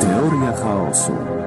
Teoria chaosu.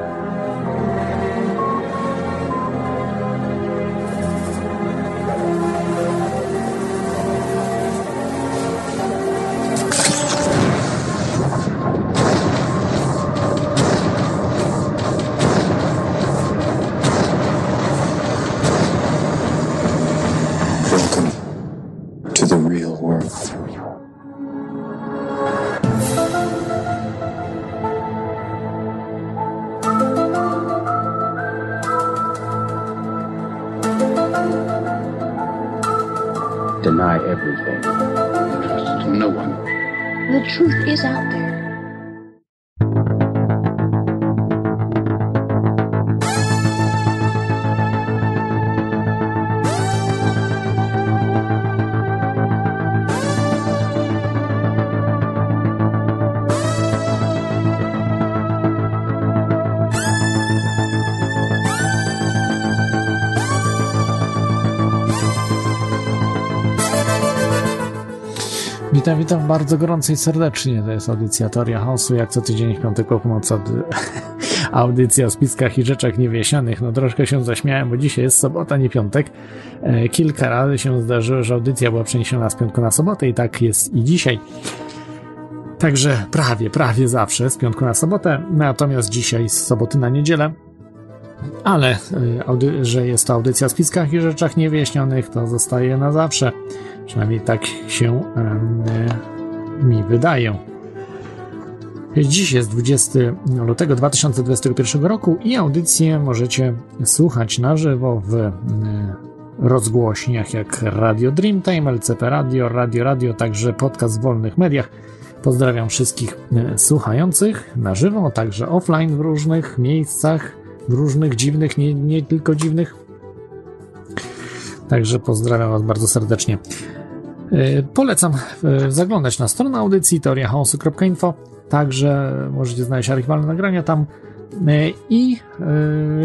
Witam, witam bardzo gorąco i serdecznie. To jest audycja Teoria Chaosu, jak co tydzień w piątek po północy. Audycja o spiskach i rzeczach niewyjaśnionych. No troszkę się zaśmiałem, bo dzisiaj jest sobota, nie piątek. E, Kilka razy się zdarzyło, że audycja była przeniesiona z piątku na sobotę i tak jest i dzisiaj. Także prawie, prawie zawsze z piątku na sobotę, natomiast dzisiaj z soboty na niedzielę. Ale, e, że jest to audycja o spiskach i rzeczach niewyjaśnionych, to zostaje na zawsze. Przynajmniej tak się mi wydaje. Dziś jest 20 lutego 2021 roku i audycję możecie słuchać na żywo w rozgłośniach jak Radio Dreamtime, LCP Radio, Radio Radio, także podcast w wolnych mediach. Pozdrawiam wszystkich słuchających na żywo, także offline w różnych miejscach, w różnych dziwnych, nie, nie tylko dziwnych. Także pozdrawiam Was bardzo serdecznie. E, Polecam e, zaglądać na stronę audycji teoriachaosu.info. Także możecie znaleźć archiwalne nagrania tam e, i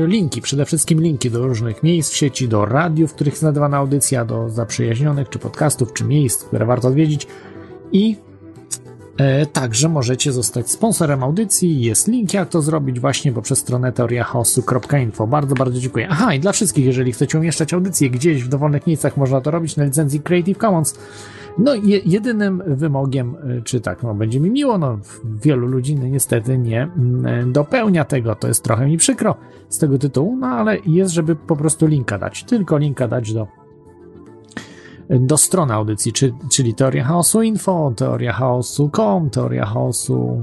linki, przede wszystkim linki do różnych miejsc w sieci, do radiów, w których jest nadawana audycja, do zaprzyjaźnionych, czy podcastów, czy miejsc, które warto odwiedzić. I Także możecie zostać sponsorem audycji. Jest link, jak to zrobić właśnie poprzez stronę teoriachaosu.info. Bardzo, bardzo dziękuję. Aha, i dla wszystkich, jeżeli chcecie umieszczać audycję gdzieś w dowolnych miejscach, można to robić na licencji Creative Commons. No je, jedynym wymogiem, y, czy tak, no będzie mi miło, no wielu ludzi no, niestety nie mm, dopełnia tego, to jest trochę mi przykro z tego tytułu, no ale jest, żeby po prostu linka dać, tylko linka dać do do strony audycji, czy, czyli Teoria Chaosu Info, Teoria Chaosu.com, Teoria Chaosu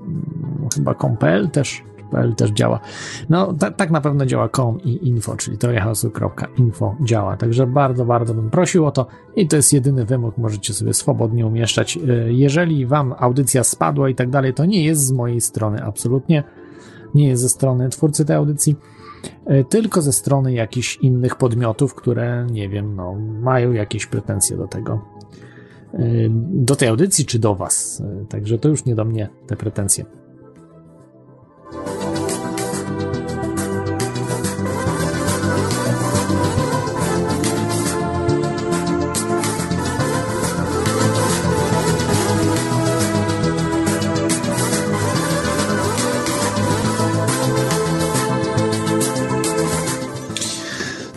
mm, chyba com.pl też, PL też działa. No, ta, tak na pewno działa com i info, czyli teoriachaosu.info działa. Także bardzo, bardzo bym prosił o to i to jest jedyny wymóg, możecie sobie swobodnie umieszczać. Y, Jeżeli wam audycja spadła i tak dalej, to nie jest z mojej strony absolutnie, nie jest ze strony twórcy tej audycji, tylko ze strony jakichś innych podmiotów, które, nie wiem, no, mają jakieś pretensje do tego, y, do tej audycji czy do was. Y, Także to już nie do mnie te pretensje.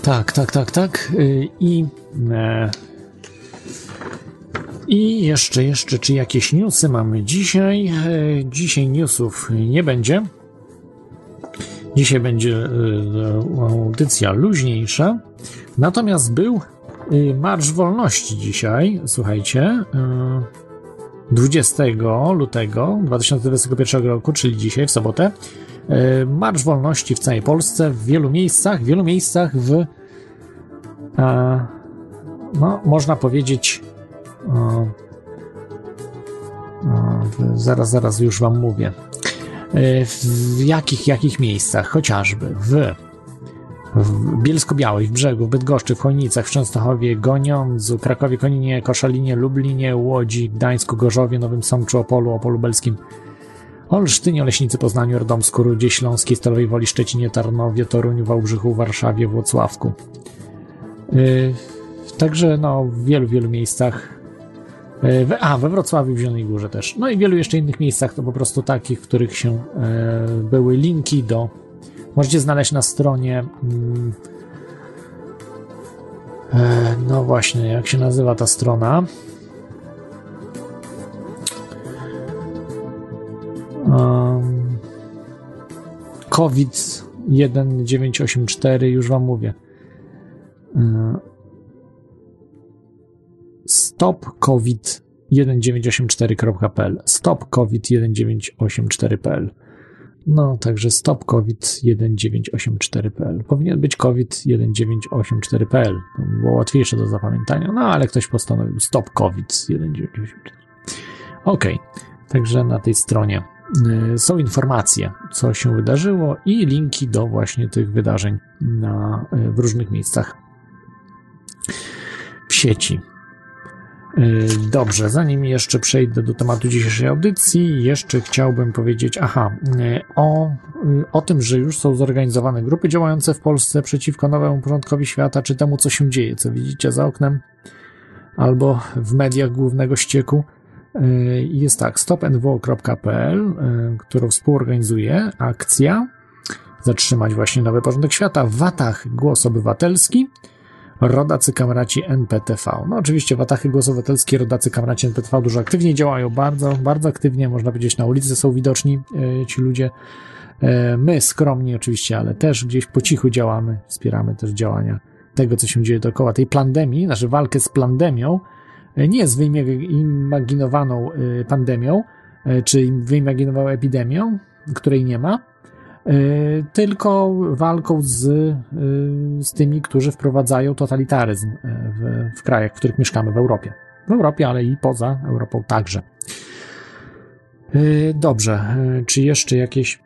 Tak, tak, tak, tak. Y, I. E, I jeszcze, jeszcze, czy jakieś newsy mamy dzisiaj? E, Dzisiaj newsów nie będzie. Dzisiaj będzie e, audycja luźniejsza. Natomiast był y, Marsz Wolności dzisiaj, słuchajcie. e, 20 lutego 2021 roku, czyli dzisiaj, w sobotę. Marsz Wolności w całej Polsce, w wielu miejscach, w wielu miejscach w, no, można powiedzieć, e, e, zaraz, zaraz już wam mówię, E, w jakich, jakich miejscach, chociażby w, w Bielsko-Białej, w Brzegu, w Bydgoszczy, w Chojnicach, w Częstochowie, Goniądzu, Krakowie, Koninie, Koszalinie, Lublinie, Łodzi, Gdańsku, Gorzowie, Nowym Sączu, Opolu, Opolu Belskim, Olsztynie, Oleśnicy, Poznaniu, Radomsku, Rudzie Śląskiej, Stalowej Woli, Szczecinie, Tarnowie, Toruniu, Wałbrzychu, Warszawie, Włocławku. Yy, także no, w wielu, wielu miejscach we, a, we Wrocławiu, w Zielonej Górze też. No i wielu jeszcze innych miejscach, to po prostu takich, w których się e, były linki do. Możecie znaleźć na stronie. Mm, no właśnie, jak się nazywa ta strona? Um, COVID 1984, już wam mówię. E, stopcovid1984.pl stopcovid1984.pl no, także stopcovid1984.pl Powinien być covid1984.pl to było łatwiejsze do zapamiętania, no ale ktoś postanowił stopcovid1984 ok, także na tej stronie y, są informacje, co się wydarzyło i linki do właśnie tych wydarzeń na, y, w różnych miejscach w sieci. Y, dobrze, zanim jeszcze przejdę do tematu dzisiejszej audycji, jeszcze chciałbym powiedzieć, aha, y, o, y, o tym, że już są zorganizowane grupy działające w Polsce przeciwko nowemu porządkowi świata, czy temu, co się dzieje, co widzicie za oknem, albo w mediach głównego ścieku. Jest tak, stopnwo.pl, którą współorganizuje akcja Zatrzymać właśnie nowy porządek świata w Watach Głos Obywatelski rodacy kamraci NPTV. No oczywiście Watachy Głos Obywatelski, rodacy kamraci NPTV dużo aktywniej działają, bardzo, bardzo aktywnie, można powiedzieć na ulicy są widoczni e, ci ludzie. E, my skromnie oczywiście, ale też gdzieś po cichu działamy, wspieramy też działania tego, co się dzieje dookoła tej pandemii, znaczy walkę z pandemią, e, nie z wyimaginowaną pandemią, czy wyimaginowaną epidemią, której nie ma, tylko walką z, e, z tymi, którzy wprowadzają totalitaryzm e, w, w krajach, w których mieszkamy w Europie. W Europie, ale i poza Europą także. Dobrze, czy jeszcze jakieś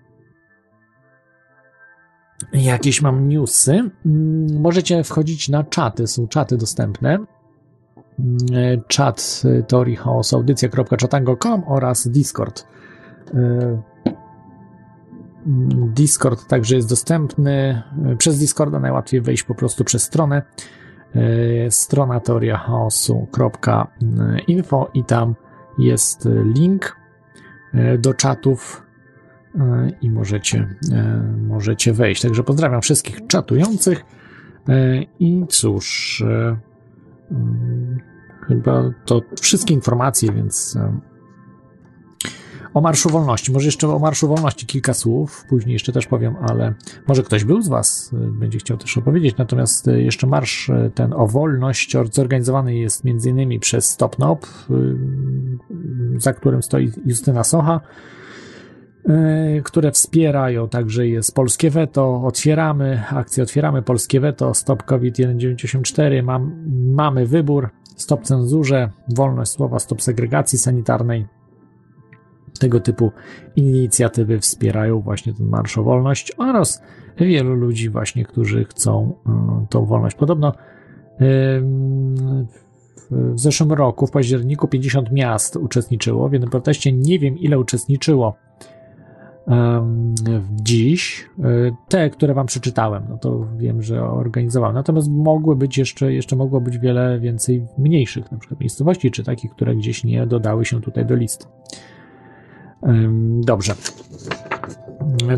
jakieś mam newsy? Mm, możecie wchodzić na czaty, są czaty dostępne. Mm, czat teorii chaosu, audycja.chatango.com oraz Discord Discord także jest dostępny. Przez Discorda najłatwiej wejść po prostu przez stronę. E, strona teoriachaosu.info i tam jest link e, do czatów e, i możecie, możecie wejść. Także pozdrawiam wszystkich czatujących i cóż, chyba to wszystkie informacje, więc o Marszu Wolności. Może jeszcze o Marszu Wolności kilka słów, później jeszcze też powiem, ale może ktoś był z Was, y, będzie chciał też opowiedzieć. Natomiast y, jeszcze marsz y, ten o wolność zorganizowany jest między innymi przez Stopnop, za którym stoi Justyna Socha, które wspierają, także jest Polskie Weto, otwieramy, akcję Otwieramy Polskie Weto, Stop COVID 1984, Mam, mamy wybór, Stop Cenzurze, Wolność Słowa, Stop Segregacji Sanitarnej, tego typu inicjatywy wspierają właśnie ten Marsz o Wolność oraz wielu ludzi właśnie, którzy chcą e, tą wolność. Podobno w zeszłym roku, w październiku, 50 miast uczestniczyło w jednym proteście. Nie wiem, ile uczestniczyło dziś. E, te, które wam przeczytałem, no to wiem, że organizowałem. Natomiast mogły być jeszcze, jeszcze mogło być wiele więcej mniejszych, na przykład miejscowości, czy takich, które gdzieś nie dodały się tutaj do listy. Dobrze.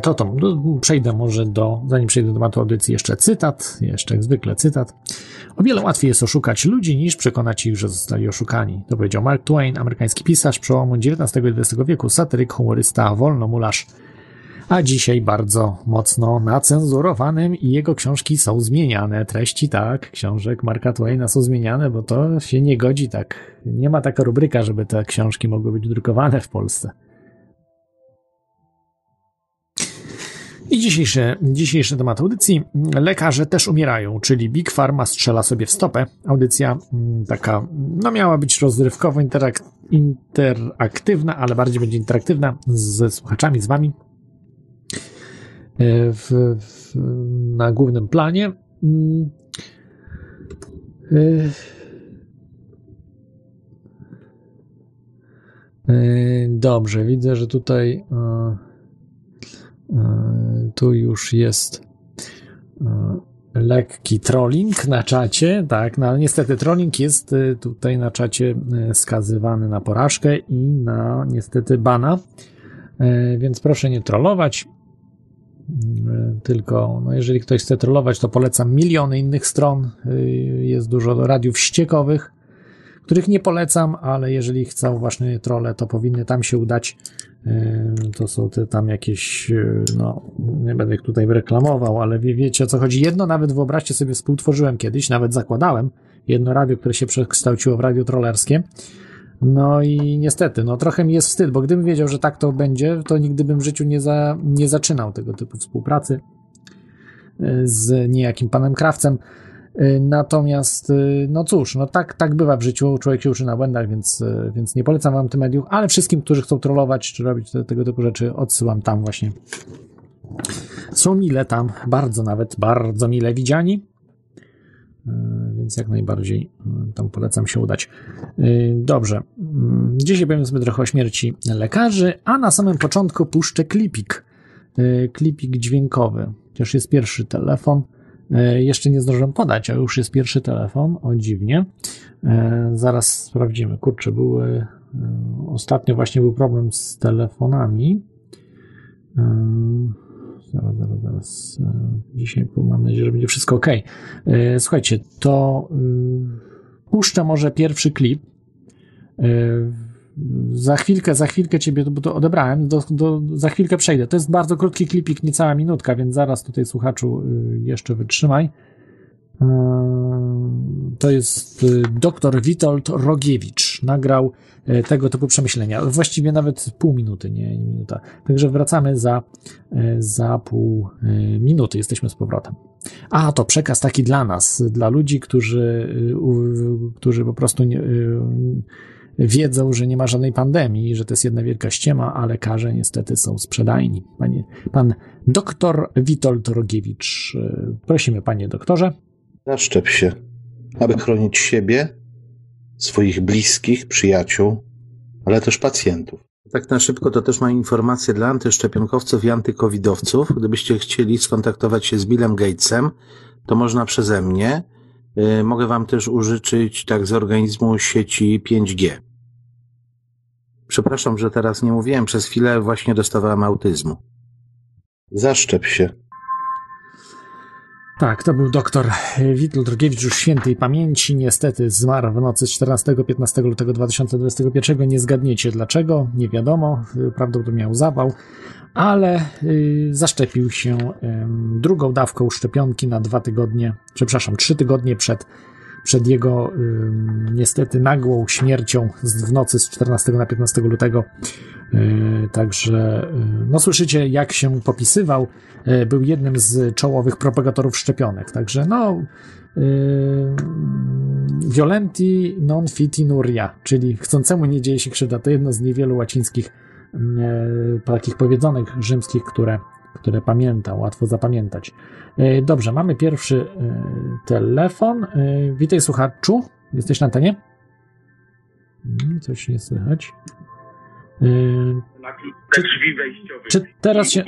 To to, no, przejdę może do, zanim przejdę do tematu audycji, jeszcze cytat, jeszcze jak zwykle cytat. O wiele łatwiej jest oszukać ludzi, niż przekonać ich, że zostali oszukani. To powiedział Mark Twain, amerykański pisarz przełomu XIX i XX wieku, satyryk, humorysta, wolnomularz. A dzisiaj bardzo mocno nacenzurowanym i jego książki są zmieniane. Treści tak, książek Marka Twaina są zmieniane, bo to się nie godzi tak. Nie ma taka rubryka, żeby te książki mogły być drukowane w Polsce. I dzisiejszy, dzisiejszy temat audycji. Lekarze też umierają, czyli Big Pharma strzela sobie w stopę. Audycja mm, taka, no miała być rozrywkowo interak interaktywna, ale bardziej będzie interaktywna ze słuchaczami, z wami. E, w, w, na głównym planie. Mm. E, e, dobrze, widzę, że tutaj. Tu już jest lekki trolling na czacie, tak, no ale niestety trolling jest y, tutaj na czacie skazywany na porażkę i na niestety bana, więc proszę nie trollować, tylko no jeżeli ktoś chce trollować, to polecam miliony innych stron, jest dużo radiów ściekowych, których nie polecam, ale jeżeli chcą właśnie trolle, to powinny tam się udać. To są te tam jakieś, yy, no, nie będę ich tutaj reklamował, ale wie, wiecie o co chodzi. Jedno nawet wyobraźcie sobie, współtworzyłem kiedyś, nawet zakładałem jedno radio, które się przekształciło w radio trollerskie. No i niestety, no trochę mi jest wstyd, bo gdybym wiedział, że tak to będzie, to nigdy bym w życiu nie, za, nie zaczynał tego typu współpracy yy, z niejakim panem Krawcem. Y, Natomiast, y, no cóż, no tak, tak bywa w życiu, człowiek się uczy na błędach, więc, y, więc nie polecam wam tych mediów, ale wszystkim, którzy chcą trollować czy robić te, tego typu rzeczy, odsyłam tam właśnie. Są mile tam, bardzo nawet, bardzo mile widziani, więc jak najbardziej tam polecam się udać. Dobrze, Mm, dzisiaj powiem sobie trochę o śmierci lekarzy, a na samym początku puszczę klipik, klipik dźwiękowy, chociaż jest pierwszy telefon, Jeszcze nie zdążyłem podać, a już jest pierwszy telefon. O dziwnie. E, Zaraz sprawdzimy. Kurczę, były. e, Ostatnio właśnie był problem z telefonami. E, Zaraz, zaraz, zaraz. E, Dzisiaj mam nadzieję, że będzie wszystko ok. Słuchajcie, to y, puszczę może pierwszy klip. Za chwilkę, za chwilkę ciebie, bo to odebrałem, do, do, za chwilkę przejdę. To jest bardzo krótki klipik, niecała minutka, więc zaraz tutaj słuchaczu y, jeszcze wytrzymaj. Yy, To jest y, dr Witold Rogiewicz. Nagrał y, tego typu przemyślenia. Właściwie nawet pół minuty, nie minuta. Także wracamy za, y, za pół y, minuty. Jesteśmy z powrotem. A, to przekaz taki dla nas, dla ludzi, którzy, y, którzy po prostu nie, y, wiedzą, że nie ma żadnej pandemii, że to jest jedna wielka ściema, a lekarze niestety są sprzedajni. Panie, pan doktor Witold Rogiewicz. y, Prosimy, panie doktorze. Zaszczep się, aby chronić siebie, swoich bliskich, przyjaciół, ale też pacjentów. Tak na szybko to też mam informację dla antyszczepionkowców i antykowidowców. Gdybyście chcieli skontaktować się z Billem Gatesem, to można przeze mnie. Yy, Mogę Wam też użyczyć tak z organizmu sieci 5G. Przepraszam, że teraz nie mówiłem. Przez chwilę właśnie dostawałem autyzmu. Zaszczep się. Tak, to był doktor Witold Rogiewicz już świętej pamięci. Niestety zmarł w nocy z 14-15 lutego 2021. Nie zgadniecie dlaczego, nie wiadomo. Prawdopodobnie miał zawał, ale y, zaszczepił się ym, drugą dawką szczepionki na dwa tygodnie, przepraszam, trzy tygodnie przed, przed jego ym, niestety nagłą śmiercią w nocy z 14 na 15 lutego. Yy, Także, yy, no słyszycie, jak się popisywał. Yy, Był jednym z czołowych propagatorów szczepionek. Także, no, violenti non fitinuria, czyli chcącemu nie dzieje się krzywda. To jedno z niewielu łacińskich takich powiedzonek rzymskich, które, które pamięta, łatwo zapamiętać. Dobrze, mamy pierwszy telefon. Witaj słuchaczu, jesteś na antenie? Mm, Coś nie słychać. Yy, klucze drzwi wejściowych. czy teraz się,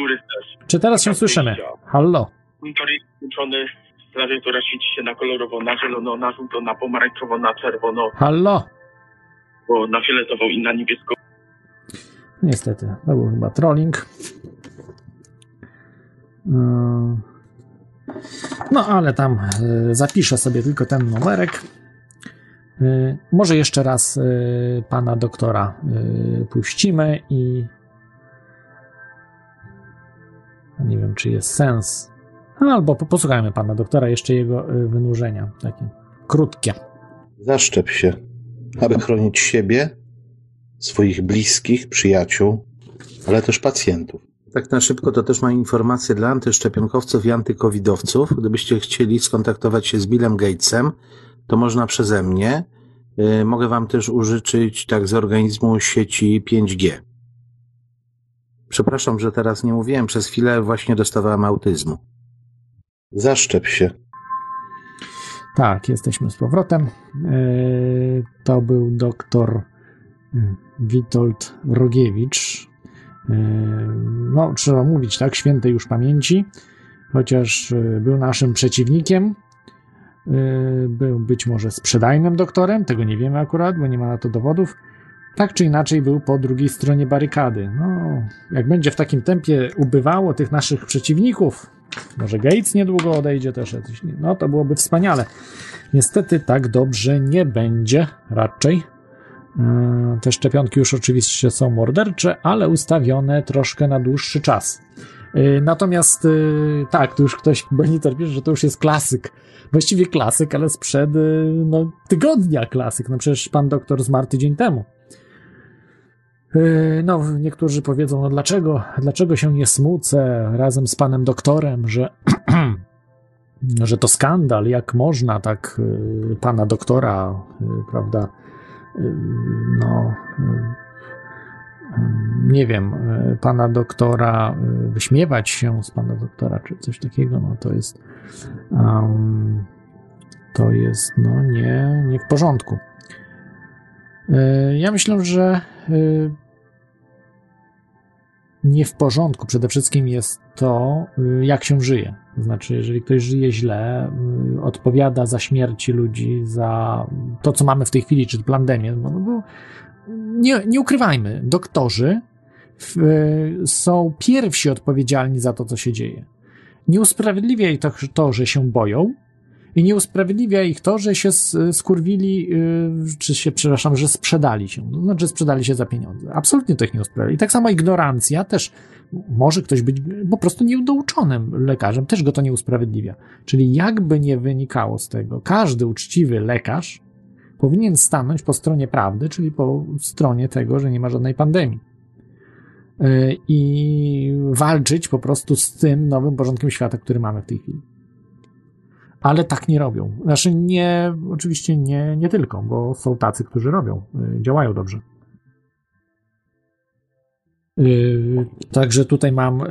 czy teraz się słyszymy? Hallo? Monitor jest włączony, klawiatura świeci się na kolorowo, na zielono, na żółto, na pomarańczowo, na czerwono, Hallo? bo na fioletową i na niebiesko. Niestety, to był chyba trolling. Yy. No, ale tam yy, zapiszę sobie tylko ten numerek. Yy, Może jeszcze raz yy, pana doktora yy, puścimy i. Nie wiem, czy jest sens. Albo po- posłuchajmy pana doktora, jeszcze jego wynurzenia. Takie krótkie. Zaszczep się, aby chronić siebie, swoich bliskich, przyjaciół, ale też pacjentów. Tak na szybko to też mam informację dla antyszczepionkowców i antykowidowców. Gdybyście chcieli skontaktować się z Billem Gatesem, to można przeze mnie. Yy, Mogę Wam też użyczyć tak z organizmu sieci 5G. Przepraszam, że teraz nie mówiłem. Przez chwilę właśnie dostawałem autyzmu. Zaszczep się, Tak, jesteśmy z powrotem. Yy, To był doktor yy, Witold Rogiewicz. No, trzeba mówić, tak, świętej już pamięci. chociaż y, był naszym przeciwnikiem, y, był być może sprzedajnym doktorem, tego nie wiemy akurat, bo nie ma na to dowodów. Tak czy inaczej był po drugiej stronie barykady. No, jak będzie w takim tempie ubywało tych naszych przeciwników, może Gates niedługo odejdzie też, no to byłoby wspaniale. Niestety tak dobrze nie będzie raczej. Yy, Te szczepionki już oczywiście są mordercze, ale ustawione troszkę na dłuższy czas. Yy, Natomiast tak, tu już ktoś, Bonitor pisze, że to już jest klasyk. Właściwie klasyk, ale sprzed yy, no, tygodnia klasyk. No przecież pan doktor zmarł tydzień temu. Yy, No, niektórzy powiedzą, no dlaczego, dlaczego się nie smucę razem z panem doktorem, że, że to skandal, jak można tak yy, pana doktora, prawda, no, nie wiem, yy, pana doktora, yy, wyśmiewać się z pana doktora, czy coś takiego, no to jest, um, to jest, no nie, nie w porządku. Yy, Ja myślę, że nie w porządku przede wszystkim jest to, jak się żyje. To znaczy, jeżeli ktoś żyje źle, odpowiada za śmierci ludzi, za to, co mamy w tej chwili, czy pandemię, no, no bo nie, nie ukrywajmy, doktorzy w, yy, są pierwsi odpowiedzialni za to, co się dzieje. Nie usprawiedliwia ich to, to, że się boją, i nie usprawiedliwia ich to, że się skurwili, yy, czy się, przepraszam, że sprzedali się. To znaczy, sprzedali się za pieniądze. Absolutnie to ich nie usprawiedliwia. I tak samo ignorancja też. Może ktoś być po prostu nieudouczonym lekarzem, też go to nie usprawiedliwia. Czyli jakby nie wynikało z tego, każdy uczciwy lekarz powinien stanąć po stronie prawdy, czyli po stronie tego, że nie ma żadnej pandemii. Yy, I walczyć po prostu z tym nowym porządkiem świata, który mamy w tej chwili ale tak nie robią. Znaczy nie, oczywiście nie, nie tylko, bo są tacy, którzy robią, y, działają dobrze. Yy, Także tutaj mam,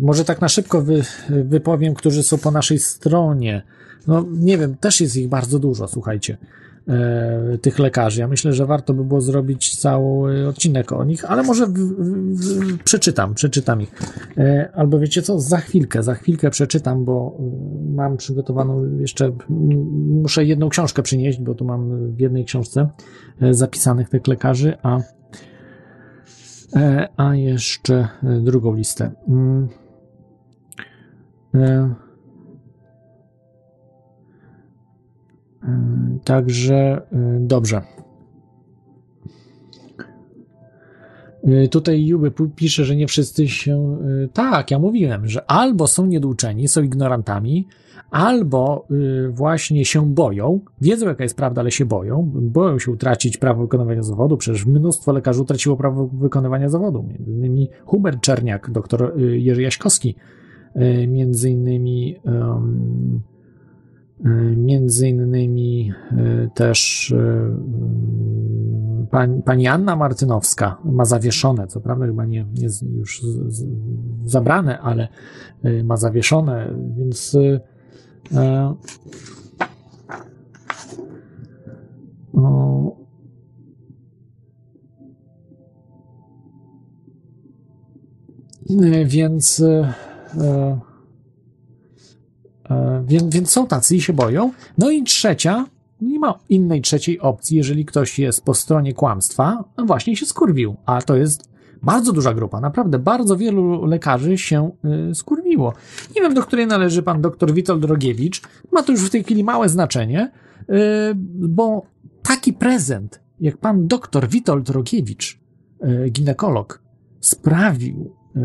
może tak na szybko wy, wypowiem, którzy są po naszej stronie. No nie wiem, też jest ich bardzo dużo, słuchajcie, tych lekarzy. Ja myślę, że warto by było zrobić cały odcinek o nich, ale może w, w, w, przeczytam, przeczytam ich. E, Albo wiecie co, za chwilkę, za chwilkę przeczytam, bo y, mam przygotowaną jeszcze, muszę jedną książkę przynieść, bo tu mam w jednej książce e, zapisanych tych lekarzy, a, e, a jeszcze e, drugą listę. Także e, dobrze. Y, Tutaj Juby pisze, że nie wszyscy się. Tak, ja mówiłem, że albo są nieduczeni, są ignorantami, albo właśnie się boją, wiedzą jaka jest prawda, ale się boją, boją się utracić prawo wykonywania zawodu. Przecież mnóstwo lekarzy utraciło prawo wykonywania zawodu. Między innymi Hubert Czerniak, doktor Jerzy Jaśkowski, między innymi. y, Między innymi y, też y, Pani, Anna Martynowska ma zawieszone, co prawda chyba nie jest już zabrane, ale y, ma zawieszone, więc y, e, y, więc y, e, więc, więc są tacy i się boją. No i trzecia, nie ma innej trzeciej opcji, jeżeli ktoś jest po stronie kłamstwa, no właśnie się skurwił. A to jest bardzo duża grupa, naprawdę bardzo wielu lekarzy się y, skurwiło. Nie wiem, do której należy pan dr Witold Drogiewicz. Ma to już w tej chwili małe znaczenie, y, bo taki prezent, jak pan dr Witold Drogiewicz, y, ginekolog, sprawił y,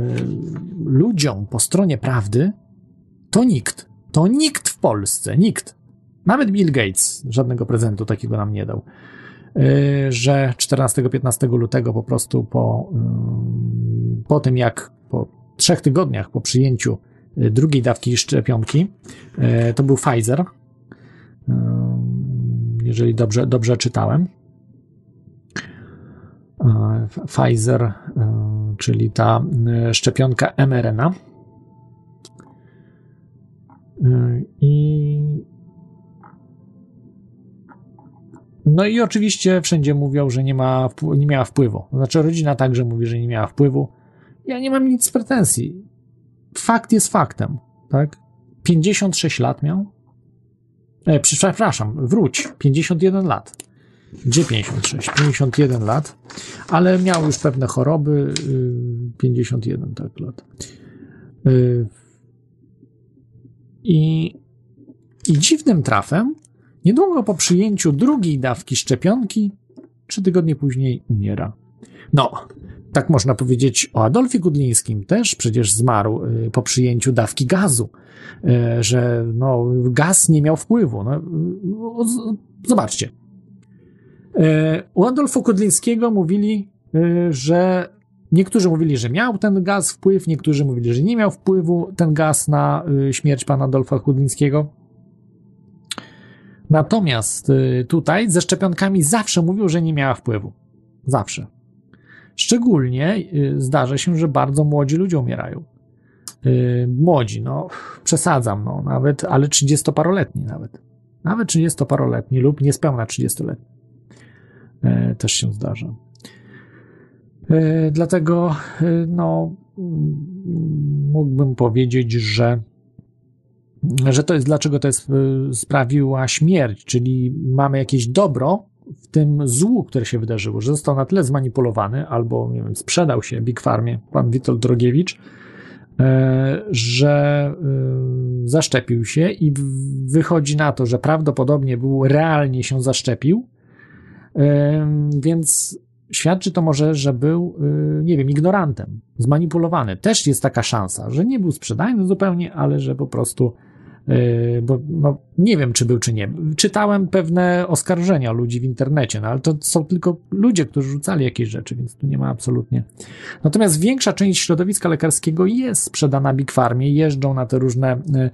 ludziom po stronie prawdy, to nikt. To nikt w Polsce, nikt. Nawet Bill Gates żadnego prezentu takiego nam nie dał. Yy, Że 14-15 lutego po prostu po, ym, po tym, jak po trzech tygodniach po przyjęciu y, drugiej dawki szczepionki, yy, to był Pfizer, jeżeli dobrze, dobrze czytałem. Pfizer, czyli ta szczepionka mRNA. Yy, I No i oczywiście wszędzie mówią, że nie, ma, nie miała wpływu. Znaczy rodzina także mówi, że nie miała wpływu. Ja nie mam nic z pretensji. Fakt jest faktem, tak? 56 lat miał. E, przepraszam, wróć, 51 lat. Gdzie 56? 51 lat, ale miał już pewne choroby. 51 tak lat. I, I dziwnym trafem, niedługo po przyjęciu drugiej dawki szczepionki, trzy tygodnie później umiera. No, tak można powiedzieć o Adolfie Gudlińskim, też przecież zmarł po przyjęciu dawki gazu, że no, gaz nie miał wpływu. No, zobaczcie, E, u Adolfa Kudlińskiego mówili, że niektórzy mówili, że miał ten gaz wpływ, niektórzy mówili, że nie miał wpływu ten gaz na e, śmierć pana Adolfa Kudlińskiego. Natomiast tutaj ze szczepionkami zawsze mówił, że nie miała wpływu. Zawsze. Szczególnie zdarza się, że bardzo młodzi ludzie umierają. Młodzi, no przesadzam, no nawet, ale 30-paroletni nawet. Nawet 30-paroletni lub niespełna 30-letni. E, też się zdarza. E, dlatego, e, no, mógłbym powiedzieć, że, że to jest dlaczego to jest, sprawiła śmierć, czyli mamy jakieś dobro w tym złu, które się wydarzyło, że został na tyle zmanipulowany, albo nie wiem, sprzedał się Big Farmie, pan Witold Drogiewicz, że zaszczepił się i wychodzi na to, że prawdopodobnie był realnie się zaszczepił, więc świadczy to może, że był, y, nie wiem, ignorantem, zmanipulowany. Też jest taka szansa, że nie był sprzedajny zupełnie, ale że po prostu bo no, nie wiem, czy był, czy nie. Czytałem pewne oskarżenia ludzi w internecie, no ale to są tylko ludzie, którzy rzucali jakieś rzeczy, więc tu nie ma absolutnie. Natomiast większa część środowiska lekarskiego jest sprzedana Big Farmie, jeżdżą na te różne. Yy,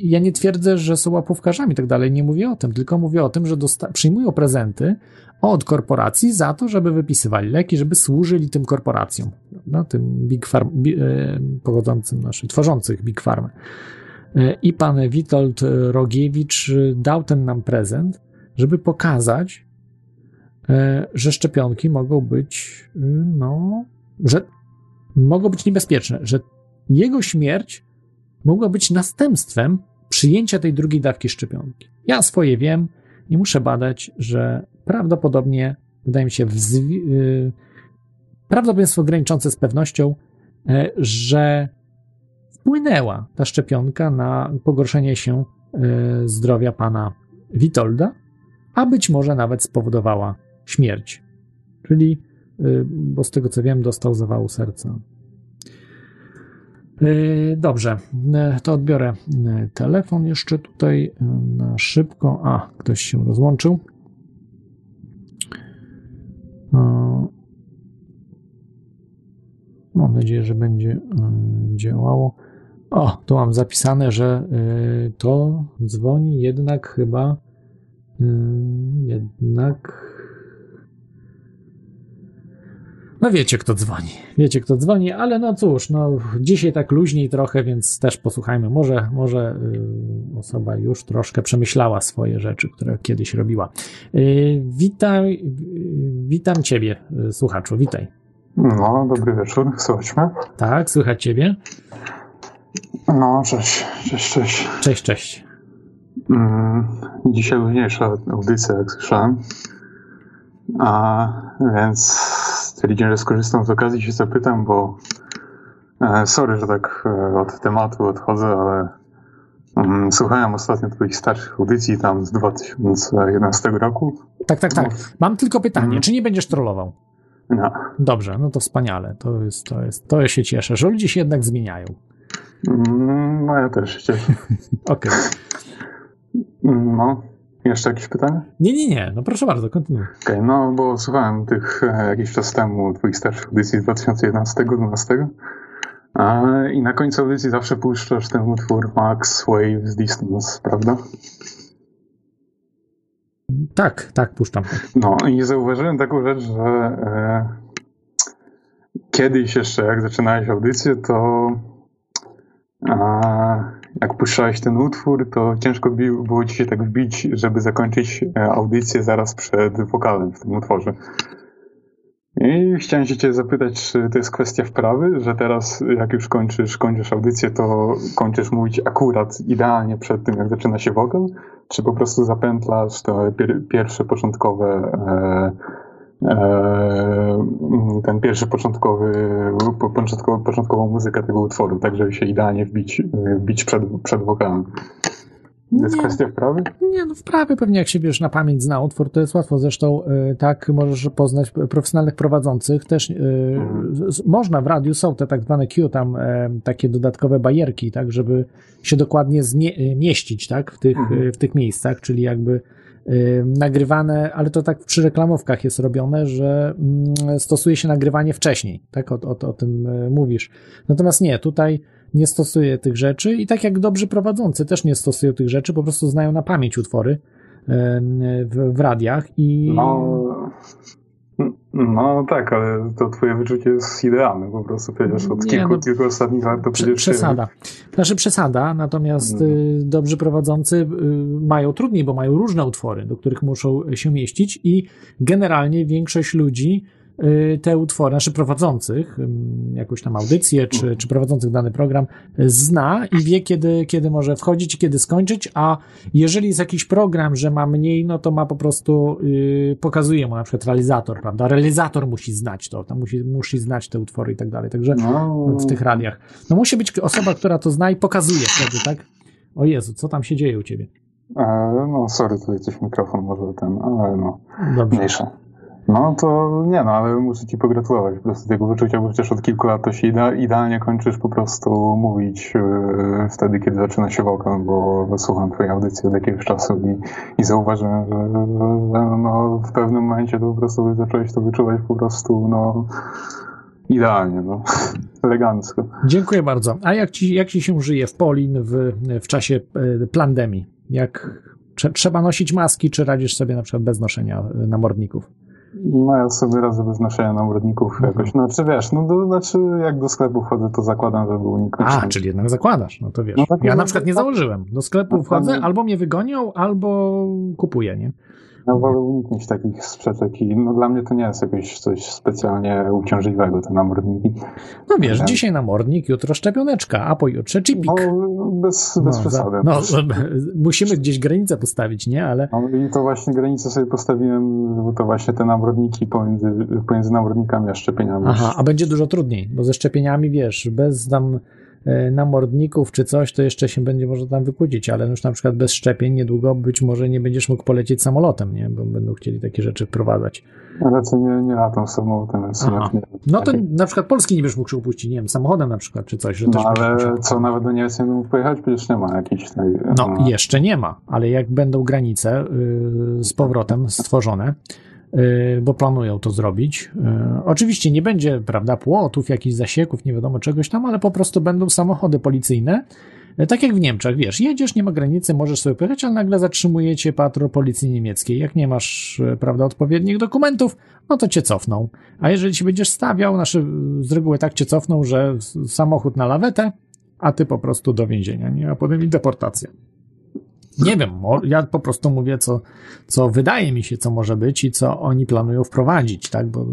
ja nie twierdzę, że są łapówkarzami i tak dalej, nie mówię o tym, tylko mówię o tym, że dosta- przyjmują prezenty od korporacji za to, żeby wypisywali leki, żeby służyli tym korporacjom, no, tym Big Farm, e, pochodzącym, znaczy tworzących Big Farmy. E, i pan Witold Rogiewicz dał ten nam prezent, żeby pokazać, e, że szczepionki mogą być, no, że mogą być niebezpieczne, że jego śmierć mogła być następstwem przyjęcia tej drugiej dawki szczepionki. Ja swoje wiem i muszę badać, że prawdopodobnie, wydaje mi się, yy, prawdopodobieństwo graniczące z pewnością, że wpłynęła ta szczepionka na pogorszenie się e, zdrowia pana Witolda, a być może nawet spowodowała śmierć. Czyli, e, bo z tego co wiem, dostał zawału serca. E, dobrze, to odbiorę telefon jeszcze tutaj na szybko. A, ktoś się rozłączył. Mam nadzieję, że będzie działało. O, tu mam zapisane, że y, to dzwoni jednak chyba y, jednak no wiecie kto dzwoni, wiecie kto dzwoni, ale no cóż, no dzisiaj tak luźniej trochę, więc też posłuchajmy, może, może y, osoba już troszkę przemyślała swoje rzeczy, które kiedyś robiła. Y, witam, witam ciebie, słuchaczu, witaj. No, dobry wieczór, słychać mnie? Tak, słychać ciebie. No, cześć, cześć, cześć. Cześć, cześć. Mm, dzisiaj luźniejsza audycja, jak słyszałem. A więc stwierdziłem, że skorzystam z okazji i się zapytam, bo e, sorry, że tak e, od tematu odchodzę, ale mm, słuchałem ostatnio twoich starszych audycji tam z 2011 roku. Tak, tak, tak. Mam tylko pytanie, mm. czy nie będziesz trollował? Nie. Dobrze, no to wspaniale. To jest, to jest, to się cieszę, że ludzie się jednak zmieniają. No ja też się cieszę. Okej. Okay. No, jeszcze jakieś pytania? Nie, nie, nie, no proszę bardzo, kontynuuj. Okej, okay, no bo słuchałem tych e, jakiś czas temu twoich starszych audycji z 2011-2012 i na końcu audycji zawsze puszczasz ten utwór Max Waves Distance, prawda? Tak, tak, puszczam. No i zauważyłem taką rzecz, że e, kiedyś jeszcze jak zaczynałeś audycję, to a jak puszczałeś ten utwór, to ciężko było ci się tak wbić, żeby zakończyć e, audycję zaraz przed wokalem w tym utworze. I chciałem się cię zapytać, czy to jest kwestia wprawy, że teraz jak już kończysz, kończysz audycję, to kończysz mówić akurat idealnie przed tym, jak zaczyna się wokal, czy po prostu zapętlasz te pier pierwsze początkowe e, ten pierwszy początkowy, początkowo, początkową muzykę tego utworu, tak żeby się idealnie wbić, wbić przed, przed wokalem. To jest Nie. kwestia wprawy? Nie, no wprawy pewnie jak się wiesz na pamięć zna utwór, to jest łatwo. Zresztą y, tak możesz poznać profesjonalnych prowadzących. Też y, Mhm. można w radiu, są te tak zwane Q, tam e, takie dodatkowe bajerki, tak, żeby się dokładnie zmie- y, mieścić, tak, w tych, Mhm. w tych miejscach, czyli jakby nagrywane, ale to tak przy reklamówkach jest robione, że mm, stosuje się nagrywanie wcześniej, tak, o, o, o tym y, mówisz. Natomiast nie, tutaj nie stosuje tych rzeczy i tak jak dobrzy prowadzący też nie stosują tych rzeczy, po prostu znają na pamięć utwory w, w radiach i No, no tak, ale to twoje wyczucie jest idealne po prostu, przecież od Nie, kilku, no, kilku ostatnich lat to prze, przecież... przesada. Znaczy przesada, natomiast Mhm. y, dobrzy prowadzący y, mają trudniej, bo mają różne utwory, do których muszą się mieścić i generalnie większość ludzi te utwory, znaczy prowadzących, jakąś tam audycję, czy, czy prowadzących dany program, y, zna i wie, kiedy, kiedy może wchodzić i kiedy skończyć, a jeżeli jest jakiś program, że ma mniej, no to ma po prostu, y, pokazuje mu na przykład realizator, prawda? Realizator musi znać to, tam musi, musi znać te utwory i tak dalej, także No, w tych radiach. No musi być osoba, która to zna i pokazuje wtedy, tak? O Jezu, co tam się dzieje u ciebie? e, no sorry, tutaj coś mikrofon może ten, ale no, Dobrze. mniejsza. No to nie no, ale muszę ci pogratulować po prostu tego wyczucia, bo przecież od kilku lat to się idealnie kończysz po prostu mówić e, wtedy, kiedy zaczyna się wokal, bo słucham twojej audycji od jakiegoś czasu i, i zauważyłem, że, że, no, w pewnym momencie to po prostu zacząłeś to wyczuwać po prostu no idealnie, no elegancko. Dziękuję bardzo. A jak ci, jak ci się żyje w Polin w, w czasie e, pandemii? Jak trze- trzeba nosić maski, czy radzisz sobie na przykład bez noszenia e, namordników? No sobie radzę bez noszenia namordników Mhm. jakoś. No czy wiesz, no do, znaczy jak do sklepu wchodzę, to zakładam, żeby uniknąć. A, czyli jednak zakładasz, no to wiesz. No tak, Ja no, na przykład nie tak. założyłem. Do sklepu wchodzę, tam- albo mnie wygonią, albo kupuję, nie? Ja wolę uniknąć takich sprzeczek i no dla mnie to nie jest jakieś coś specjalnie uciążliwego, te namordniki. No wiesz, dzisiaj namordnik, jutro szczepioneczka, a pojutrze chipik. No bez, bez No, przesady. no, musimy gdzieś granicę postawić, nie? Ale No i to właśnie granicę sobie postawiłem, bo to właśnie te namrodniki pomiędzy, pomiędzy namrodnikami a szczepieniami. Aha, a będzie dużo trudniej, bo ze szczepieniami, wiesz, bez tam namordników czy coś, to jeszcze się będzie może tam wykłócić, ale już na przykład bez szczepień niedługo być może nie będziesz mógł polecieć samolotem, nie? Bo będą chcieli takie rzeczy wprowadzać. Raczej nie, nie latam samolotem, więc nie No to na przykład Polski nie będziesz mógł się upuścić, nie wiem, samochodem na przykład czy coś, że No też ale co, nawet do Niemiec nie mógł pojechać? Przecież nie ma jakiejś tej... No, jeszcze nie ma, ale jak będą granice y, z powrotem stworzone, bo planują to zrobić. y, Oczywiście nie będzie, prawda, płotów, jakichś zasieków, nie wiadomo czegoś tam, ale po prostu będą samochody policyjne. y, Tak jak w Niemczech, wiesz, jedziesz, nie ma granicy, możesz sobie pojechać, ale nagle zatrzymuje cię patrol policji niemieckiej. Jak nie masz, y, prawda, odpowiednich dokumentów, no to cię cofną. A jeżeli ci będziesz stawiał, znaczy z reguły tak cię cofną, że samochód na lawetę, a ty po prostu do więzienia, nie? A potem i deportacja. Nie wiem, ja po prostu mówię, co, co wydaje mi się, co może być i co oni planują wprowadzić, tak? Bo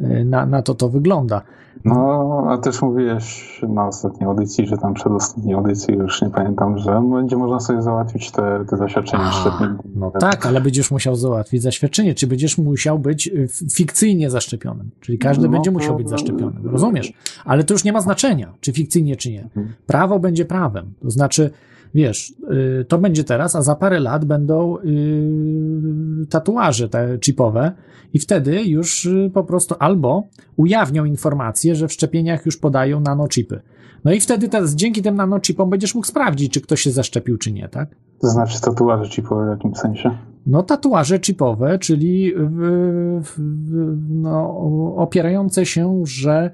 y, na, na to to wygląda. No, a też mówiłeś na ostatniej audycji, że tam przedostatniej audycji, już nie pamiętam, że będzie można sobie załatwić te, te zaświadczenia A, szczepień. No tak, ale będziesz musiał załatwić zaświadczenie, czy będziesz musiał być y, fikcyjnie zaszczepionym. Czyli każdy No będzie to- musiał być zaszczepionym. Rozumiesz? Ale to już nie ma znaczenia, czy fikcyjnie, czy nie. Mhm. Prawo będzie prawem. To znaczy, wiesz, y, to będzie teraz, a za parę lat będą y, tatuaże te chipowe i wtedy już y, po prostu albo ujawnią informację, że w szczepieniach już podają nanochipy. No i wtedy te, dzięki tym nanochipom będziesz mógł sprawdzić, czy ktoś się zaszczepił, czy nie, tak? To znaczy tatuaże chipowe w jakimś sensie. No, tatuaże chipowe, czyli w, w, no, opierające się, że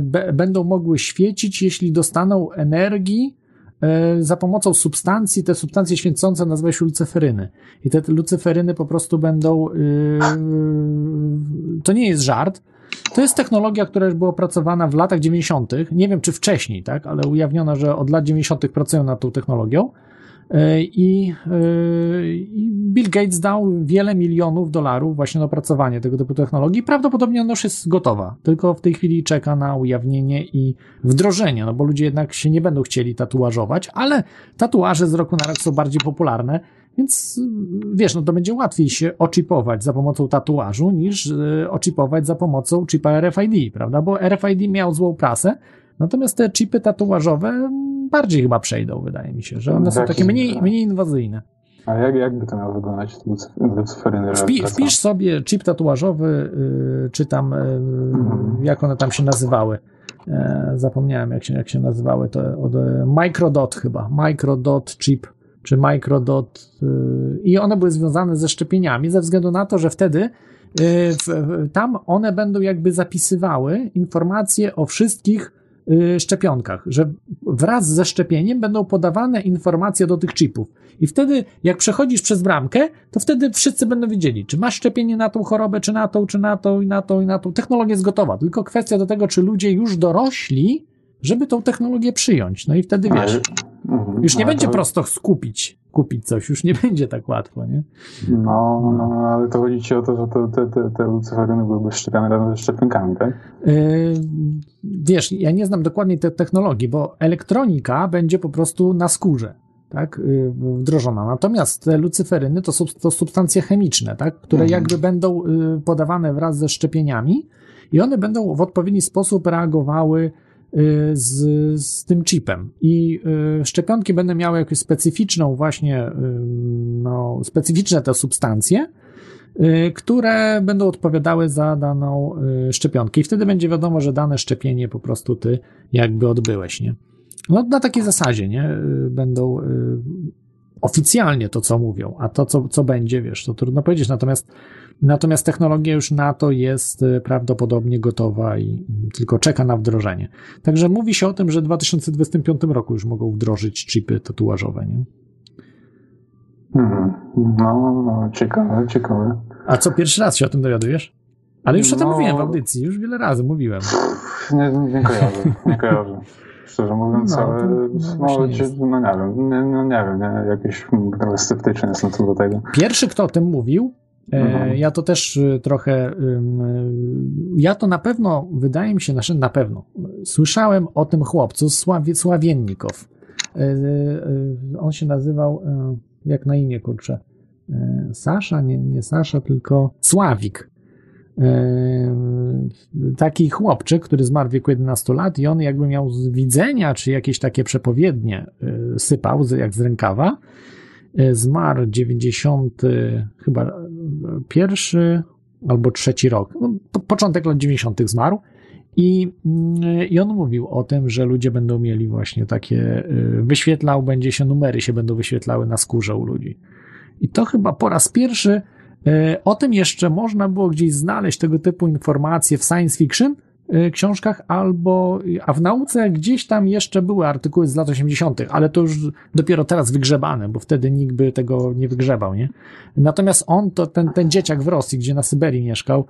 be, będą mogły świecić, jeśli dostaną energii za pomocą substancji. Te substancje świecące nazywa się lucyferyny. I te lucyferyny po prostu będą. y, to nie jest żart. To jest technologia, która już była opracowana w latach 90. Nie wiem, czy wcześniej, tak, ale ujawniono, że od lat 90. pracują nad tą technologią. E, I, e, I Bill Gates dał wiele milionów dolarów właśnie na opracowanie tego typu technologii. Prawdopodobnie ona już jest gotowa, tylko w tej chwili czeka na ujawnienie i wdrożenie, no bo ludzie jednak się nie będą chcieli tatuażować, ale tatuaże z roku na rok są bardziej popularne, więc wiesz, no to będzie łatwiej się oczipować za pomocą tatuażu niż e, oczipować za pomocą chipa RFID, prawda? Bo RFID miał złą prasę, natomiast te chipy tatuażowe bardziej chyba przejdą, wydaje mi się, że one są takie mniej, mniej inwazyjne. A jak, jak by to miało wyglądać, lucyferyny? Wpi, wpisz sobie chip tatuażowy, yy, czy tam, yy, mhm. jak one tam się nazywały. E, zapomniałem, jak się, jak się nazywały. To od e, Microdot chyba. Microdot chip, czy Microdot. Yy, I one były związane ze szczepieniami, ze względu na to, że wtedy y, tam one będą jakby zapisywały informacje o wszystkich Y, szczepionkach, że wraz ze szczepieniem będą podawane informacje do tych chipów. I wtedy, jak przechodzisz przez bramkę, to wtedy wszyscy będą wiedzieli, czy masz szczepienie na tą chorobę, czy na tą, czy na tą, i na tą, i na tą. Technologia jest gotowa. Tylko kwestia do tego, czy ludzie już dorośli, żeby tą technologię przyjąć. No i wtedy wiesz, mhm. już nie będzie prosto skupić kupić coś, już nie będzie tak łatwo, nie? No, no, ale to chodzi ci o to, że to, te, te, te lucyferyny byłyby szczepione razem ze szczepionkami, tak? Yy, wiesz, ja nie znam dokładnie tej technologii, bo elektronika będzie po prostu na skórze, tak, yy, wdrożona. Natomiast te lucyferyny to to substancje chemiczne, tak, które mhm. jakby będą yy, podawane wraz ze szczepieniami i one będą w odpowiedni sposób reagowały Y, z, z tym chipem. I y, szczepionki będą miały jakąś specyficzną, właśnie, y, no, specyficzne te substancje, które będą odpowiadały za daną szczepionkę. I wtedy będzie wiadomo, że dane szczepienie po prostu ty jakby odbyłeś, nie? No, na takiej zasadzie, nie? Będą oficjalnie to, co mówią, a to, co, co będzie, wiesz, to trudno powiedzieć. Natomiast Natomiast technologia już na to jest e, prawdopodobnie gotowa i tylko czeka na wdrożenie. Także mówi się o tym, że w 2025 roku już mogą wdrożyć chipy tatuażowe. Nie? Hmm. No, no, ciekawe, ciekawe. A co pierwszy raz się o tym dowiadujesz? Ale już no, o tym no. mówiłem w audycji, już wiele razy mówiłem. Nie, nie kojarzę, nie kojarzę. Szczerze mówiąc, no, ale no, no, no, nie wiem, nie, no, nie wiem, nie, jakiś sceptyczny jestem co do tego. Pierwszy, kto o tym mówił, E, mhm. Ja to też y, trochę, y, ja to na pewno, wydaje mi się, znaczy na pewno, słyszałem o tym chłopcu Sławie, Sławiennikow. E, e, on się nazywał, jak na imię, kurczę, Sasza, nie, nie Sasza, tylko Sławik. Taki chłopczyk, który zmarł w wieku 11 lat i on jakby miał z widzenia, czy jakieś takie przepowiednie sypał, jak z rękawa, E, zmarł 90, chyba pierwszy albo trzeci rok, no, początek lat 90. zmarł. I, mm, I on mówił o tym, że ludzie będą mieli właśnie takie, e, wyświetlał, będzie się numery się będą wyświetlały na skórze u ludzi. I to chyba po raz pierwszy e, o tym jeszcze można było gdzieś znaleźć tego typu informacje w science fiction, Y, książkach, albo, a w nauce gdzieś tam jeszcze były artykuły z lat 80., ale to już dopiero teraz wygrzebane, bo wtedy nikt by tego nie wygrzebał, nie? Natomiast on, to ten, ten dzieciak w Rosji, gdzie na Syberii mieszkał,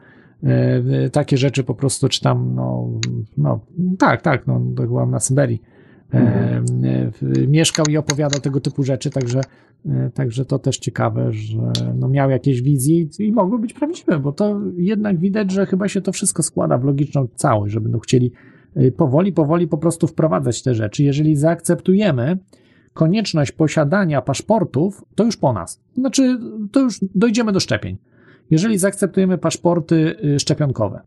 y, takie rzeczy po prostu, czy tam, no, no, tak, tak, no, to byłam na Syberii. Mieszkał i opowiadał tego typu rzeczy, także E, także to też ciekawe, że no miał jakieś wizje i mogły być prawdziwe, bo to jednak widać, że chyba się to wszystko składa w logiczną całość, że będą chcieli e, powoli, powoli po prostu wprowadzać te rzeczy. Jeżeli zaakceptujemy konieczność posiadania paszportów, to już po nas. Znaczy, to już dojdziemy do szczepień. Jeżeli zaakceptujemy paszporty e, szczepionkowe,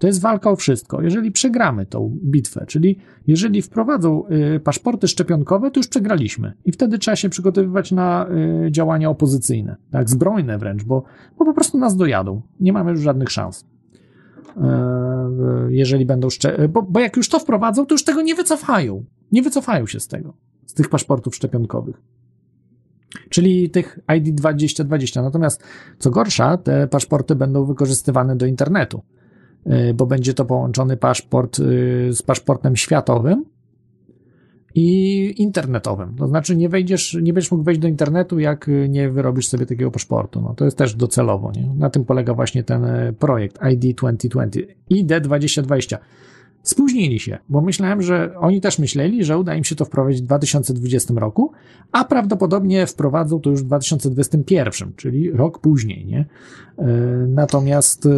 to jest walka o wszystko. Jeżeli przegramy tą bitwę, czyli jeżeli wprowadzą y, paszporty szczepionkowe, to już przegraliśmy. I wtedy trzeba się przygotowywać na y, działania opozycyjne, tak, zbrojne wręcz, bo, bo po prostu nas dojadą. Nie mamy już żadnych szans. E, jeżeli będą szczep... Bo, bo jak już to wprowadzą, to już tego nie wycofają. Nie wycofają się z tego, z tych paszportów szczepionkowych czyli tych ID 2020. Natomiast co gorsza, te paszporty będą wykorzystywane do internetu. Y, bo będzie to połączony paszport y, z paszportem światowym i internetowym. To znaczy nie wejdziesz, nie będziesz mógł wejść do internetu, jak nie wyrobisz sobie takiego paszportu. No to jest też docelowo, nie? Na tym polega właśnie ten e, projekt ID 2020, ID 2020. Spóźnili się, bo myślałem, że oni też myśleli, że uda im się to wprowadzić w 2020 roku, a prawdopodobnie wprowadzą to już w 2021, czyli rok później, nie? E, Natomiast e,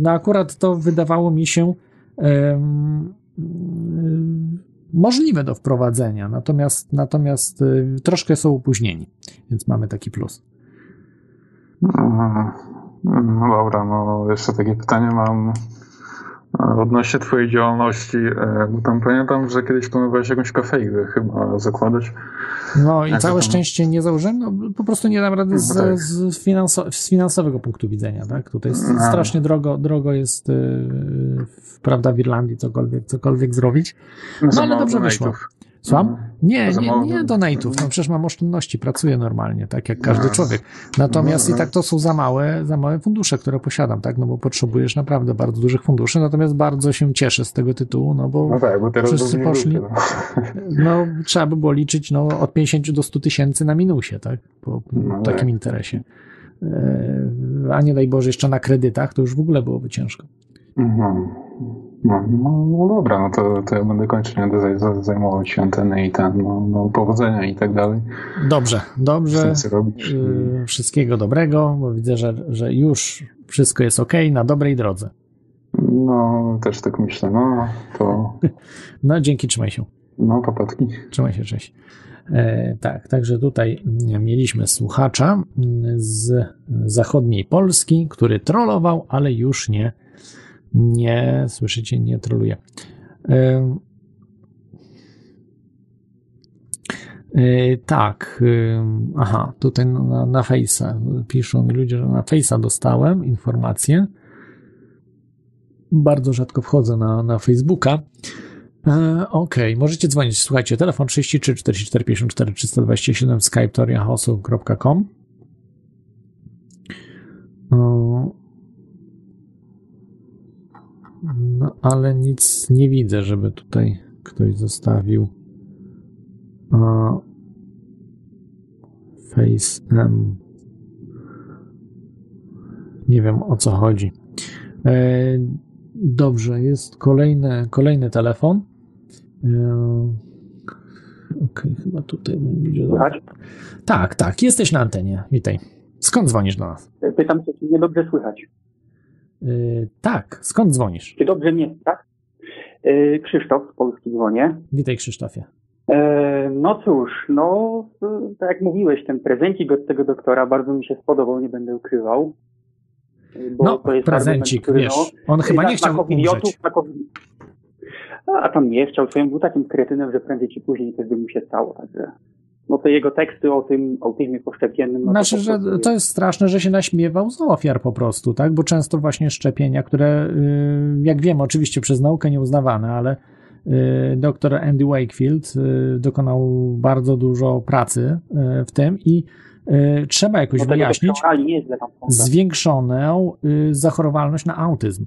no akurat to wydawało mi się em, możliwe do wprowadzenia, natomiast, natomiast e, troszkę są opóźnieni, więc mamy taki plus. Mhm. No dobra, no jeszcze takie pytanie mam e, odnośnie twojej działalności, e, bo tam pamiętam, że kiedyś planowałeś jakąś kafejkę chyba zakładać. No i Jak całe tam? szczęście nie założyłem, no po prostu nie dam rady No z, tak. z, z finansowego punktu widzenia, tak? Tutaj jest No. strasznie drogo, drogo jest, yy, prawda, w Irlandii cokolwiek, cokolwiek zrobić. Za ale mało dobrze wyszło. Słucham? Nie, Za nie, nie do- donate'ów, no przecież mam oszczędności, pracuję normalnie, tak jak każdy No. człowiek. Natomiast No, i tak to są za małe, za małe fundusze, które posiadam, tak? No bo potrzebujesz naprawdę bardzo dużych funduszy, natomiast bardzo się cieszę z tego tytułu, no bo No tak, bo teraz Wszyscy poszli. grupy, no, trzeba by było liczyć no, od 50 do 100 tysięcy na minusie, tak? Po No takim tak. interesie. E, A nie daj Boże, jeszcze na kredytach, to już w ogóle byłoby ciężko. Mhm. No, no, no dobra, no to, to ja będę kończyć, będę zaj- zaj- zajmował się anteny i ten, no, no powodzenia i tak dalej. Dobrze, dobrze. E, Wszystkiego dobrego, bo widzę, że, że już wszystko jest ok, na dobrej drodze. No, też tak myślę, no, to, No, dzięki, trzymaj się. no, papatki. Trzymaj się, cześć. E, tak, także tutaj mieliśmy słuchacza z zachodniej Polski, który trollował, ale już nie, nie, słyszycie, nie troluje. E, tak, aha, tutaj na, na piszą mi ludzie, że na Face'a dostałem informację. Bardzo rzadko wchodzę na, na Facebooka. E, Okej, możecie dzwonić. Słuchajcie, telefon 33 44 54 327 skype toriahosu.com O, No, ale nic nie widzę, żeby tutaj ktoś zostawił a, Face M. Nie wiem o co chodzi. E, Dobrze, jest kolejny, kolejny telefon. E, Okej, chyba tutaj będzie. Słychać? Tak, tak, jesteś na antenie. Witaj. Skąd dzwonisz do nas? Pytam się, czy mnie dobrze słychać. E, tak, skąd dzwonisz? Czy dobrze mnie, tak? Krzysztof z Polski dzwonię. Witaj, Krzysztofie. E, No cóż, no tak jak mówiłeś, ten prezencik od tego doktora bardzo mi się spodobał, nie będę ukrywał. Bo No, to jest prezencik, argument, wiesz, on chyba nie chciał na covidiotów, umrzeć. na COVID... A tam nie chciał, co był takim kretynem, że prędzej czy później coś by mu się stało. Także no to jego teksty o tym autyzmie poszczepiennym. No Znaczy, to, że to jest straszne, że się naśmiewał z ofiar po prostu, tak? Bo często właśnie szczepienia, które, y, jak wiemy, oczywiście przez naukę nieuznawane, ale y, doktor Andy Wakefield y, dokonał bardzo dużo pracy w tym i trzeba jakoś tego wyjaśnić zwiększoną zachorowalność na autyzm.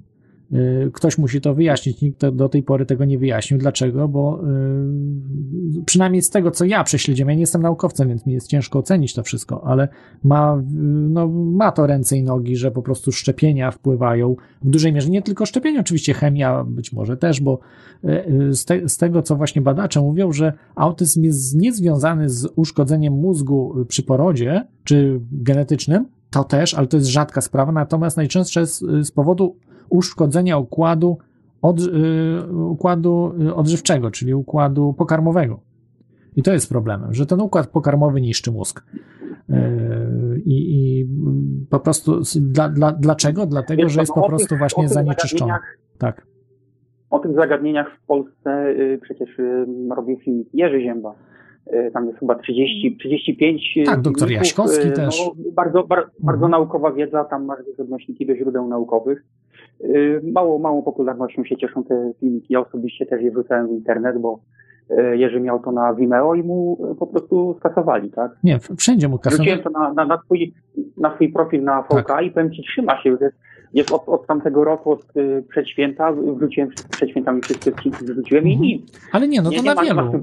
Y, Ktoś musi to wyjaśnić, nikt do tej pory tego nie wyjaśnił. Dlaczego? Bo y, przynajmniej z tego, co ja prześledziłem, ja nie jestem naukowcem, więc mi jest ciężko ocenić to wszystko, ale ma, y, no, ma to ręce i nogi, że po prostu szczepienia wpływają w dużej mierze. Nie tylko szczepienia, oczywiście chemia być może też, bo z, te, z tego, co właśnie badacze mówią, że autyzm jest niezwiązany z uszkodzeniem mózgu przy porodzie czy genetycznym, to też, ale to jest rzadka sprawa, natomiast najczęstsze y, z powodu uszkodzenia układu, od, y, układu y, odżywczego, czyli układu pokarmowego. I to jest problemem, że ten układ pokarmowy niszczy mózg. Y, I, i po prostu dla, dla, dlaczego? Dlatego, Wiesz, że jest no, po prostu tych- właśnie zanieczyszczony. Tak. O tych zagadnieniach w Polsce przecież robił film Jerzy Zięba. Tam jest chyba 30, 35 y, Tak, doktor Jaśkowski y, też. No, bardzo, bar, bardzo Mhm. naukowa wiedza, tam masz odnośniki do źródeł naukowych. Y, Mało, małą popularnością się cieszą te filmiki. Ja osobiście też je wrzucałem w internet, bo y, Jerzy miał to na Vimeo i mu y, po prostu skasowali, tak? Nie, wszędzie mu kasowali. Wrzuciłem to na, na, na, swój, na swój profil na VK Tak. i powiem Ci, trzyma się. Jest, jest od, od tamtego roku, od y, przed święta, wróciłem przed świętami wszystkie odcinki wrzuciłem Mhm. i nic. Ale nie, no to nie na nie ma wielu.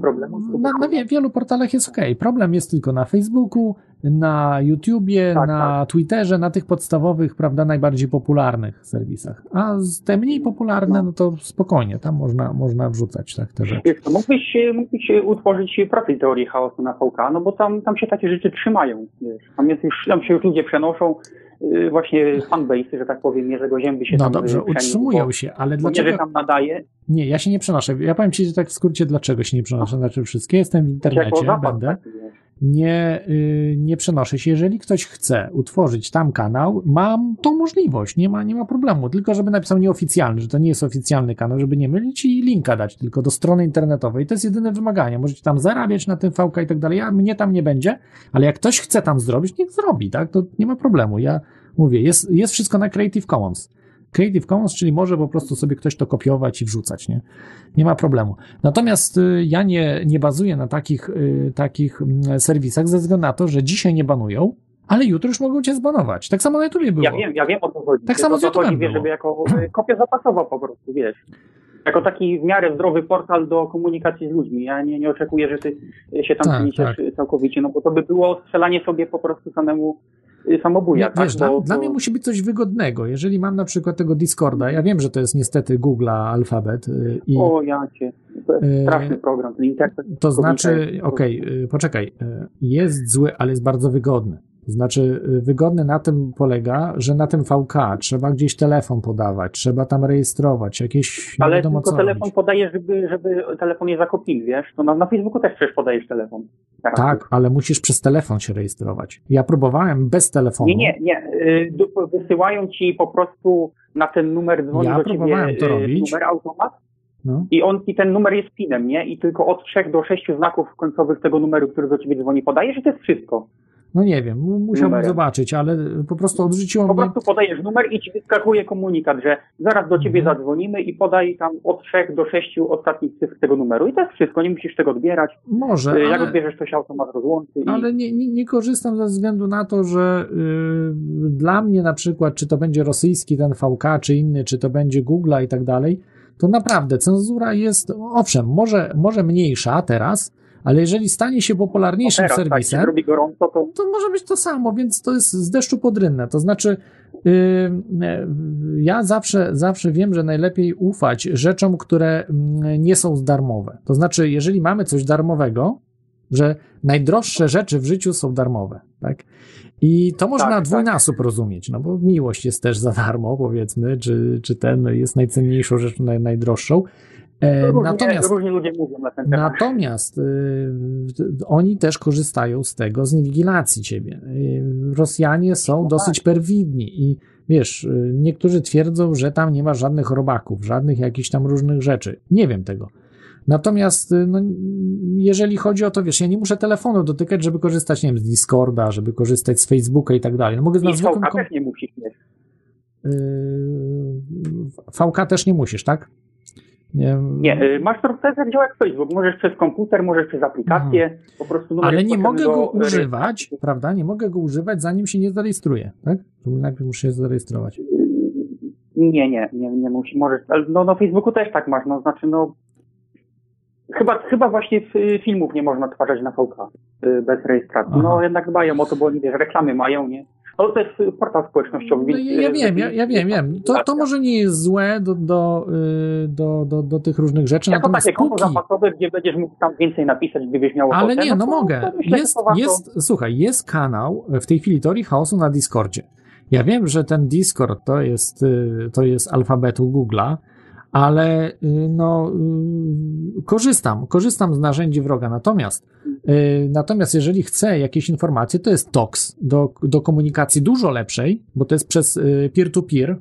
Na, na wie, wielu portalach jest ok. Problem jest tylko na Facebooku, na YouTubie, Tak, na Twitterze, na tych podstawowych, prawda, najbardziej popularnych serwisach. A te mniej popularne, no to spokojnie, tam można, można wrzucać tak, te rzeczy. Wiesz, mógłbyś, mógłbyś utworzyć profil teorii chaosu na VK, no bo tam, tam się takie rzeczy trzymają, wiesz. Tam, jest już, tam się już ludzie przenoszą, właśnie fanbase, że tak powiem, Jerzego Zięby się No tam dobrze, yy, przeniósł, utrzymują bo- się, ale dlaczego... Jerzy tam nadaje, Nie, ja się nie przenoszę. Ja powiem ci tak w skrócie, dlaczego się nie przenoszę. Znaczy wszystkie, jestem w internecie, będę. wiesz. Nie, y, nie przenoszę się. Jeżeli ktoś chce utworzyć tam kanał, mam tą możliwość, nie ma, nie ma problemu. Tylko żeby napisał nieoficjalny, że to nie jest oficjalny kanał, żeby nie mylić i linka dać tylko do strony internetowej. To jest jedyne wymaganie. Możecie tam zarabiać na tym VK i tak dalej. Ja, mnie tam nie będzie, ale jak ktoś chce tam zrobić, niech zrobi, tak? To nie ma problemu. Ja mówię, jest, jest wszystko na Creative Commons. Creative Commons, czyli może po prostu sobie ktoś to kopiować i wrzucać, nie? Nie ma problemu. Natomiast y, ja nie, nie bazuję na takich, y, takich mm, serwisach ze względu na to, że dzisiaj nie banują, ale jutro już mogą cię zbanować. Tak samo na YouTubie było. Ja wiem, ja wiem o co chodzi. Tak samo z YouTube'em było. żeby jako y, kopia zapasowa po prostu, wiesz. Jako taki w miarę zdrowy portal do komunikacji z ludźmi. Ja nie, nie oczekuję, że ty się tam Tak, tak. całkowicie, no bo to by było strzelanie sobie po prostu samemu samobuja, Nie, tak? wiesz, bo, dla, dla bo- mnie musi być coś wygodnego. Jeżeli mam na przykład tego Discorda, ja wiem, że to jest niestety Google'a alfabet y, i O, ja cię. To jest Y, straszny program, ten interfejs. to znaczy, okej, y, poczekaj, y, jest zły, ale jest bardzo wygodny. To znaczy, y, wygodny na tym polega, że na tym VK trzeba gdzieś telefon podawać, trzeba tam rejestrować, jakieś Ale wiadomo tylko telefon robić. podajesz, żeby, żeby telefon nie zakopili, wiesz? To na, na Facebooku też przecież podajesz telefon. Teraz. Tak, ale musisz przez telefon się rejestrować. Ja próbowałem bez telefonu. Nie, nie, nie. Y, Wysyłają ci po prostu na ten numer dzwoni Ja do ciebie próbowałem to y, robić. numer automat No. i on i ten numer jest pinem, nie? I tylko od trzech do sześciu znaków końcowych tego numeru, który do ciebie dzwoni, podajesz i to jest wszystko. No nie wiem, mu- musiałbym Numerem. zobaczyć, ale po prostu odrzuciło Po mnie. prostu podajesz numer i ci wyskakuje komunikat, że zaraz do ciebie Mhm. zadzwonimy i podaj tam od trzech do sześciu ostatnich cyfr tego numeru. I to jest wszystko, nie musisz tego odbierać. Może, Y, Jak ale, odbierzesz, to się automat rozłączy. I... ale nie, nie, nie korzystam ze względu na to, że y, dla mnie na przykład, czy to będzie rosyjski ten VK, czy inny, czy to będzie Google'a i tak dalej, to naprawdę cenzura jest, owszem, może, może mniejsza teraz, ale jeżeli stanie się popularniejszym teraz, tak, serwisem, robi gorąco, to to może być to samo, więc to jest z deszczu pod rynnę. To znaczy, yy, ja zawsze, zawsze wiem, że najlepiej ufać rzeczom, które mm, nie są darmowe. To znaczy, jeżeli mamy coś darmowego, że najdroższe rzeczy w życiu są darmowe, tak? I to można Tak, tak. dwójnasób rozumieć, no bo miłość jest też za darmo, powiedzmy, czy, czy ten jest najcenniejszą rzeczą, naj, najdroższą. E, różnie, natomiast różnie ludzie mówią na ten temat. Natomiast y, oni też korzystają z tego, z inwigilacji ciebie. Y, Rosjanie są No dosyć perfidni i wiesz, y, niektórzy twierdzą, że tam nie ma żadnych robaków, żadnych jakichś tam różnych rzeczy. Nie wiem tego. Natomiast, y, no, jeżeli chodzi o to, wiesz, ja nie muszę telefonu dotykać, żeby korzystać, nie wiem, z Discorda, żeby korzystać z Facebooka i tak dalej. No mogę na I zwykłym VK też nie musisz mieć. y, VK też nie musisz, tak? Nie, Nie, y, masz to jak działa jak Facebook. Możesz przez komputer, możesz przez aplikację, po prostu. Ale nie mogę do go używać, prawda? Nie mogę go używać, zanim się nie zarejestruję, tak? To najpierw muszę się zarejestrować. Y, Nie, nie, nie, nie musi, możesz, no na Facebooku też tak masz, no znaczy no chyba, chyba właśnie filmów nie można twarzać na VK y, bez rejestracji. Aha. No jednak dbają o to, bo oni wiesz, reklamy mają, nie? No to jest portal społecznościowy, No, ja, ja wiem, ja, ja wiem, wiem. To, to może nie jest złe do, do, y, do, do, do tych różnych rzeczy, Jako natomiast takie konto zapasowe, gdzie będziesz mógł tam więcej napisać, gdybyś miał Ale ochotę, nie, no to, mogę. To myślę, Jest, to jest, słuchaj, jest kanał w tej chwili Teorii Chaosu na Discordzie. Ja wiem, że ten Discord to jest, y, to jest alfabetu Google'a, ale y, no, y, korzystam, korzystam z narzędzi wroga. Natomiast, y, natomiast jeżeli chcę jakieś informacje, to jest TOX do, do komunikacji dużo lepszej, bo to jest przez peer-to-peer,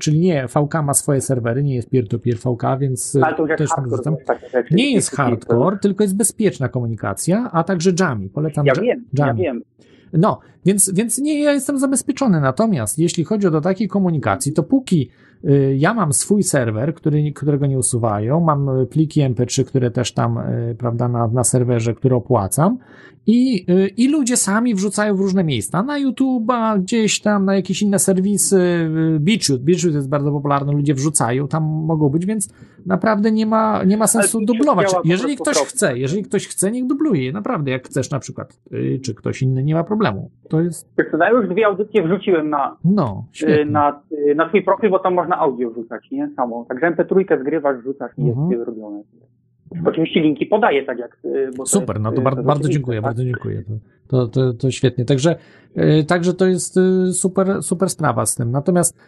czyli nie, VK ma swoje serwery, nie jest peer-to-peer VK, więc też jest takie rzeczy. Nie jest hardcore, tylko jest bezpieczna komunikacja, a także Jami. Polecam Ja Ja- wiem, ja Jami. wiem. No, więc, więc nie, ja jestem zabezpieczony. Natomiast jeśli chodzi o do takiej komunikacji, to póki ja mam swój serwer, który, którego nie usuwają, mam y, pliki MP3, które też tam, y, prawda, na, na serwerze, które opłacam. I, y, i ludzie sami wrzucają w różne miejsca, na YouTube'a, gdzieś tam, na jakieś inne serwisy, y, BitChute, BitChute jest bardzo popularny, ludzie wrzucają, tam mogą być, więc naprawdę nie ma, nie ma sensu dublować. Jeżeli ktoś chce, jeżeli ktoś chce, niech dubluje. Naprawdę, jak chcesz na przykład, y, czy ktoś inny, nie ma problemu. To jest, Wiesz co, Ja już dwie audycje wrzuciłem na, no, y, na, y, na swój profil, bo tam można audio wrzucać, nie? Samo. Także MP3 zgrywasz, wrzucasz i Mhm. jest zrobione. Oczywiście linki podaję, tak jak... Super, jest, no to bardzo dziękuję, tak? bardzo dziękuję. To, to, to, świetnie. Także, także to jest super, super sprawa z tym. Natomiast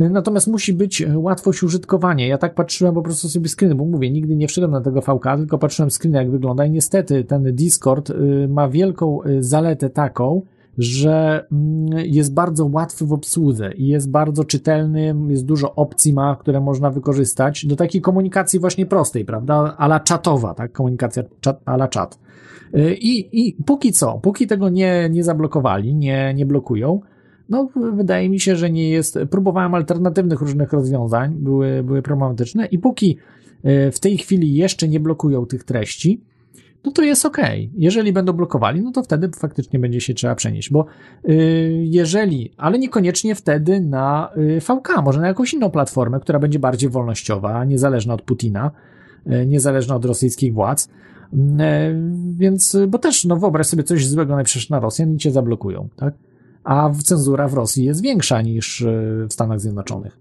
Natomiast musi być y, łatwość użytkowania. Ja tak patrzyłem po prostu sobie screeny, bo mówię, nigdy nie wszedłem na tego VK, tylko patrzyłem screen jak wygląda i niestety ten Discord y, ma wielką y, zaletę taką, że mm, jest bardzo łatwy w obsłudze i jest bardzo czytelny, jest dużo opcji ma, które można wykorzystać do takiej komunikacji właśnie prostej, prawda, ala czatowa, tak, komunikacja ala czat. Y, I, I póki co, póki tego nie, nie zablokowali, nie, nie blokują, no wydaje mi się, że nie jest, próbowałem alternatywnych różnych rozwiązań, były, były problematyczne i póki y, w tej chwili jeszcze nie blokują tych treści, no to jest ok. Jeżeli będą blokowali, no to wtedy faktycznie będzie się trzeba przenieść, bo y, jeżeli, ale niekoniecznie wtedy na y, VK, może na jakąś inną platformę, która będzie bardziej wolnościowa, niezależna od Putina, niezależna od rosyjskich władz. Więc, bo też, no wyobraź sobie coś złego najpierw na Rosjan i cię zablokują, tak? A cenzura w Rosji jest większa niż y, w Stanach Zjednoczonych.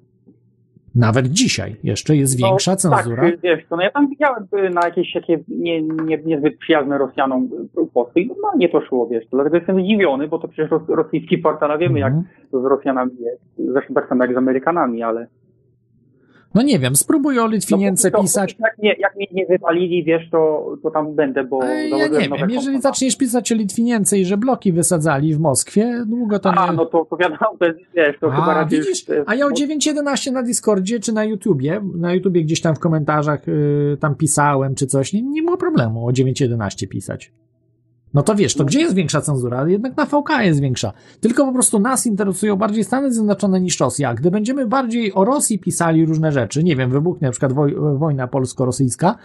Nawet dzisiaj jeszcze jest większa no, cenzura. Tak, wiesz, to no ja tam widziałem y, na jakieś takie nie, nie, niezbyt przyjazne Rosjanom posty i normalnie to szło, wiesz, dlatego jestem zdziwiony, bo to przecież ros, rosyjski portal, a wiemy Mhm. jak to z Rosjanami jest, zresztą tak samo jak z Amerykanami, ale... No nie wiem, spróbuj o Litwinience no, pisać. Jak mnie, jak mnie nie wypalili, wiesz, to, to tam będę, bo Ej, Ja nie wiem, jeżeli zaczniesz pisać o Litwinience i że bloki wysadzali w Moskwie, długo to nie... A, no to, to jest, wiesz, to chyba A, raczej... widzisz, a ja o 9.11 na Discordzie czy na YouTubie, na YouTubie gdzieś tam w komentarzach y, tam pisałem czy coś, nie, nie było problemu o 9.11 pisać. No to wiesz, to gdzie jest większa cenzura? Jednak na VK jest większa. Tylko po prostu nas interesują bardziej Stany Zjednoczone niż Rosja. Gdy będziemy bardziej o Rosji pisali różne rzeczy, nie wiem, wybuchnie na przykład woj wojna polsko-rosyjska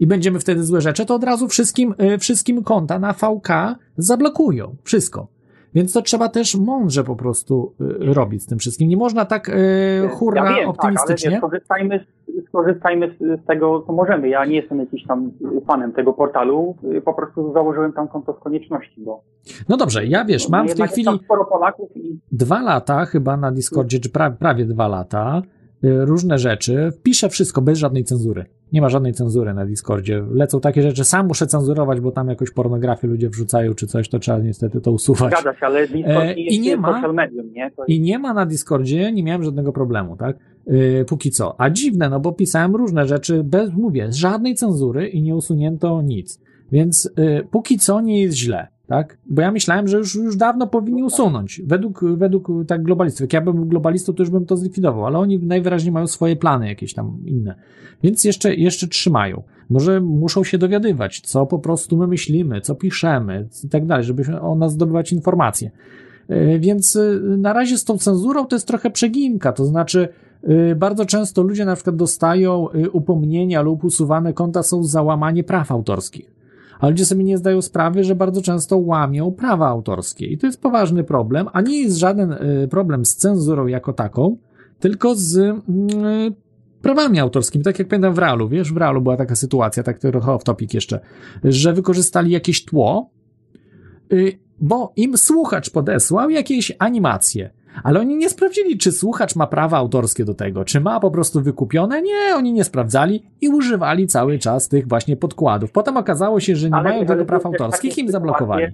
i będziemy wtedy złe rzeczy, to od razu wszystkim, y, wszystkim konta na VK zablokują. Wszystko. Więc to trzeba też mądrze po prostu y, robić z tym wszystkim. Nie można tak y, hurra ja wiem, optymistycznie. Tak, ale wiesz, skorzystajmy, z, skorzystajmy z, tego, co możemy. Ja nie jestem jakiś tam fanem tego portalu, po prostu założyłem tam konto z konieczności, bo No dobrze, ja wiesz, mam w tej jest chwili sporo Polaków i dwa lata chyba na Discordzie, czy pra, prawie dwa lata, y, różne rzeczy, piszę wszystko bez żadnej cenzury. Nie ma żadnej cenzury na Discordzie. Lecą takie rzeczy, sam muszę cenzurować, bo tam jakąś pornografię ludzie wrzucają czy coś, to trzeba niestety to usuwać. zgadza się, ale Discord E, nie i jest nie ma- social medium, nie? To I nie ma na Discordzie, nie miałem żadnego problemu, tak? Yy, póki co. A dziwne, no bo pisałem różne rzeczy bez, mówię, żadnej cenzury i nie usunięto nic. Więc yy, póki co nie jest źle, tak? Bo ja myślałem, że już, już dawno powinni usunąć. Według, według tak globalistów. Jak ja bym był globalistą, to już bym to zlikwidował, ale oni najwyraźniej mają swoje plany jakieś tam inne. Więc jeszcze, jeszcze trzymają. Może muszą się dowiadywać, co po prostu my myślimy, co piszemy i tak dalej, żeby o nas zdobywać informacje. E, Więc y, na razie z tą cenzurą to jest trochę przeginka, to znaczy y, bardzo często ludzie na przykład dostają y, upomnienia lub usuwane konta są za łamanie praw autorskich. A ludzie sobie nie zdają sprawy, że bardzo często łamią prawa autorskie. I to jest poważny problem, a nie jest żaden y, problem z cenzurą jako taką, tylko z mm, prawami autorskimi. Tak jak pamiętam w Realu, wiesz, w Realu była taka sytuacja, tak trochę off topic jeszcze, że wykorzystali jakieś tło, y, bo im słuchacz podesłał jakieś animacje. Ale oni nie sprawdzili, czy słuchacz ma prawa autorskie do tego, czy ma po prostu wykupione. Nie, oni nie sprawdzali i używali cały czas tych właśnie podkładów. Potem okazało się, że nie Ale- mają ale tego praw autorskich i im zablokowali.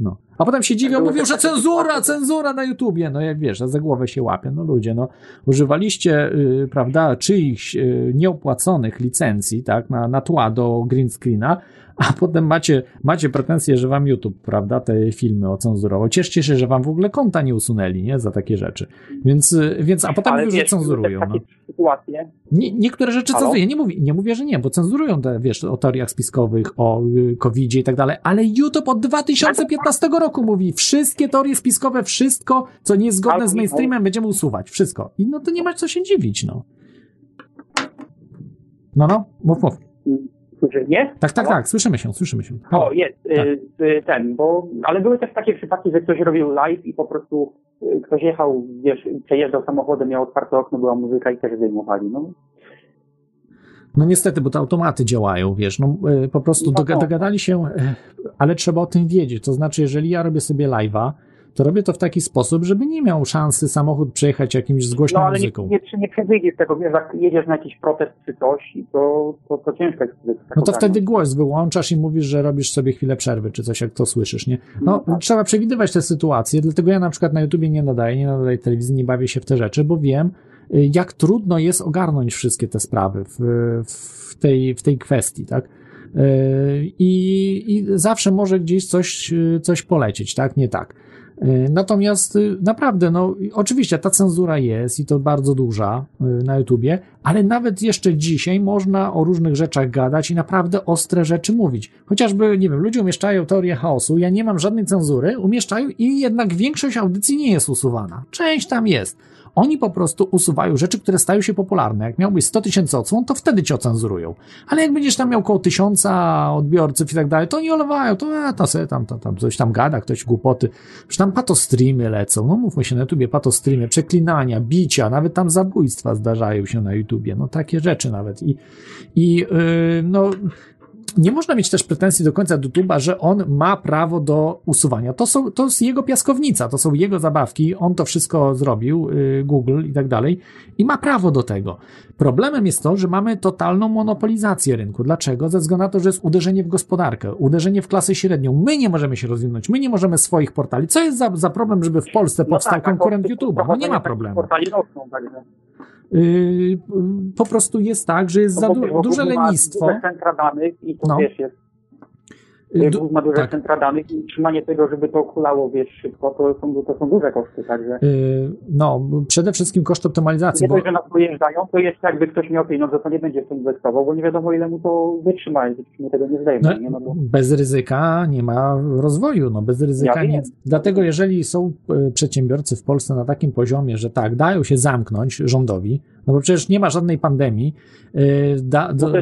No. A potem się dziwią, mówią, że cenzura, cenzura na YouTubie. No jak wiesz, za głowę się łapie. No ludzie, no używaliście, y, prawda, czyichś y, nieopłaconych licencji, tak, na, na tła do green screena, a potem macie, macie pretensje, że wam YouTube, prawda, te filmy ocenzurował. Cieszcie się, że wam w ogóle konta nie usunęli, nie, za takie rzeczy. Więc, więc a potem ale mówią, wiesz, cenzurują. No. sytuacje, Nie, niektóre rzeczy Halo? cenzurują. Nie mówię, nie mówię, że nie, bo cenzurują te, wiesz, o teoriach spiskowych, o y, COVID-zie i tak dalej, ale YouTube od 2015 roku mówi, wszystkie teorie spiskowe, wszystko, co nie jest zgodne z mainstreamem, będziemy usuwać. Wszystko. I no to nie ma co się dziwić, no. No, no, mów, mów. Że nie? Tak, tak, tak, słyszymy się, słyszymy się. Halo. O, jest, Tak. y, y, ten, bo, ale były też takie przypadki, że ktoś robił live i po prostu y, ktoś jechał, wiesz, przejeżdżał samochodem, miał otwarte okno, była muzyka i też zdejmowali, no. No niestety, bo te automaty działają, wiesz, no y, po prostu dogadali się, y, ale trzeba o tym wiedzieć. To znaczy, jeżeli ja robię sobie live'a, to robię to w taki sposób, żeby nie miał szansy samochód przejechać jakimś z głośną No ale nie, muzyką. nie, czy nie przewyjdziesz tego, wiesz, jak jedziesz na jakiś protest czy coś, to, to, to ciężko jest tak No to wtedy głos wyłączasz i mówisz, że robisz sobie chwilę przerwy, czy coś, jak to słyszysz, nie? No, No tak. trzeba przewidywać te sytuacje, dlatego ja na przykład na YouTubie nie nadaję, nie nadaję telewizji, nie bawię się w te rzeczy, bo wiem, y, jak trudno jest ogarnąć wszystkie te sprawy w, w, tej, w tej kwestii, tak? Y, I, I zawsze może gdzieś coś, y, coś polecieć, tak? Nie tak. Y, Natomiast y, naprawdę, no oczywiście ta cenzura jest i to bardzo duża y, na YouTubie, ale nawet jeszcze dzisiaj można o różnych rzeczach gadać i naprawdę ostre rzeczy mówić. Chociażby, nie wiem, ludzie umieszczają teorię chaosu, ja nie mam żadnej cenzury, umieszczają i jednak większość audycji nie jest usuwana. Część tam jest. Oni po prostu usuwają rzeczy, które stają się popularne. Jak miałbyś 100 tysięcy odsłon, to wtedy cię ocenzurują. Ale jak będziesz tam miał około tysiąca odbiorców i tak dalej, to oni olewają, to, a, to sobie tam, to, tam coś tam gada, ktoś głupoty. Przecież tam patostreamy lecą, no mówmy się na YouTubie, patostreamy, przeklinania, bicia, nawet tam zabójstwa zdarzają się na YouTubie, no takie rzeczy nawet. I, i yy, no nie można mieć też pretensji do końca do YouTube'a, że on ma prawo do usuwania. To, są, to jest jego piaskownica, to są jego zabawki, on to wszystko zrobił, yy, Google i tak dalej, i ma prawo do tego. Problemem jest to, że mamy totalną monopolizację rynku. Dlaczego? Ze względu na to, że jest uderzenie w gospodarkę, uderzenie w klasę średnią. My nie możemy się rozwinąć, my nie możemy swoich portali. Co jest za, za problem, żeby w Polsce No powstał tak, tak, konkurent YouTube'a? No nie ma problemu. Portali rosną, także. Yy, po prostu jest tak, że jest za du- duże lenistwo. Centra danych i to No. wiesz, jest Yy, Google du- ma duże tak. centra danych i utrzymanie tego, żeby to kulało, wiesz, szybko, to są, to są duże koszty, także. Yy, No, przede wszystkim koszt optymalizacji, Nie bo dość, że nas dojeżdżają, to jeszcze jakby ktoś miał pieniądze, to nie będzie w to inwestował, bo nie wiadomo ile mu to wytrzyma, jeśli mu tego nie zdejmą, no, nie? No bo bez ryzyka nie ma rozwoju, no bez ryzyka Ja nie. Dlatego jeżeli są e, przedsiębiorcy w Polsce na takim poziomie, że tak, dają się zamknąć rządowi, no bo przecież nie ma żadnej pandemii, e, da, no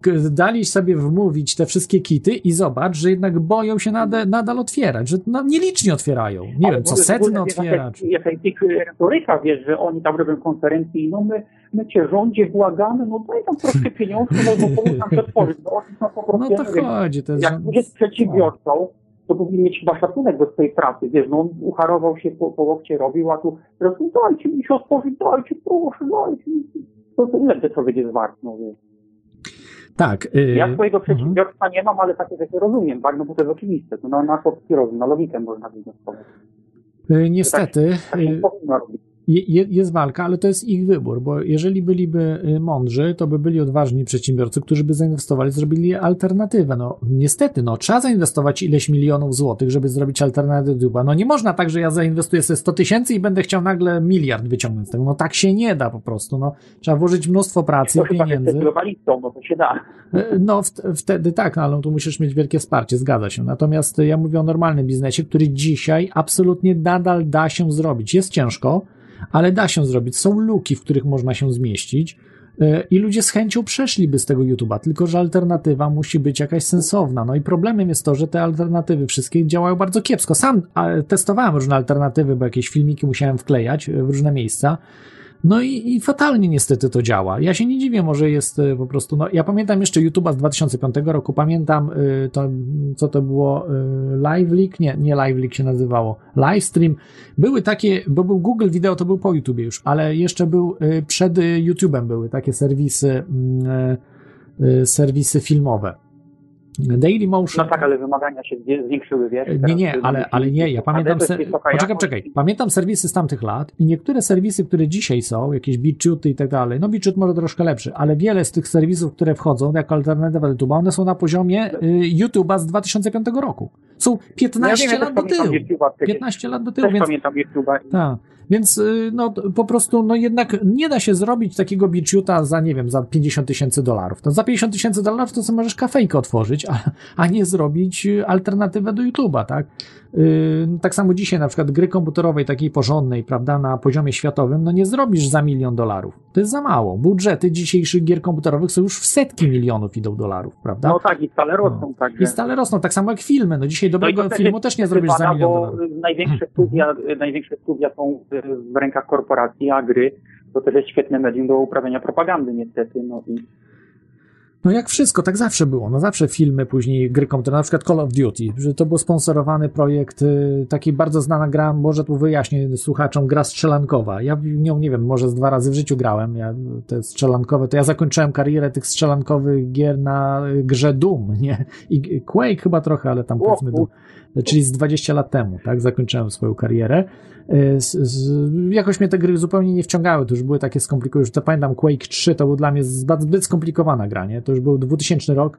k, dali sobie wmówić te wszystkie kity i zobacz, że jednak boją się nadal, nadal otwierać, że no, nielicznie otwierają. Nie Ale wiem, co setny otwiera. jaka jest- ich retoryka, wiesz, że oni tam robią konferencje i no my, my cię rządzie błagamy, no daj tam troszkę pieniążków, no bo pomóż nam przetworzyć, no oni są po prostu, No to chodzi, to jest... jak jest przedsiębiorcą, to powinien mieć chyba szacunek do swojej pracy, wiesz, no on ucharował się po, po łokcie robił, a tu teraz dajcie mi się otworzyć, dajcie, proszę, dajcie mi. To, to ile ten człowiek jest wart, no wiesz. Tak. y, Ja swojego mhm. przedsiębiorstwa nie mam, ale takie rzeczy rozumiem, tak, no bo to jest oczywiste, to na, na chłopski rozum, na logikę można wnioskować. Y, Niestety, Tak się y, powinno robić. Je- je- jest walka, ale to jest ich wybór, bo jeżeli byliby y, mądrzy, to by byli odważni przedsiębiorcy, którzy by zainwestowali, zrobili alternatywę. No niestety, no trzeba zainwestować ileś milionów złotych, żeby zrobić alternatywę. No nie można tak, że ja zainwestuję sobie 100 tysięcy i będę chciał nagle miliard wyciągnąć z tego. No tak się nie da po prostu. No trzeba włożyć mnóstwo pracy To pieniędzy. no to się da. E, No, w- wtedy tak, no, ale tu musisz mieć wielkie wsparcie, zgadza się. Natomiast ja mówię o normalnym biznesie, który dzisiaj absolutnie nadal da się zrobić. Jest ciężko, ale da się zrobić. Są luki, w których można się zmieścić e, i ludzie z chęcią przeszliby z tego YouTube'a, tylko że alternatywa musi być jakaś sensowna. No i problemem jest to, że te alternatywy wszystkie działają bardzo kiepsko. Sam testowałem różne alternatywy, bo jakieś filmiki musiałem wklejać w różne miejsca. No i, i fatalnie niestety to działa. Ja się nie dziwię, może jest y, po prostu. No, ja pamiętam jeszcze YouTube'a z 2005 roku, pamiętam y, to, co to było, y, Live Leak? Nie, nie Live Leak się nazywało, Livestream. Były takie, bo był Google Video, to był po YouTubie już, ale jeszcze był y, przed YouTube'em były takie serwisy, y, serwisy filmowe. Daily Motion. No tak, ale wymagania się zwiększyły, wiesz. Nie, nie, ale, ale nie, ja pamiętam. Se... Poczekaj, czekaj. Pamiętam serwisy z tamtych lat i niektóre serwisy, które dzisiaj są, jakieś BitChuty i tak dalej, no BitChut może troszkę lepszy, ale wiele z tych serwisów, które wchodzą jako alternatywa do one są na poziomie y, YouTube'a z 2005 roku. Są 15 No ja wiem, lat do tyłu. pamiętam YouTube'a przecież. 15 lat do tyłu, Też więc pamiętam YouTube'a. tak. Więc y, no, po prostu, no jednak nie da się zrobić takiego BitChuta za, nie wiem, za 50 tysięcy dolarów. To za 50 tysięcy dolarów to sobie możesz kafejkę otworzyć, a, a nie zrobić y, alternatywę do YouTube'a, tak? Y, tak samo dzisiaj na przykład gry komputerowej takiej porządnej, prawda, na poziomie światowym, no nie zrobisz za milion dolarów. To jest za mało. Budżety dzisiejszych gier komputerowych są już w setki milionów idą dolarów, prawda? No tak, i stale rosną, także. I stale rosną, tak samo jak filmy. No dzisiaj No dobrego też filmu też nie zrobisz za milion bo dolarów. Największe studia, największe studia są w rękach korporacji, a gry to też jest świetne medium do uprawiania propagandy niestety, no i No jak wszystko, tak zawsze było. No zawsze filmy, później gry komputerowe, na przykład Call of Duty, że to był sponsorowany projekt, y, taki bardzo znana gra, może tu wyjaśnię słuchaczom, gra strzelankowa. Ja nią, nie wiem, może z dwa razy w życiu grałem, ja, te strzelankowe, to ja zakończyłem karierę tych strzelankowych gier na y, grze Doom, nie? I Quake chyba trochę, ale tam powiedzmy Doom. Czyli z 20 lat temu, tak, zakończyłem swoją karierę. Y, z, z, jakoś mnie te gry zupełnie nie wciągały, to już były takie skomplikowane, już to pamiętam Quake 3 to był dla mnie zbyt, zbyt skomplikowana gra, nie? To już był 2000 rok.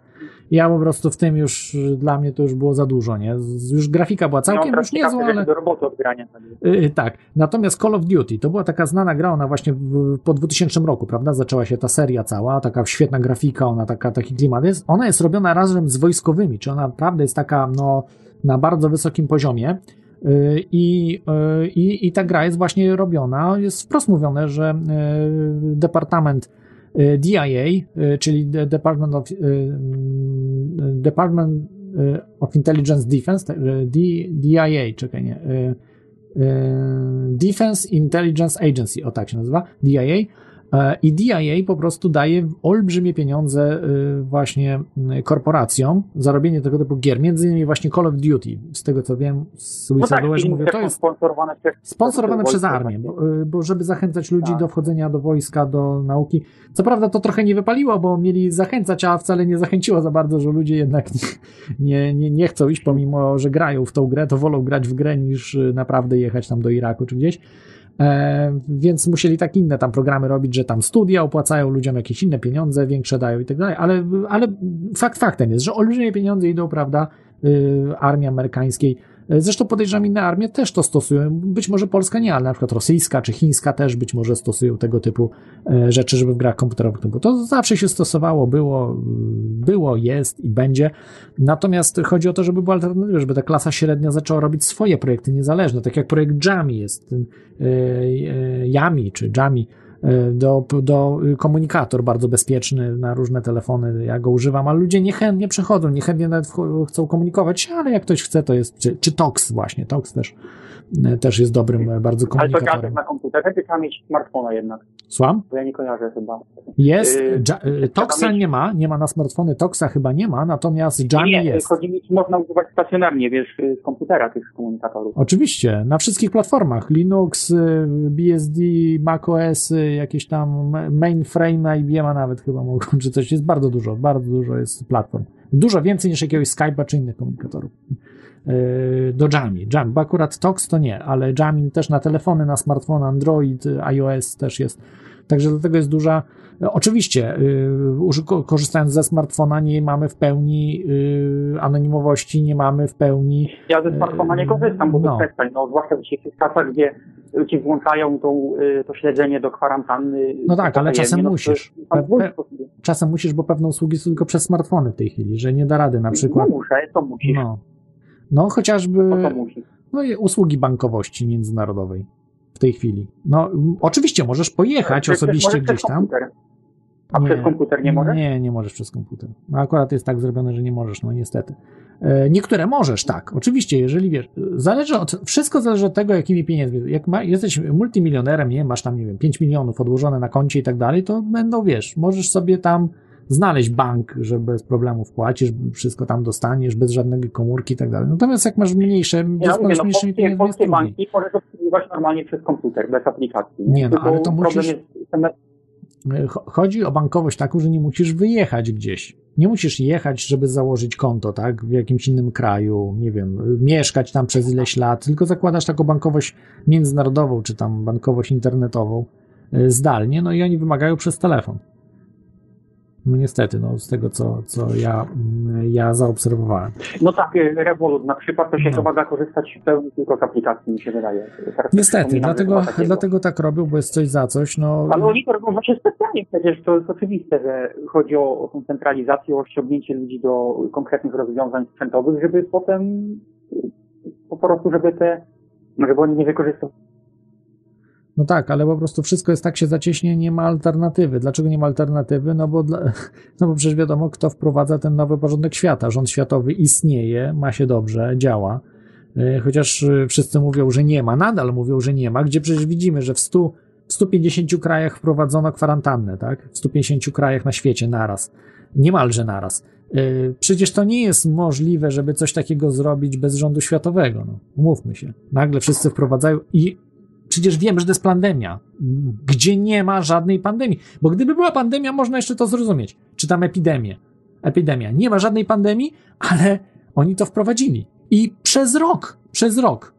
Ja po prostu w tym już, dla mnie to już było za dużo, nie? Już grafika była całkiem no, już niezła, ale... do roboty odgrania. Yy, tak. Natomiast Call of Duty to była taka znana gra, ona właśnie w, po 2000 roku, prawda? Zaczęła się ta seria cała, taka świetna grafika, ona taka, taki klimat jest. Ona jest robiona razem z wojskowymi, czy ona naprawdę jest taka, no, na bardzo wysokim poziomie. I, i, I ta gra jest właśnie robiona, jest wprost mówione, że Departament DIA, czyli Department of, Department of Intelligence Defense, DIA, czekaj, nie, Defense Intelligence Agency, o tak się nazywa, DIA, i DIA po prostu daje olbrzymie pieniądze właśnie korporacjom za robienie tego typu gier, między innymi właśnie Call of Duty, z tego co wiem, z no tak, mówię, to jest sponsorowane przez, sponsorowane przez armię, bo, bo żeby zachęcać ludzi tak. do wchodzenia do wojska, do nauki. Co prawda to trochę nie wypaliło, bo mieli zachęcać, a wcale nie zachęciło za bardzo, że ludzie jednak nie, nie, nie chcą iść, pomimo, że grają w tą grę, to wolą grać w grę niż naprawdę jechać tam do Iraku czy gdzieś. E, więc musieli tak inne tam programy robić, że tam studia opłacają ludziom jakieś inne pieniądze, większe dają i tak dalej, ale, ale fakt faktem jest, że olbrzymie pieniądze idą, prawda, y, armii amerykańskiej. Zresztą podejrzewam inne armie też to stosują. Być może Polska nie, ale na przykład rosyjska czy chińska też być może stosują tego typu e, rzeczy, żeby w grach komputerowych to. To zawsze się stosowało, było, było, jest i będzie. Natomiast chodzi o to, żeby była alternatywa, żeby ta klasa średnia zaczęła robić swoje projekty niezależne, tak jak projekt Jami jest, ten Yami czy Jami, do, do komunikator bardzo bezpieczny na różne telefony, ja go używam, ale ludzie niechętnie przechodzą, niechętnie nawet chcą komunikować się, ale jak ktoś chce, to jest, czy, czy Tox właśnie, Tox też, też jest dobrym bardzo komunikatorem. Ale to na komputerze, czy trzeba mieć smartfona jednak? Słucham? Bo ja nie kojarzę chyba. Jest, yy, Toxa nie ma, nie ma na smartfony, Toxa chyba nie ma, natomiast Jami nie, jest. chodzi mi, czy można używać stacjonarnie, wiesz, z komputera tych komunikatorów. Oczywiście, na wszystkich platformach, Linux, BSD, macOS, jakieś tam mainframe IBM nawet chyba mogą, czy coś, jest bardzo dużo, bardzo dużo jest platform. Dużo więcej niż jakiegoś Skype'a czy innych komunikatorów do Jami. Jam, bo akurat Tox to nie, ale Jamin też na telefony, na smartfony, Android, iOS też jest. Także do tego jest duża. Oczywiście, yy, korzystając ze smartfona, nie mamy w pełni yy, anonimowości, nie mamy w pełni. Ja ze smartfona nie korzystam, bo no. to przestań, no, zwłaszcza w dzisiejszych czasach, gdzie ci włączają tą, to śledzenie do kwarantanny. No tak, ale czasem no, musisz. Pe pe czasem musisz, bo pewne usługi są tylko przez smartfony w tej chwili, że nie da rady na przykład. No muszę, to musisz. No. No, chociażby no, i usługi bankowości międzynarodowej w tej chwili. No, oczywiście możesz pojechać osobiście gdzieś tam. A nie, przez komputer nie możesz? Nie, nie możesz przez komputer. No, akurat jest tak zrobione, że nie możesz, no niestety. E, niektóre możesz, tak. Oczywiście, jeżeli wiesz, zależy od, wszystko zależy od tego, jakimi pieniędzmi. Jak ma, jesteś multimilionerem, nie, masz tam, nie wiem, 5 milionów odłożone na koncie i tak dalej, to będą, wiesz, możesz sobie tam znaleźć bank, że bez problemu wpłacisz, wszystko tam dostaniesz, bez żadnej komórki i tak dalej. Natomiast jak masz mniejsze, ja mówię, no, mniejszymi pieniędzmi, polskie banki możesz obsługiwać normalnie przez komputer, bez aplikacji. Nie, no, ale to musisz... Chodzi o bankowość taką, że nie musisz wyjechać gdzieś. Nie musisz jechać, żeby założyć konto, tak, w jakimś innym kraju, nie wiem, mieszkać tam przez ileś lat, tylko zakładasz taką bankowość międzynarodową, czy tam bankowość internetową y, zdalnie, no i oni wymagają przez telefon. No niestety, no, z tego co, co ja, ja zaobserwowałem. No tak, y, Revolut na przykład to się no. chyba da korzystać w pełni tylko z aplikacji, mi się wydaje. Teraz niestety, dlatego, dlatego tak robią, bo jest coś za coś. No. Ale oni to robią właśnie specjalnie przecież, to jest oczywiste, że chodzi o, o tą centralizację, o ściągnięcie ludzi do konkretnych rozwiązań sprzętowych, żeby potem po prostu, żeby te, żeby oni nie wykorzystywali no tak, ale po prostu wszystko jest tak się zacieśnie, nie ma alternatywy. Dlaczego nie ma alternatywy? No bo, dla, no bo przecież wiadomo, kto wprowadza ten nowy porządek świata. Rząd światowy istnieje, ma się dobrze, działa. E, chociaż e, wszyscy mówią, że nie ma, nadal mówią, że nie ma, gdzie przecież widzimy, że w 100 w 150 krajach wprowadzono kwarantannę, tak? W 150 krajach na świecie naraz. Niemalże naraz. Yy, przecież to nie jest możliwe, żeby coś takiego zrobić bez rządu światowego. No, umówmy się. Nagle wszyscy wprowadzają i przecież wiemy, że to jest pandemia, gdzie nie ma żadnej pandemii. Bo gdyby była pandemia, można jeszcze to zrozumieć. Czy tam epidemię. Epidemia. Nie ma żadnej pandemii, ale oni to wprowadzili. I przez rok, przez rok.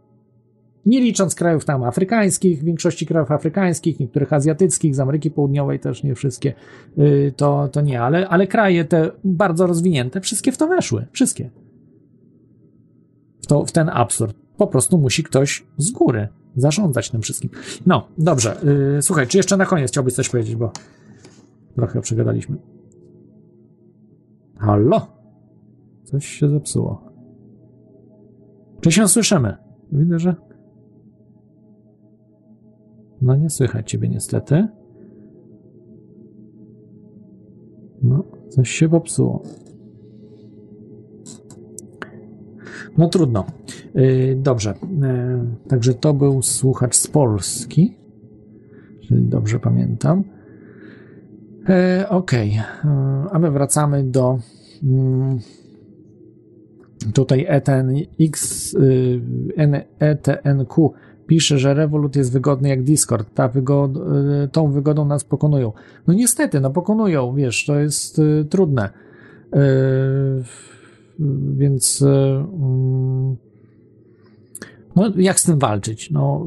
Nie licząc krajów tam afrykańskich, większości krajów afrykańskich, niektórych azjatyckich, z Ameryki Południowej też nie wszystkie, yy, to, to nie, ale, ale kraje te bardzo rozwinięte, wszystkie w to weszły. Wszystkie. W, to, w ten absurd. Po prostu musi ktoś z góry zarządzać tym wszystkim. No, dobrze. Yy, słuchaj, czy jeszcze na koniec chciałbyś coś powiedzieć, bo trochę przegadaliśmy. Halo? Coś się zepsuło. Czy się słyszymy? Widzę, że. No, nie słychać ciebie niestety. No, coś się popsuło. No trudno. Yy, dobrze. Yy, także to był słuchacz z Polski. Dobrze pamiętam. Yy, Okej. Okay. A my wracamy do. Mm, tutaj ETNX, ETNQ pisze, że Revolut jest wygodny jak Discord. Ta wygod, tą wygodą nas pokonują. No niestety, no pokonują, wiesz, to jest y, trudne. Y, więc y, mm, no, jak z tym walczyć? No,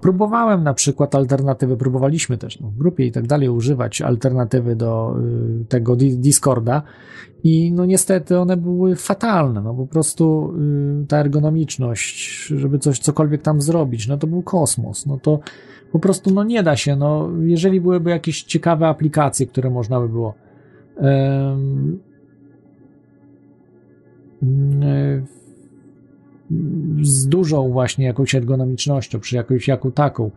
próbowałem na przykład alternatywy, próbowaliśmy też no, w grupie i tak dalej używać alternatywy do y, tego Discorda i no niestety one były fatalne, no po prostu y, ta ergonomiczność, żeby coś cokolwiek tam zrobić, no to był kosmos, no to po prostu no nie da się, no jeżeli byłyby jakieś ciekawe aplikacje, które można by było z dużą właśnie jakąś ergonomicznością, przy jakąś jaką taką,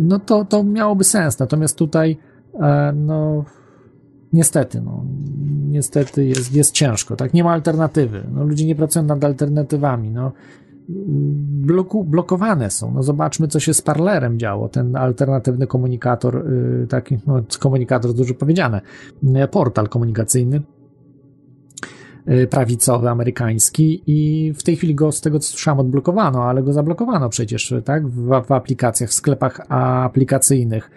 no to, to miałoby sens. Natomiast tutaj, e, no, niestety, no, niestety jest, jest ciężko, tak? Nie ma alternatywy. No, ludzie nie pracują nad alternatywami, no. Bloku, blokowane są. No zobaczmy, co się z Parlerem działo. Ten alternatywny komunikator, y, taki, no, komunikator dużo powiedziane, portal komunikacyjny, prawicowy, amerykański i w tej chwili go, z tego co słyszałem, odblokowano, ale go zablokowano przecież, tak, w, w aplikacjach, w sklepach aplikacyjnych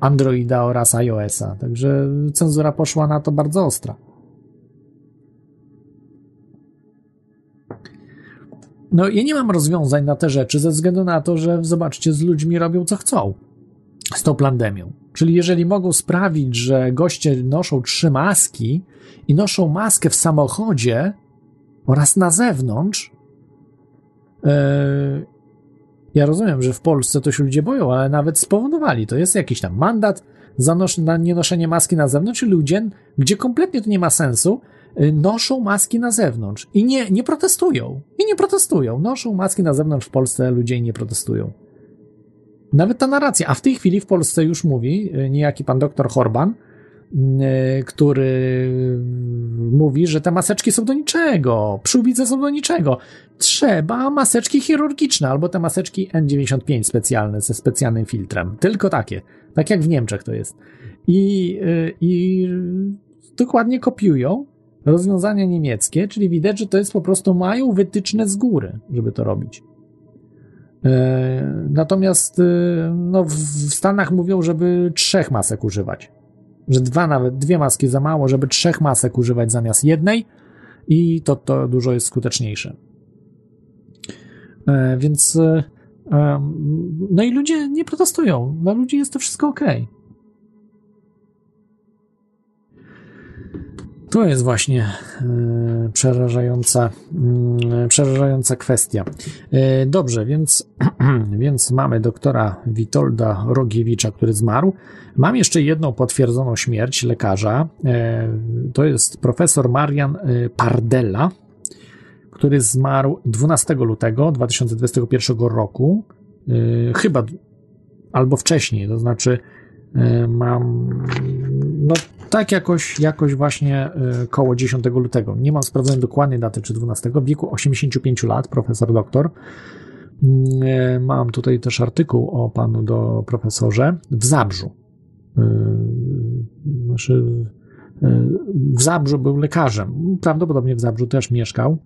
Androida oraz iOS-a, także cenzura poszła na to bardzo ostra. No, ja nie mam rozwiązań na te rzeczy ze względu na to, że zobaczcie, z ludźmi robią co chcą z tą pandemią. Czyli jeżeli mogą sprawić, że goście noszą trzy maski i noszą maskę w samochodzie oraz na zewnątrz, yy, ja rozumiem, że w Polsce to się ludzie boją, ale nawet spowodowali. To jest jakiś tam mandat za nos- na nienoszenie maski na zewnątrz i ludzie, gdzie kompletnie to nie ma sensu, yy, noszą maski na zewnątrz i nie, nie protestują. I nie protestują. Noszą maski na zewnątrz w Polsce, ludzie nie protestują. Nawet ta narracja, a w tej chwili w Polsce już mówi e, niejaki pan doktor Horban, e, który mówi, że te maseczki są do niczego, przyłbice są do niczego. Trzeba maseczki chirurgiczne albo te maseczki N95 specjalne ze specjalnym filtrem. Tylko takie. Tak jak w Niemczech to jest. I, e, i dokładnie kopiują rozwiązania niemieckie, czyli widać, że to jest po prostu mają wytyczne z góry, żeby to robić. E, natomiast e, no, w Stanach mówią, żeby trzech masek używać. Że dwa nawet, dwie maski za mało, żeby trzech masek używać zamiast jednej i to, to dużo jest skuteczniejsze. E, więc no i ludzie nie protestują. Dla ludzi jest to wszystko ok. To jest właśnie e, przerażająca, mm, przerażająca kwestia. E, dobrze, więc, więc mamy doktora Witolda Rogiewicza, który zmarł. Mam jeszcze jedną potwierdzoną śmierć lekarza. E, to jest profesor Marian Pardella, który zmarł 12 lutego 2021 roku. Chyba albo wcześniej, to znaczy mam no tak jakoś, jakoś właśnie y, koło 10 lutego. Nie mam sprawdzonej dokładnej daty, czy 12, w wieku 85 lat, profesor doktor. E, Mam tutaj też artykuł o panu do profesorze w Zabrzu. E, Znaczy, e, w Zabrzu był lekarzem. Prawdopodobnie w Zabrzu też mieszkał.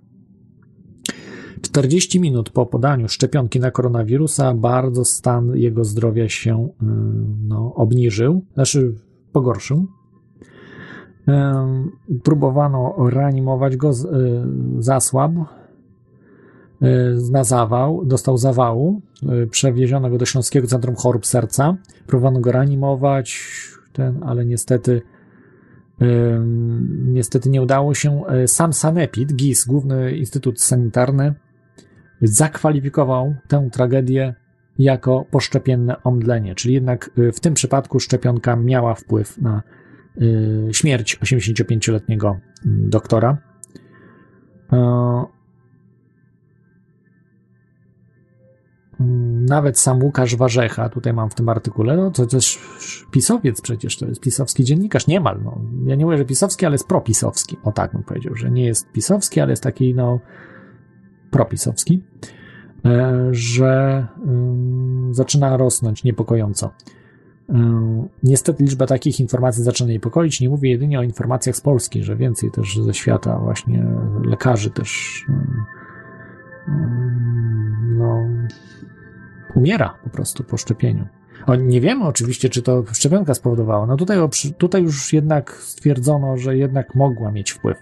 40 minut po podaniu szczepionki na koronawirusa bardzo stan jego zdrowia się no, obniżył, znaczy pogorszył. Próbowano reanimować go, y, zasłabł, y, na zawał, dostał zawału, y, przewieziono go do Śląskiego Centrum Chorób Serca, próbowano go reanimować, ten, ale niestety Niestety nie udało się. E, Sam Sanepid, GIS, Główny Instytut Sanitarny, zakwalifikował tę tragedię jako poszczepienne omdlenie, czyli jednak w tym przypadku szczepionka miała wpływ na śmierć 85-letniego mm, doktora. E, mm, Nawet sam Łukasz Warzecha, tutaj mam w tym artykule, no to też pisowiec przecież, to jest pisowski dziennikarz, niemal, no. Ja nie mówię, że pisowski, ale jest propisowski. O tak bym powiedział, że nie jest pisowski, ale jest taki, no, propisowski, e, że zaczyna rosnąć niepokojąco. Ym, Niestety liczba takich informacji zaczyna niepokoić. Nie mówię jedynie o informacjach z Polski, że więcej też ze świata właśnie lekarzy też ym, no, umiera po prostu po szczepieniu. O, nie wiemy oczywiście, czy to szczepionka spowodowała. No tutaj, tutaj już jednak stwierdzono, że jednak mogła mieć wpływ.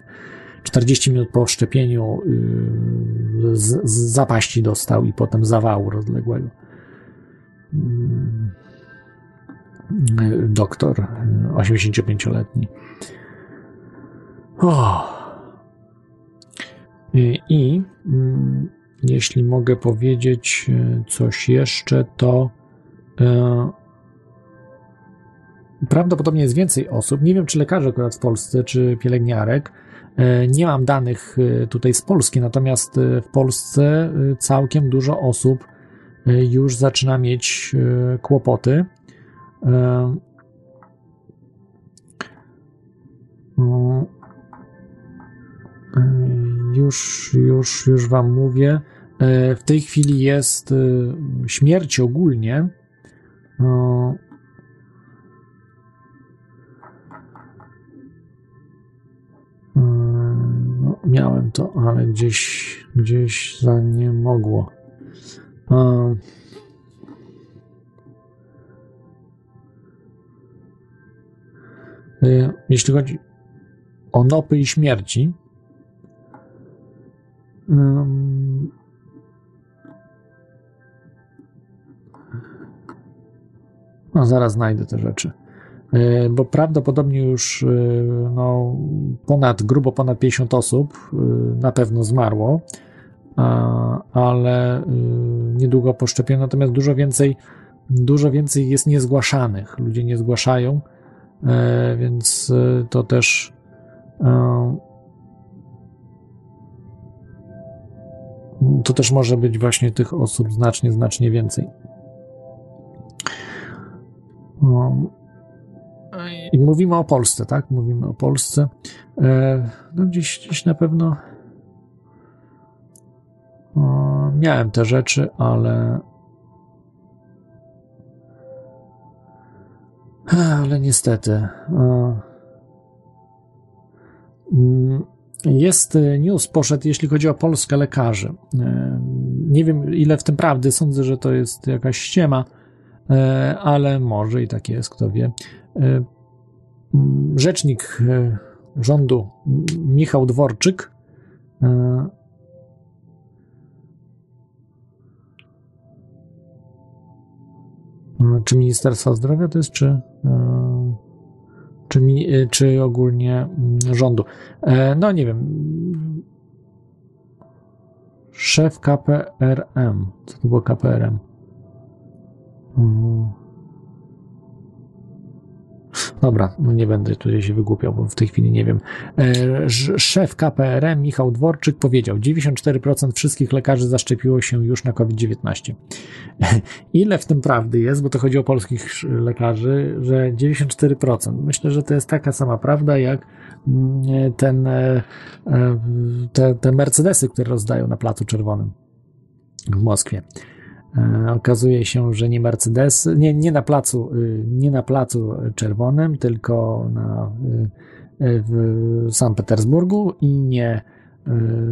40 minut po szczepieniu yy, z, z zapaści dostał i potem zawału rozległego. Yy, Doktor, yy, 85-letni. O. I, mm, jeśli mogę powiedzieć yy, coś jeszcze, to yy, prawdopodobnie jest więcej osób. Nie wiem, czy lekarzy akurat w Polsce, czy pielęgniarek. E, Nie mam danych e, tutaj z Polski, natomiast e, w Polsce e, całkiem dużo osób e, już zaczyna mieć e, kłopoty. E, Już, już, już Wam mówię. E, W tej chwili jest e, śmierć ogólnie. No, miałem to, ale gdzieś, gdzieś za nie mogło. Jeśli chodzi o nopy i śmierci, no zaraz znajdę te rzeczy. E, bo prawdopodobnie już e, no, ponad, grubo ponad 50 osób na pewno zmarło, ale niedługo po szczepieniu, natomiast dużo więcej, dużo więcej jest niezgłaszanych. Ludzie nie zgłaszają, więc e, to też e, to też może być właśnie tych osób znacznie, znacznie więcej. No, i mówimy o Polsce, tak? Mówimy o Polsce. E, No gdzieś, gdzieś na pewno miałem te rzeczy, ale ale niestety mm, jest news poszedł, jeśli chodzi o Polskę lekarzy. E, Nie wiem, ile w tym prawdy. Sądzę, że to jest jakaś ściema, e, ale może i tak jest, kto wie. E, Rzecznik e, rządu Michał Dworczyk e, e, czy Ministerstwa Zdrowia to jest, czy, e, czy, mi, e, czy ogólnie mm, rządu? E, No nie wiem. Szef KPRM. Co to było KPRM? Mm. Dobra, no nie będę tutaj się wygłupiał, bo w tej chwili nie wiem. E, Szef KPRM Michał Dworczyk powiedział, 94% wszystkich lekarzy zaszczepiło się już na COVID-19. Ile w tym prawdy jest, bo to chodzi o polskich lekarzy, że 94%. Myślę, że to jest taka sama prawda, jak mm, ten, e, e, te, te Mercedesy, które rozdają na Placu Czerwonym. w Moskwie. E, okazuje się, że nie Mercedes, nie, nie, na placu, y, nie na placu czerwonym, tylko na, y, y, w Sankt Petersburgu i nie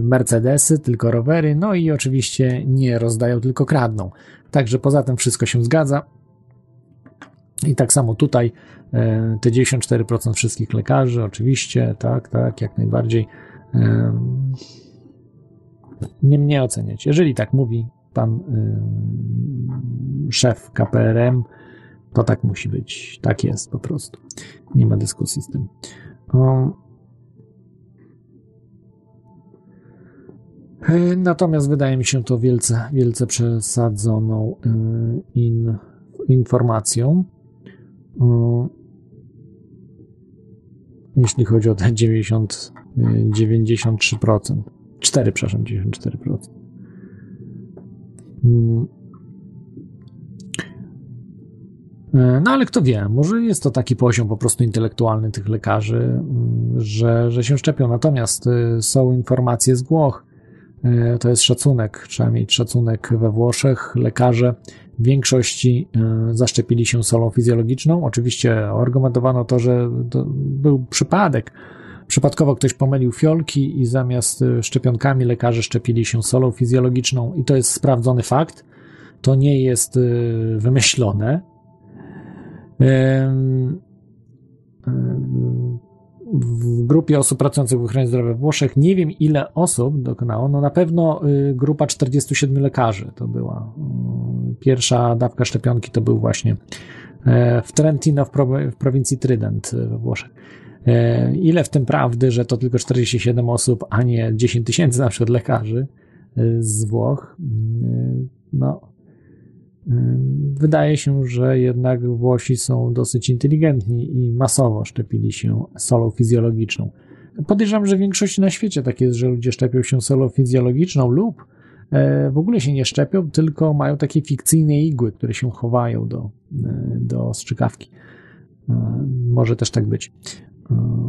Mercedesy, tylko rowery, no i oczywiście nie rozdają, tylko kradną. Także poza tym wszystko się zgadza. I tak samo tutaj e, te 94% wszystkich lekarzy, oczywiście, tak, tak, jak najbardziej. Nie mnie oceniać. Jeżeli tak mówi pan szef KPRM, to tak musi być. Tak jest po prostu. Nie ma dyskusji z tym. E, natomiast wydaje mi się to wielce, wielce przesadzoną e, in, informacją. Jeśli chodzi o te 90, 93%. 4, przepraszam, 94%. Mm. No ale kto wie, może jest to taki poziom po prostu intelektualny tych lekarzy, mm, że, że się szczepią. Natomiast są informacje z Włoch, E, to jest szacunek, trzeba mieć szacunek we Włoszech. Lekarze w większości e, zaszczepili się solą fizjologiczną. Oczywiście argumentowano to, że to był przypadek. Przypadkowo ktoś pomylił fiolki i zamiast e, szczepionkami lekarze szczepili się solą fizjologiczną i to jest sprawdzony fakt. To nie jest wymyślone w grupie osób pracujących w ochronie zdrowia w Włoszech nie wiem ile osób dokonało, no na pewno y, grupa 47 lekarzy to była. Y, pierwsza dawka szczepionki to był właśnie e, w Trentino w, prowincji Trident we Włoszech. E, ile w tym prawdy, że to tylko 47 osób, a nie 10 tysięcy na przykład lekarzy z Włoch? No, Wydaje się, że jednak Włosi są dosyć inteligentni i masowo szczepili się solą fizjologiczną. Podejrzewam, że w większości na świecie tak jest, że ludzie szczepią się solą fizjologiczną lub e, w ogóle się nie szczepią, tylko mają takie fikcyjne igły, które się chowają do, e, do strzykawki. E, może też tak być.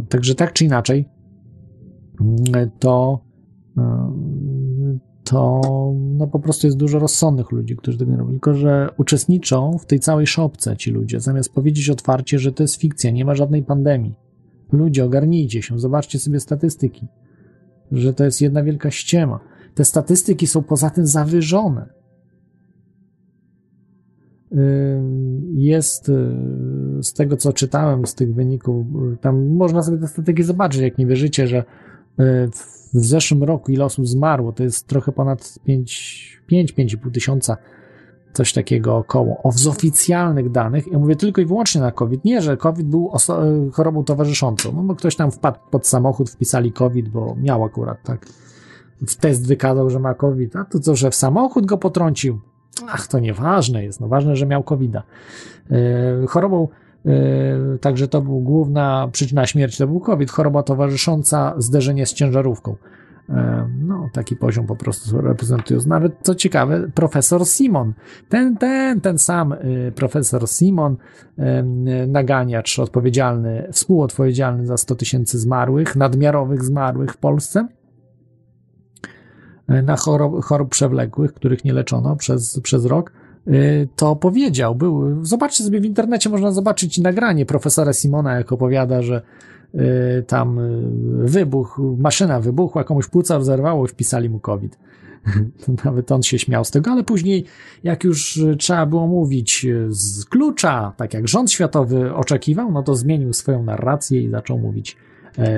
Także tak czy inaczej, to to no po prostu jest dużo rozsądnych ludzi, którzy tego nie robią. Tylko, że uczestniczą w tej całej szopce ci ludzie, zamiast powiedzieć otwarcie, że to jest fikcja, nie ma żadnej pandemii. Ludzie, ogarnijcie się, zobaczcie sobie statystyki, że to jest jedna wielka ściema. Te statystyki są poza tym zawyżone. Jest z tego, co czytałem, z tych wyników, tam można sobie te statystyki zobaczyć, jak nie wierzycie, że w w zeszłym roku ile osób zmarło, to jest trochę ponad 5-5,5 tysiąca, coś takiego około. Z oficjalnych danych, ja mówię tylko i wyłącznie na COVID, nie, że COVID był chorobą towarzyszącą, no bo ktoś tam wpadł pod samochód, wpisali COVID, bo miał akurat, tak. W test wykazał, że ma COVID, a to co, że w samochód go potrącił? Ach, to nieważne jest, no ważne, że miał COVID-a. Yy, chorobą E, także to był główna przyczyna śmierci, to był COVID, choroba towarzysząca zderzenie z ciężarówką. E, no, taki poziom po prostu reprezentują. Nawet co ciekawe, profesor Simon, ten, ten, ten sam e, profesor Simon, naganiacz odpowiedzialny, współodpowiedzialny za 100 tysięcy zmarłych, nadmiarowych zmarłych w Polsce, na chorób, chorób przewlekłych, których nie leczono przez, przez rok, Y, to powiedział. Był, zobaczcie sobie w internecie, można zobaczyć nagranie profesora Simona, jak opowiada, że y, tam y, wybuch, maszyna wybuchła, komuś płuca rozerwało, wpisali mu COVID. Nawet on się śmiał z tego, ale później, jak już trzeba było mówić z klucza, tak jak rząd światowy oczekiwał, no to zmienił swoją narrację i zaczął mówić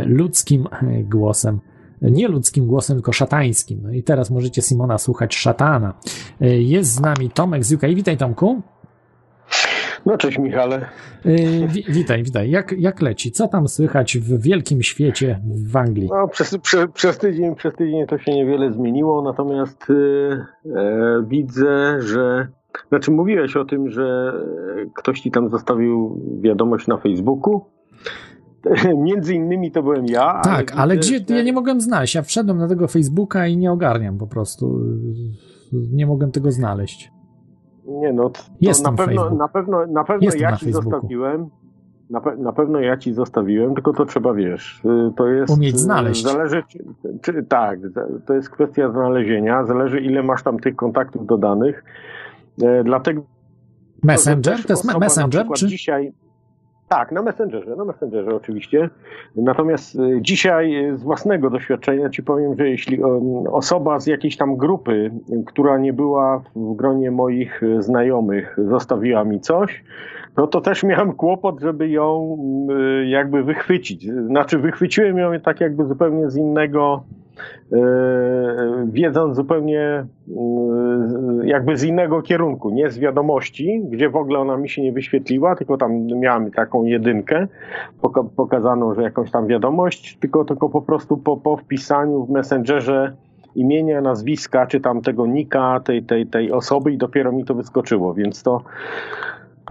ludzkim głosem nie ludzkim głosem, tylko szatańskim. No i teraz możecie Simona słuchać szatana. E, jest z nami Tomek z UK. Witaj Tomku. No cześć Michale. E, wi witaj, witaj. Jak, jak leci? Co tam słychać w wielkim świecie w Anglii? No, przez, prze, przez, tydzień, przez tydzień to się niewiele zmieniło, natomiast e, widzę, że znaczy mówiłeś o tym, że ktoś ci tam zostawił wiadomość na Facebooku Między innymi to byłem ja. Tak, ale, ale gdzie? Że... Ja nie mogłem znaleźć. Ja wszedłem na tego Facebooka i nie ogarniam po prostu. Nie mogłem tego znaleźć. Nie no, to Jestem na pewno, na pewno, na pewno ja ci zostawiłem. Na, pe na pewno ja ci zostawiłem, tylko to trzeba, wiesz, y, to jest... Umieć znaleźć. Zależy, czy, czy, tak, to jest kwestia znalezienia, zależy ile masz tam tych kontaktów dodanych, e, dlatego... Messenger? To jest me Messenger? Czy... Dzisiaj, tak, na Messengerze, na Messengerze oczywiście. Natomiast y, dzisiaj y, z własnego doświadczenia ci powiem, że jeśli osoba z jakiejś tam grupy, która nie była w gronie moich znajomych, zostawiła mi coś, no to też miałem kłopot, żeby ją y, jakby wychwycić. Znaczy wychwyciłem ją tak jakby zupełnie z innego, y, wiedząc zupełnie y, jakby z innego kierunku, nie z wiadomości, gdzie w ogóle ona mi się nie wyświetliła, tylko tam miałem taką jedynkę pokazaną, że jakąś tam wiadomość, tylko, tylko po prostu po, po wpisaniu w Messengerze imienia, nazwiska, czy tam tego nika tej, tej, tej osoby i dopiero mi to wyskoczyło, więc to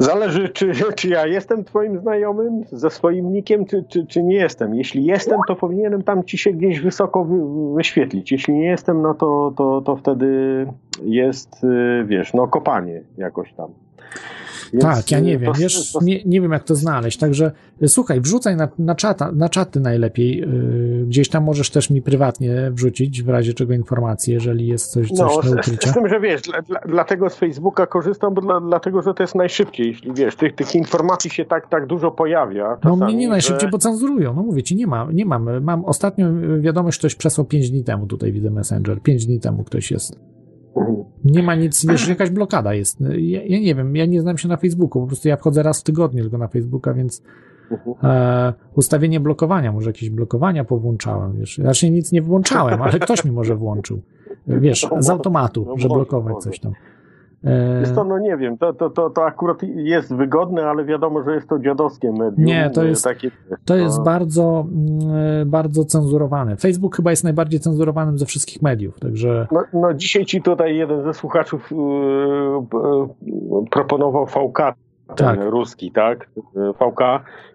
Zależy, czy, czy ja jestem twoim znajomym ze swoim nikiem, czy, czy, czy nie jestem. Jeśli jestem, to powinienem tam ci się gdzieś wysoko wy, wyświetlić. Jeśli nie jestem, no to, to, to wtedy jest, y, wiesz, no kopanie jakoś tam. Więc tak, ja nie wiem, to, wiesz, to... Nie, nie wiem jak to znaleźć, także y, słuchaj, wrzucaj na, na, czata, na czaty najlepiej, yy, gdzieś tam możesz też mi prywatnie wrzucić w razie czego informacje, jeżeli jest coś, coś no, do ukrycia. Z, z tym, że wiesz, dla, dla, dlatego z Facebooka korzystam, bo dla, dlatego, że to jest najszybciej, jeśli wiesz, tych, tych informacji się tak, tak dużo pojawia. Czasami, no mnie nie najszybciej, że... bo cenzurują, no mówię ci, nie, ma, nie mam, mam ostatnio wiadomość, ktoś przesłał 5 dni temu, tutaj widzę Messenger, 5 dni temu ktoś jest. Nie ma nic, wiesz, jakaś blokada jest. Ja, ja, nie wiem, ja nie znam się na Facebooku, po prostu ja wchodzę raz w tygodniu tylko na Facebooka, więc e, ustawienie blokowania, może jakieś blokowania powłączałem, wiesz. Znaczy nic nie włączałem, ale ktoś mi może włączył. Wiesz, z automatu, że blokować coś tam. Jest to, no nie wiem, to, to, to, to akurat jest wygodne, ale wiadomo, że jest to dziadowskie medium. Nie, to jest, takie, to jest no. bardzo, mm, bardzo cenzurowane. Facebook chyba jest najbardziej cenzurowanym ze wszystkich mediów, także... No, no dzisiaj ci tutaj jeden ze słuchaczów yy, yy, proponował VK tak. ruski, tak? VK.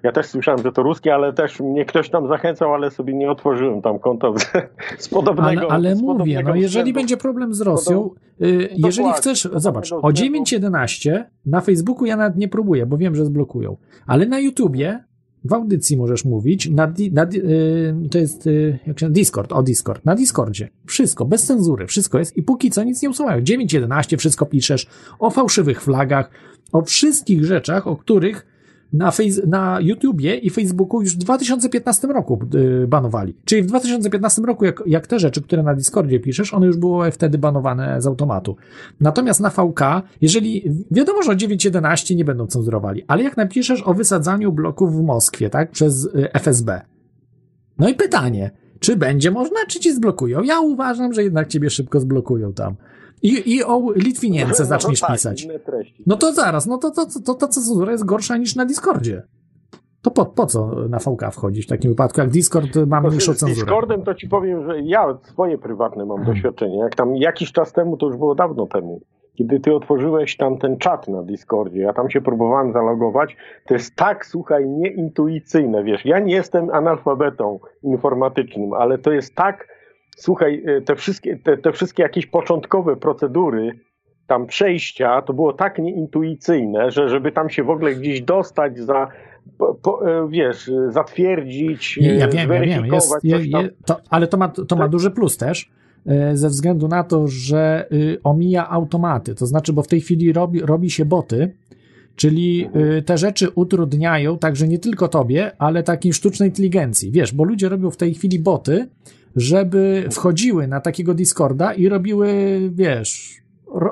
Ja też słyszałem, że to ruski, ale też mnie ktoś tam zachęcał, ale sobie nie otworzyłem tam konta z, z podobnego. Ale, ale z mówię, podobnego no jeżeli względu. będzie problem z Rosją, y, jeżeli chcesz, zobacz, o 9.11 na Facebooku ja nawet nie próbuję, bo wiem, że zblokują, ale na YouTubie w audycji możesz mówić, na, na, y, to jest y, jak się Discord, o Discord, na Discordzie. Wszystko, bez cenzury, wszystko jest i póki co nic nie usuwają. 9.11 wszystko piszesz o fałszywych flagach, o wszystkich rzeczach, o których na, face, na YouTubie i Facebooku już w 2015 roku yy, banowali. Czyli w 2015 roku, jak, jak te rzeczy, które na Discordzie piszesz, one już były wtedy banowane z automatu. Natomiast na VK, jeżeli wiadomo, że o 9.11 nie będą cenzurowali, ale jak napiszesz o wysadzaniu bloków w Moskwie, tak, przez yy, FSB. No i pytanie, czy będzie można, czy ci zblokują? Ja uważam, że jednak ciebie szybko zblokują tam. I, i o Litwinience no, zaczniesz no, tak, pisać. No to zaraz, no to, to, to, to ta cenzura jest gorsza niż na Discordzie. To po, po co na VK wchodzić w takim wypadku, jak Discord ma mniejszą cenzurę? Z Discordem to ci powiem, że ja swoje prywatne mam hmm. doświadczenie. Jak tam jakiś czas temu, to już było dawno temu, kiedy ty otworzyłeś tam ten czat na Discordzie, ja tam się próbowałem zalogować, to jest tak, słuchaj, nieintuicyjne, wiesz, ja nie jestem analfabetą informatycznym, ale to jest tak słuchaj, e, te wszystkie, te, te wszystkie jakieś początkowe procedury, tam przejścia, to było tak nieintuicyjne, że żeby tam się w ogóle gdzieś dostać za, po, po, e, wiesz, zatwierdzić, ja, ja wiem, ja wiem, jest, je, je, to, ale to ma, to ma duży plus też, e, ze względu na to, że y, omija automaty, to znaczy, bo w tej chwili robi, robi się boty, czyli mhm. te rzeczy utrudniają także nie tylko tobie, ale takiej sztucznej inteligencji, wiesz, bo ludzie robią w tej chwili boty, żeby wchodziły na takiego Discorda i robiły, wiesz,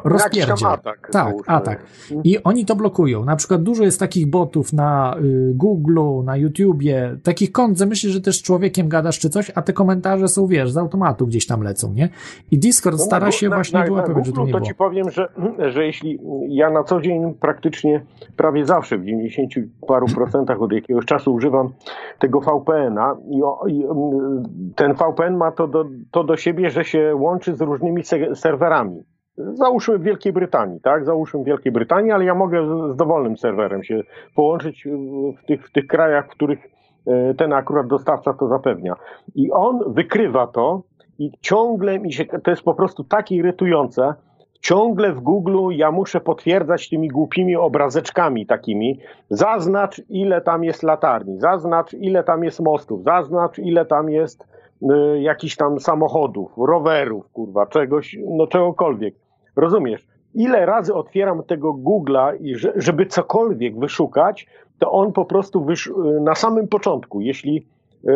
rozpierdziel. atak. Tak, atak. I oni to blokują. Na przykład dużo jest takich botów na y, Google'u, na YouTubie, takich kont, że myślisz, że też z człowiekiem gadasz czy coś, a te komentarze są, wiesz, z automatu gdzieś tam lecą, nie? I Discord no, stara się na, właśnie na, wyłapywać, że to nie to było. ci powiem, że, że jeśli ja na co dzień praktycznie prawie zawsze w 90 paru procentach od jakiegoś czasu używam tego VPN-a i, i ten VPN ma to do, to do siebie, że się łączy z różnymi serwerami. Załóżmy w Wielkiej Brytanii, tak? Załóżmy w Wielkiej Brytanii, ale ja mogę z dowolnym serwerem się połączyć w tych, w tych krajach, w których e, ten akurat dostawca to zapewnia. I on wykrywa to i ciągle mi się, to jest po prostu tak irytujące, ciągle w Google ja muszę potwierdzać tymi głupimi obrazeczkami takimi. Zaznacz, ile tam jest latarni, zaznacz, ile tam jest mostów, zaznacz, ile tam jest y, jakichś tam samochodów, rowerów, kurwa, czegoś, no czegokolwiek. Rozumiesz? Ile razy otwieram tego Google'a, żeby cokolwiek wyszukać, to on po prostu na samym początku, jeśli y,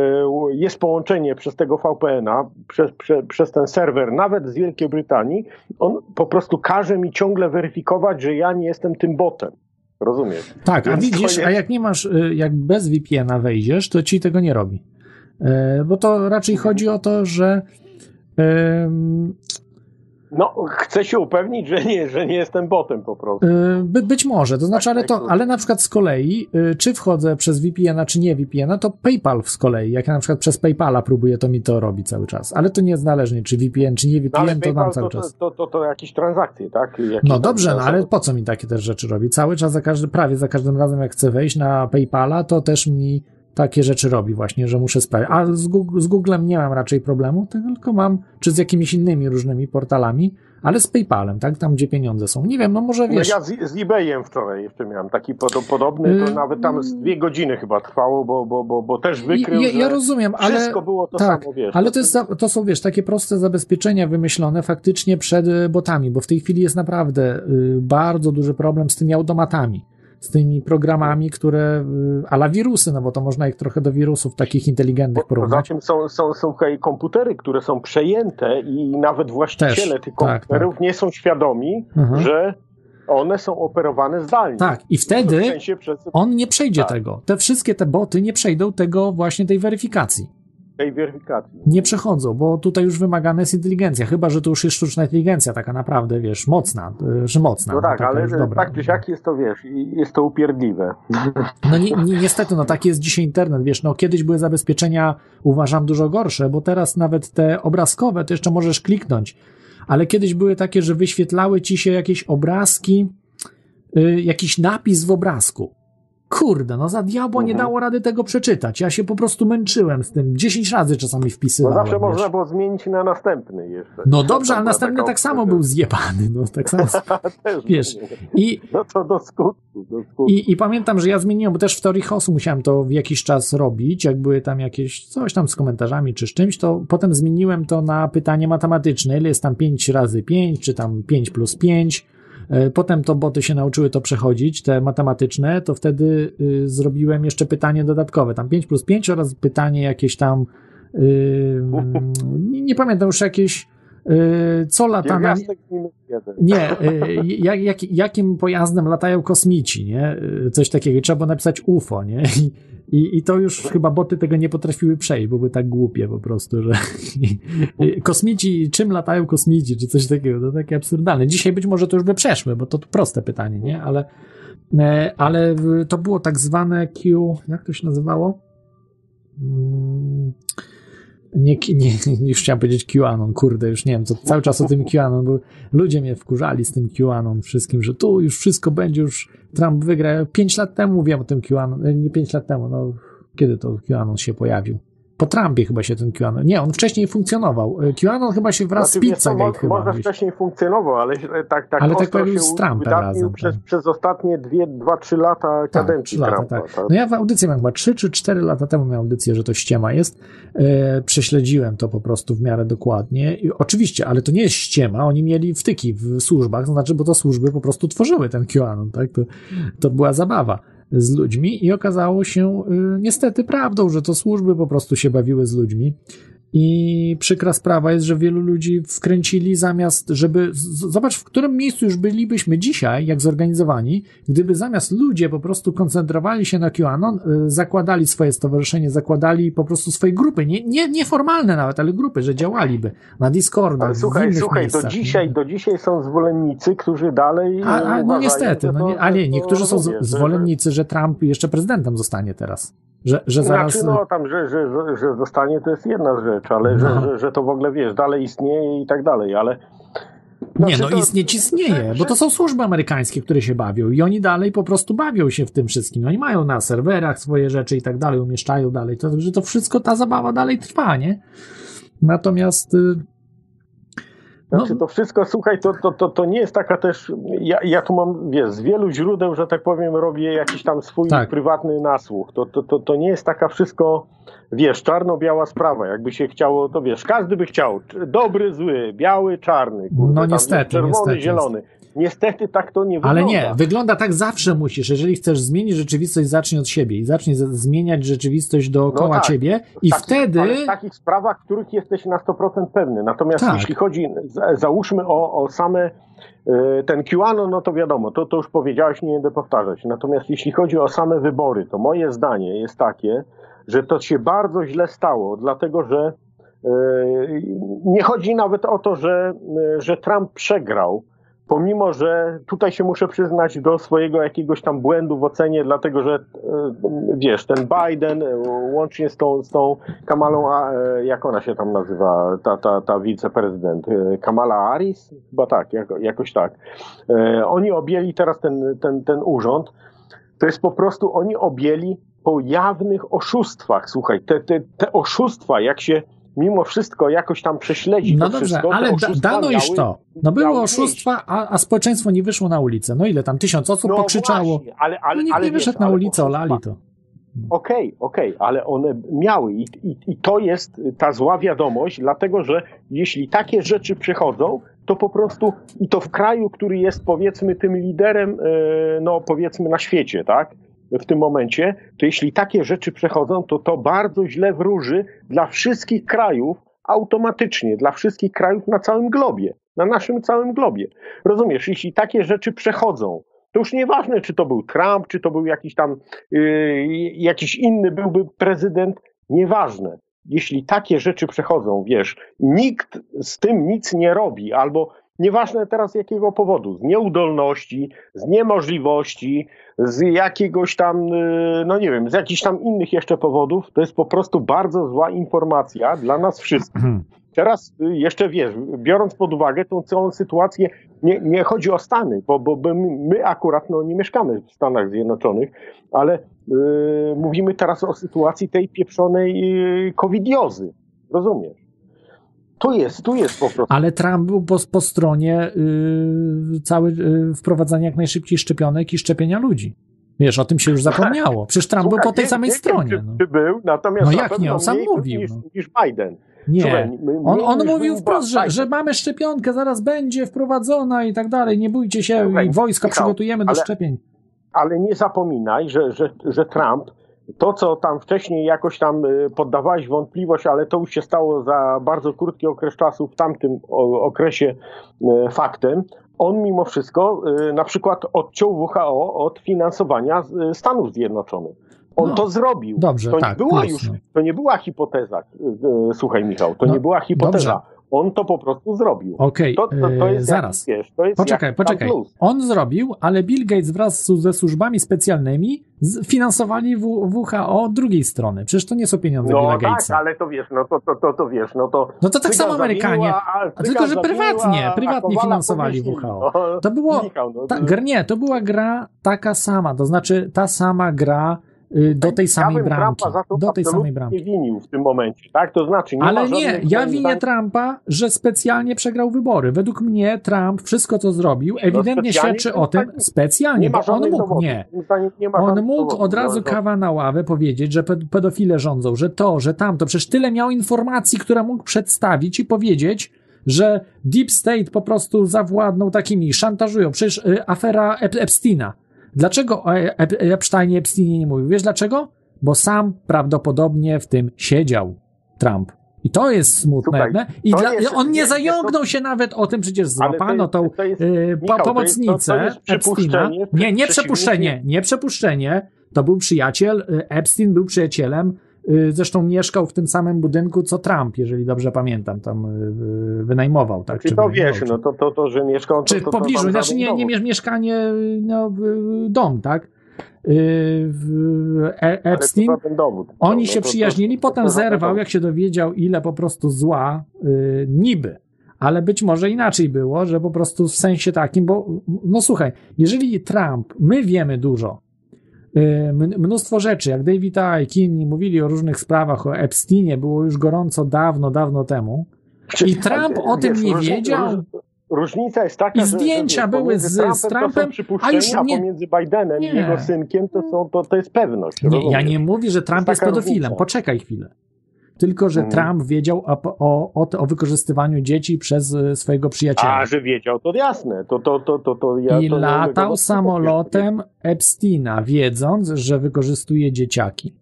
jest połączenie przez tego VPN-a, przez, prze, przez ten serwer, nawet z Wielkiej Brytanii, on po prostu każe mi ciągle weryfikować, że ja nie jestem tym botem. Rozumiesz? Tak, a Więc to widzisz, a jak nie masz, y, jak bez VPN-a wejdziesz, to ci tego nie robi. E, Bo to raczej chodzi o to, że No, chcę się upewnić, że nie, że nie jestem botem po prostu. y, by, być może, to znaczy, ale, tak, to, ale na przykład z kolei, y, czy wchodzę przez VPN-a, czy nie VPN-a, to PayPal z kolei, jak ja na przykład przez PayPala próbuję, to mi to robi cały czas. Ale to niezależnie, czy VPN, czy nie No, VPN, ale to PayPal mam cały to, czas. to, to, to jakieś transakcje, tak? Jakieś No dobrze, no ale po co mi takie też rzeczy robi? Cały czas za każdy, prawie za każdym razem jak chcę wejść na PayPala, to też mi takie rzeczy robi właśnie, że muszę sprawdzić. A z, Google, z Googlem nie mam raczej problemu, tylko mam, czy z jakimiś innymi różnymi portalami, ale z PayPalem, tak? Tam, gdzie pieniądze są. Nie wiem, no może No wiesz. ja z, z eBayem wczoraj jeszcze miałem taki pod, podobny, to Y, nawet tam z dwie godziny chyba trwało, bo, bo, bo, bo też wykrył, ja, ja rozumiem, ale. wszystko było to tak, samo, wiesz. ale to, jest, to są, wiesz, takie proste zabezpieczenia wymyślone faktycznie przed y, botami, bo w tej chwili jest naprawdę y, bardzo duży problem z tymi automatami, z tymi programami, które, y, ala wirusy, no bo to można ich trochę do wirusów takich inteligentnych Poza porównać. tym są, są, są komputery, które są przejęte i nawet właściciele Też, tych tak, komputerów nie są świadomi, Mhm. że one są operowane zdalnie. Tak, i wtedy przez on nie przejdzie Tak. tego. Te wszystkie te boty nie przejdą tego właśnie tej weryfikacji. Tej weryfikacji. Nie przechodzą, bo tutaj już wymagana jest inteligencja, chyba że to już jest sztuczna inteligencja, taka naprawdę, wiesz, mocna, y, że mocna. No tak, taka ale dobra. tak czy siak jest to, wiesz, i- jest to upierdliwe. No ni, ni, niestety, no taki jest dzisiaj internet, wiesz, no kiedyś były zabezpieczenia, uważam, dużo gorsze, bo teraz nawet te obrazkowe to jeszcze możesz kliknąć, ale kiedyś były takie, że wyświetlały ci się jakieś obrazki, y, jakiś napis w obrazku. Kurde, no za diabło nie Mhm. dało rady tego przeczytać. Ja się po prostu męczyłem z tym. 10 razy czasami No wpisywałem. zawsze wiesz. można było zmienić na następny jeszcze. No dobrze, ale następny tak samo był zjebany. No, tak samo. Wiesz. I, No to do skutku, do skutku. i, I pamiętam, że ja zmieniłem, bo też w teorii chaosu musiałem to w jakiś czas robić, jak były tam jakieś coś tam z komentarzami czy z czymś, to potem zmieniłem to na pytanie matematyczne, ile jest tam 5 razy 5, czy tam 5 plus 5. E, Potem to boty się nauczyły to przechodzić, te matematyczne, to wtedy y, zrobiłem jeszcze pytanie dodatkowe, tam 5 plus 5 oraz pytanie jakieś tam, y, nie, nie pamiętam już jakieś, co lata na, nie, y, jak, jak, jakim pojazdem latają kosmici, nie? Y, Coś takiego. Trzeba było napisać UFO, nie? I, i, to już chyba boty tego nie potrafiły przejść, bo były tak głupie po prostu, że kosmici, czym latają kosmici, czy coś takiego, to takie absurdalne. Dzisiaj być może to już by przeszły, bo to proste pytanie, nie? Ale, ale to było tak zwane Q, jak to się nazywało? Mm, Nie, nie, już chciałem powiedzieć QAnon, kurde, już nie wiem, co cały czas o tym QAnon, bo ludzie mnie wkurzali z tym QAnon wszystkim, że tu już wszystko będzie, już Trump wygra. Pięć lat temu mówiłem o tym QAnon, e, nie pięć lat temu, no kiedy to QAnon się pojawił? Po Trumpie chyba się ten QAnon, nie, on wcześniej funkcjonował. E, QAnon chyba się wraz Znaczy, z Pizzagate chyba. Może wcześniej funkcjonował, ale tak, tak Ale tak się z Trumpem razem, przez, tak. przez ostatnie dwie, dwa, trzy lata Tak, kadencji lata, Trumpa. tak. No ja w audycji miałem chyba 3 czy 4 lata temu miałem audycję, że to ściema jest. E, prześledziłem to po prostu w miarę dokładnie. I oczywiście, ale to nie jest ściema, oni mieli wtyki w służbach, to znaczy, bo to służby po prostu tworzyły ten QAnon, tak? To, to była zabawa z ludźmi i okazało się y, niestety prawdą, że to służby po prostu się bawiły z ludźmi. I przykra sprawa jest, że wielu ludzi wkręcili zamiast, żeby. Zobacz, w którym miejscu już bylibyśmy dzisiaj, jak zorganizowani, gdyby zamiast ludzie po prostu koncentrowali się na QAnon, y, zakładali swoje stowarzyszenie, zakładali po prostu swoje grupy, nie, nie, nieformalne nawet, ale grupy, że działaliby na Discordach, Ale słuchaj, innych słuchaj, do miejscach. dzisiaj, do dzisiaj są zwolennicy, którzy dalej. A, a, no niestety, no nie, a nie, że to niektórzy są z- zwolennicy, że Trump jeszcze prezydentem zostanie teraz. Że, że zaraz. Znaczy, no tam, że, że, że, że zostanie to jest jedna rzecz, ale No. że, że, że to w ogóle wiesz, dalej istnieje i tak dalej, ale. Nie, Znaczy, no to- istnieć istnieje, bo to są służby amerykańskie, które się bawią i oni dalej po prostu bawią się w tym wszystkim. Oni mają na serwerach swoje rzeczy i tak dalej, umieszczają dalej. To, że to wszystko, ta zabawa dalej trwa, nie? Natomiast y, Znaczy to wszystko, słuchaj, to, to, to, to nie jest taka też, ja, ja tu mam, wiesz, z wielu źródeł, że tak powiem, robię jakiś tam swój Tak. prywatny nasłuch. To, to, to, to nie jest taka wszystko, wiesz, czarno-biała sprawa. Jakby się chciało, to wiesz, każdy by chciał. Dobry, zły, biały, czarny. kurde, No tam, niestety, Czerwony, niestety. zielony. Niestety tak to nie Ale wygląda. nie, wygląda tak zawsze musisz. Jeżeli chcesz zmienić rzeczywistość, zacznij od siebie i zacznij zmieniać rzeczywistość dookoła No tak. ciebie i Takich- wtedy... Ale w takich sprawach, których jesteś na 100% pewny. Natomiast Tak. jeśli chodzi, za- załóżmy o, o same e, ten QAnon, no to wiadomo, to, to już powiedziałeś, nie będę powtarzać. Natomiast jeśli chodzi o same wybory, to moje zdanie jest takie, że to się bardzo źle stało, dlatego że e, nie chodzi nawet o to, że, e, że Trump przegrał, pomimo, że tutaj się muszę przyznać do swojego jakiegoś tam błędu w ocenie, dlatego że e, wiesz, ten Biden e, łącznie z tą, z tą Kamalą, e, jak ona się tam nazywa, ta, ta, ta wiceprezydent, Kamala Harris? Chyba tak, jako, jakoś tak. Oni objęli teraz ten, ten, ten urząd, to jest po prostu, oni objęli po jawnych oszustwach, słuchaj, te, te, te oszustwa, jak się mimo wszystko jakoś tam prześledzi No to dobrze, wszystko, ale da, dano już to. No były oszustwa, a, a społeczeństwo nie wyszło na ulicę. No ile tam? Tysiąc osób No pokrzyczało. właśnie, ale, ale, no nikt ale nie wiesz, wyszedł na ale ulicę, olali to. Okej, okej, ale one miały i, i, i to jest ta zła wiadomość, dlatego że jeśli takie rzeczy przychodzą, to po prostu i to w kraju, który jest powiedzmy tym liderem, e, no powiedzmy na świecie, tak? W tym momencie, to jeśli takie rzeczy przechodzą, to to bardzo źle wróży dla wszystkich krajów automatycznie, dla wszystkich krajów na całym globie, na naszym całym globie. Rozumiesz, jeśli takie rzeczy przechodzą, to już nieważne, czy to był Trump, czy to był jakiś tam yy, jakiś inny byłby prezydent, nieważne. Jeśli takie rzeczy przechodzą, wiesz, nikt z tym nic nie robi, albo nieważne teraz jakiego powodu, z nieudolności, z niemożliwości, z jakiegoś tam, yy, no nie wiem, z jakichś tam innych jeszcze powodów, to jest po prostu bardzo zła informacja dla nas wszystkich. Teraz y, jeszcze wiesz, biorąc pod uwagę tą całą sytuację, nie, nie chodzi o Stany, bo, bo, bo my, akurat no, nie mieszkamy w Stanach Zjednoczonych, ale y, mówimy teraz o sytuacji tej pieprzonej y, covidiozy. Rozumiesz? Tu jest, tu jest po prostu. Ale Trump był po, po stronie yy, cały yy, wprowadzania jak najszybciej szczepionek i szczepienia ludzi. Wiesz, o tym się już zapomniało. Przecież Trump był Słuchaj, po tej nie- samej nie wiem, stronie. Czy, No, czy był, natomiast No jak nie, on sam mówił, Niż, no. niż Biden. nie. Słuchaj, On, on mówił był wprost, że, że mamy szczepionkę, zaraz będzie wprowadzona i tak dalej. Nie bójcie się, Słuchaj, i wojsko Michał, przygotujemy do ale- szczepień. ale nie zapominaj, że, że, że Trump, to co tam wcześniej jakoś tam y, poddawałeś wątpliwość, ale to już się stało za bardzo krótki okres czasu w tamtym okresie y, faktem, on mimo wszystko y, na przykład odciął WHO od finansowania Stanów Zjednoczonych. On No, to zrobił. dobrze, to, tak, nie była już, to nie była hipoteza, słuchaj Michał, to No, nie była hipoteza. dobrze. On to po prostu zrobił. Okej, to, to, to yy, jest zaraz. jakiś, wiesz, to jest Poczekaj, poczekaj. plus. On zrobił, ale Bill Gates wraz z- ze służbami specjalnymi finansowali WHO od drugiej strony. Przecież to nie są pieniądze No Billa tak, Gatesa. ale to wiesz, no to, to, to, to wiesz, no to... No to tak samo Amerykanie. zawinił, a- a A Cygan tylko, że prywatnie, prywatnie finansowali. WHO. No, To było, Michał, no, ta, to- nie, to była gra taka sama, to znaczy ta sama gra do tej ja samej bym bramki. Trumpa za to Do tej samej bramki. nie winił w tym momencie, tak? To znaczy, nie ma Ale nie, ja winię zdaniem- Trumpa, że specjalnie przegrał wybory. Według mnie Trump wszystko, co zrobił, ewidentnie No, specjalnie świadczy o tym, tak- specjalnie, bo on mógł, dowodów. nie. On mógł dowodów, od razu kawa na ławę powiedzieć, że ped- pedofile rządzą, że to, że tamto. Przecież tyle miał informacji, które mógł przedstawić i powiedzieć, że Deep State po prostu zawładnął takimi, szantażują. Przecież y, afera Ep- Epsteina. Dlaczego o E- Ep- Epsteinie, Epsteinie nie mówił? Wiesz dlaczego? Bo sam prawdopodobnie w tym siedział Trump. I to jest smutne. Słuchaj? I to dla, jest- on nie nie, zająknął się nawet o tym, przecież Ale to złapano jest- tą to jest- y, po, Michał, to jest- pomocnicę to- to jest Epsteina. przypuszczenie, Nie, nie przepuszczenie, nie przepuszczenie. To był przyjaciel, y, Epstein był przyjacielem, zresztą mieszkał w tym samym budynku co Trump, jeżeli dobrze pamiętam, tam y, y, wynajmował, tak? Czy to wynajmował, wiesz, czy- no to, to, to że mieszkał... czy to, w to, to pobliżu, znaczy nie, nie mieszkanie, no, y, dom, tak? Y, w- E- to Epstein, dowód. oni No, się to- to- przyjaźnili, to- potem to zerwał, jak się dowiedział, ile po prostu zła, y, niby. Ale być może inaczej było, że po prostu w sensie takim, bo no słuchaj, jeżeli Trump, my wiemy dużo, y, mnóstwo rzeczy, jak David Icke i inni mówili o różnych sprawach, o Epsteinie, było już gorąco dawno, dawno temu, I Trump o tym nie wiedział. róż- Różnica jest taka, I że- że zdjęcia wiesz, były z- z Trumpem to Trumpem, a już a nie- pomiędzy Bidenem Nie. i jego synkiem to, są, to, to jest pewność. Nie, ja nie mówię, że Trump jest taka pedofilem. różnica. Poczekaj chwilę. Tylko, że Mhm. Trump wiedział o, o, o, wykorzystywaniu dzieci przez e, swojego przyjaciela. A, że wiedział, to jasne. To, to, to, to, to ja I to latał wątpliwości. samolotem Epsteina, wiedząc, że wykorzystuje dzieciaki.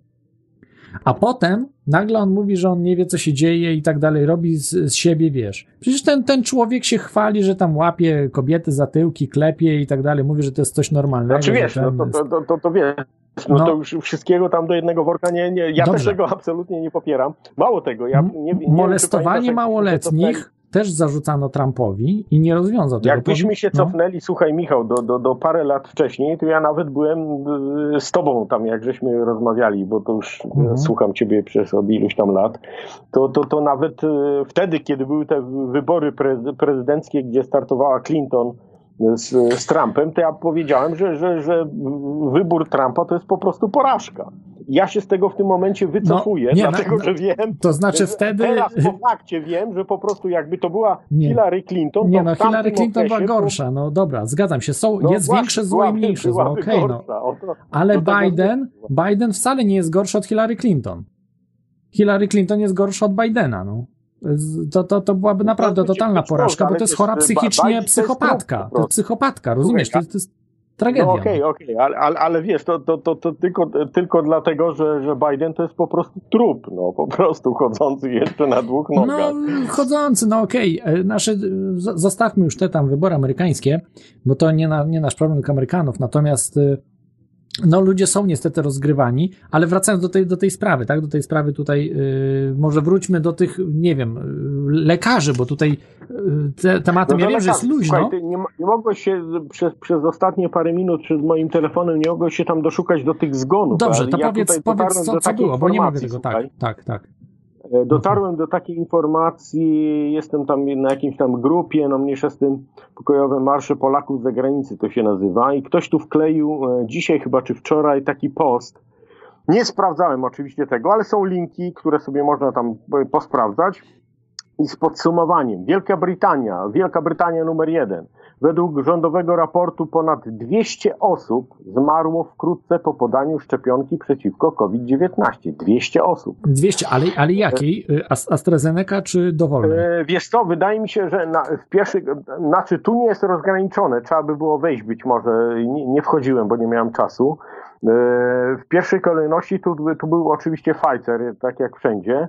A potem nagle on mówi, że on nie wie, co się dzieje i tak dalej, robi z, z siebie, wiesz. Przecież ten, ten człowiek się chwali, że tam łapie kobiety za tyłki, klepie i tak dalej, mówi, że to jest coś normalnego. Znaczy wiesz, no to, to, to, to, to wiesz, no, No. to już wszystkiego tam do jednego worka nie, nie ja Dobrze. też tego absolutnie nie popieram. Mało tego, ja nie, nie wiem, Molestowanie pamiętasz, jak małoletnich też zarzucano Trumpowi i nie rozwiązał tego. Jakbyśmy się No. cofnęli, słuchaj Michał, do, do, do parę lat wcześniej, to ja nawet byłem y, z tobą tam, jak żeśmy rozmawiali, bo to już y, Mhm. słucham ciebie przez od iluś tam lat, to, to, to nawet y, wtedy, kiedy były te wybory pre, prezydenckie, gdzie startowała Clinton z, z Trumpem, to ja powiedziałem, że, że, że wybór Trumpa to jest po prostu porażka. Ja się z tego w tym momencie wycofuję, nie, dlatego na- że wiem, To znaczy wtedy... Teraz po fakcie wiem, że po prostu jakby to była Nie. Hillary Clinton, Nie to no, Hillary Clinton była okresie gorsza, no dobra, zgadzam się, są, no jest właśnie, większe zło i mniejsze zło, okej no. to- Ale tego Biden. Biden wcale nie jest gorszy od Hillary Clinton. Hillary Clinton jest gorsza od Bidena, no. To, to, to byłaby naprawdę być- totalna porażka, bo to jest chora psychicznie psychopatka. To jest psychopatka, rozumiesz? To jest, tragedia. No okej, okej, ale, ale, ale wiesz, to, to, to, to tylko, tylko dlatego, że, że Biden to jest po prostu trup, no po prostu chodzący jeszcze na dwóch No, nogach. chodzący, no okej. E, Nasze, zostawmy już te tam wybory amerykańskie, bo to nie, na, nie nasz problem, tylko Amerykanów. Natomiast e, no, ludzie są niestety rozgrywani, ale wracając do tej, do tej sprawy, tak? Do tej sprawy tutaj, e, może wróćmy do tych, nie wiem, e, lekarzy, bo tutaj e, te tematem, No ja wiem, że jest lekarz, luźno. Słuchaj, nie, nie mogłeś się przez, przez ostatnie parę minut przed moim telefonem, nie mogłeś się tam doszukać do tych zgonów. Dobrze, to ja powiedz, powiedz co, co było, bo nie mogę tego, tak, tak, tak. Dotarłem do takiej informacji, jestem tam na jakimś tam grupie, no mniejsza z tym pokojowe marsze Polaków z zagranicy to się nazywa i ktoś tu wkleił e, dzisiaj chyba czy wczoraj taki post. Nie sprawdzałem oczywiście tego, ale są linki, które sobie można tam e, posprawdzać. I z podsumowaniem. Wielka Brytania, Wielka Brytania numer jeden. Według rządowego raportu ponad 200 osób zmarło wkrótce po podaniu szczepionki przeciwko COVID-19. 200 osób. 200, ale, ale jakiej? E, Ast- AstraZeneca czy dowolnej? E, Wiesz co, wydaje mi się, że na, w pierwszych, znaczy tu nie jest rozgraniczone, trzeba by było wejść być może, nie, nie wchodziłem, bo nie miałem czasu. E, W pierwszej kolejności tu, tu był oczywiście Pfizer, tak jak wszędzie,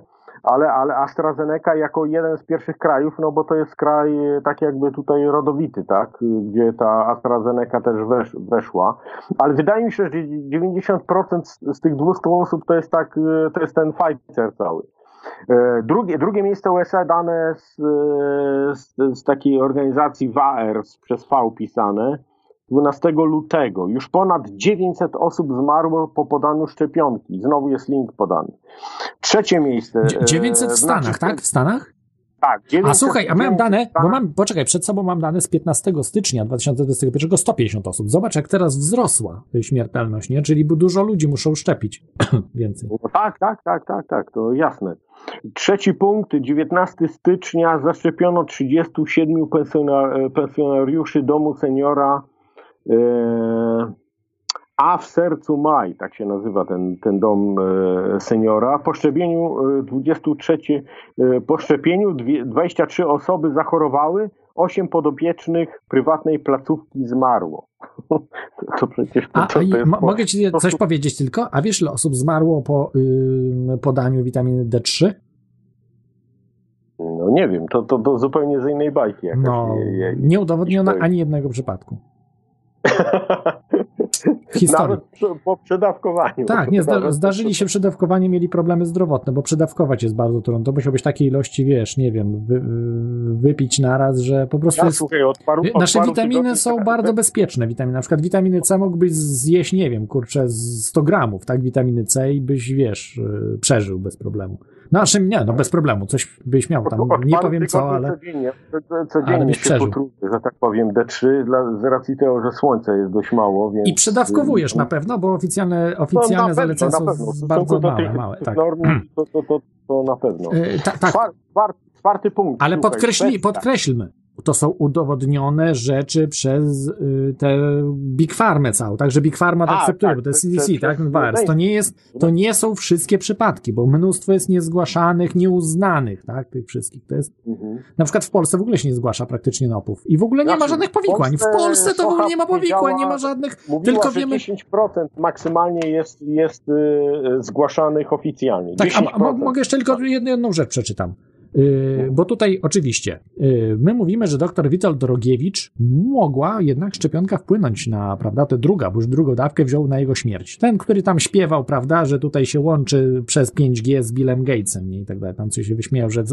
ale, ale AstraZeneca jako jeden z pierwszych krajów, no bo to jest kraj e, tak jakby tutaj rodowity, tak, gdzie ta AstraZeneca też wesz, weszła, ale wydaje mi się, że 90% z, z tych 200 osób to jest tak, e, to jest ten Pfizer cały. E, Drugie, drugie miejsce USA dane z, z, z takiej organizacji WAER, z- przez V pisane, 12 lutego. Już ponad 900 osób zmarło po podaniu szczepionki. Znowu jest link podany. Trzecie miejsce. Dzie- 900 e, w Stanach, znaczy- tak? W Stanach? Tak. A 900 słuchaj, a mam 900 dane, bo mam, poczekaj, przed sobą mam dane z 15 stycznia 2021, 150 osób. Zobacz, jak teraz wzrosła śmiertelność, nie? Czyli dużo ludzi muszą szczepić więcej. No tak, tak, tak, tak, tak, to jasne. Trzeci punkt, 19 stycznia zaszczepiono 37 pensjonar- pensjonariuszy domu seniora A w sercu maj, tak się nazywa ten, ten dom e, seniora. Po szczepieniu e, 23, e, po szczepieniu dwie- 23 osoby zachorowały, 8 podopiecznych prywatnej placówki zmarło. to, przecież to, to, to mo- mogę ci coś powiedzieć tylko? A wiesz, ile osób zmarło po ym, podaniu witaminy D3? No nie wiem, to, to, to zupełnie z innej bajki. Jakaś, No, je- nie udowodniono historia. ani jednego przypadku. Historii. Nawet przy, po przedawkowaniu. Tak, nie, zda, zdarzyli się przy dawkowaniu, mieli problemy zdrowotne, bo przedawkować jest bardzo trudno. To musiał być takiej ilości, wiesz, nie wiem, wy, wypić naraz, że po prostu Ja, jest... słuchaj, od paru, od Nasze witaminy tygodni- są bardzo bezpieczne. Witaminy, na przykład witaminy C mógłbyś zjeść, nie wiem, kurczę, z 100 gramów, tak, witaminy C i byś, wiesz, yy, przeżył bez problemu. Naszym nie, no bez problemu, coś byś miał tam, Od- nie powiem co, ale... Codziennie, co- co- ale codziennie byś się przeżył. potruję, że tak powiem, D3, dla, z racji tego, że słońce jest dość mało, więc... I przedawkowujesz na pewno, bo oficjalne, No, oficjalne na zalecenia są bardzo małe, tych, małe, tak. norm, to, to, to, to na pewno. Yy, ta, tak, Czwar, czwarty, czwarty punkt. Ale słuchaj, podkreśli, podkreślmy, to są udowodnione rzeczy przez y, te Big Pharma całą, także Big Pharma to A, akceptuje, tak, bo to jest CDC, to- tak, to- virus. To nie jest, to nie są wszystkie przypadki, bo mnóstwo jest niezgłaszanych, nieuznanych, tak, tych wszystkich. To jest, Mhm. na przykład w Polsce w ogóle się nie zgłasza praktycznie nopów i w ogóle nie ma Znaczy, żadnych w powikłań. W Polsce Polsce to w ogóle nie ma powikłań, nie ma żadnych, Mówiła, tylko że wiemy... 10% maksymalnie jest, jest y, zgłaszanych oficjalnie. Tak, a 10%. mo- mogę jeszcze tylko jedną rzecz przeczytam. Yy, bo tutaj oczywiście yy, my mówimy, że dr Witold Drogiewicz mogła jednak szczepionka wpłynąć na, prawda, tę druga, bo już drugą dawkę wziął na jego śmierć. Ten, który tam śpiewał, prawda, że tutaj się łączy przez 5G z Billem Gatesem nie? i tak dalej, tam coś się wyśmiał, że,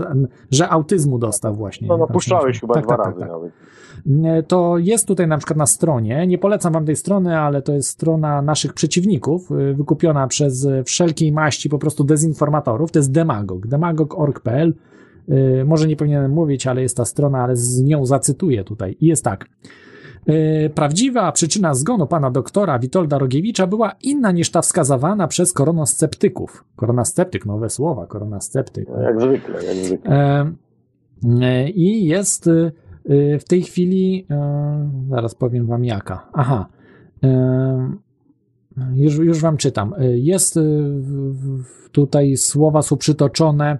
że autyzmu dostał właśnie. No, nie? no chyba Tak, dwa tak, razy tak, tak. nawet. E, to jest tutaj na przykład na stronie, nie polecam wam tej strony, ale to jest strona naszych przeciwników, y, wykupiona przez y, wszelkiej maści po prostu dezinformatorów, to jest demagog, demagog.org.pl, Y, może nie powinienem mówić, ale jest ta strona, ale z nią zacytuję tutaj i jest tak. Y, Prawdziwa przyczyna zgonu pana doktora Witolda Rogiewicza była inna niż ta wskazywana przez koronasceptyków. Koronasceptyk, nowe słowa, koronasceptyk. No, Jak zwykle, jak zwykle. E, e, I jest y, y, w tej chwili, e, zaraz powiem wam jaka. Aha. Już, już wam czytam. Jest y, tutaj słowa są przytoczone y,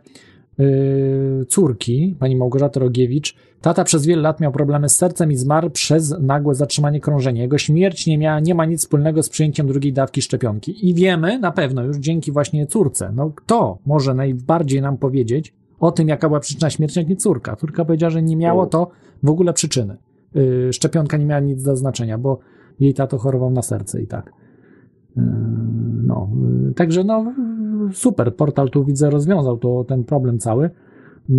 córki, pani Małgorzaty Rogiewicz. Tata przez wiele lat miał problemy z sercem i zmarł przez nagłe zatrzymanie krążenia. Jego śmierć nie, miała, nie ma nic wspólnego z przyjęciem drugiej dawki szczepionki. I wiemy na pewno już dzięki właśnie córce. No kto może najbardziej nam powiedzieć o tym, jaka była przyczyna śmierci, jak nie córka? Córka powiedziała, że nie miało to w ogóle przyczyny. Yy, szczepionka nie miała nic do znaczenia, bo jej tato chorował na serce i tak. Yy, No, yy, także no, super, portal tu widzę rozwiązał to, ten problem cały. Yy,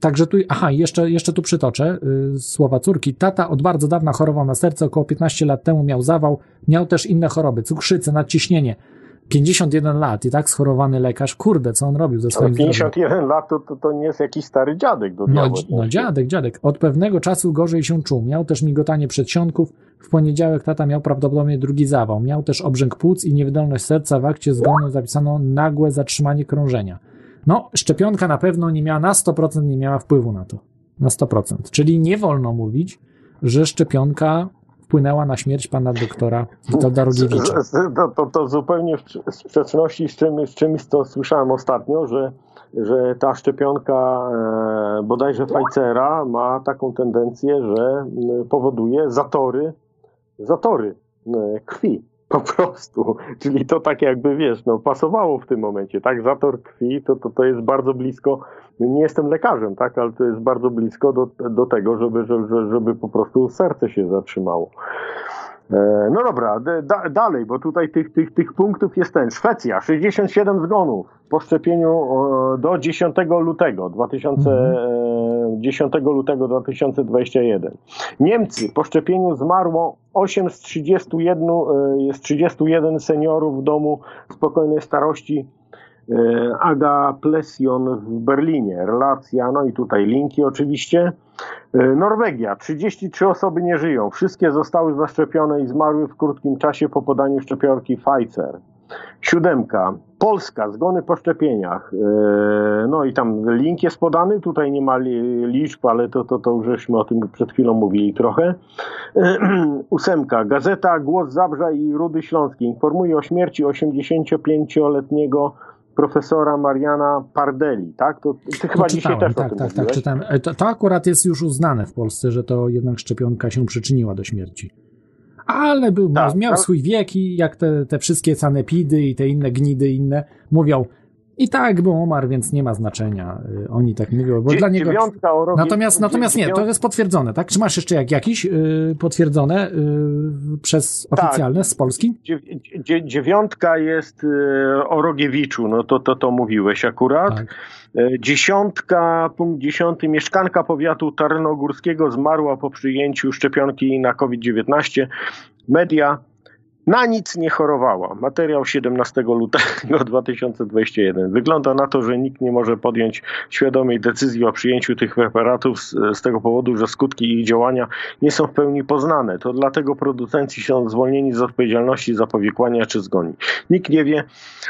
Także tu, aha, jeszcze, jeszcze tu przytoczę yy, słowa córki. Tata od bardzo dawna chorował na serce, około 15 lat temu miał zawał, miał też inne choroby, cukrzycę, nadciśnienie. 51 lat i tak schorowany lekarz, kurde, co on robił ze Ale swoim zdrowiem? 51 lat to, to, to nie jest jakiś stary dziadek do No, no dziadek, dziadek. Od pewnego czasu gorzej się czuł. Miał też migotanie przedsionków. W poniedziałek tata miał prawdopodobnie drugi zawał. Miał też obrzęk płuc i niewydolność serca. W akcie zgonu zapisano nagłe zatrzymanie krążenia. No, szczepionka na pewno nie miała, na 100% nie miała wpływu na to. Na 100%. Czyli nie wolno mówić, że szczepionka wpłynęła na śmierć pana doktora Witolda z- To, to, to zupełnie w sprzeczności z, czym, z czymś, co słyszałem ostatnio, że, że ta szczepionka e, bodajże Pfizera ma taką tendencję, że powoduje zatory, zatory m, krwi. Po prostu. Czyli to tak jakby, wiesz, no pasowało w tym momencie, tak? Zator krwi to, to, to jest bardzo blisko, nie jestem lekarzem, tak? Ale to jest bardzo blisko do, do tego, żeby, żeby, żeby po prostu serce się zatrzymało. E, No dobra, da, dalej, bo tutaj tych, tych, tych punktów jest ten. Szwecja, 67 zgonów po szczepieniu e, do 10 lutego 2000, e, 10 lutego 2021. Niemcy, po szczepieniu zmarło 8 z 31, e, jest 31 seniorów w domu spokojnej starości. E, Aga Plesjon w Berlinie, relacja, no i tutaj linki oczywiście. E, Norwegia, 33 osoby nie żyją, wszystkie zostały zaszczepione i zmarły w krótkim czasie po podaniu szczepionki Pfizer. Siódemka, Polska, zgony po szczepieniach. E, No i tam link jest podany, tutaj nie ma li- liczb, ale to, to, to już żeśmy o tym przed chwilą mówili trochę. E, Ósemka, Gazeta Głos Zabrza i Rudy Śląskiej informuje o śmierci 85-letniego profesora Mariana Pardeli, tak? To ty chyba dzisiaj czytałem, też o tak, tym tak, tak, czytałem. E, To, to akurat jest już uznane w Polsce, że to jednak szczepionka się przyczyniła do śmierci. Ale był, Tak, miał tak. swój wiek i jak te, te wszystkie sanepidy i te inne gnidy inne mówią, i tak był umarł, więc nie ma znaczenia. Y, Oni tak mówią, bo Dzie- dla niego... rogi- Natomiast, natomiast nie, to jest potwierdzone, tak? Czy masz jeszcze jak, jakiś y, potwierdzone y, przez Tak. oficjalne z Polski? Dziew- dzie- Dziewiątka jest e, o Rogiewiczu, no to, to, to mówiłeś akurat. Tak. E, Dziesiątka, punkt dziesiąty, mieszkanka powiatu tarnogórskiego zmarła po przyjęciu szczepionki na COVID-19. Media na nic nie chorowała. Materiał 17 lutego 2021. Wygląda na to, że nikt nie może podjąć świadomej decyzji o przyjęciu tych preparatów z, z tego powodu, że skutki ich działania nie są w pełni poznane. To dlatego producenci są zwolnieni z odpowiedzialności za powikłania czy zgoni. Nikt nie wie,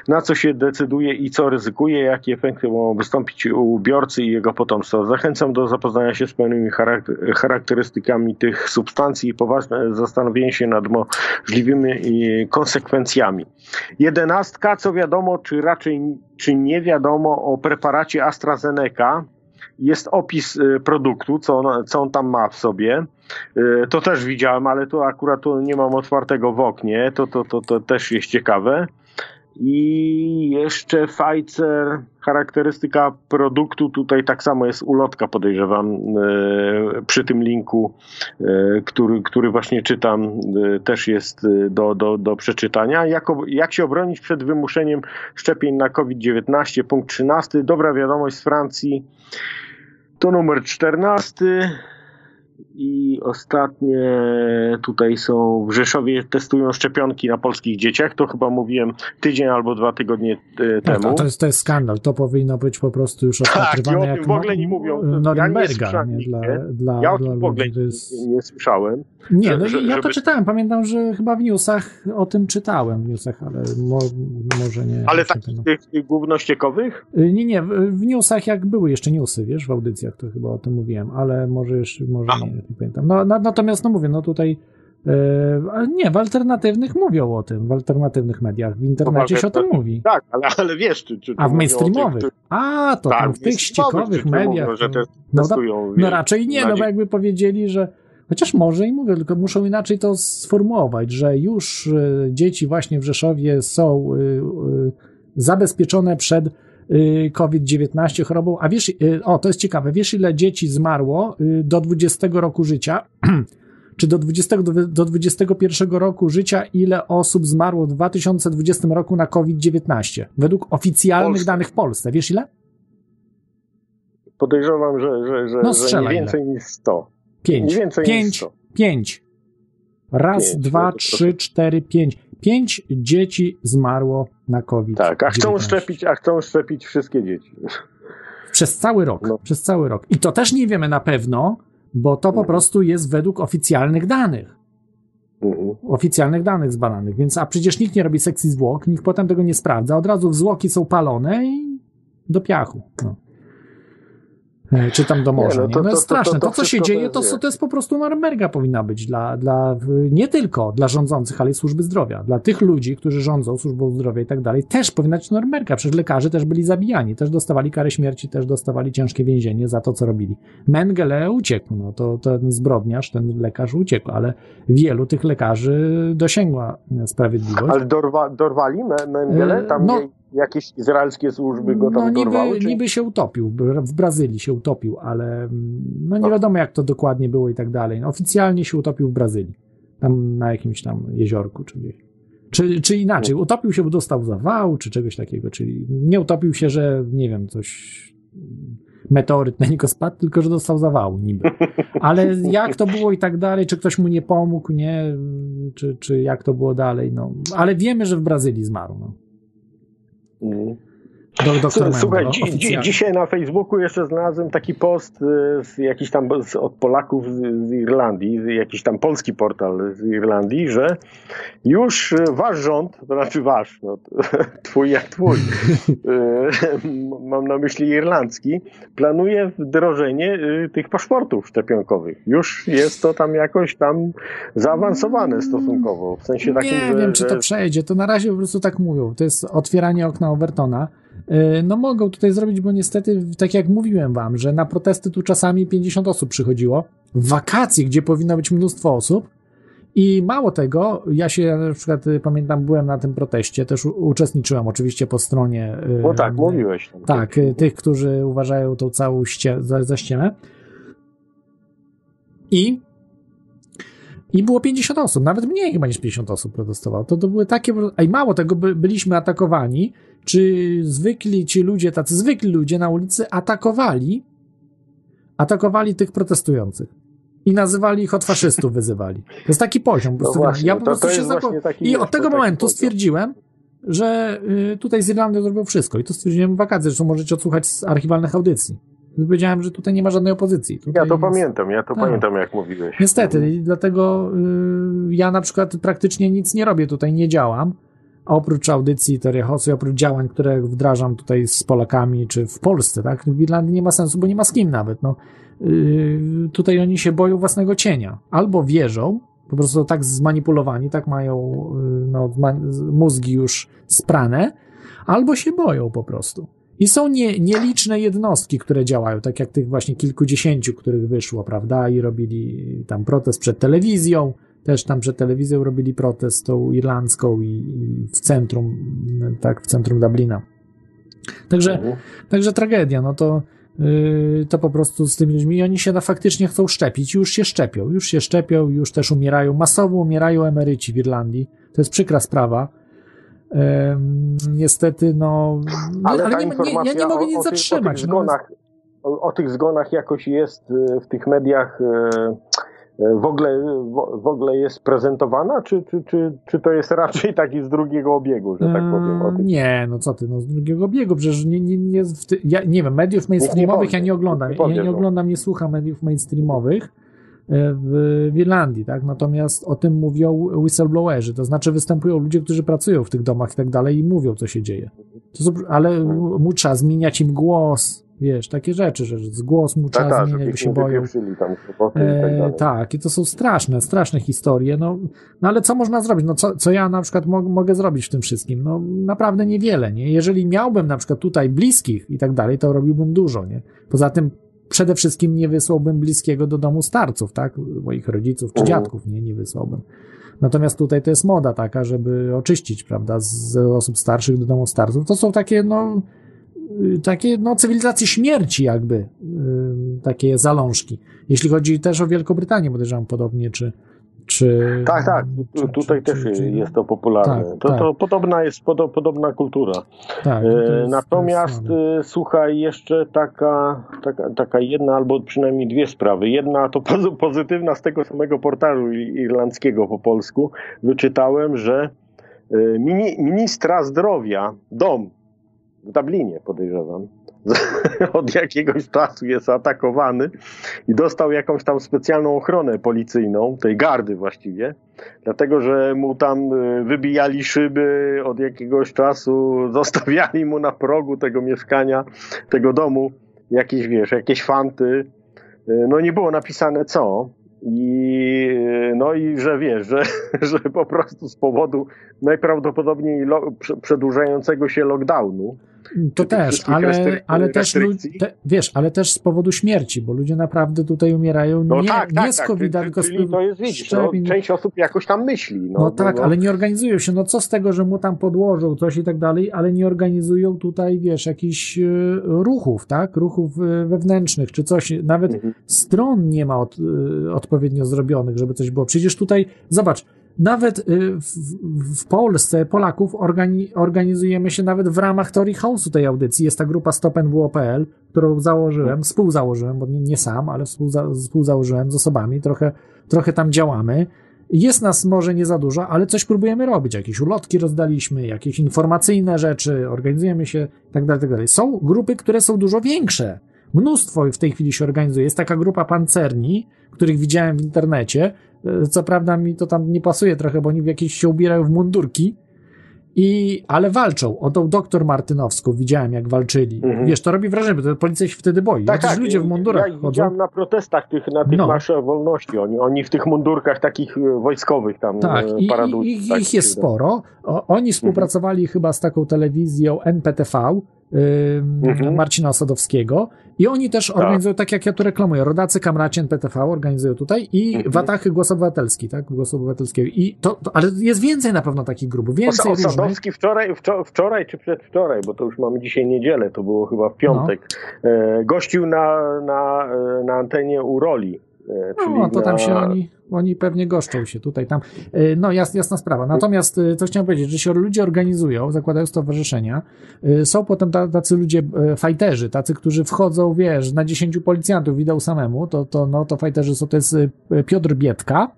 na co się decyduje i co ryzykuje, jakie efekty mogą wystąpić u biorcy i jego potomstwa. Zachęcam do zapoznania się z pełnymi charakterystykami tych substancji i poważne zastanowienie się nad możliwymi konsekwencjami. Jedenastka, co wiadomo, czy raczej czy nie wiadomo o preparacie AstraZeneca, jest opis y, produktu, co on, co on tam ma w sobie. Y, to też widziałem, ale to akurat tu nie mam otwartego w oknie. To, to, to, to też jest ciekawe. I jeszcze Pfizer, charakterystyka produktu, tutaj tak samo jest ulotka, podejrzewam, e, przy tym linku, e, który, który właśnie czytam, e, też jest do, do, do przeczytania. Jak, jak się obronić przed wymuszeniem szczepień na COVID-19? Punkt 13. Dobra wiadomość z Francji. To numer 14. I ostatnie tutaj są w Rzeszowie testują szczepionki na polskich dzieciach. To chyba mówiłem tydzień albo dwa tygodnie e, tak, temu. To jest, to jest skandal. To powinno być po prostu już opatrywane tak, jak w ogóle nie mówią. Norymberga. Ja nie, nie, dla, dla, ja dla w ogóle jest... nie, słyszałem. Nie, no że, ja żeby... to czytałem. Pamiętam, że chyba w newsach o tym czytałem w newsach, ale mo, może nie. Ale takich no. tych, tych głównościekowych? Y, nie, nie. W newsach jak były jeszcze newsy, wiesz, w audycjach to chyba o tym mówiłem, ale może jeszcze, może nie, pamiętam. No, na, natomiast, no mówię, no tutaj e, nie, w alternatywnych mówią o tym, w alternatywnych mediach, w internecie no, się o tym mówi. Tak, ale, ale wiesz, czy, czy A w mainstreamowych? A, to tak, tam w tych ściekowych mediach. Mówią, że te no, testują, no, no raczej nie, no bo jakby powiedzieli, że Chociaż może i mówię, tylko muszą inaczej to sformułować, że już e, dzieci właśnie w Rzeszowie są e, zabezpieczone przed COVID-19 chorobą. A wiesz, o to jest ciekawe, wiesz ile dzieci zmarło do 20 roku życia? Czy do, 20, do 21 roku życia, ile osób zmarło w 2020 roku na COVID-19? Według oficjalnych Polsce. danych w Polsce. Wiesz ile? Podejrzewam, że, że, że, no, że nie więcej niż 100. Pięć. Nie więcej pięć. Niż 100. Pięć. Raz, pięć, dwa, no trzy, cztery, pięć. Pięć dzieci zmarło na COVID. Tak, a chcą szczepić, a chcą szczepić wszystkie dzieci. Przez cały rok. No. Przez cały rok. I to też nie wiemy na pewno, bo to po mhm. prostu jest według oficjalnych danych. Mhm. Oficjalnych danych zbadanych, więc a przecież nikt nie robi sekcji zwłok, nikt potem tego nie sprawdza, od razu zwłoki są palone i do piachu. No. E, czy tam do morza. Nie, no, to, no jest straszne. To, to, co się dzieje, to, to jest po prostu Norymberga powinna być dla, dla, nie tylko dla rządzących, ale i służby zdrowia. Dla tych ludzi, którzy rządzą służbą zdrowia i tak dalej, też powinna być Norymberga. Przecież lekarze też byli zabijani, też dostawali karę śmierci, też dostawali ciężkie więzienie za to, co robili. Mengele uciekł, no to ten zbrodniarz, ten lekarz uciekł, ale wielu tych lekarzy dosięgła sprawiedliwość. Ale dorwa, dorwali Mengele? Tam no, jakieś izraelskie służby go tam no, niby, dorwały? Czy... niby się utopił, w Brazylii się utopił, ale mm, no nie wiadomo jak to dokładnie było i tak dalej. No, oficjalnie się utopił w Brazylii, tam na jakimś tam jeziorku czy gdzieś. Czy, czy inaczej, utopił się, bo dostał zawał, czy czegoś takiego, czyli nie utopił się, że nie wiem, coś meteoryt na niego spadł, tylko że dostał zawału niby. Ale jak to było i tak dalej, czy ktoś mu nie pomógł, nie, czy, czy jak to było dalej, no. Ale wiemy, że w Brazylii zmarł, no. Mm. Do, doktor Słuchaj, dzi, dzi, dzisiaj na Facebooku jeszcze znalazłem taki post y, z jakiś tam z, od Polaków z, z, Irlandii, jakiś tam polski portal z Irlandii, że już wasz rząd, to znaczy wasz, no, twój jak twój, y, mam na myśli irlandzki, planuje wdrożenie y, tych paszportów szczepionkowych. Już jest to tam jakoś tam zaawansowane stosunkowo, w sensie takim, Nie że, wiem, czy to przejdzie, to na razie po prostu tak mówią. To jest otwieranie okna Overtona. E, no mogą tutaj zrobić, bo niestety, tak jak mówiłem wam, że na protesty tu czasami 50 osób przychodziło. W wakacje, gdzie powinno być mnóstwo osób. I mało tego, ja się na przykład y, pamiętam, byłem na tym proteście, też uczestniczyłem oczywiście po stronie. No tak, mówiłeś. Tam. Tak, y, tych, którzy uważają tą całą ście, za, za ścianę. I i było 50 osób, nawet mniej chyba niż 50 osób protestowało. To, to były takie, a i mało tego, by, byliśmy atakowani, czy zwykli ci ludzie, tacy zwykli ludzie na ulicy atakowali, atakowali tych protestujących. I nazywali ich od faszystów, wyzywali. To jest taki poziom. Po No prostu właśnie, ja po to- prostu to się jest zapo- I od to tego taki momentu stwierdziłem, że y, tutaj z Irlandii zrobił wszystko. I to stwierdziłem w wakacje, zresztą możecie odsłuchać z archiwalnych audycji. Powiedziałem, że tutaj nie ma żadnej opozycji. Tutaj Ja to jest- pamiętam, ja to Tak. pamiętam, jak mówiłeś. Niestety, i dlatego y, ja na przykład praktycznie nic nie robię tutaj, nie działam. A oprócz audycji Teoria Chaosu i oprócz działań, które wdrażam tutaj z Polakami, czy w Polsce, tak? W Irlandii nie ma sensu, bo nie ma z kim nawet, no. Y, tutaj oni się boją własnego cienia. Albo wierzą, po prostu tak zmanipulowani, tak mają y, no, mózgi już sprane, albo się boją po prostu. I są nie, nieliczne jednostki, które działają, tak jak tych właśnie kilkudziesięciu, których wyszło, prawda, i robili tam protest przed telewizją, też tam przed telewizją robili protest tą irlandzką i, i w centrum, tak, w centrum Dublina. Także, Mhm. także tragedia, no to, yy, to po prostu z tymi ludźmi, i oni się na, faktycznie chcą szczepić, już się szczepią, już się szczepią, już też umierają, masowo umierają emeryci w Irlandii, to jest przykra sprawa. Niestety, no, Ale, ale ta nie, nie, ja nie mogę nic o, tych, o zatrzymać. tych no, zgonach, o, o tych zgonach jakoś jest y, w tych mediach y, y, w ogóle, w, ogóle jest prezentowana, czy, czy, czy, czy to jest raczej taki z drugiego obiegu, że tak powiem? O. Nie, no co ty, no z drugiego biegu, przecież nie, nie, nie, w ty, ja nie wiem, mediów mainstreamowych ja powie, nie oglądam, nikt ja nie nie no. oglądam, nie słucham mediów mainstreamowych e, w, w Irlandii, tak, natomiast o tym mówią whistleblowerzy, to znaczy występują ludzie, którzy pracują w tych domach i tak dalej i mówią, co się dzieje. To, są- ale mu trzeba zmieniać im głos, wiesz, takie rzeczy, że z głos mu trzeba Tak, tak, zmieniać, bo się boją. tam i tak E, dalej. tak, i to są straszne, straszne historie. No, no ale co można zrobić? No, co, co ja na przykład mo mogę zrobić w tym wszystkim? No, naprawdę niewiele, nie? Jeżeli miałbym na przykład tutaj bliskich i tak dalej, to robiłbym dużo, nie? Poza tym przede wszystkim nie wysłałbym bliskiego do domu starców, tak? Moich rodziców czy dziadków, nie? Nie wysłałbym. Natomiast tutaj to jest moda taka, żeby oczyścić, prawda, z osób starszych do domu starców. To są takie, no, takie, no, cywilizacje śmierci jakby, takie zalążki. Jeśli chodzi też o Wielkobrytanię, podejrzewam podobnie, czy, czy... Tak, tak, czy- tutaj czy- też jest to popularne. Tak, to, tak. to podobna jest podo, podobna kultura. Tak, no E, jest- to jest Natomiast słabe. e, słuchaj, jeszcze taka, taka, taka jedna albo przynajmniej dwie sprawy. Jedna to pozy- pozytywna z tego samego portalu irlandzkiego po polsku. Wyczytałem, że e, mini, ministra zdrowia, dom w Dublinie podejrzewam, od jakiegoś czasu jest atakowany i dostał jakąś tam specjalną ochronę policyjną, tej gardy właściwie, dlatego że mu tam y, wybijali szyby od jakiegoś czasu, zostawiali mu na progu tego mieszkania, tego domu jakieś, wiesz, jakieś fanty. Y, No nie było napisane co. I y, no i że wiesz, że, że po prostu z powodu najprawdopodobniej lo, prze- przedłużającego się lockdownu, To też, ale, ale też, te, wiesz, ale też z powodu śmierci, bo ludzie naprawdę tutaj umierają No nie, tak, nie tak, z tak. covid Czyli- tylko z to jest, widzisz, no, część osób jakoś tam myśli. No, No, tak, no, ale nie organizują się. No co z tego, że mu tam podłożą coś i tak dalej, ale nie organizują tutaj, wiesz, jakichś e, ruchów, tak? Ruchów e, wewnętrznych czy coś. Nawet Mhm. stron nie ma od, e, odpowiednio zrobionych, żeby coś było. Przecież tutaj, zobacz, nawet e, w, Polsce, Polaków, organi, organizujemy się nawet w ramach Teorii Chaosu tej audycji. Jest ta grupa StopNWO.pl, którą założyłem, współzałożyłem, bo nie, nie sam, ale współza, współzałożyłem z osobami, trochę, trochę tam działamy. Jest nas może nie za dużo, ale coś próbujemy robić. Jakieś ulotki rozdaliśmy, jakieś informacyjne rzeczy, organizujemy się, tak dalej, tak dalej. Są grupy, które są dużo większe. Mnóstwo w tej chwili się organizuje. Jest taka grupa pancerni, których widziałem w internecie. Co prawda mi to tam nie pasuje trochę, bo oni w jakieś się ubierają w mundurki. I, ale walczą. O tą doktor Martynowską widziałem, jak walczyli. Mhm. Wiesz, to robi wrażenie, bo policja się wtedy boi. Tak, Chociaż tak. ludzie w mundurach ja chodzą. widziałem na protestach tych, na tych No. marszach wolności. Oni, oni w tych mundurkach takich e, wojskowych tam Tak, e, i, i, tak, ich jest sporo. O, oni współpracowali chyba z taką telewizją NPTV Mhm. Marcina Osadowskiego i oni też Tak. organizują, tak jak ja tu reklamuję, rodacy kamraci NPTV organizują tutaj i Mhm. Watachy Głos Obywatelski, tak, Głos Obywatelskiego. I to, to, ale jest więcej na pewno takich grup, więcej Osa- różnych. Osadowski wczoraj, wczoraj, wczoraj czy przedwczoraj, bo to już mamy dzisiaj niedzielę, to było chyba w piątek, No. e, gościł na, na, e, na antenie Uroli. E, czyli No, to tam na, się oni oni pewnie goszczą się tutaj, tam. Y, No, jas, jasna sprawa. Natomiast, y, co chciałem powiedzieć, że się ludzie organizują, zakładają stowarzyszenia, są potem ta- tacy ludzie, fajterzy, tacy, którzy wchodzą, wiesz, na 10 policjantów idą samemu, to, to, no, to fajterzy są, to jest Piotr Bietka,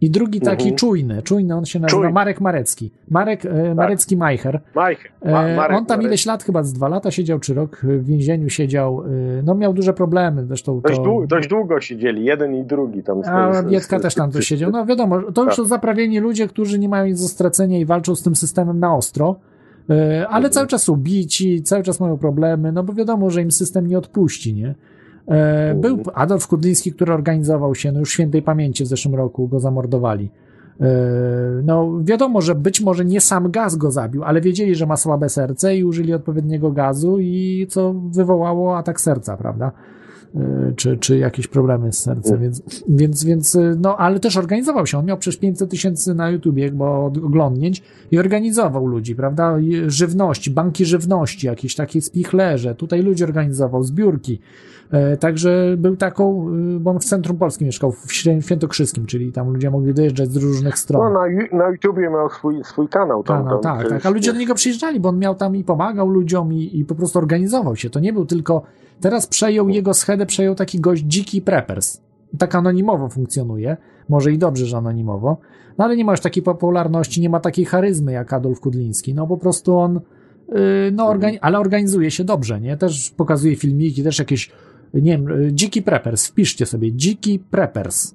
i drugi taki Mhm. czujny, czujny, on się nazywa. Marek Marecki. Marek e, Marecki Majcher. Majcher. Ma, E, Marek, on tam Marek. ileś lat, chyba z dwa lata siedział, czy rok w więzieniu siedział. e, No miał duże problemy, zresztą Dość, to... dłu- dość długo siedzieli, jeden i drugi tam. A Bietka też tam coś siedział. No wiadomo, to już Tak. są zaprawieni ludzie, którzy nie mają nic do stracenia i walczą z tym systemem na ostro. Ale Mhm. cały czas są bici, cały czas mają problemy, no bo wiadomo, że im system nie odpuści, nie? E, Mhm. Był Adolf Kudliński, który organizował się, no już świętej pamięci w zeszłym roku go zamordowali. E, No, wiadomo, że być może nie sam gaz go zabił, ale wiedzieli, że ma słabe serce i użyli odpowiedniego gazu, i co wywołało atak serca, prawda? E, Czy, czy jakieś problemy z sercem, więc, więc, więc, e, no, ale też organizował się. On miał przecież 500 tysięcy na YouTubie, bo oglądnięć i organizował ludzi, prawda? Żywności, banki żywności, jakieś takie spichlerze. Tutaj ludzi organizował, zbiórki. E, Także był taką, y, bo on w centrum Polski mieszkał, w Świę- Świętokrzyskim, czyli tam ludzie mogli dojeżdżać z różnych No, stron. na, Ju- na YouTubie miał swój, swój kanał. Tam, Kanał, tam, tak, tak. A ludzie do niego przyjeżdżali, bo on miał tam i pomagał ludziom i, i po prostu organizował się. To nie był tylko. Teraz przejął jego schedę, przejął taki gość dziki preppers. Tak anonimowo funkcjonuje. Może i dobrze, że anonimowo. No ale nie ma już takiej popularności, nie ma takiej charyzmy jak Adolf Kudliński. No po prostu on. Yy, no, organi- ale organizuje się dobrze, nie? Też pokazuje filmiki, też jakieś. Nie wiem, yy, dziki preppers. Wpiszcie sobie dziki preppers.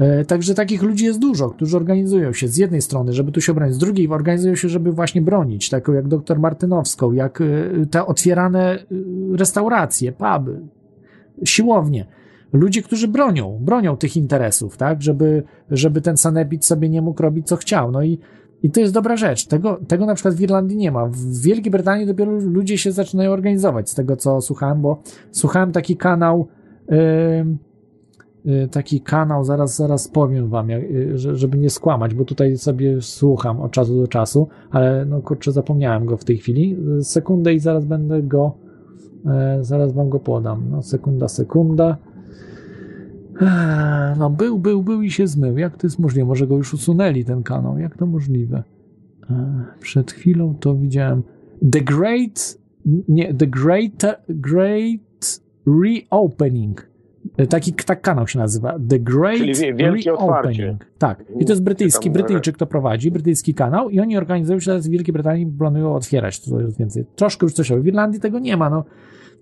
E, Także takich ludzi jest dużo, którzy organizują się z jednej strony, żeby tu się bronić, z drugiej organizują się, żeby właśnie bronić, taką jak doktor Martynowską, jak e, te otwierane e, restauracje, puby, siłownie. Ludzie, którzy bronią, bronią tych interesów, tak, żeby, żeby ten sanepid sobie nie mógł robić co chciał. No i, i to jest dobra rzecz. Tego, tego na przykład w Irlandii nie ma. W Wielkiej Brytanii dopiero ludzie się zaczynają organizować, z tego co słuchałem, bo słuchałem taki kanał. em, y, taki kanał, zaraz, zaraz powiem wam, y, że- żeby nie skłamać, bo tutaj sobie słucham od czasu do czasu, ale no kurczę, zapomniałem go w tej chwili. Y, Sekundę i zaraz będę go, e, zaraz wam go podam. No sekunda, sekunda. Eee, No był, był, był i się zmył. Jak to jest możliwe? Może go już usunęli ten kanał. Jak to możliwe? Eee, Przed chwilą to widziałem. The Great, nie, The Great, Great Reopening. Taki tak kanał się nazywa. The Great Czyli wielkie. Reopening. Tak. I to jest brytyjski, Brytyjczyk to prowadzi, brytyjski kanał i oni organizują się teraz w Wielkiej Brytanii planują otwierać to jest więcej. Troszkę już coś. W Irlandii tego nie ma, no.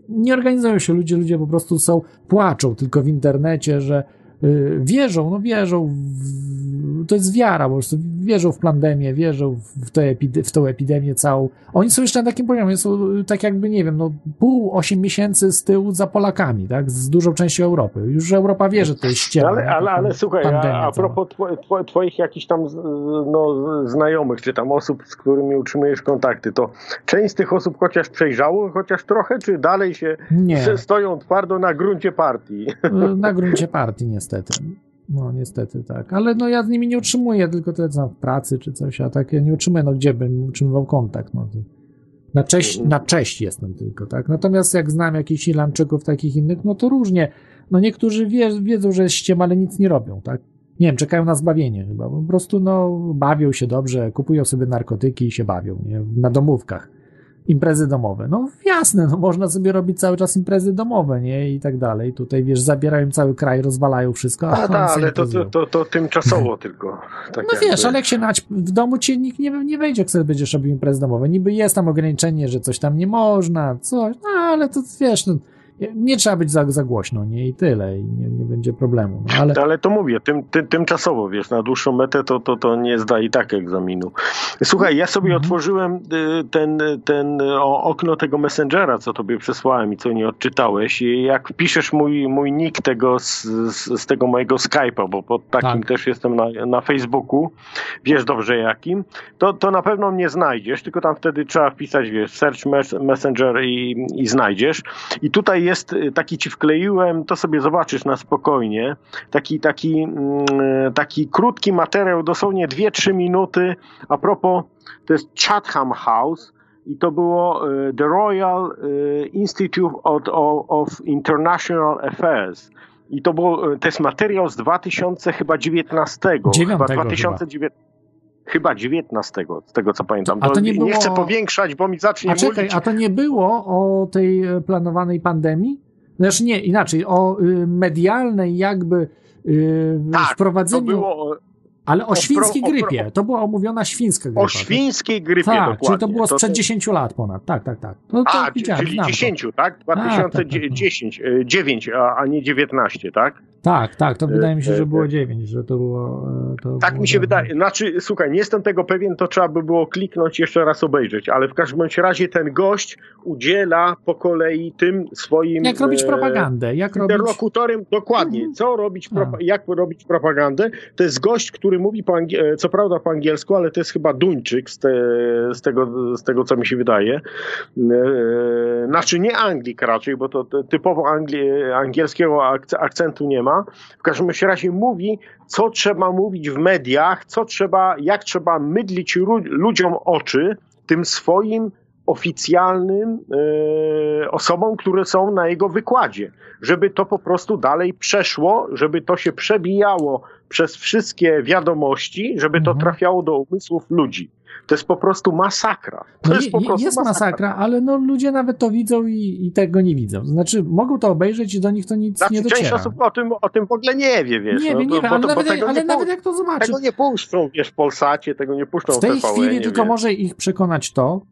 Nie organizują się ludzie, ludzie po prostu są, płaczą tylko w internecie, że wierzą, no wierzą, w, to jest wiara po prostu, wierzą w pandemię, wierzą w, tę epide- w tą epidemię całą. Oni są jeszcze na takim poziomie, są y, tak jakby, nie wiem, no pół, osiem miesięcy z tyłu za Polakami, tak, z dużą częścią Europy. Już Europa wie, że to jest ściema. Ale, ale, ale słuchaj, a, a propos two, two, twoich jakichś tam no, znajomych, czy tam osób, z którymi utrzymujesz kontakty, to część z tych osób chociaż przejrzało, chociaż trochę, czy dalej się Nie. stoją twardo na gruncie partii? Y, Na gruncie partii, niestety. No, niestety tak. Ale no ja z nimi nie utrzymuję, tylko to na pracy czy coś, a tak ja nie utrzymuję, no gdzie bym utrzymywał kontakt, no to na cześć, na cześć jestem tylko, tak. Natomiast jak znam jakichś Irlandczyków, takich innych, no to różnie. No niektórzy wie, wiedzą, że jest ściema, ale nic nie robią, tak. Nie wiem, czekają na zbawienie chyba. Po prostu, no, bawią się dobrze, kupują sobie narkotyki i się bawią, nie? Na domówkach. Imprezy domowe. No jasne, no można sobie robić cały czas imprezy domowe, nie? I tak dalej. Tutaj, wiesz, zabierają cały kraj, rozwalają wszystko. A sobie ale to, to, to, to tymczasowo tylko. Tak No jakby. wiesz, ale jak się nać w domu ci nikt nie, nie wejdzie, jak sobie będziesz robił imprezy domowe. Niby jest tam ograniczenie, że coś tam nie można, coś, no ale to wiesz, no, nie trzeba być za, za głośno, nie? I tyle, i nie, nie będzie problemu. No, ale Ale to mówię, tym, tym, tymczasowo, wiesz, na dłuższą metę to, to, to nie zda i tak egzaminu. Słuchaj, ja sobie Mhm. otworzyłem y, ten, ten o, okno tego Messengera, co tobie przesłałem i co nie odczytałeś i jak wpiszesz mój, mój nick tego z, z, z tego mojego Skype'a, bo pod takim Tak. też jestem na, na Facebooku, wiesz dobrze jakim, to, to na pewno mnie znajdziesz, tylko tam wtedy trzeba wpisać, wiesz, search mes- messenger i, i znajdziesz. I tutaj jest y, taki ci wkleiłem, to sobie zobaczysz na spokojnie, taki, taki, mm, taki krótki materiał, dosłownie 2-3 minuty a propos, to jest Chatham House i to było y, The Royal y, Institute of, International Affairs. I to było, to jest materiał z 2000 chyba 19. Chyba Dziewiątego 2019. Chyba 19, z tego co pamiętam. A to nie nie było- chcę powiększać, bo mi zacznie A czekaj, mówić. a to nie było o tej e, planowanej pandemii? Znaczy nie, inaczej, o y, medialnej jakby y, Tak, wprowadzeniu, To było ale o o świńskiej pro- o pro- grypie. To była omówiona świńska grypa. o świńskiej grypie Tak, dokładnie. czyli to było sprzed to- 10 lat ponad. Tak, tak, tak. No to A, widziałem, czyli znam to. 10, tak? tak, tak. 2010, e, 9, a, a nie 19, tak? Tak, tak, to E, wydaje mi się, e, że e. było 9, że to było... e, To Tak było mi się dawno. wydaje. Znaczy, słuchaj, nie jestem tego pewien, to trzeba by było kliknąć jeszcze raz obejrzeć, ale w każdym bądź razie ten gość udziela po kolei tym swoim. Jak robić e, propagandę, jak robić... Interlokutorem dokładnie, Mhm. co robić, propa- jak robić propagandę. To jest gość, który mówi po angie- e, co prawda po angielsku, ale to jest chyba Duńczyk z, te, z, tego, z tego, co mi się wydaje. E, Znaczy nie Anglik raczej, bo to typowo angli- angielskiego akc- akcentu nie ma. W każdym razie mówi, co trzeba mówić w mediach, co trzeba, jak trzeba mydlić ludziom oczy tym swoim oficjalnym e, osobom, które są na jego wykładzie, żeby to po prostu dalej przeszło, żeby to się przebijało przez wszystkie wiadomości, żeby to Mhm. trafiało do umysłów ludzi. To jest po prostu masakra. To No jest je- po prostu jest masakra. masakra, ale no ludzie nawet to widzą i, i tego nie widzą. Znaczy, mogą to obejrzeć i do nich to nic Znaczy, nie część dociera. osób o tym, o tym w ogóle nie wie, wiesz. nie no, wiem, to- nie wiem, bo ale, to- nawet, ale nie nawet jak to zobaczy. Tego nie puszczą, wiesz, w Polsacie, tego nie puszczą W tej TVN, chwili tylko wiesz. może ich przekonać to,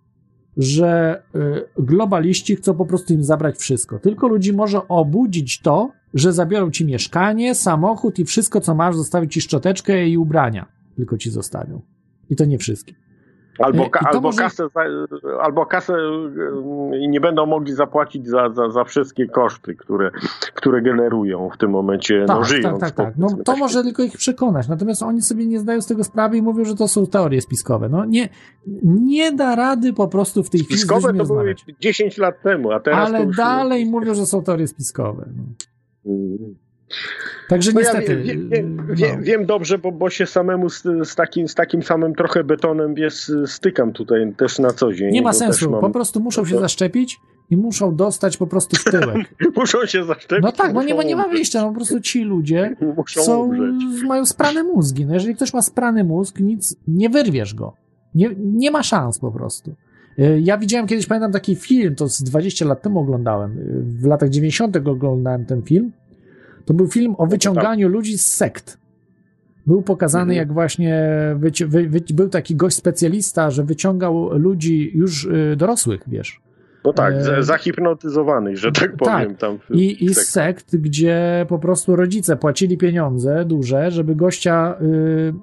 że y, globaliści chcą po prostu im zabrać wszystko. Tylko ludzi może obudzić to, że zabiorą ci mieszkanie, samochód i wszystko, co masz, zostawić ci szczoteczkę i ubrania. Tylko ci zostawią. I to nie wszystkim. Albo, ka- albo, może- kasę, albo kasę y, i nie będą mogli zapłacić za, za, za wszystkie koszty, które, które generują w tym momencie, no, Tak, żyjąc. tak, tak, tak. No to na może tylko ich przekonać. Natomiast oni sobie nie zdają z tego sprawy i mówią, że to są teorie spiskowe. No nie, nie da rady po prostu w tej chwili Spiskowe to były rozmawiać. 10 lat temu, a teraz Ale dalej mówią, że są teorie spiskowe. No. Mm. Także No ja niestety. wie, wie, no. wie, wiem dobrze, bo, bo się samemu z, z, takim, z takim samym trochę betonem wiesz, stykam tutaj też na co dzień. Nie ma sensu. mam- Po prostu muszą się to- zaszczepić i muszą dostać po prostu w tyłek. Muszą się zaszczepić. No tak, bo nie nie ma wyjścia. No po prostu ci ludzie są, umrzeć. mają sprane mózgi. No jeżeli ktoś ma sprany mózg, nic, nie wyrwiesz go. Nie, nie ma szans po prostu. Y, Ja widziałem kiedyś, pamiętam taki film, to z 20 lat temu oglądałem. Y, W latach 90. oglądałem ten film. To był film o wyciąganiu ludzi z sekt. Był pokazany, Mhm. jak właśnie wyci- wy, wy, był taki gość specjalista, że wyciągał ludzi już y, dorosłych, wiesz. No tak, E, za- zahipnotyzowanych, że tak powiem. Tam w, I, i z sekt, gdzie po prostu rodzice płacili pieniądze duże, żeby gościa. Y,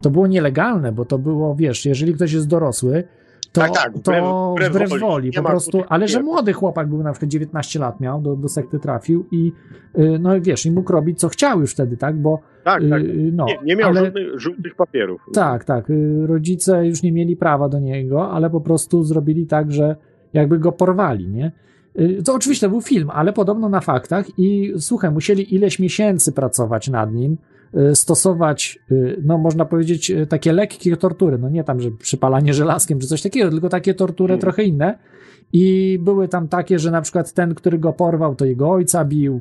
to było nielegalne, bo to było, wiesz, jeżeli ktoś jest dorosły, to, Tak, tak, wbrew- to wbrew wbrew, woli. woli, po prostu. Ale że młody chłopak był na przykład 19 lat miał, do, do sekty trafił i y, no wiesz, i mógł robić co chciał już wtedy, tak? Bo Tak, tak. y, no, nie, nie miał ale, żadnych żółtych papierów. tak, tak. y, Rodzice już nie mieli prawa do niego, ale po prostu zrobili tak, że jakby go porwali, nie? To oczywiście był film, ale podobno na faktach i słuchaj, musieli ileś miesięcy pracować nad nim, stosować, y, no można powiedzieć, y, takie lekkie tortury, no nie tam, że przypalanie żelazkiem czy coś takiego, tylko takie tortury Mm. trochę inne i były tam takie, że na przykład ten, który go porwał, to jego ojca bił,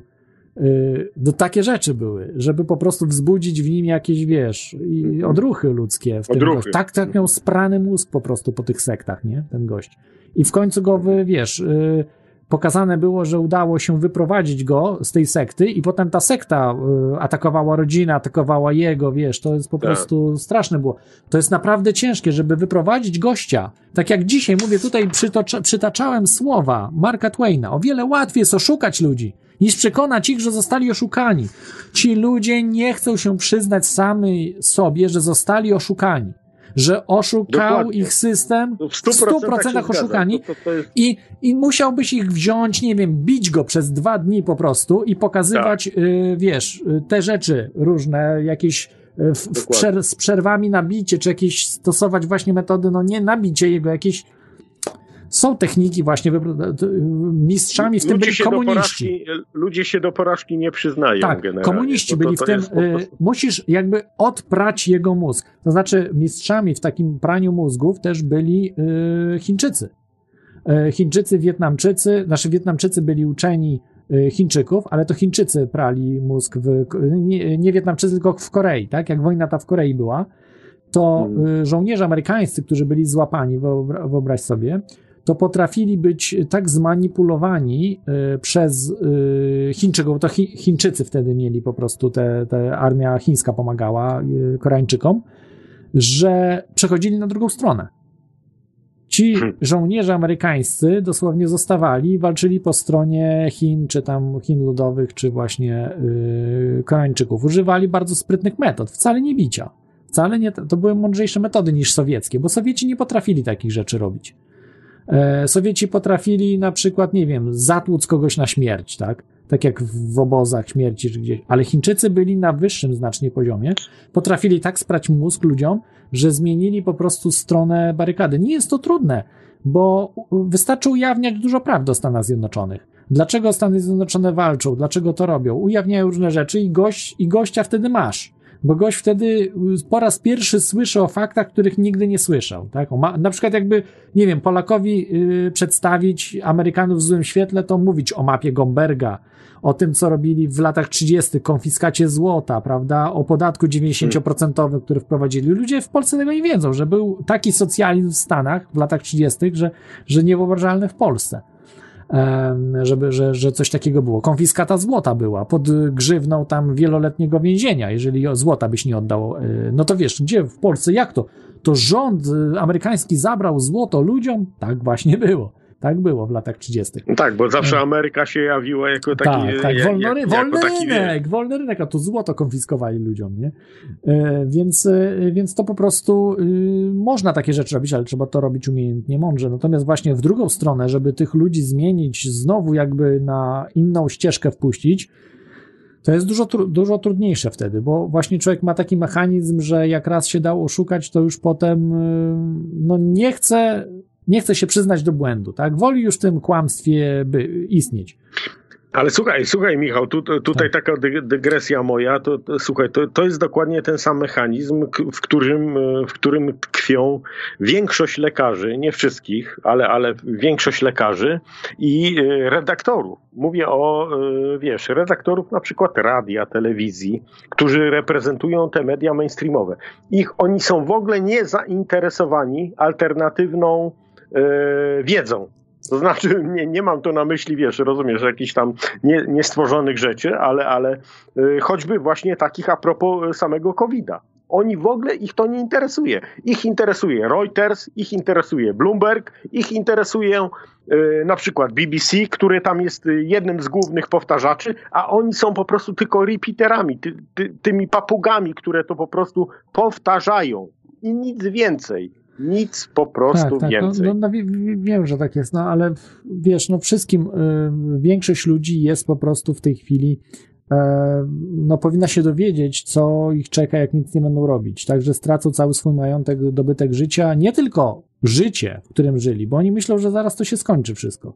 Y, No takie rzeczy były, żeby po prostu wzbudzić w nim jakieś, wiesz, i odruchy ludzkie. W tym Odruchy. Tak, tak miał sprany mózg po prostu po tych sektach, nie? Ten gość. I w końcu go, wiesz, y, pokazane było, że udało się wyprowadzić go z tej sekty i potem ta sekta y, atakowała rodzinę, atakowała jego, wiesz, to jest po Tak. prostu straszne było. To jest naprawdę ciężkie, żeby wyprowadzić gościa. Tak jak dzisiaj mówię, tutaj przytocza, przytaczałem słowa Marka Twaina. O wiele łatwiej jest oszukać ludzi, niż przekonać ich, że zostali oszukani. Ci ludzie nie chcą się przyznać sami sobie, że zostali oszukani. Że oszukał Dokładnie. ich system, W w 100%, 100% się zgadzam. oszukani. To, to, jest... I, I musiałbyś ich wziąć, nie wiem, bić go przez dwa dni po prostu i pokazywać, Tak. y, wiesz, y, te rzeczy różne, jakieś y, w, w przer, z przerwami na bicie, czy jakieś stosować właśnie metody, no nie nabicie jego, jakieś są techniki właśnie, t- mistrzami w tym ludzie byli się do komuniści. porażki, ludzie się do porażki nie przyznają Tak, generalnie. komuniści To- to- byli to w tym. y, prostu- musisz jakby odprać jego mózg. To znaczy, mistrzami w takim praniu mózgów też byli y, Chińczycy. Chińczycy, Wietnamczycy, znaczy Wietnamczycy byli uczeni Chińczyków, ale to Chińczycy prali mózg w, nie, nie Wietnamczycy, tylko w Korei, tak? Jak wojna ta w Korei była, to y, żołnierze amerykańscy, którzy byli złapani, wyobra- wyobraź sobie, to potrafili być tak zmanipulowani y, przez y, Chińczyków, to Chi, Chińczycy wtedy mieli po prostu, te, te armia chińska pomagała y, Koreańczykom, że przechodzili na drugą stronę. Ci żołnierze amerykańscy dosłownie zostawali, walczyli po stronie Chin, czy tam Chin ludowych, czy właśnie yy, Koreańczyków. Używali bardzo sprytnych metod, wcale nie bicia. Wcale nie, to były mądrzejsze metody niż sowieckie, bo Sowieci nie potrafili takich rzeczy robić. E, Sowieci potrafili na przykład, nie wiem, zatłuc kogoś na śmierć, tak? Tak jak w obozach śmierci czy gdzieś. Ale Chińczycy byli na wyższym znacznie poziomie. Potrafili tak sprać mózg ludziom, że zmienili po prostu stronę barykady. Nie jest to trudne, bo wystarczy ujawniać dużo prawdy o Stanach Zjednoczonych. Dlaczego Stany Zjednoczone walczą? Dlaczego to robią? Ujawniają różne rzeczy i, gość, i gościa wtedy masz. Bo gość wtedy po raz pierwszy słyszy o faktach, których nigdy nie słyszał. Tak? Na przykład jakby, nie wiem, Polakowi yy, przedstawić Amerykanów w złym świetle, to mówić o mapie Gomberga, o tym, co robili w latach 30., konfiskacie złota, prawda, o podatku 90%, który wprowadzili. Ludzie w Polsce tego nie wiedzą, że był taki socjalizm w Stanach w latach 30., że, że niewyobrażalny w Polsce. Żeby, że, że coś takiego było. Konfiskata złota była pod grzywną tam wieloletniego więzienia, jeżeli złota byś nie oddał. y, No to wiesz, gdzie w Polsce, jak to? To rząd y, amerykański zabrał złoto ludziom? Tak właśnie było. Tak było w latach 30. No tak, bo zawsze Ameryka się jawiła jako taki... Tak, tak, jak- wolny, jak- ry- jako wolny taki, wiesz, rynek, wolny rynek, a tu złoto konfiskowali ludziom, nie? E, więc, e, więc to po prostu y, można takie rzeczy robić, ale trzeba to robić umiejętnie, mądrze. Natomiast właśnie w drugą stronę, żeby tych ludzi zmienić, znowu jakby na inną ścieżkę wpuścić, to jest dużo, dużo trudniejsze wtedy, bo właśnie człowiek ma taki mechanizm, że jak raz się dał oszukać, to już potem y, no nie chce, nie chce się przyznać do błędu, tak? Woli już w tym kłamstwie by istnieć. Ale słuchaj, słuchaj Michał, tu, tutaj Tak. taka dy- dygresja moja, to, to słuchaj, to, to jest dokładnie ten sam mechanizm, w którym, e, w którym tkwią większość lekarzy, nie wszystkich, ale, ale większość lekarzy i e, redaktorów. Mówię o, e, wiesz, redaktorów na przykład radia, telewizji, którzy reprezentują te media mainstreamowe. Ich, oni są w ogóle nie zainteresowani alternatywną wiedzą. To znaczy, nie, nie mam to na myśli, wiesz, rozumiesz, jakichś tam nie, niestworzonych rzeczy, ale, ale y, choćby właśnie takich a propos samego COVID-a. Oni w ogóle ich to nie interesuje. Ich interesuje Reuters, ich interesuje Bloomberg, ich interesuje na przykład BBC, który tam jest jednym z głównych powtarzaczy, a oni są po prostu tylko repeaterami, ty, ty, tymi papugami, które to po prostu powtarzają. I nic więcej. Nic po prostu więcej. No, no, no, wie- wie- wiem, że tak jest, no ale wiesz, no wszystkim, y, większość ludzi jest po prostu w tej chwili, e, no powinna się dowiedzieć, co ich czeka, jak nic nie będą robić. Także stracą cały swój majątek, dobytek życia, nie tylko życie, w którym żyli, bo oni myślą, że zaraz to się skończy wszystko.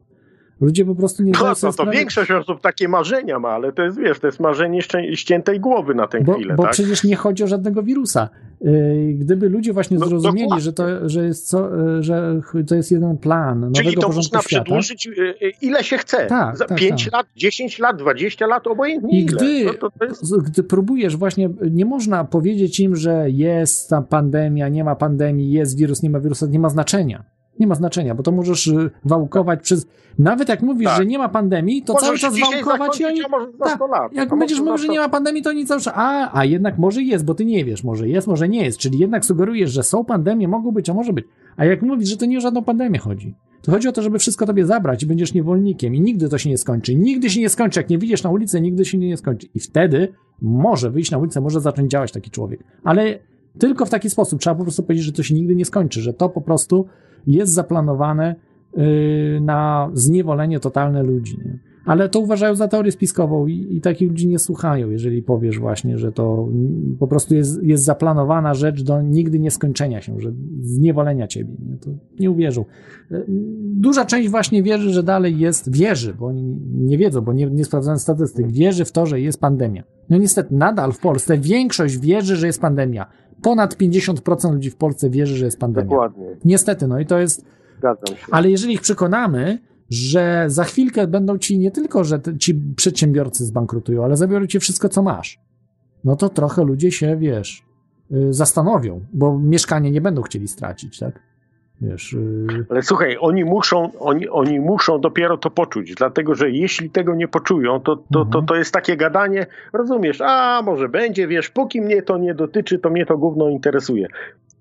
Ludzie po prostu nie No zdają to, sobie to sprawy- większość osób takie marzenia ma, ale to jest, wiesz, to jest marzenie ściętej głowy na tę Bo, chwilę, bo tak? przecież nie chodzi o żadnego wirusa. Yy, Gdyby ludzie właśnie No, zrozumieli, dokładnie. że to, że, jest co, yy, że to jest jeden plan Czyli nowego to porządku można świata. przedłużyć y, y, ile się chce. Tak, Za tak, 5 tak. lat, 10 lat, 20 lat, obojętnie I ile. gdy, No to, to jest... gdy próbujesz właśnie, nie można powiedzieć im, że jest ta pandemia, nie ma pandemii, jest wirus, nie ma wirusa, nie ma znaczenia. Nie ma znaczenia, bo to możesz y, wałkować przez. Nawet jak mówisz, Tak. że nie ma pandemii, to Możesz cały czas wałkować i oni. Tak, 100 lat. Jak będziesz mówił, że 100 nie ma pandemii, to oni cały czas. A, a jednak może jest, bo ty nie wiesz, może jest, może nie jest. Czyli jednak sugerujesz, że są pandemie, mogą być, a może być. A jak mówisz, że to nie o żadną pandemię chodzi. To chodzi o to, żeby wszystko tobie zabrać i będziesz niewolnikiem i nigdy to się nie skończy. Nigdy się nie skończy. Jak nie widzisz na ulicy, nigdy się nie skończy. I wtedy może wyjść na ulicę, może zacząć działać taki człowiek. Ale tylko w taki sposób. Trzeba po prostu powiedzieć, że to się nigdy nie skończy, że to po prostu jest zaplanowane yy, na zniewolenie totalne ludzi. Nie? Ale to uważają za teorię spiskową i, i takich ludzi nie słuchają, jeżeli powiesz właśnie, że to po prostu jest, jest zaplanowana rzecz do nigdy nieskończenia się, że zniewolenia ciebie. Nie? To nie uwierzą. E, Duża część właśnie wierzy, że dalej jest, wierzy, bo oni nie wiedzą, bo nie, nie sprawdzają statystyk, wierzy w to, że jest pandemia. No niestety, nadal w Polsce większość wierzy, że jest pandemia. Ponad 50% ludzi w Polsce wierzy, że jest pandemia. Dokładnie, Niestety, no i to jest zgadzam się. ale jeżeli ich przekonamy, że za chwilkę będą ci nie tylko, że ci przedsiębiorcy zbankrutują, ale zabiorą ci wszystko, co masz. No to trochę ludzie się, wiesz, y, zastanowią, bo mieszkanie nie będą chcieli stracić, tak? Wiesz, y, Ale słuchaj, oni muszą, oni, oni muszą dopiero to poczuć, dlatego że jeśli tego nie poczują, to, to, to, to jest takie gadanie, rozumiesz, a może będzie, wiesz, póki mnie to nie dotyczy, to mnie to gówno interesuje.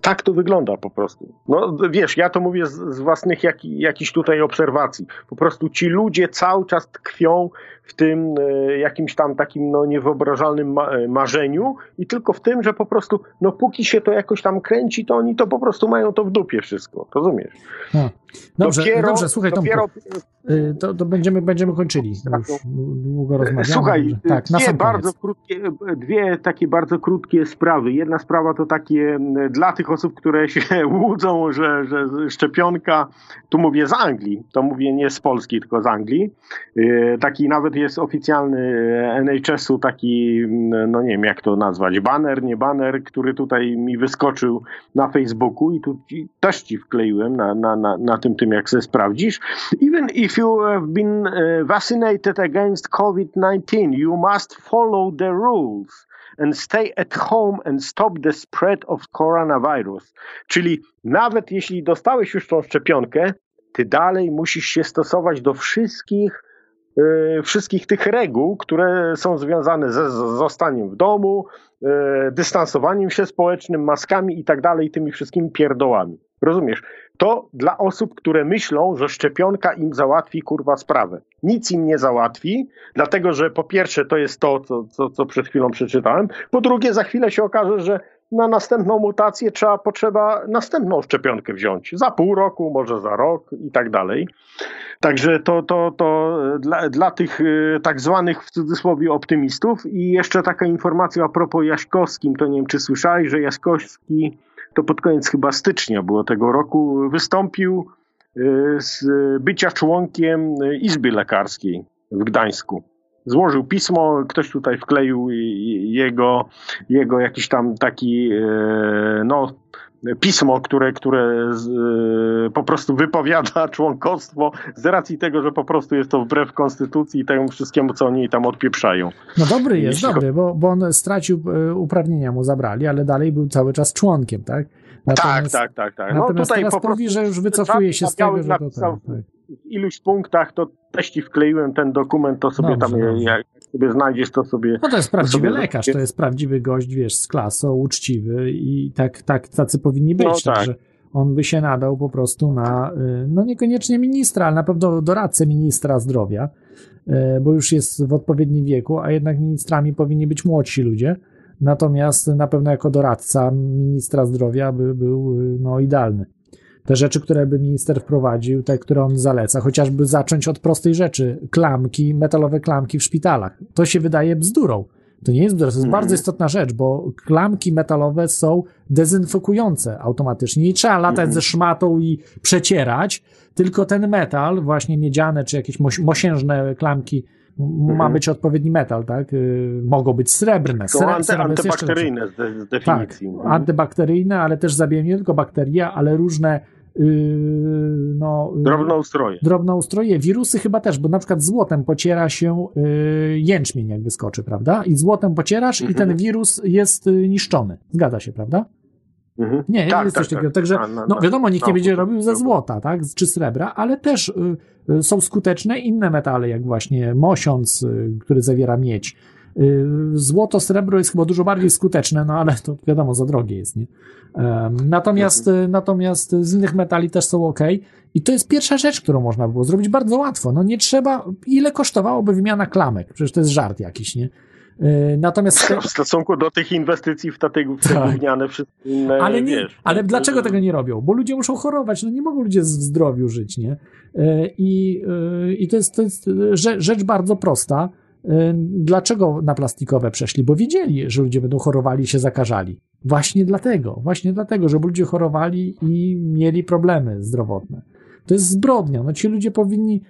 Tak to wygląda po prostu. No wiesz, ja to mówię z, z własnych jak, jakichś tutaj obserwacji. Po prostu ci ludzie cały czas tkwią w tym e, jakimś tam takim no, niewyobrażalnym ma, e, marzeniu i tylko w tym, że po prostu no póki się to jakoś tam kręci, to oni to po prostu mają to w dupie wszystko. Rozumiesz? no. Dobrze, Dopiero- dobrze, słuchaj, dopiero- y, to, to będziemy, będziemy kończyli. bo Już długo rozmawiamy. Słuchaj, tak, na dwie bardzo krótkie, dwie takie bardzo krótkie sprawy. Jedna sprawa to takie dla tych osób, które się łudzą, że, że szczepionka, tu mówię z Anglii, to mówię nie z Polski, tylko z Anglii. Yy, Taki nawet jest oficjalny e, NHS-u, taki, no nie wiem jak to nazwać, baner, nie baner, który tutaj mi wyskoczył na Facebooku i tu też ci wkleiłem na, na, na, na tym, tym jak sobie sprawdzisz. Even if you have been uh, vaccinated against COVID-19, you must follow the rules and stay at home and stop the spread of coronavirus. Czyli nawet jeśli dostałeś już tą szczepionkę, ty dalej musisz się stosować do wszystkich e, wszystkich tych reguł, które są związane ze zostaniem w domu, e, dystansowaniem się społecznym, maskami i tak dalej, tymi wszystkimi pierdołami. Rozumiesz? To dla osób, które myślą, że szczepionka im załatwi kurwa sprawę. Nic im nie załatwi, dlatego że po pierwsze to jest to, co, co, co przed chwilą przeczytałem, po drugie za chwilę się okaże, że na następną mutację trzeba, potrzeba następną szczepionkę wziąć. Za pół roku, może za rok i tak dalej. Także to, to, to dla, dla tych e, tak zwanych w cudzysłowie optymistów. I jeszcze taka informacja a propos Jaśkowskim, to nie wiem czy słyszałeś, że Jaśkowski to pod koniec chyba stycznia było tego roku, wystąpił e, z bycia członkiem e, Izby Lekarskiej w Gdańsku. Złożył pismo, ktoś tutaj wkleił jego, jego jakiś tam taki e, no, pismo, które, które z, e, po prostu wypowiada członkostwo z racji tego, że po prostu jest to wbrew konstytucji i temu wszystkiemu, co oni tam odpieprzają. No dobry jest, Jeśli dobry, bo, bo on stracił e, uprawnienia, mu zabrali, ale dalej był cały czas członkiem, tak? Tak, tak, tak, tak. No Natomiast tutaj teraz po prostu mówi, że już wycofuje się z tego, że to tak, tak. w iluś punktach, to też ci wkleiłem ten dokument, to sobie Dobrze, tam, dobrze. jak sobie znajdziesz, to sobie... No to jest prawdziwy sobie lekarz, to jest prawdziwy gość, wiesz, z klasą, uczciwy i tak, tak tacy powinni być. No tak. Także on by się nadał po prostu na, y, no niekoniecznie ministra, ale na pewno doradcę ministra zdrowia, y, bo już jest w odpowiednim wieku, a jednak ministrami powinni być młodsi ludzie. Natomiast na pewno jako doradca ministra zdrowia by był y, no, idealny. Te rzeczy, które by minister wprowadził, te, które on zaleca, chociażby zacząć od prostej rzeczy, klamki, metalowe klamki w szpitalach. To się wydaje bzdurą. To nie jest bzdura, to jest Mhm. bardzo istotna rzecz, bo klamki metalowe są dezynfekujące automatycznie. Nie trzeba latać Mhm. ze szmatą i przecierać, tylko ten metal, właśnie miedziane czy jakieś mos- mosiężne klamki, m- ma Mhm. być odpowiedni metal, tak? Y, mogą być srebrne. Są Sre- anty, antybakteryjne z, z Tak, definicji. antybakteryjne, ale też zabijają nie tylko bakterie, ale różne yy, no, yy, Drobnoustroje. drobnoustroje, wirusy chyba też, bo na przykład złotem pociera się yy, jęczmień, jak wyskoczy, prawda? I złotem pocierasz i Mhm. ten wirus jest yy, niszczony. Zgadza się, prawda? Mhm. Nie, Tak, jest tak, coś takiego. tak. Także, A, no, wiadomo, nikt nie będzie robił ze złota, tak? Czy srebra, ale też y, y, są skuteczne inne metale, jak właśnie mosiąc, y, który zawiera miedź. Y, Złoto, srebro jest chyba dużo bardziej skuteczne, no ale to wiadomo, za drogie jest, nie? Natomiast, Mhm. y, natomiast z innych metali też są ok. I to jest pierwsza rzecz, którą można było zrobić bardzo łatwo. No nie trzeba, ile kosztowałoby wymiana klamek? Przecież to jest żart jakiś, nie? Y, Natomiast W stosunku do tych inwestycji w te, Tak. gówniane wszystkie inne, ale, nie, wiesz. ale dlaczego tego nie robią? Bo ludzie muszą chorować, no nie mogą ludzie w zdrowiu żyć, nie? E, I, e, i to jest, to jest rzecz, bardzo prosta. E, Dlaczego na plastikowe przeszli? Bo wiedzieli, że ludzie będą chorowali i się zakażali. Właśnie dlatego, właśnie dlatego, żeby ludzie chorowali i mieli problemy zdrowotne. To jest zbrodnia. No ci ludzie powinni.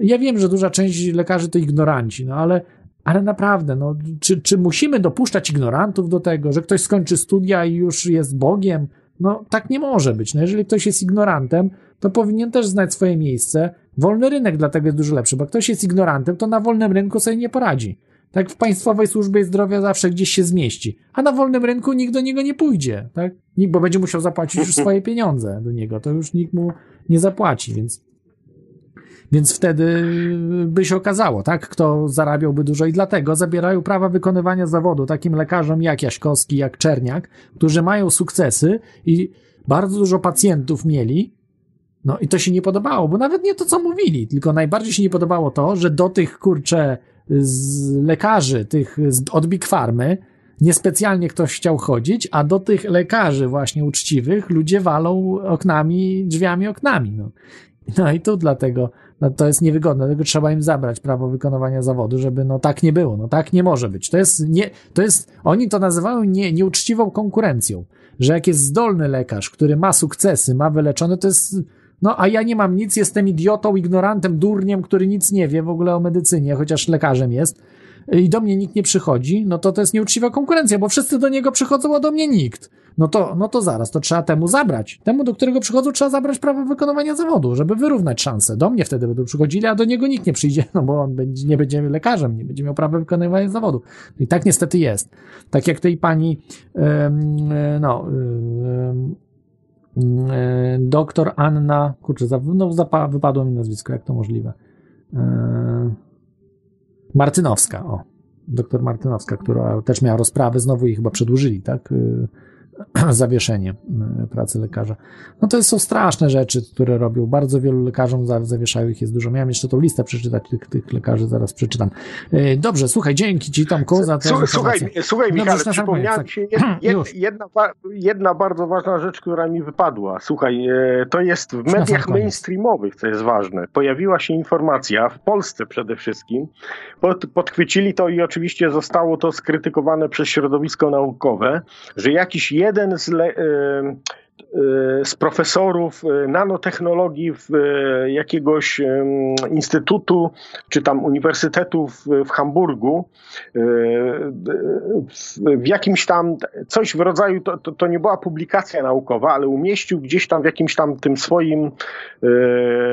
Ja wiem, że duża część lekarzy to ignoranci, no ale, ale naprawdę, no, czy, czy musimy dopuszczać ignorantów do tego, że ktoś skończy studia i już jest Bogiem? No tak nie może być. No jeżeli ktoś jest ignorantem, to powinien też znać swoje miejsce. Wolny rynek dlatego jest dużo lepszy, bo ktoś jest ignorantem, to na wolnym rynku sobie nie poradzi. Tak w Państwowej Służbie Zdrowia zawsze gdzieś się zmieści, a na wolnym rynku nikt do niego nie pójdzie, tak? Nikt, bo będzie musiał zapłacić już swoje pieniądze do niego, to już nikt mu nie zapłaci, więc więc wtedy by się okazało, tak, kto zarabiałby dużo i dlatego zabierają prawa wykonywania zawodu takim lekarzom jak Jaśkowski, jak Czerniak, którzy mają sukcesy i bardzo dużo pacjentów mieli, no i to się nie podobało, bo nawet nie to, co mówili, tylko najbardziej się nie podobało to, że do tych, kurcze, z lekarzy, tych z, od Big Farmy, niespecjalnie ktoś chciał chodzić, a do tych lekarzy właśnie uczciwych ludzie walą oknami, drzwiami, oknami, no. No i tu dlatego no to jest niewygodne, dlatego trzeba im zabrać prawo wykonywania zawodu, żeby no tak nie było, no tak nie może być. To jest, nie, to jest, oni to nazywają nie, nieuczciwą konkurencją, że jak jest zdolny lekarz, który ma sukcesy, ma wyleczone, to jest, no a ja nie mam nic, jestem idiotą, ignorantem, durniem, który nic nie wie w ogóle o medycynie, chociaż lekarzem jest i do mnie nikt nie przychodzi, no to to jest nieuczciwa konkurencja, bo wszyscy do niego przychodzą, a do mnie nikt. No to, no to zaraz, to trzeba temu zabrać. Temu, do którego przychodzą, trzeba zabrać prawo wykonywania zawodu, żeby wyrównać szanse. Do mnie wtedy będą przychodzili, a do niego nikt nie przyjdzie, no bo on będzie, nie będzie lekarzem, nie będzie miał prawa wykonywania zawodu. I tak niestety jest. Tak jak tej pani, no, doktor Anna, kurczę, no, wypadło mi nazwisko, jak to możliwe. Martynowska, o. Doktor Martynowska, która też miała rozprawy, znowu ich chyba przedłużyli, tak? zawieszenie e, pracy lekarza. No to są straszne rzeczy, które robią. Bardzo wielu lekarzom zawieszają ich jest dużo. Miałem jeszcze tą listę przeczytać tych, tych lekarzy, zaraz przeczytam. E, dobrze, słuchaj, dzięki Ci Tomku za tę Słuchaj, słuchaj Michał, przypomniała mi się jedna, jedna, jedna bardzo ważna rzecz, która mi wypadła. Słuchaj, e, to jest w mediach mainstreamowych, co jest ważne. Pojawiła się informacja, w Polsce przede wszystkim, pod, podchwycili to i oczywiście zostało to skrytykowane przez środowisko naukowe, że jakiś jeden jeden z, le, y, y, z profesorów y, nanotechnologii w jakiegoś instytutu czy tam uniwersytetu w, Hamburgu w jakimś tam coś w rodzaju, to, to, to, nie była publikacja naukowa, ale umieścił gdzieś tam w jakimś tam tym swoim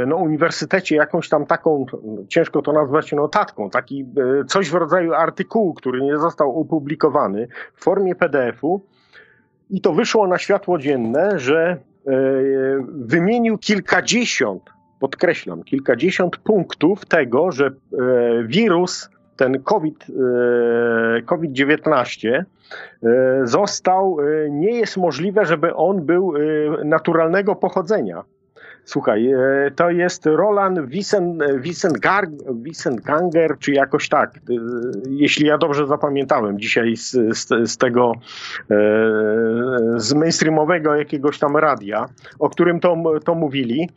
no, uniwersytecie jakąś tam taką, ciężko to nazwać notatką, taki coś w rodzaju artykułu, który nie został opublikowany w formie PDF-u i to wyszło na światło dzienne, że e, wymienił kilkadziesiąt, podkreślam, kilkadziesiąt punktów tego, że e, wirus, ten COVID, e, COVID-19 został, nie jest możliwe, żeby on był naturalnego pochodzenia. Słuchaj, e, to jest Roland Wissentganger, czy jakoś tak, e, jeśli ja dobrze zapamiętałem dzisiaj z, z, z tego, e, z mainstreamowego jakiegoś tam radia, o którym to, to mówili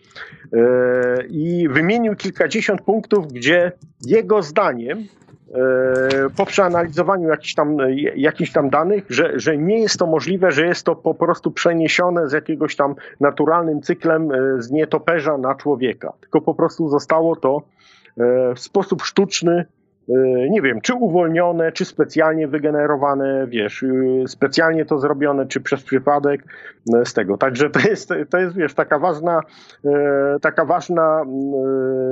i wymienił kilkadziesiąt punktów, gdzie jego zdaniem E, po przeanalizowaniu jakichś tam, jakichś tam danych, że, że nie jest to możliwe, że jest to po prostu przeniesione z jakiegoś tam naturalnym cyklem e, z nietoperza na człowieka. Tylko po prostu zostało to e, w sposób sztuczny E, nie wiem, czy uwolnione, czy specjalnie wygenerowane, wiesz, y, specjalnie to zrobione, czy przez przypadek e, z tego. Także to jest, to jest wiesz, taka ważna, e, taka ważna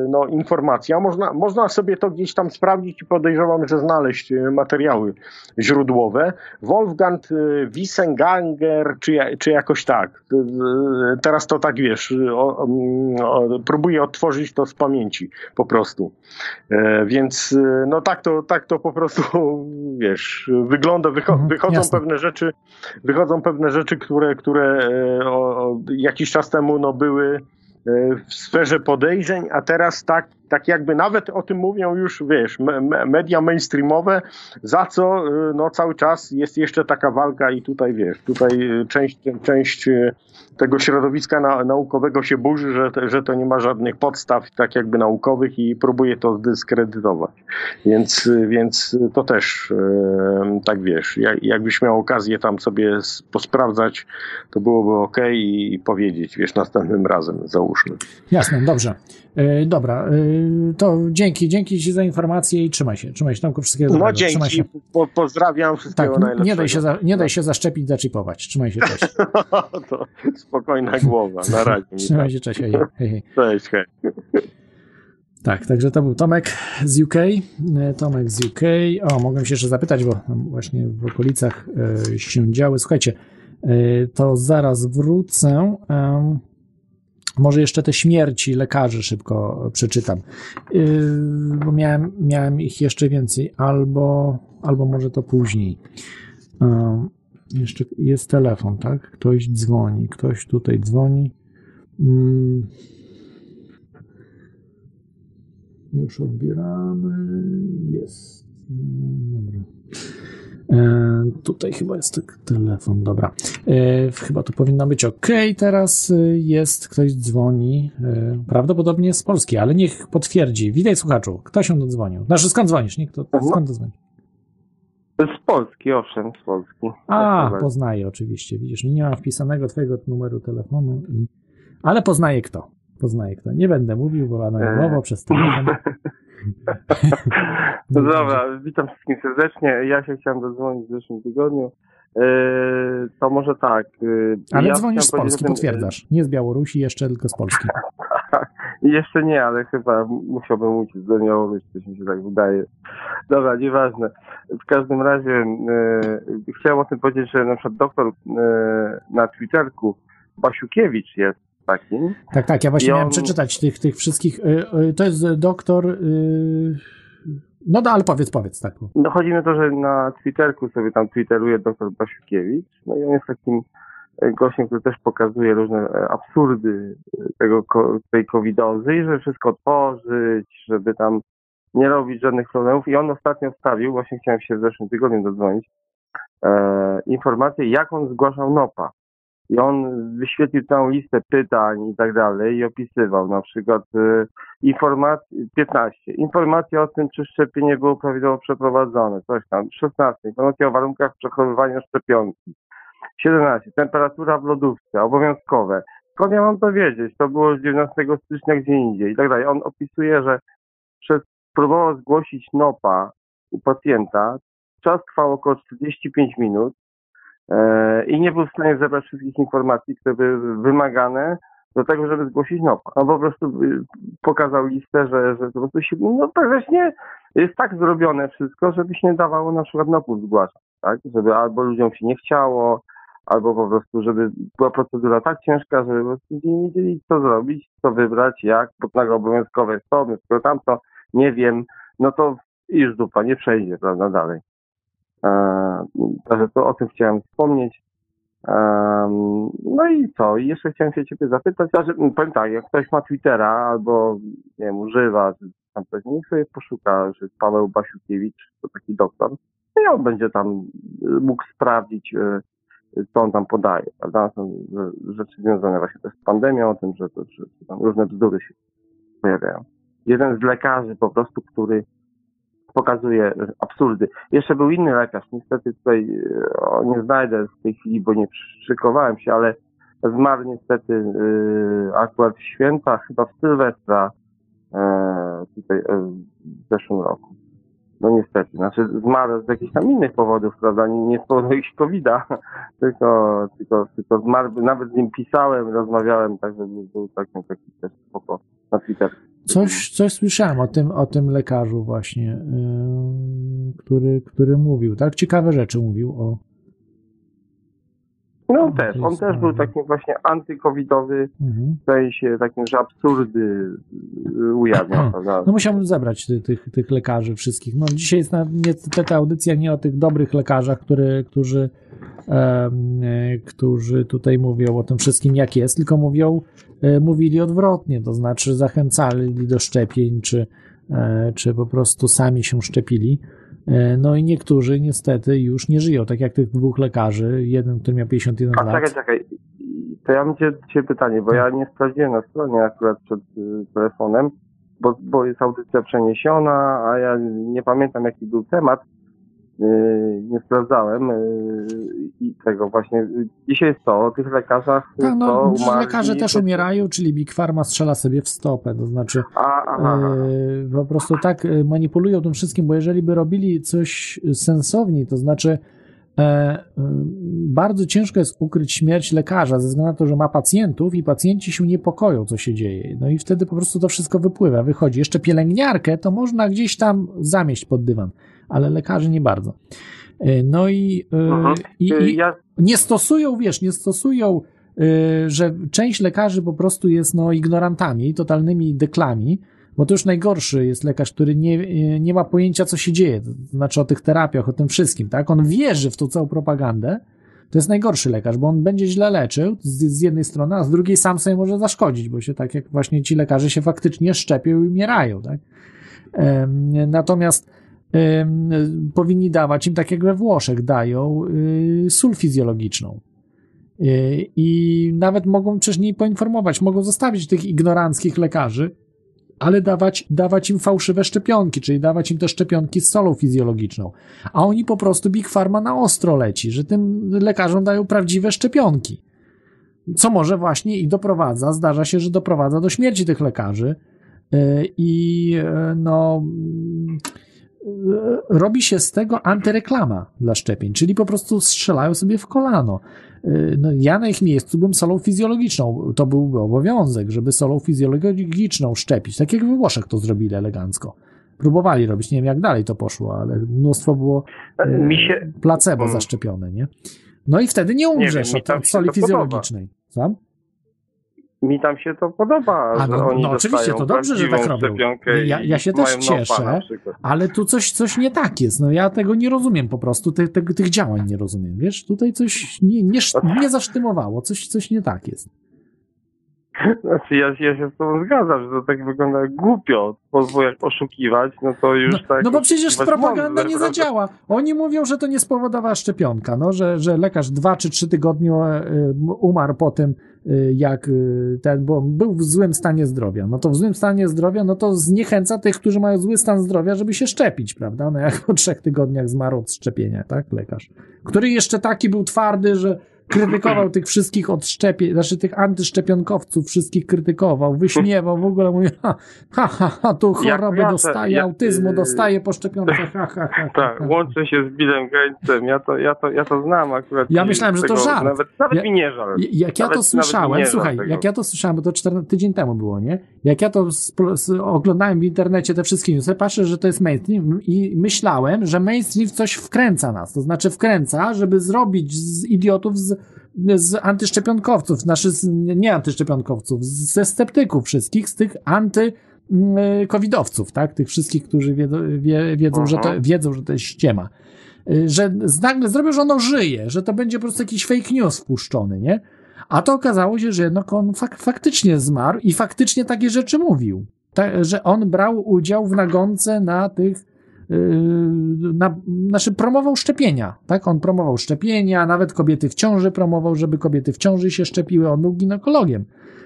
no, informacja. Można, można sobie to gdzieś tam sprawdzić i podejrzewam, że znaleźć materiały źródłowe. Wolfgang Wissenganger, czy, czy jakoś tak. Teraz to tak, wiesz, o, o, próbuję odtworzyć to z pamięci po prostu. Więc no tak to, tak to po prostu, wiesz, wygląda, wycho mhm, wychodzą jasne. pewne rzeczy, wychodzą pewne rzeczy, które, które e, o, o, jakiś czas temu no, były e, w sferze podejrzeń, a teraz tak tak jakby nawet o tym mówią już, wiesz, me, media mainstreamowe, za co y, no, cały czas jest jeszcze taka walka i tutaj, wiesz, tutaj y, część, część y, tego środowiska na, naukowego się burzy, że, że to nie ma żadnych podstaw tak jakby naukowych i próbuje to zdyskredytować. Więc, więc to też, tak wiesz, jak, jakbyś miał okazję tam sobie posprawdzać, to byłoby ok i powiedzieć, wiesz, następnym razem, załóżmy. Jasne, dobrze. Dobra, Yy, to dzięki, dzięki Ci za informację i trzymaj się, trzymaj się, Tomku, wszystkiego No dobrego. Trzymaj dzięki, po, pozdrawiam, wszystkiego Tak, najlepszego. nie daj, się za, nie daj się zaszczepić, zaczipować. Trzymaj się, cześć. to spokojna głowa, na razie. Trzymaj się, cześć, hej, hej, hej. Cześć, hej. Tak, także to był Tomek z UK. E, Tomek z UK. O, mogłem się jeszcze zapytać, bo tam właśnie w okolicach e, się działy. Słuchajcie, to zaraz wrócę. Może jeszcze te śmierci lekarzy szybko przeczytam, E, bo miałem, miałem ich jeszcze więcej, albo, albo może to później. Em, Jeszcze jest telefon, tak? Ktoś dzwoni, ktoś tutaj dzwoni. Mm. Już odbieramy. Jest. No, Dobra. E, tutaj chyba jest tak telefon, dobra. E, chyba to powinno być ok. Teraz e, jest, ktoś dzwoni. Prawdopodobnie z Polski, ale niech potwierdzi. Witaj słuchaczu, kto się dodzwonił? Znaczy skąd dzwonisz? Niech to, skąd dzwoni? Z Polski, owszem, z Polski. A, poznaję oczywiście. Widzisz, nie mam wpisanego twojego numeru telefonu, i... ale poznaję kto. Poznaję kto. Nie będę mówił, bo anonimowo przez telefon. No dobra, witam wszystkich serdecznie. Ja się chciałem dodzwonić w zeszłym tygodniu. Eee, to może tak. eee, Ale ja dzwonisz z Polski, tym, potwierdzasz. Nie z Białorusi jeszcze, tylko z Polski. I Jeszcze nie, ale chyba musiałbym uciec do Białorusi, coś mi się tak wydaje. Dobra, nieważne. W każdym razie e, chciałem o tym powiedzieć, że na przykład doktor e, na Twitterku Basiukiewicz jest takim. Tak, tak, ja właśnie I miałem on- przeczytać tych, tych wszystkich. y, y, To jest doktor. y, No, no ale powiedz, powiedz, tak. No chodzi mi o to, że na Twitterku sobie tam twitteruje doktor Basiukiewicz. No i on jest takim gościem, który też pokazuje różne absurdy tego, tej covidozy i żeby wszystko otworzyć, żeby tam nie robić żadnych problemów. I on ostatnio wstawił, właśnie chciałem się w zeszłym tygodniu dodzwonić, e, informację, jak on zgłaszał NOPA. I on wyświetlił całą listę pytań i tak dalej i opisywał na przykład e, informacje, 15. Informacja o tym, czy szczepienie było prawidłowo przeprowadzone, coś tam. 16. Informacja o warunkach przechowywania szczepionki. 17. Temperatura w lodówce, obowiązkowe. Skąd ja mam to wiedzieć? To było z 19 stycznia gdzie indziej i tak dalej. On opisuje, że przez, próbował zgłosić NOPA u pacjenta. Czas trwał około 45 minut i nie był w stanie zebrać wszystkich informacji, które były wymagane do tego, żeby zgłosić NOPA. On po prostu y, pokazał listę, że, że po prostu się, no praktycznie jest tak zrobione wszystko, żeby się nie dawało na przykład NOP-ów zgłaszać, tak? Żeby albo ludziom się nie chciało, albo po prostu, żeby była procedura tak ciężka, że po prostu nie wiedzieli, co zrobić, co wybrać, jak, bo nagle obowiązkowe jest to, skoro tamto, nie wiem, no to już dupa, nie przejdzie, prawda, dalej. Także to o tym chciałem wspomnieć. No i co? I jeszcze chciałem się ciebie zapytać, znaczy, powiem tak, jak ktoś ma Twittera albo, nie wiem, używa, tam coś, niech sobie poszuka, że Paweł Basiukiewicz to taki doktor, no i on będzie tam y, mógł sprawdzić, y, co on tam podaje, prawda? Są rzeczy związane właśnie też z pandemią, o tym, że, że tam różne bzdury się pojawiają. Jeden z lekarzy po prostu, który pokazuje absurdy. Jeszcze był inny lekarz, niestety tutaj e, o, nie znajdę w tej chwili, bo nie szykowałem się, ale zmarł niestety e, akurat w święta, chyba w Sylwestra e, tutaj w zeszłym roku. No niestety, znaczy zmarł z jakichś tam innych powodów, prawda, nie, nie z powodu jakichś COVID-a, tylko, tylko, tylko zmarł, nawet z nim pisałem, rozmawiałem, tak, że był, taki, taki też spoko na Twitter. Coś, coś słyszałem o tym, o tym lekarzu właśnie, yy, który, który mówił, tak? Ciekawe rzeczy mówił o... No też, on też był takim właśnie antykowidowy, Mhm. w sensie takim, że absurdy y, ujawniał, prawda? No musiałbym zebrać ty, tych, tych lekarzy wszystkich. No dzisiaj jest na, niestety audycja nie o tych dobrych lekarzach, który, którzy, e, którzy tutaj mówią o tym wszystkim jak jest, tylko mówią, e, mówili odwrotnie, to znaczy zachęcali do szczepień, czy, e, czy po prostu sami się szczepili. E, No i niektórzy niestety już nie żyją, tak jak tych dwóch lekarzy, jeden, który miał 51 A lat. czekaj, czekaj, to ja mam cię, cię pytanie, bo ja nie sprawdziłem na stronie akurat przed y, telefonem, bo, bo jest audycja przeniesiona, a ja nie pamiętam jaki był temat. Yy, nie sprawdzałem yy, i tego właśnie. Dzisiaj jest to, o tych lekarzach, Tak, co no, umarli. lekarze też umierają, czyli Big Pharma strzela sobie w stopę, to znaczy A, aha. e, po prostu tak e, manipulują tym wszystkim, bo jeżeli by robili coś sensowniej, to znaczy e, bardzo ciężko jest ukryć śmierć lekarza ze względu na to, że ma pacjentów i pacjenci się niepokoją, co się dzieje. No i wtedy po prostu to wszystko wypływa, wychodzi. Jeszcze pielęgniarkę to można gdzieś tam zamieść pod dywan, ale lekarzy nie bardzo. E, No i, e, Mhm. i, Yy, i Ja nie stosują, wiesz, nie stosują, że część lekarzy po prostu jest no, ignorantami, totalnymi deklami, bo to już najgorszy jest lekarz, który nie, nie ma pojęcia, co się dzieje, to znaczy o tych terapiach, o tym wszystkim, tak? On wierzy w tą całą propagandę, to jest najgorszy lekarz, bo on będzie źle leczył z, z jednej strony, a z drugiej sam sobie może zaszkodzić, bo się tak jak właśnie ci lekarze się faktycznie szczepią i umierają, tak? Natomiast powinni dawać im, tak jak we Włoszech dają, y, sól fizjologiczną. Y, I nawet mogą nie poinformować, mogą zostawić tych ignoranckich lekarzy, ale dawać, dawać im fałszywe szczepionki, czyli dawać im te szczepionki z solą fizjologiczną. A oni po prostu Big Pharma na ostro leci, że tym lekarzom dają prawdziwe szczepionki. Co może właśnie i doprowadza, zdarza się, że doprowadza do śmierci tych lekarzy. Y, I no, robi się z tego antyreklama dla szczepień, czyli po prostu strzelają sobie w kolano. Y, No, ja na ich miejscu bym solą fizjologiczną. To byłby obowiązek, żeby solą fizjologiczną szczepić. Tak jak we Włoszech to zrobili elegancko. Próbowali robić, nie wiem jak dalej to poszło, ale mnóstwo było y, Mi się- placebo Mm. zaszczepione, nie? No i wtedy nie umrzesz od, tam od soli fizjologicznej. Co? Mi tam się to podoba, A, że no, no oczywiście, to dobrze, że tak robią. Ja, ja się też cieszę, ale tu coś, coś nie tak jest. No ja tego nie rozumiem po prostu, te, te, tych działań nie rozumiem. Wiesz, tutaj coś nie, nie, nie zasztymowało, coś, coś nie tak jest. Znaczy ja, ja się z tobą zgadzam, że to tak wygląda głupio, bo jak oszukiwać, no to już No, tak... no bo przecież propaganda nie prawda? zadziała. Oni mówią, że to nie spowodowała szczepionka, no, że, że lekarz dwa czy trzy tygodnie e, umarł po tym, e, jak e, ten, bo był w złym stanie zdrowia. No to w złym stanie zdrowia, no to zniechęca tych, którzy mają zły stan zdrowia, żeby się szczepić, prawda? No jak po trzech tygodniach zmarł od szczepienia, tak, lekarz. Który jeszcze taki był twardy, że krytykował tych wszystkich odszczepień, znaczy tych antyszczepionkowców, wszystkich krytykował, wyśmiewał, w ogóle mówił, ha, ha, ha, ha tu Jak choroby ja dostaje, jak, autyzmu y, dostaje po szczepionkach, ha, ha, ha, Tak, ha. łączę się z Billem Gatesem, ja to, ja to, ja to znam akurat. Ja myślałem, że to żart. Nawet, nawet Ja- mi nie żal. Jak ja Nawet- to nawet mi słyszałem, słuchaj, jak ja to słyszałem, bo to 14, tydzień temu było, nie? Jak ja to spro- s- oglądałem w internecie te wszystkie newsy, patrzę, że to jest mainstream i myślałem, że mainstream coś wkręca nas. To znaczy wkręca, żeby zrobić z idiotów z, z antyszczepionkowców, znaczy z, nie antyszczepionkowców, z- ze sceptyków wszystkich, z tych anty mm, covidowców, tak? Tych wszystkich, którzy wiedzą, wie, wiedzą, że to, Mhm. wiedzą, że to jest ściema. Y, Że nagle zrobią, że ono żyje, że to będzie po prostu jakiś fake news wpuszczony, nie? A to okazało się, że jednak on fak faktycznie zmarł i faktycznie takie rzeczy mówił. Ta, że on brał udział w nagonce na tych, na, znaczy promował szczepienia, tak? On promował szczepienia, nawet kobiety w ciąży promował, żeby kobiety w ciąży się szczepiły, on był ginekologiem.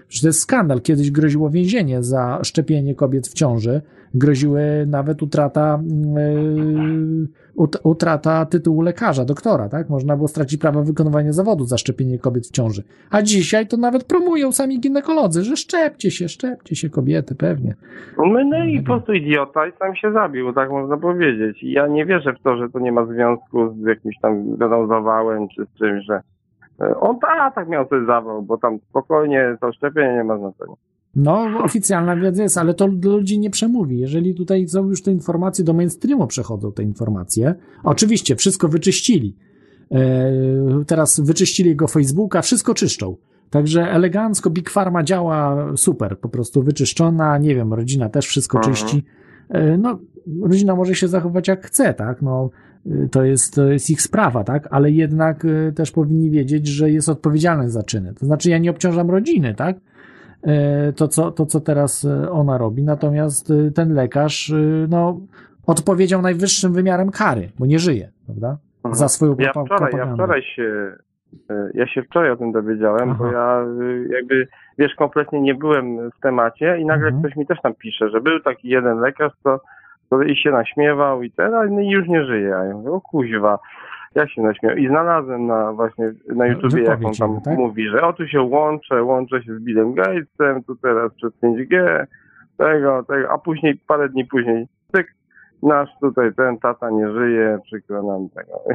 Przecież to jest skandal. Kiedyś groziło więzienie za szczepienie kobiet w ciąży. Groziły nawet utrata, yy, ut, utrata tytułu lekarza, doktora, tak? Można było stracić prawo wykonywania zawodu za szczepienie kobiet w ciąży. A dzisiaj to nawet promują sami ginekolodzy, że szczepcie się, szczepcie się kobiety, pewnie. No, no i po prostu idiota i sam się zabił, tak można powiedzieć. I ja nie wierzę w to, że to nie ma związku z jakimś tam wiadomo zawałem czy z czymś, że e, on ta, tak miał ten zawał, bo tam spokojnie to szczepienie nie ma znaczenia. No, oficjalna wiedza jest, ale to do ludzi nie przemówi. Jeżeli tutaj są już te informacje, do mainstreamu przechodzą te informacje. Oczywiście, wszystko wyczyścili. E, teraz wyczyścili jego Facebooka, wszystko czyszczą. Także elegancko Big Pharma działa super, po prostu wyczyszczona, nie wiem, rodzina też wszystko Mhm. czyści. E, no, rodzina może się zachować jak chce, tak, no, y, to jest, to jest ich sprawa, tak, ale jednak też powinni wiedzieć, że jest odpowiedzialny za czyny. To znaczy, ja nie obciążam rodziny, tak, e, to co, to, co teraz e, ona robi. Natomiast e, ten lekarz, e, no, odpowiedział najwyższym wymiarem kary, bo nie żyje, prawda? Za swoją Ja wczoraj, ja propagandę. wczoraj się, e, ja się wczoraj o tym dowiedziałem, bo Aha. ja e, jakby, wiesz, kompletnie nie byłem w temacie i nagle Mhm. ktoś mi też tam pisze, że był taki jeden lekarz, co To I się naśmiewał i teraz no i już nie żyje. A ja mówię, o kuźwa, jak się naśmiewał. I znalazłem na właśnie na YouTubie, jak on tam tak? mówi, że o tu się łączę, łączę się z Billem Gatesem, tu teraz przez 5G, tego, tego, a później, parę dni później, cyk, nasz tutaj ten tata nie żyje, przykro nam tego.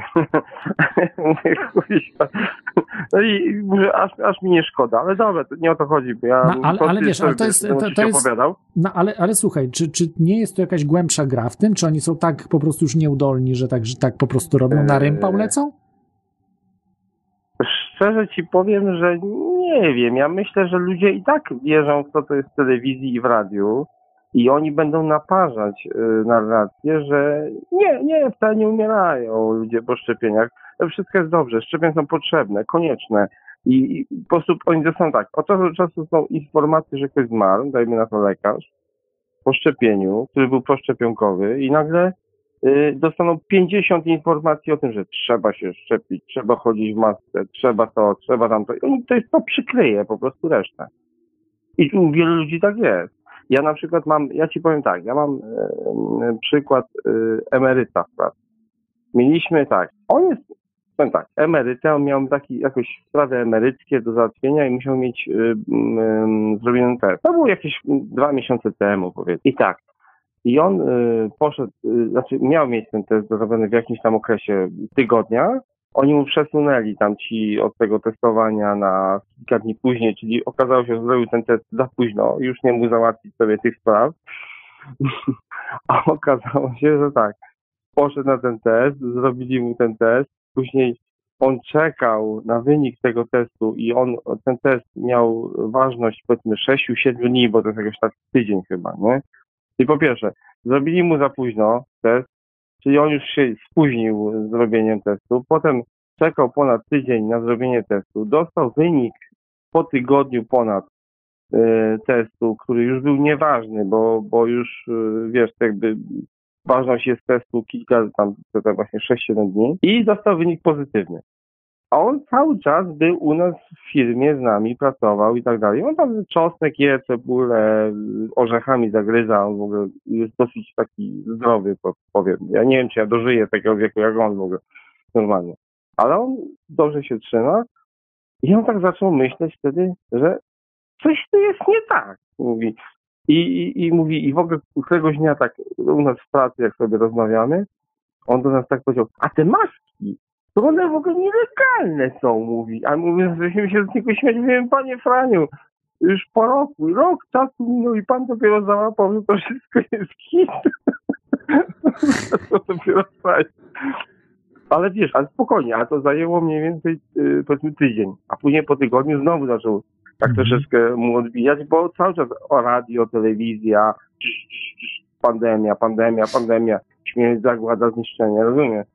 No i mówię, aż, aż mi nie szkoda, ale dobra, nie o to chodzi, bo ja No, ale, ale wiesz, ale to jest, to, to jest opowiadał. no, ale, ale słuchaj, czy, czy nie jest to jakaś głębsza gra w tym, czy oni są tak po prostu już nieudolni, że tak, że tak po prostu robią, na rympał Eee, lecą? Szczerze ci powiem, że nie wiem. Ja myślę, że ludzie i tak wierzą w to, co jest w telewizji i w radiu i oni będą naparzać y, narrację, że nie, nie, wcale nie umierają ludzie po szczepieniach. Wszystko jest dobrze, szczepienia są potrzebne, konieczne. I, i po prostu oni dostaną tak, od czasu do czasu są informacje, że ktoś zmarł, dajmy na to lekarz, po szczepieniu, który był proszczepionkowy i nagle y, dostaną 50 informacji o tym, że trzeba się szczepić, trzeba chodzić w masce, trzeba to, trzeba tamto. I oni to jest to przykryje po prostu resztę. I u wielu ludzi tak jest. Ja na przykład mam, ja ci powiem tak, ja mam e, e, przykład e, emeryta w pracy. Mieliśmy tak, on jest, powiem tak, emerytę, on miał taki, jakoś sprawy emeryckie do załatwienia i musiał mieć y, y, zrobiony test. To było jakieś dwa miesiące temu, powiedzmy. I tak, i on y, poszedł, y, znaczy miał mieć ten test zrobiony w jakimś tam okresie tygodnia. Oni mu przesunęli tam ci od tego testowania na kilka dni później, czyli okazało się, że zrobił ten test za późno, już nie mógł załatwić sobie tych spraw. A okazało się, że tak, poszedł na ten test, zrobili mu ten test, później on czekał na wynik tego testu i on, ten test miał ważność powiedzmy 6-7 dni, bo to jest jakiś tak tydzień chyba, nie? I po pierwsze, zrobili mu za późno test, czyli on już się spóźnił z zrobieniem testu, potem czekał ponad tydzień na zrobienie testu, dostał wynik po tygodniu ponad e, testu, który już był nieważny, bo, bo już e, wiesz, jakby ważność jest testu kilka, tam to właśnie 6-7 dni. I dostał wynik pozytywny. A on cały czas był u nas w firmie z nami, pracował i tak dalej. On tam czosnek je, cebulę, orzechami zagryza, on w ogóle jest dosyć taki zdrowy, po- powiem. Ja nie wiem, czy ja dożyję takiego wieku jak on w ogóle, normalnie. Ale on dobrze się trzyma i on tak zaczął myśleć wtedy, że coś tu jest nie tak, mówi. I, i, I mówi, i w ogóle któregoś dnia tak u nas w pracy, jak sobie rozmawiamy, on do nas tak powiedział, a te maski, to one w ogóle nielegalne są, mówi. A mówię, żeśmy się z niego śmiać, mówię, panie Franiu, już po roku, rok czasu minął i pan dopiero załapał, że to wszystko jest hit. to dopiero stać. Ale wiesz, ale spokojnie, a to zajęło mniej więcej y, powiedzmy tydzień, a później po tygodniu znowu zaczął tak troszeczkę mu odbijać, bo cały czas o radio, telewizja, pandemia, pandemia, pandemia, śmierć, zagłada, zniszczenie, rozumiesz?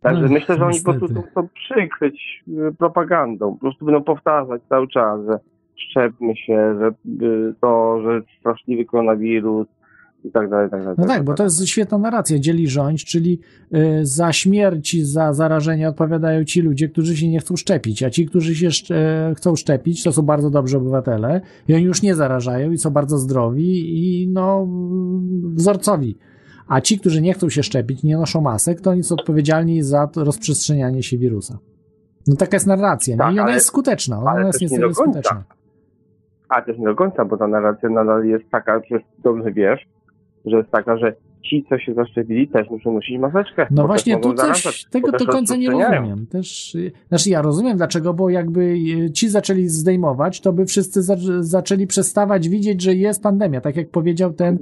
Także No, myślę, że oni po prostu niestety. chcą przykryć y, propagandą. Po prostu będą powtarzać cały czas, że szczepmy się, że y, to, że straszliwy koronawirus i tak dalej, i tak dalej. No tak, bo to jest świetna narracja, dzieli rządź, czyli y, za śmierci, za zarażenie odpowiadają ci ludzie, którzy się nie chcą szczepić, a ci, którzy się chcą szczepić, to są bardzo dobrzy obywatele i oni już nie zarażają i są bardzo zdrowi i no wzorcowi. A ci, którzy nie chcą się szczepić, nie noszą masek, to oni są odpowiedzialni za rozprzestrzenianie się wirusa. No taka jest narracja, Tak, nie? i ona ale- jest skuteczna, ona ale jest nie niestety końca. skuteczna. A też nie do końca, bo ta narracja nadal jest taka, że dobrze wiesz, że jest taka, że ci, co się zaszczepili, też muszą nosić maseczkę. No właśnie, tu zarażać, tego do końca nie rozumiem. Też, y, znaczy ja rozumiem dlaczego, bo jakby y, ci zaczęli zdejmować, to by wszyscy za, zaczęli przestawać widzieć, że jest pandemia, tak jak powiedział ten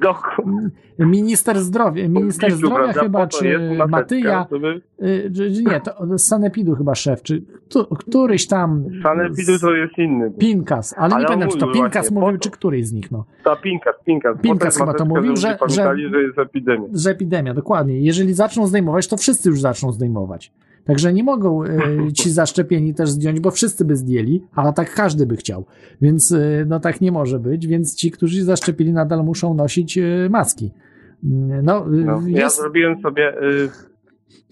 minister zdrowia, minister zdrowia chyba, to czy Matyja, żeby- y, nie, to z Sanepidu chyba szef, czy któ- któryś tam Sanepidu to jest inny. Pinkas, ale, Ale nie pamiętam, czy to Pinkas mówił, czy któryś z nich, no. Ta Pinkas, Pinkas. Pinkas chyba to mówił, że- że- że jest epidemia. że epidemia, dokładnie. Jeżeli zaczną zdejmować, to wszyscy już zaczną zdejmować. Także nie mogą e, ci zaszczepieni też zdjąć, bo wszyscy by zdjęli, a tak każdy by chciał. Więc e, no tak nie może być, więc ci, którzy się zaszczepili, nadal muszą nosić e, maski. Mm, No, No, ja jest, zrobiłem sobie, y,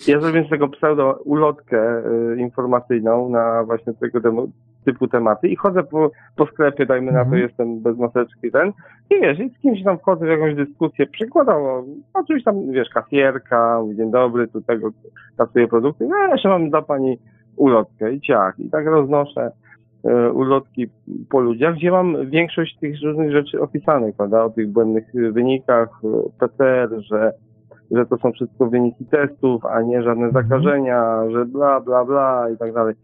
ja zrobiłem z tego pseudo ulotkę y, informacyjną na właśnie tego temu typu tematy i chodzę po, po sklepie, dajmy na to, Mhm. jestem bez maseczki ten i wiesz, i z kimś tam wchodzę w jakąś dyskusję, przykładowo, oczywiście tam, wiesz, kasjerka, dzień dobry, tu tego, kasuję produkty, no ja jeszcze mam dla pani ulotkę i ciach, i tak roznoszę e, ulotki po ludziach, gdzie mam większość tych różnych rzeczy opisanych, prawda, o tych błędnych wynikach PCR, że że to są wszystko wyniki testów, a nie żadne zakażenia, że bla, bla, bla i tak dalej.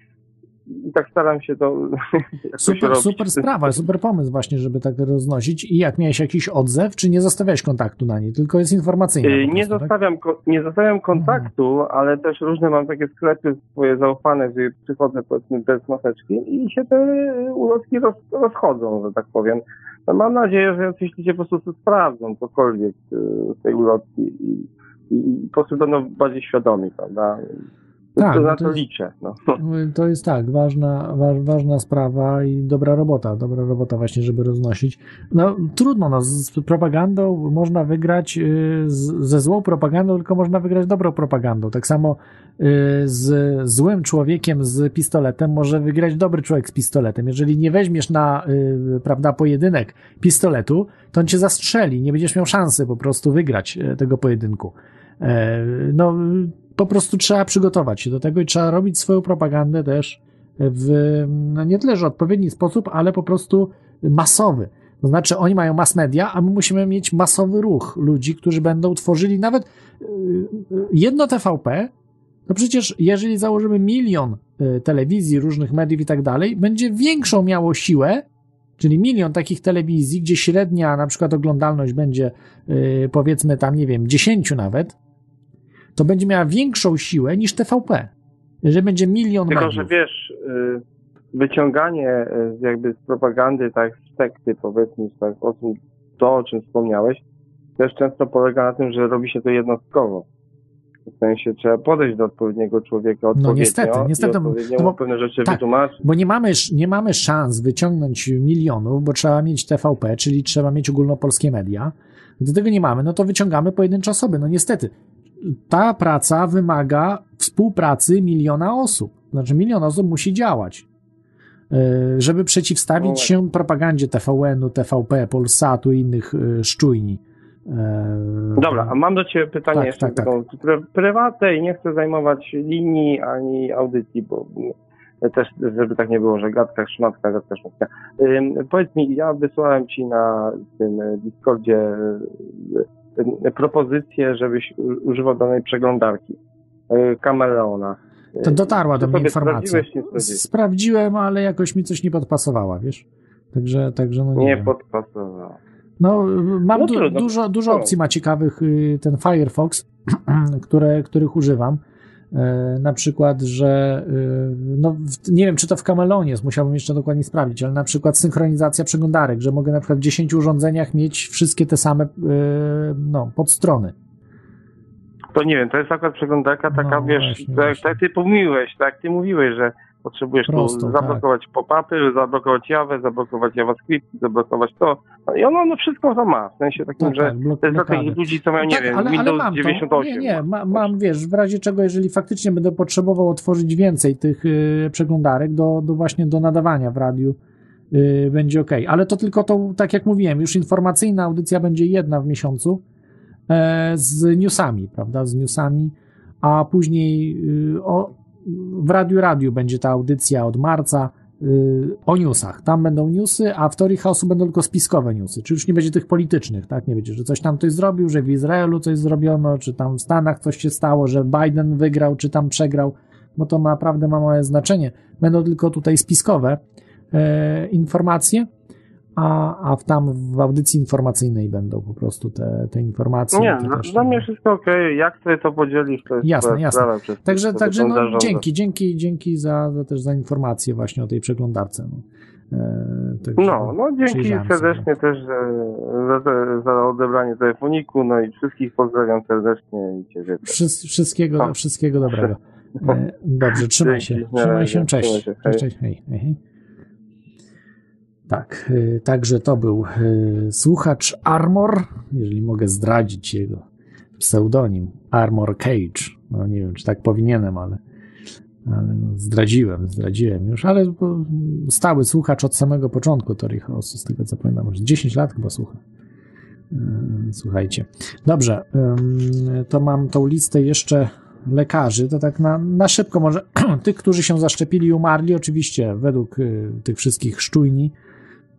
I tak staram się to Super, super sprawa, super pomysł właśnie, żeby tak roznosić. I jak miałeś jakiś odzew, czy nie zostawiałeś kontaktu na niej, tylko jest informacyjna Y, po Nie prostu, tak? zostawiam, ko- nie zostawiam kontaktu, ale też różne mam takie sklepy swoje zaufane, gdzie przychodzę powiedzmy bez maseczki i się te ulotki roz, rozchodzą, że tak powiem. No mam nadzieję, że jacyś ludzie po prostu sprawdzą cokolwiek z tej ulotki i, i, i po prostu będą bardziej świadomi, prawda? Tak, to no na to to jest- liczę. No. To jest tak, ważna, wa, ważna sprawa i dobra robota, dobra robota właśnie, żeby roznosić. No trudno, no, z propagandą można wygrać, y, z, ze złą propagandą, tylko można wygrać dobrą propagandą. Tak samo y, z złym człowiekiem z pistoletem może wygrać dobry człowiek z pistoletem. Jeżeli nie weźmiesz na, y, prawda, pojedynek pistoletu, to on cię zastrzeli, nie będziesz miał szansy po prostu wygrać y, tego pojedynku. E, No, po prostu trzeba przygotować się do tego i trzeba robić swoją propagandę też w no nie tyle, że odpowiedni sposób, ale po prostu masowy. To znaczy, oni mają mass media, a my musimy mieć masowy ruch ludzi, którzy będą tworzyli nawet y, y, jedno TVP. To przecież, jeżeli założymy milion y, telewizji, różnych mediów i tak dalej, będzie większą miało siłę, czyli milion takich telewizji, gdzie średnia na przykład oglądalność będzie powiedzmy tam, nie wiem, 10 nawet, to będzie miała większą siłę niż TVP. Jeżeli będzie milion Tylko, mediów. że wiesz, y, wyciąganie y, z jakby z propagandy, tak z teksty powiedzmy, z tak osób, to o czym wspomniałeś, też często polega na tym, że robi się to jednostkowo. W sensie trzeba podejść do odpowiedniego człowieka odpowiednio No niestety, niestety, no bo- pewne rzeczy tak, wytłumaczyć. Bo nie mamy, nie mamy szans wyciągnąć milionów, bo trzeba mieć TVP, czyli trzeba mieć ogólnopolskie media. Gdy tego nie mamy, no to wyciągamy pojedyncze osoby. No niestety, ta praca wymaga współpracy miliona osób. Znaczy, milion osób musi działać, yy, żeby przeciwstawić No się propagandzie TVN-u, TVP, Polsatu i innych yy, szczujni. Yy, Dobra, a mam do Ciebie pytanie Tak, jeszcze tak, tak. prywatne i nie chcę zajmować linii ani audycji, bo mm, też, żeby tak nie było, że gadka, szmatka, gadka, szmatka. Powiedz mi, ja wysłałem Ci na tym e, Discordzie e, e, propozycję, żebyś używał danej przeglądarki. e, Kameleona. To dotarła do mnie informacja. Sprawdziłem, ale jakoś mi coś nie podpasowała, wiesz? Także, także no nie, Nie wiem. podpasowało. No, mam No du- dużo, dużo No. opcji ma ciekawych, y, ten Firefox, które, których używam. E, Na przykład, że y, no, nie wiem, czy to w Camelonie jest, musiałbym jeszcze dokładnie sprawdzić, ale na przykład synchronizacja przeglądarek, że mogę na przykład w 10 urządzeniach mieć wszystkie te same y, no, podstrony. To nie wiem, to jest akurat przeglądarka taka, No wiesz, właśnie, tak, właśnie. tak ty pomówiłeś, tak ty mówiłeś, że potrzebujesz Prostą, tu tak. zablokować pop-upy, zablokować Java, zablokować JavaScript, zablokować to. No I ono no wszystko to ma, w sensie takim, Tak, że tak, blok- to jest dla tych ludzi, co mają, nie tak, wiem, ale, ale Windows mam 98. To. Nie, nie, ma, mam, wiesz, w razie czego, jeżeli faktycznie będę potrzebował otworzyć więcej tych y, przeglądarek do, do właśnie do nadawania w radiu, y, będzie ok. Ale to tylko to, tak jak mówiłem, już informacyjna audycja będzie jedna w miesiącu e, z newsami, prawda, z newsami, a później y, o, w Radiu Radiu będzie ta audycja od marca y, o newsach. Tam będą newsy, a w Teorii Chaosu będą tylko spiskowe newsy. Czy już nie będzie tych politycznych, tak? Nie będzie, że coś tam ktoś zrobił, że w Izraelu coś zrobiono, czy tam w Stanach coś się stało, że Biden wygrał, czy tam przegrał, bo to naprawdę ma małe znaczenie. Będą tylko tutaj spiskowe e, informacje, a, a w tam w audycji informacyjnej będą po prostu te, te informacje. Nie, to dla, też- dla mnie wszystko okej, jak sobie to podzielisz, to jest Jasne, jasne. Przez Także, także no, zarządza. dzięki, dzięki, dzięki za, za też za informację właśnie o tej przeglądarce. No, e, No, no dzięki serdecznie też że, za, te- za odebranie telefoniku, no i wszystkich pozdrawiam serdecznie i Ciebie. też. Wszy- wszystkiego, O. wszystkiego dobrego. E, Dobrze, trzymaj się. Dzięki, na Trzymaj się, cześć. Trzymaj się, hej. Cześć, cześć, hej, hej. Tak, e, także to był e, słuchacz Armor, jeżeli mogę zdradzić jego pseudonim, Armor Cage. No nie wiem, czy tak powinienem, ale Ale no, zdradziłem, zdradziłem już, ale stały słuchacz od samego początku Tori Chaosu, z tego co pamiętam, już 10 lat chyba słucha. Yy, Słuchajcie. Dobrze, to mam tą listę jeszcze lekarzy, to tak na, na szybko może tych, którzy się zaszczepili i umarli, oczywiście według y, tych wszystkich szczujni,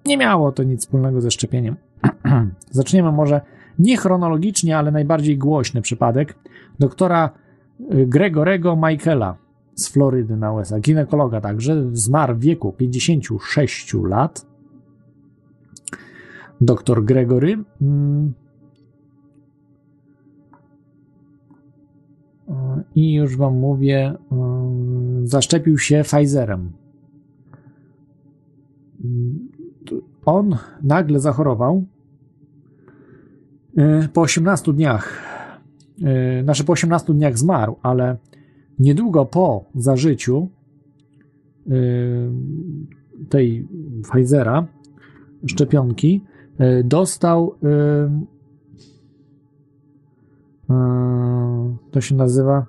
nie miało to nic wspólnego ze szczepieniem. Zaczniemy może nie chronologicznie, ale najbardziej głośny przypadek doktora y, Gregorego Michaela z Florydy na USA, ginekologa także, zmarł w wieku 56 lat. Doktor Gregory. mm, I już wam mówię, mm, zaszczepił się Pfizerem. On nagle zachorował y, po 18 dniach. y, Znaczy po 18 dniach zmarł, ale niedługo po zażyciu y, tej Pfizera, szczepionki, dostał to się nazywa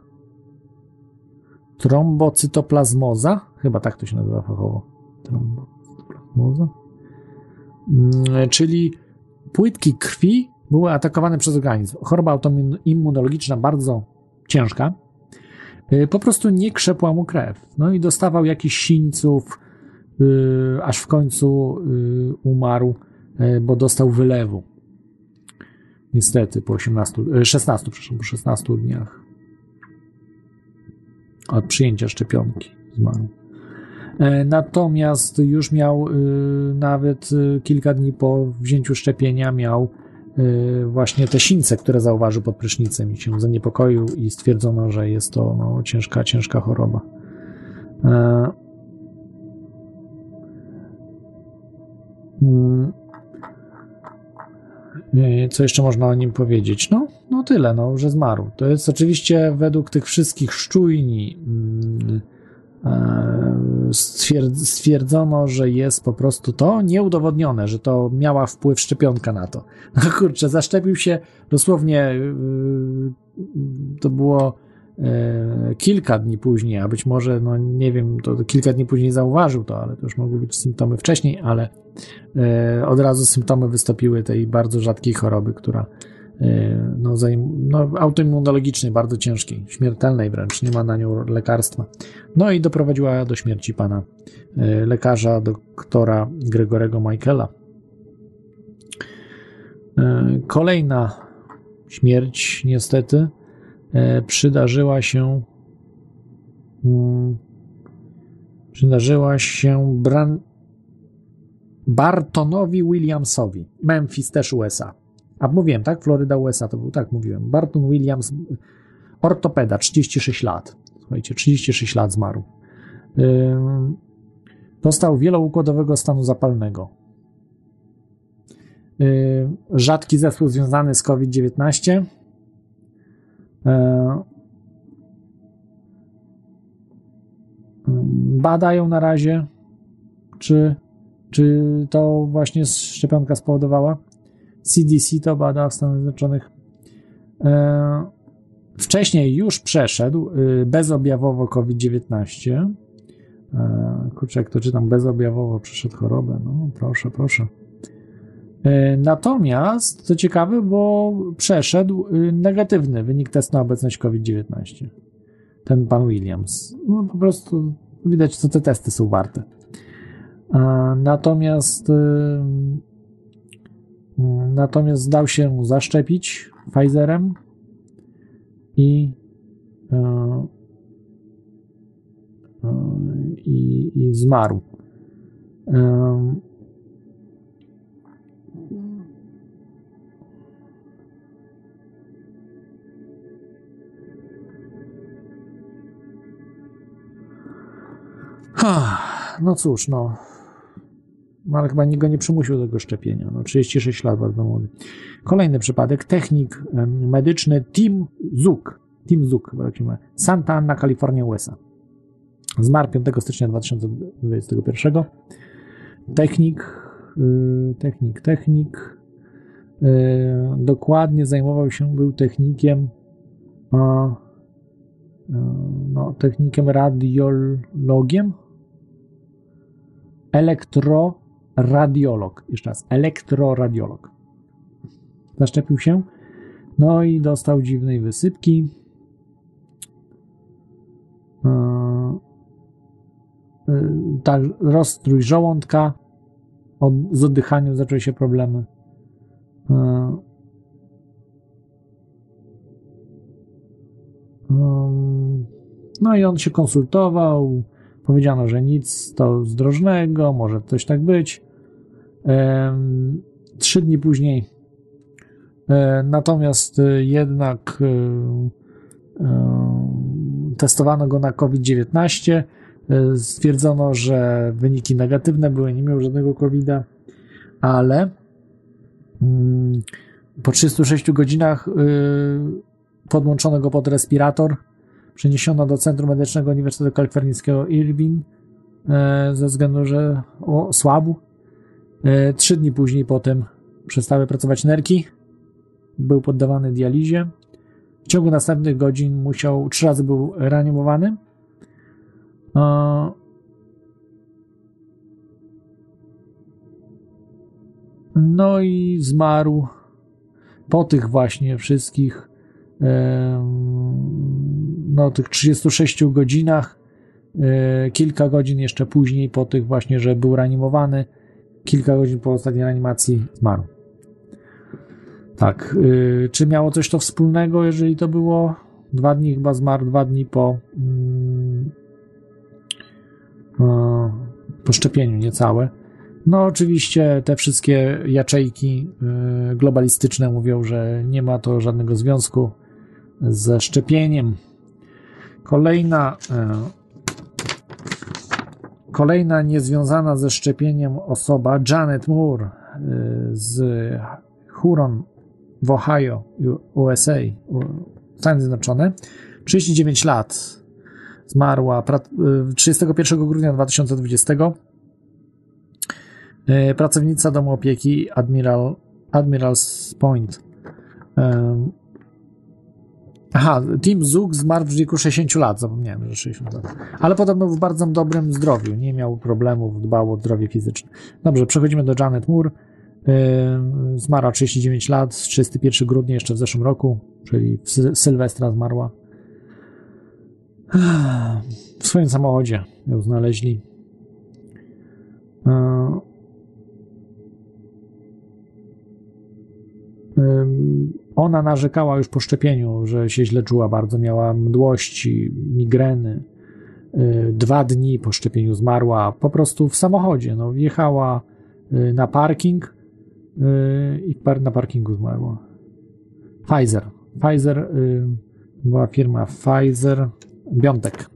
trombocytoplazmoza, chyba tak to się nazywa fachowo. Trombocytoplazmoza. Mm, Czyli płytki krwi były atakowane przez organizm. Choroba autoimmunologiczna bardzo ciężka. Y, Po prostu nie krzepła mu krew. No i dostawał jakichś sińców, y, aż w końcu y, umarł, bo dostał wylewu. Niestety po 18, y, 16, przepraszam, po 16 dniach od przyjęcia szczepionki zmarł. E, Natomiast już miał y, nawet y, kilka dni po wzięciu szczepienia miał właśnie te sińce, które zauważył pod prysznicem i się zaniepokoił i stwierdzono, że jest to no, ciężka, ciężka choroba. E, mm, Co jeszcze można o nim powiedzieć? No, no tyle, no, że zmarł. To jest oczywiście według tych wszystkich szczujni mm, e, stwierdzono, że jest po prostu to nieudowodnione, że to miała wpływ szczepionka na to. No kurczę, zaszczepił się dosłownie yy, to było e, kilka dni później, a być może, no nie wiem, to kilka dni później zauważył to, ale to już mogły być symptomy wcześniej, ale od razu symptomy wystąpiły tej bardzo rzadkiej choroby, która no, zaim, no, autoimmunologicznej, bardzo ciężkiej, śmiertelnej wręcz, nie ma na nią lekarstwa. No i doprowadziła do śmierci pana e, lekarza, doktora Gregorego Michaela. E, Kolejna śmierć, niestety, przydarzyła się mm, przydarzyła się Bran, Bartonowi Williamsowi. Memphis też USA. A mówiłem, tak? Floryda USA to był, tak mówiłem. Barton Williams, ortopeda, 36 lat. Słuchajcie, 36 lat zmarł. Ym, Dostał wieloukładowego stanu zapalnego. Ym, Rzadki zespół związany z COVID-19. E, Badają na razie, czy, czy to właśnie szczepionka spowodowała. CDC to bada w Stanach Zjednoczonych. E, Wcześniej już przeszedł y, bezobjawowo COVID-19. E, Kurczę, jak to czytam, bezobjawowo przeszedł chorobę. No, proszę, proszę. E, Natomiast, co ciekawe, bo przeszedł y, negatywny wynik testu na obecność COVID-19. Ten pan Williams. No, po prostu widać, co te testy są warte. Natomiast, natomiast dał się zaszczepić Pfizerem i, e, e, i, i zmarł. E, No cóż, no. No, ale chyba nikt go nie przymusił do tego szczepienia. No, 36 lat, bardzo młody. Kolejny przypadek. Technik medyczny Tim Zuk. Tim Zuk, chyba tak. Santa Ana, Kalifornia, USA. Zmarł 5 stycznia 2021. Technik, y, technik, technik. Y, dokładnie zajmował się, był technikiem a, no, technikiem radiologiem. Elektroradiolog. Jeszcze raz. Elektroradiolog. Zaszczepił się. No i dostał dziwnej wysypki. Tak, rozstrój żołądka. Od, z oddychaniem zaczęły się problemy. No i on się konsultował. Powiedziano, że nic to zdrożnego, może coś tak być. Trzy dni później e, natomiast e, jednak e, testowano go na COVID-19. Stwierdzono, że wyniki negatywne były, nie miał żadnego COVID-a, ale mm, po 36 godzinach podłączono go pod respirator przeniesiono do Centrum Medycznego Uniwersytetu Kalifornijskiego Irving ze względu, że słabł. Trzy dni później potem przestały pracować nerki. Był poddawany dializie. W ciągu następnych godzin musiał, trzy razy był reanimowany. No i zmarł po tych właśnie wszystkich no, tych 36 godzinach, e, kilka godzin jeszcze później, po tych właśnie, że był reanimowany, kilka godzin po ostatniej reanimacji zmarł. Tak. E, czy miało coś to wspólnego, jeżeli to było dwa dni, chyba zmarł dwa dni po, mm, po szczepieniu, niecałe. No, oczywiście te wszystkie jaczejki e, globalistyczne mówią, że nie ma to żadnego związku ze szczepieniem. Kolejna, e, kolejna niezwiązana ze szczepieniem osoba, Janet Moore e, z Huron w Ohio, USA, Stany Zjednoczone, 39 lat. Zmarła 31 e, grudnia 2020. Pracownica domu opieki Admiral, Admiral's Point. Aha, Tim Zug zmarł w wieku 60 lat, zapomniałem, że 60 lat. Ale podobno w bardzo dobrym zdrowiu, nie miał problemów, dbał o zdrowie fizyczne. Dobrze, przechodzimy do Janet Moore. Yy, zmarła 39 lat, 31 grudnia jeszcze w zeszłym roku, czyli w Sy Sylwestra zmarła. W swoim samochodzie ją znaleźli. Yy, ona narzekała już po szczepieniu, że się źle czuła bardzo, miała mdłości, migreny. Y, dwa dni po szczepieniu zmarła po prostu w samochodzie. No, wjechała y, na parking y, i na parkingu zmarła. Pfizer. Pfizer była firma Pfizer Biontech.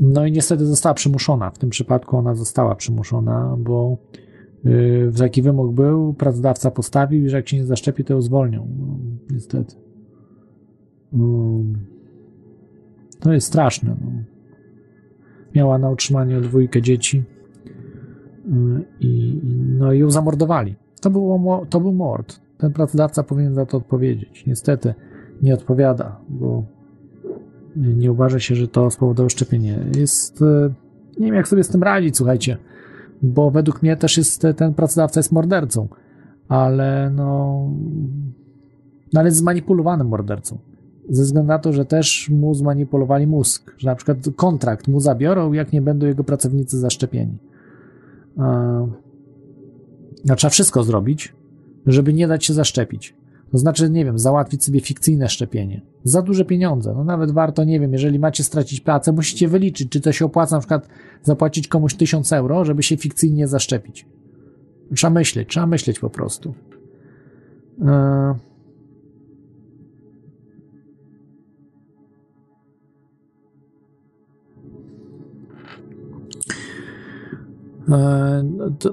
No i niestety została przymuszona. W tym przypadku ona została przymuszona, bo yy, taki wymóg był, pracodawca postawił, że jak się nie zaszczepi, to ją zwolnią. No, niestety. No, to jest straszne. No. Miała na utrzymaniu dwójkę dzieci yy, i no ją zamordowali. To, było, to był mord. Ten pracodawca powinien za to odpowiedzieć. Niestety nie odpowiada, bo nie uważa się, że to spowodowało szczepienie. Jest, e, nie wiem jak sobie z tym radzić, słuchajcie, bo według mnie też jest, ten pracodawca jest mordercą, ale no, no ale zmanipulowanym mordercą. Ze względu na to, że też mu zmanipulowali mózg, że na przykład kontrakt mu zabiorą, jak nie będą jego pracownicy zaszczepieni. No, trzeba wszystko zrobić, żeby nie dać się zaszczepić. To znaczy, nie wiem, załatwić sobie fikcyjne szczepienie. Za duże pieniądze. No nawet warto, nie wiem, jeżeli macie stracić pracę, musicie wyliczyć, czy to się opłaca na przykład zapłacić komuś 1000 euro, żeby się fikcyjnie zaszczepić. Trzeba myśleć, trzeba myśleć po prostu. Yy.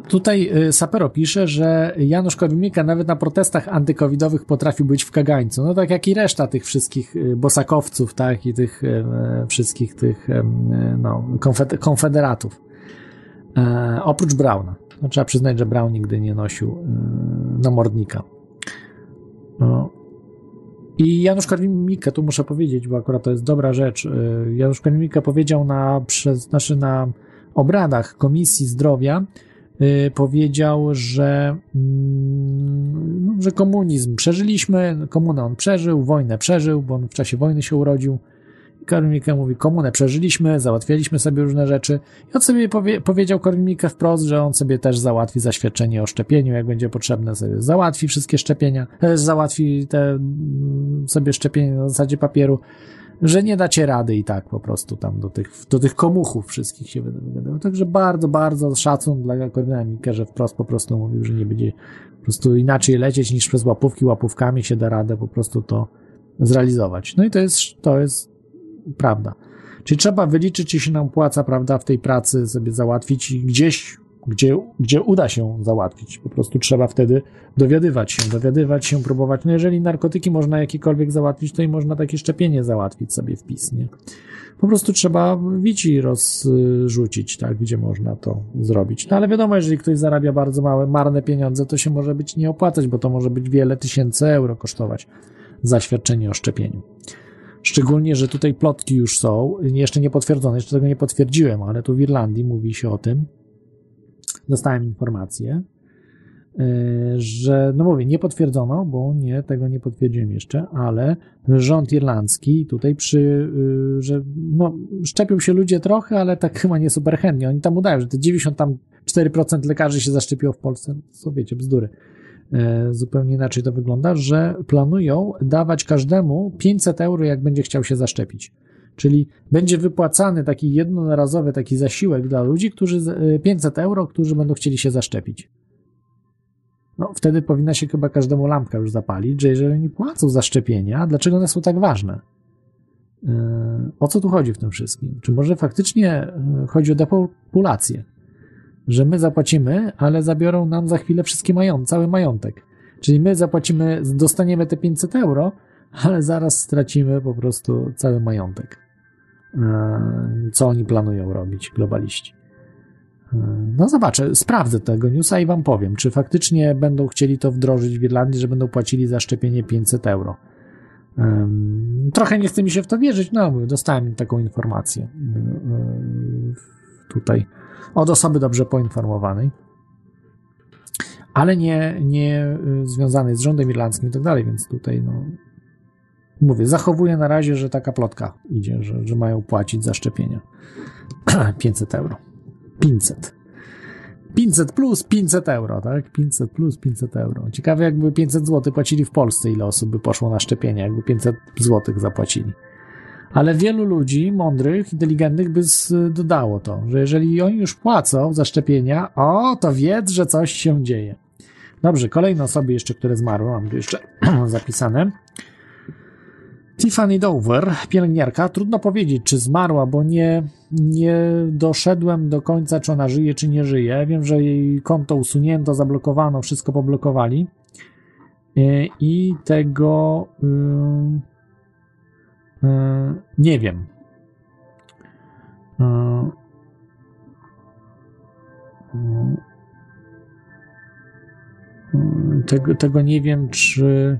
Tutaj e, Sapero pisze, że Janusz Korwin-Mikke nawet na protestach antykowidowych potrafił być w kagańcu. No tak jak i reszta tych wszystkich e, bosakowców, tak, i tych wszystkich tych no, konfederatów. oprócz Brauna. No, trzeba przyznać, że Brown nigdy nie nosił namordnika. No. I Janusz Korwin-Mikke, tu muszę powiedzieć, bo akurat to jest dobra rzecz. Janusz Korwin-Mikke powiedział na, przez, znaczy na obradach Komisji Zdrowia, yy, powiedział, że, mm, że komunizm przeżyliśmy, komunę on przeżył, wojnę przeżył, bo on w czasie wojny się urodził. Korwin-Mikke mówi, komunę przeżyliśmy, załatwialiśmy sobie różne rzeczy. I on sobie powie, powiedział Korwin-Mikke wprost, że on sobie też załatwi zaświadczenie o szczepieniu, jak będzie potrzebne sobie załatwi wszystkie szczepienia, też załatwi te mm, sobie szczepienie na zasadzie papieru, że nie dacie rady i tak po prostu tam do tych, do tych komuchów wszystkich się wydawało. Także bardzo, bardzo szacun dla Korwina-Mikke, że wprost po prostu mówił, że nie będzie po prostu inaczej lecieć niż przez łapówki, łapówkami się da radę po prostu to zrealizować. No i to jest, to jest prawda. Czyli trzeba wyliczyć, czy się nam płaca, prawda, w tej pracy sobie załatwić i gdzieś, gdzie, gdzie uda się załatwić. Po prostu trzeba wtedy dowiadywać się, dowiadywać się, próbować. No jeżeli narkotyki można jakiekolwiek załatwić, to i można takie szczepienie załatwić sobie w nie? Po prostu trzeba wici rozrzucić, tak, gdzie można to zrobić. No ale wiadomo, jeżeli ktoś zarabia bardzo małe, marne pieniądze, to się może być nie opłacać, bo to może być wiele tysięcy euro kosztować zaświadczenie o szczepieniu. Szczególnie, że tutaj plotki już są, jeszcze nie potwierdzone, jeszcze tego nie potwierdziłem, ale tu w Irlandii mówi się o tym. Dostałem informację, że, no mówię, nie potwierdzono, bo nie, tego nie potwierdziłem jeszcze, ale rząd irlandzki tutaj przy, że no, szczepią się ludzie trochę, ale tak chyba nie super chętnie. Oni tam udają, że te 94% lekarzy się zaszczepiło w Polsce. Co wiecie, bzdury zupełnie inaczej to wygląda, że planują dawać każdemu 500 euro, jak będzie chciał się zaszczepić. Czyli będzie wypłacany taki jednorazowy taki zasiłek dla ludzi, którzy 500 euro, którzy będą chcieli się zaszczepić. No, wtedy powinna się chyba każdemu lampka już zapalić, że jeżeli nie płacą za szczepienia, dlaczego one są tak ważne? O co tu chodzi w tym wszystkim? Czy może faktycznie chodzi o depopulację? że my zapłacimy, ale zabiorą nam za chwilę wszystkie majątek, cały majątek. Czyli my zapłacimy, dostaniemy te 500 euro, ale zaraz stracimy po prostu cały majątek. E, co oni planują robić, globaliści? E, no zobaczę, sprawdzę tego newsa i wam powiem, czy faktycznie będą chcieli to wdrożyć w Irlandii, że będą płacili za szczepienie 500 euro. Trochę nie chce mi się w to wierzyć, no dostałem taką informację e, tutaj od osoby dobrze poinformowanej, ale nie, nie związanej z rządem irlandzkim i tak dalej, więc tutaj no, mówię, zachowuję na razie, że taka plotka idzie, że, że mają płacić za szczepienia 500 euro. 500. 500 plus 500 euro, tak? 500 plus 500 euro. Ciekawe, jakby 500 zł płacili w Polsce, ile osób by poszło na szczepienia, jakby 500 zł zapłacili. Ale wielu ludzi mądrych, inteligentnych by dodało to, że jeżeli oni już płacą za szczepienia, o, to wiedz, że coś się dzieje. Dobrze, kolejne osoby jeszcze, które zmarły, mam tu jeszcze zapisane. Tiffany Dover, pielęgniarka, trudno powiedzieć, czy zmarła, bo nie, nie doszedłem do końca, czy ona żyje, czy nie żyje. Wiem, że jej konto usunięto, zablokowano, wszystko poblokowali. E, I tego. Yy E, nie wiem. E, tego, tego nie wiem, czy,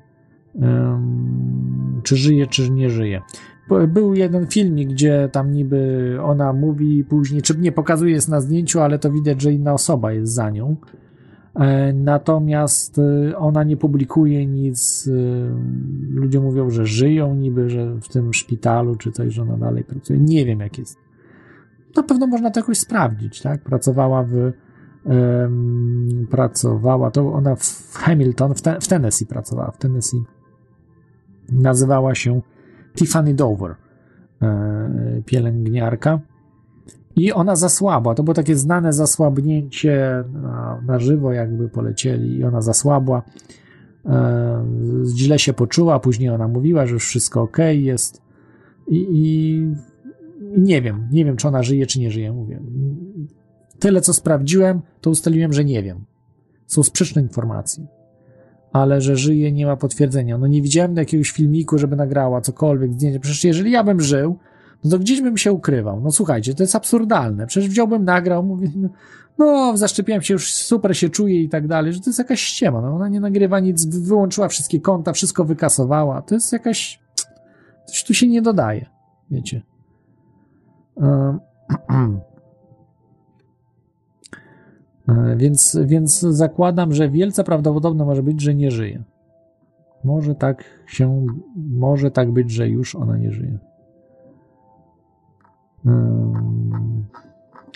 czy żyje, czy nie żyje. Był jeden filmik, gdzie tam niby ona mówi później, czy nie pokazuje jest na zdjęciu, ale to widać, że inna osoba jest za nią. E, natomiast e, ona nie publikuje nic. E, ludzie mówią, że żyją niby, że w tym szpitalu czy coś, że ona dalej pracuje. Nie wiem, jak jest. Na pewno można to jakoś sprawdzić, tak? Pracowała w. Um, pracowała, to ona w Hamilton, w, te, w Tennessee pracowała, w Tennessee. Nazywała się Tiffany Dover, e, pielęgniarka i ona zasłabła. To było takie znane zasłabnięcie na, żywo, jakby polecieli, i ona zasłabła. E, źle się poczuła, później ona mówiła, że już wszystko ok jest. I, I, nie wiem, nie wiem, czy ona żyje, czy nie żyje. Mówię. Tyle, co sprawdziłem, to ustaliłem, że nie wiem. Są sprzeczne informacje. Ale że żyje, nie ma potwierdzenia. No nie widziałem jakiegoś filmiku, żeby nagrała cokolwiek, zdjęcie. Przecież jeżeli ja bym żył, no to gdzieś bym się ukrywał. No słuchajcie, to jest absurdalne. Przecież wziąłbym, nagrał, mówię, no, no, zaszczepiłem się, już super się czuję i tak dalej, że to jest jakaś ściema. No, ona nie nagrywa nic, wyłączyła wszystkie konta, wszystko wykasowała. To jest jakaś. Coś tu się nie dodaje, wiecie. Um, więc, więc zakładam, że wielce prawdopodobne może być, że nie żyje. Może tak się, może tak być, że już ona nie żyje. Um,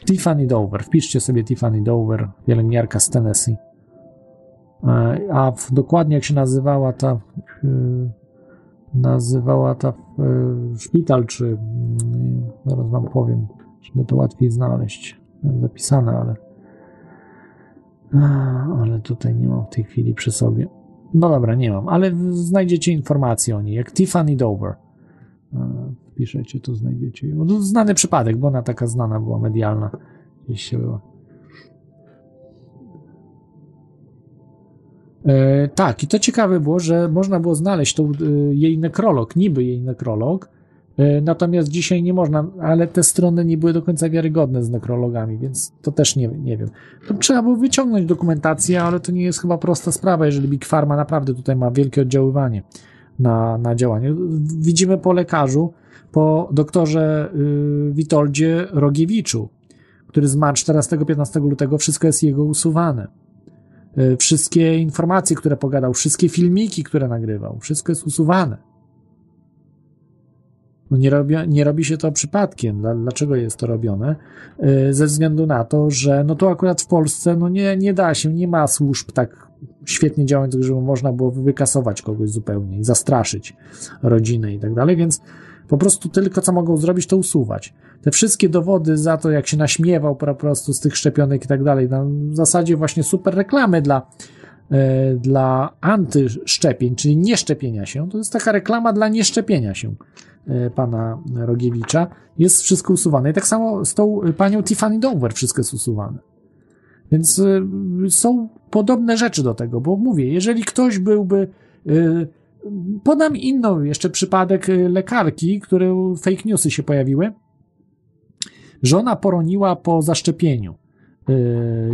Tiffany Dover. Wpiszcie sobie Tiffany Dover, pielęgniarka z Tennessee. E, a w, dokładnie jak się nazywała ta nazywała ta szpital, czy yy, zaraz wam powiem, żeby to łatwiej znaleźć. Zapisane, ale ale tutaj nie mam w tej chwili przy sobie. No dobra, nie mam, ale znajdziecie informacje o niej, jak Tiffany Dover. Piszecie, to znajdziecie ją. No, znany przypadek, bo ona taka znana była, medialna. Gdzieś się była. E, tak, i to ciekawe było, że można było znaleźć tą, e, jej nekrolog, niby jej nekrolog, natomiast dzisiaj nie można, ale te strony nie były do końca wiarygodne z nekrologami, więc to też nie, nie wiem. To trzeba było wyciągnąć dokumentację, ale to nie jest chyba prosta sprawa, jeżeli Big Pharma naprawdę tutaj ma wielkie oddziaływanie na, na działanie. Widzimy po lekarzu, po doktorze y, Witoldzie Rogiewiczu, który zmarł 14-15 lutego, wszystko jest jego usuwane. Y, wszystkie informacje, które pogadał, wszystkie filmiki, które nagrywał, wszystko jest usuwane. No nie, robi, nie robi się to przypadkiem. Dlaczego jest to robione? Y, ze względu na to, że no to akurat w Polsce no nie, nie da się, nie ma służb tak świetnie działających, żeby można było wykasować kogoś zupełnie i zastraszyć rodzinę i tak dalej, więc po prostu tylko co mogą zrobić, to usuwać. Te wszystkie dowody za to, jak się naśmiewał po prostu z tych szczepionek i tak dalej, na zasadzie właśnie super reklamy dla, e, dla antyszczepień, czyli nieszczepienia się, to jest taka reklama dla nieszczepienia się pana Rogiewicza, jest wszystko usuwane. I tak samo z tą panią Tiffany Dover wszystko jest usuwane. Więc e, są podobne rzeczy do tego, bo mówię, jeżeli ktoś byłby Podam inną jeszcze przypadek lekarki, które fake newsy się pojawiły. Żona poroniła po zaszczepieniu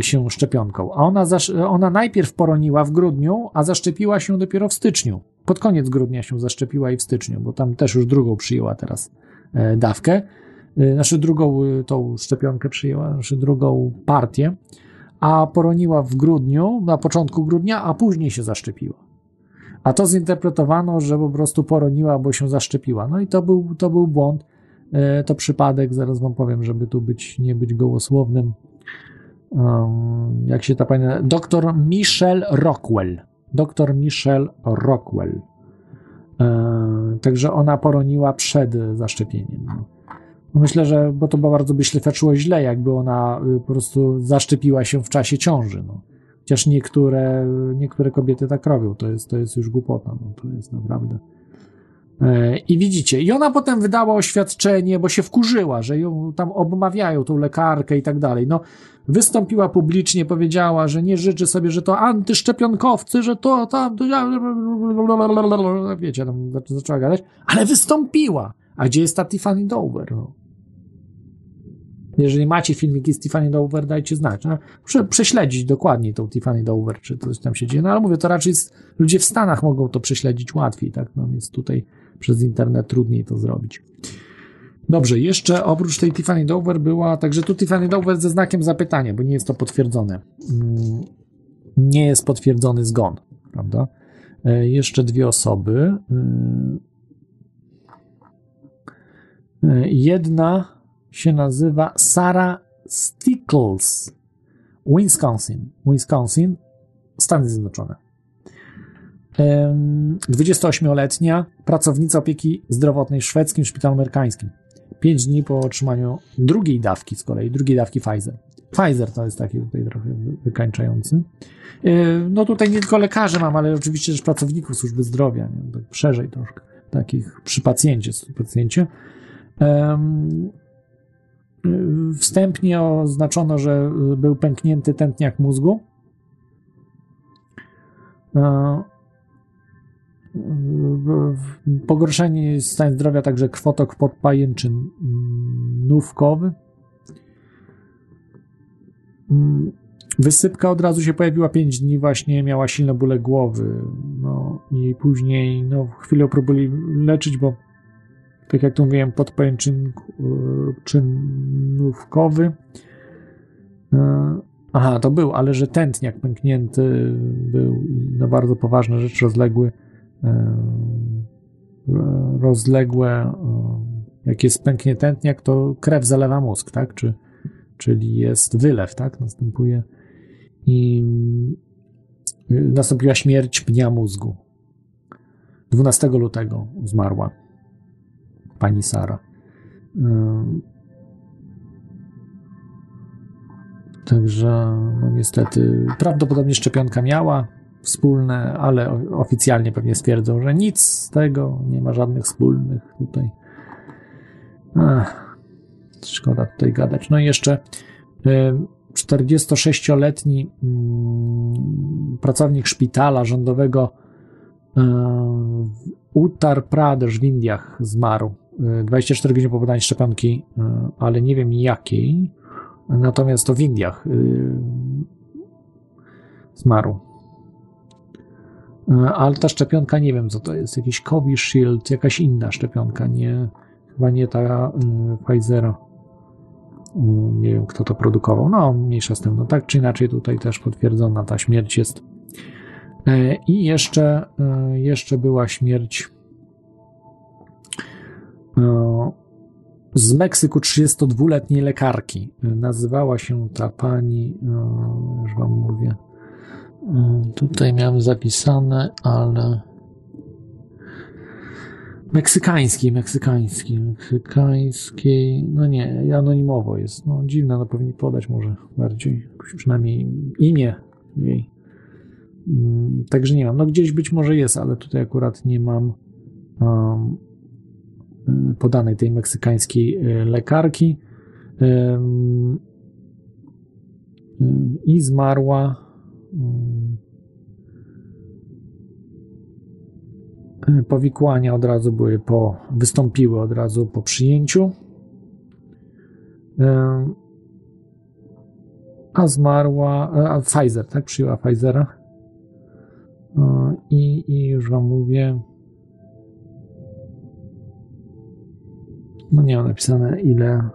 się szczepionką, a ona, ona najpierw poroniła w grudniu, a zaszczepiła się dopiero w styczniu. Pod koniec grudnia się zaszczepiła i w styczniu, bo tam też już drugą przyjęła teraz e, dawkę. Y, znaczy drugą tą szczepionkę przyjęła, znaczy drugą partię, a poroniła w grudniu, na początku grudnia, a później się zaszczepiła. A to zinterpretowano, że po prostu poroniła, bo się zaszczepiła. No i to był, to był błąd, e, to przypadek, zaraz wam powiem, żeby tu być, nie być gołosłownym. Jak się ta pani. Doktor Michelle Rockwell. Doktor Michelle Rockwell. E, także ona poroniła przed zaszczepieniem. Myślę, że bo to bardzo by świadczyło źle, jakby ona y, po prostu zaszczepiła się w czasie ciąży. No. Chociaż niektóre, niektóre kobiety tak robią, to jest, to jest już głupota, no, to jest naprawdę. E, I widzicie, i ona potem wydała oświadczenie, bo się wkurzyła, że ją tam obmawiają, tą lekarkę i tak dalej. No, wystąpiła publicznie, powiedziała, że nie życzy sobie, że to antyszczepionkowcy, że to tam, to, wiecie, tam zaczęła gadać, ale wystąpiła. A gdzie jest ta Tiffany Dover? No? Jeżeli macie filmiki z Tiffany Dover, dajcie znać. No, muszę prześledzić dokładniej tą Tiffany Dover, czy coś tam się dzieje. No ale mówię, to raczej jest, ludzie w Stanach mogą to prześledzić łatwiej, tak? No jest tutaj przez internet trudniej to zrobić. Dobrze, jeszcze oprócz tej Tiffany Dover była, także tu Tiffany Dover ze znakiem zapytania, bo nie jest to potwierdzone. Mm, nie jest potwierdzony zgon, prawda? E, jeszcze dwie osoby. E, e, jedna się nazywa Sarah Stickles, Wisconsin. Wisconsin, Stany Zjednoczone. 28-letnia pracownica opieki zdrowotnej w szwedzkim szpitalu amerykańskim. 5 dni po otrzymaniu drugiej dawki z kolei, drugiej dawki Pfizer. Pfizer to jest taki tutaj trochę wykańczający. No tutaj nie tylko lekarzy mam, ale oczywiście też pracowników służby zdrowia, nie? tak szerzej troszkę, takich przy pacjencie, pacjencie. Wstępnie oznaczono, że był pęknięty tętniak mózgu. Pogorszenie stanu zdrowia także krwotok podpajęczyn nówkowy. mm, wysypka od razu się pojawiła 5 dni, właśnie miała silne bóle głowy. No i później no, chwilę próbowali leczyć, bo tak jak tu mówiłem, podpojęczyn czynówkowy. E, Aha, to był, ale że tętniak pęknięty był i no bardzo poważna rzecz, rozległy e, rozległe e, jak jest pęknie tętniak, to krew zalewa mózg, tak? Czy, czyli jest wylew, tak? Następuje i nastąpiła śmierć pnia mózgu. 12 lutego zmarła pani Sara. Także, no niestety, prawdopodobnie szczepionka miała wspólne, ale oficjalnie pewnie stwierdzą, że nic z tego, nie ma żadnych wspólnych tutaj. Ach, szkoda tutaj gadać. No i jeszcze 46-letni mm, pracownik szpitala rządowego w Uttar Pradesh w Indiach zmarł. 24 godziny po podaniu szczepionki, ale nie wiem jakiej. Natomiast to w Indiach zmarł. Ale ta szczepionka nie wiem co to jest. Jakiś Covishield, jakaś inna szczepionka, nie, chyba nie ta Pfizera. Nie wiem, kto to produkował. No, mniejsza z tym. No, tak czy inaczej, tutaj też potwierdzona ta śmierć jest. I jeszcze, jeszcze była śmierć z Meksyku 32-letniej lekarki. Nazywała się ta pani, już wam mówię. Tutaj miałem zapisane, ale. Meksykańskiej, meksykańskiej, meksykańskiej. No nie, anonimowo jest. No dziwne, no powinni podać może bardziej. Przynajmniej imię jej. Także nie mam. No gdzieś być może jest, ale tutaj akurat nie mam um, podanej tej meksykańskiej lekarki. Um, I zmarła powikłania od razu były po, wystąpiły od razu po przyjęciu. A zmarła, a Pfizer, tak? Przyjęła Pfizera. I, I już wam mówię. No nie mam napisane ile.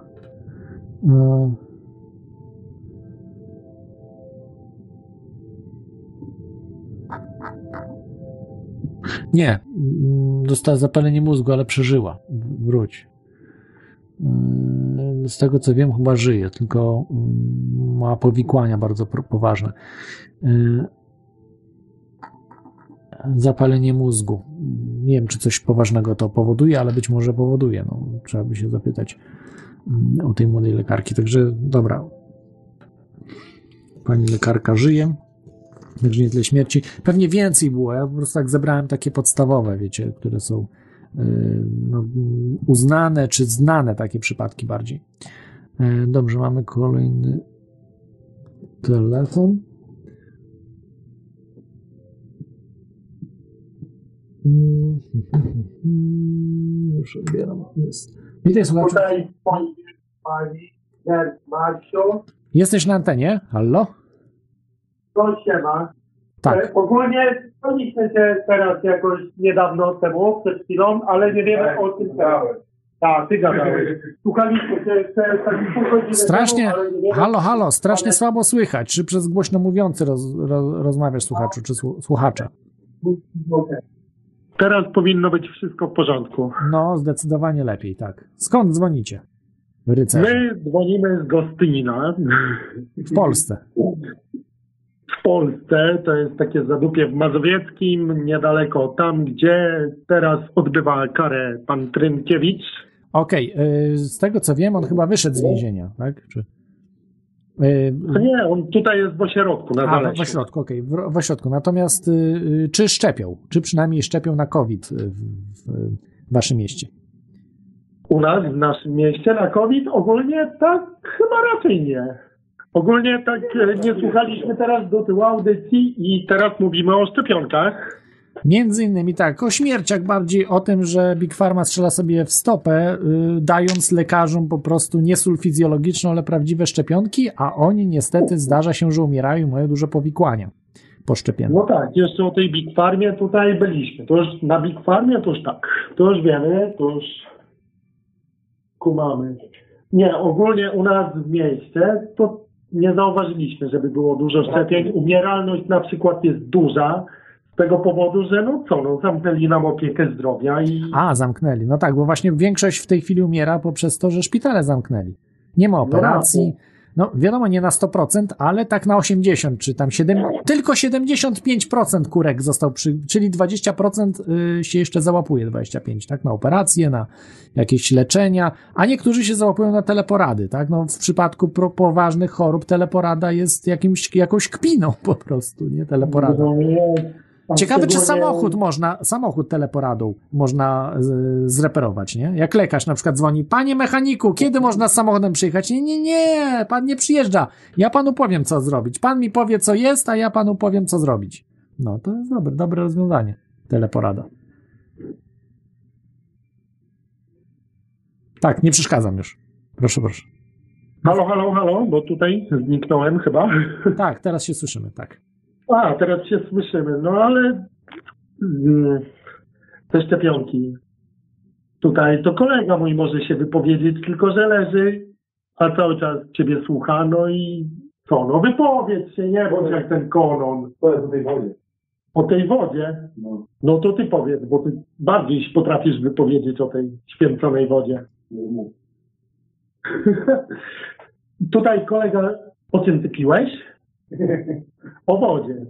Nie, dostała zapalenie mózgu, ale przeżyła. Wróć. Z tego co wiem, chyba żyje, tylko ma powikłania bardzo poważne. Zapalenie mózgu. Nie wiem, czy coś poważnego to powoduje, ale być może powoduje. No, trzeba by się zapytać o tej młodej lekarki. Także dobra. Pani lekarka żyje. Także nie tyle śmierci. Pewnie więcej było. Ja po prostu tak zebrałem takie podstawowe, wiecie, które są yy, no, uznane czy znane takie przypadki bardziej. Yy, dobrze, mamy kolejny telefon. Już odbieram. Jest. Witaj, słuchajcie. Jesteś na antenie? Hallo? To siema. Tak. E, ogólnie dzwoniliśmy się teraz jakoś niedawno temu, przed chwilą, ale nie wiemy o tym teraz. Tak, ty gadałeś. Słuchaliśmy się jeszcze tak pół godziny Strasznie, temu, ale nie wiemy, halo, halo, strasznie ale- słabo słychać. Czy przez głośno mówiący roz, roz, rozmawiasz słuchaczu, czy słu- słuchacza? Teraz powinno być wszystko w porządku. No, zdecydowanie lepiej, tak. Skąd dzwonicie? Rycerze. My dzwonimy z Gostynina. W Polsce. W Polsce, to jest takie zadupie w Mazowieckim, niedaleko tam, gdzie teraz odbywa karę pan Trynkiewicz. Okej, y, z tego co wiem, on chyba wyszedł z więzienia, tak? Czy... To nie, on tutaj jest w ośrodku, na A, w ośrodku, okej, w, w ośrodku. Natomiast y, y, czy szczepią? Czy przynajmniej szczepią na COVID y, w waszym mieście? U nas, w naszym mieście na COVID ogólnie tak chyba raczej nie. Ogólnie tak e, nie słuchaliśmy teraz do tyłu audycji i teraz mówimy o szczepionkach. Między innymi tak, o śmierciach bardziej o tym, że Big Pharma strzela sobie w stopę, y, dając lekarzom po prostu nie sól fizjologiczną, ale prawdziwe szczepionki, a oni niestety zdarza się, że umierają i mają duże powikłania po szczepieniu. No tak, jeszcze o tej Big Farmie tutaj byliśmy. To już na Big Farmie to już tak. To już wiemy, to już kumamy. Nie, ogólnie u nas w mieście to nie zauważyliśmy, żeby było dużo szczepień. Umieralność na przykład jest duża z tego powodu, że no co, no zamknęli nam opiekę zdrowia i A, zamknęli. No tak, bo właśnie większość w tej chwili umiera poprzez to, że szpitale zamknęli. Nie ma operacji. No wiadomo, nie na 100%, ale tak na 80, czy tam 7, tylko 75% kurek został przy, czyli 20% y, się jeszcze załapuje, 25, tak, na operacje, na jakieś leczenia, a niektórzy się załapują na teleporady, tak, no w przypadku poważnych chorób teleporada jest jakimś, jakąś kpiną po prostu, nie, teleporada. Ciekawe, czy samochód można, samochód teleporadą można z, zreperować, nie? Jak lekarz na przykład dzwoni, panie mechaniku, kiedy można z samochodem przyjechać? Nie, nie, nie, pan nie przyjeżdża. Ja panu powiem, co zrobić. Pan mi powie, co jest, a ja panu powiem, co zrobić. No, to jest dobre, dobre rozwiązanie. Teleporada. Tak, nie przeszkadzam już. Proszę, proszę. Halo, halo, halo, bo tutaj zniknąłem chyba. Tak, teraz się słyszymy, tak. A, teraz się słyszymy. No ale mm, te szczepionki. Tutaj to kolega mój może się wypowiedzieć, tylko że leży, a cały czas ciebie słucha, no i co, no wypowiedz się, nie bądź jak ten konon. o tej wodzie. O tej wodzie? No. No to ty powiedz, bo ty bardziej potrafisz wypowiedzieć o tej święconej wodzie. Tutaj kolega, o czym ty piłeś? O wodzie.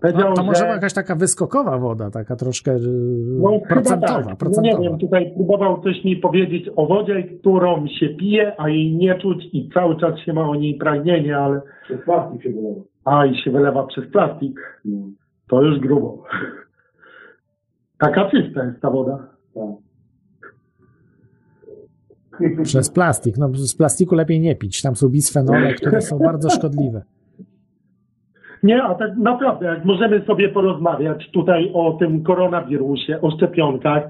Powiedział, No, to może że... jakaś taka wyskokowa woda, taka troszkę No, procentowa, tak. procentowa. No, nie wiem, tutaj próbował coś mi powiedzieć o wodzie, którą się pije, a jej nie czuć i cały czas się ma o niej pragnienie, ale... Przez plastik się wylewa. A, i się wylewa przez plastik. To już grubo. Taka czysta jest ta woda. Przez plastik. No, z plastiku lepiej nie pić. Tam są bisfenole, które są bardzo szkodliwe. Nie, a tak naprawdę, jak możemy sobie porozmawiać tutaj o tym koronawirusie, o szczepionkach,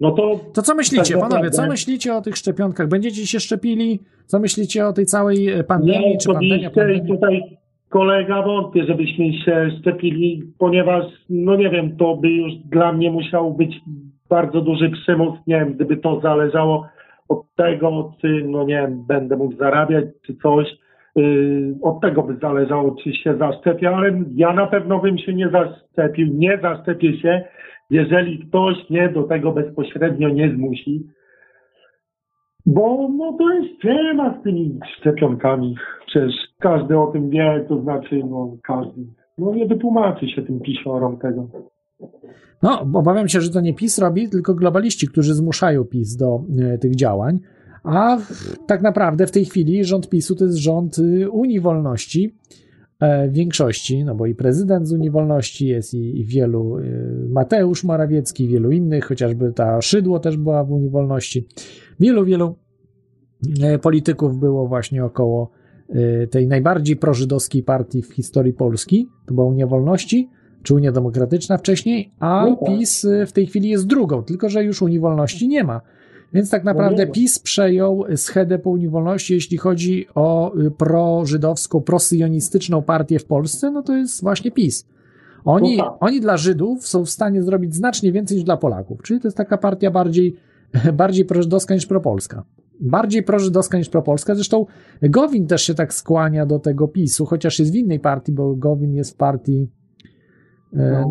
no to... To co myślicie, tak panowie? Co myślicie o tych szczepionkach? Będziecie się szczepili? Co myślicie o tej całej e, pandemii? Nie, czy pandemia, tutaj kolega wątpię, żebyśmy się szczepili, ponieważ, no nie wiem, to by już dla mnie musiał być bardzo duży przymus, nie wiem, gdyby to zależało od tego, czy, no nie wiem, będę mógł zarabiać, czy coś, od tego by zależało, czy się zaszczepię, ale ja na pewno bym się nie zaszczepił, nie zaszczepię się, jeżeli ktoś mnie do tego bezpośrednio nie zmusi. Bo no to jest temat z tymi szczepionkami. Przecież każdy o tym wie, to znaczy no każdy. No nie wytłumaczy się tym pisiorom tego. No, obawiam się, że to nie PiS robi, tylko globaliści, którzy zmuszają PiS do e, tych działań. A w, tak naprawdę w tej chwili rząd PiSu to jest rząd y, Unii Wolności e, w większości, no bo i prezydent z Unii Wolności jest i, i wielu, y, Mateusz Morawiecki, wielu innych, chociażby ta Szydło też była w Unii Wolności. Wielu, wielu e, polityków było właśnie około e, tej najbardziej prożydowskiej partii w historii Polski, to była Unia Wolności, czy Unia Demokratyczna wcześniej, a No tak. PiS y, w tej chwili jest drugą, tylko że już Unii Wolności nie ma. Więc tak naprawdę. PiS przejął schedę po Unii Wolności, jeśli chodzi o y, prożydowską, prosyjonistyczną partię w Polsce, no to jest właśnie PiS. Oni, No tak. oni dla Żydów są w stanie zrobić znacznie więcej niż dla Polaków, czyli to jest taka partia bardziej, bardziej prożydowska niż propolska. Bardziej prożydowska niż propolska. Zresztą Gowin też się tak skłania do tego PiSu, chociaż jest w innej partii, bo Gowin jest w partii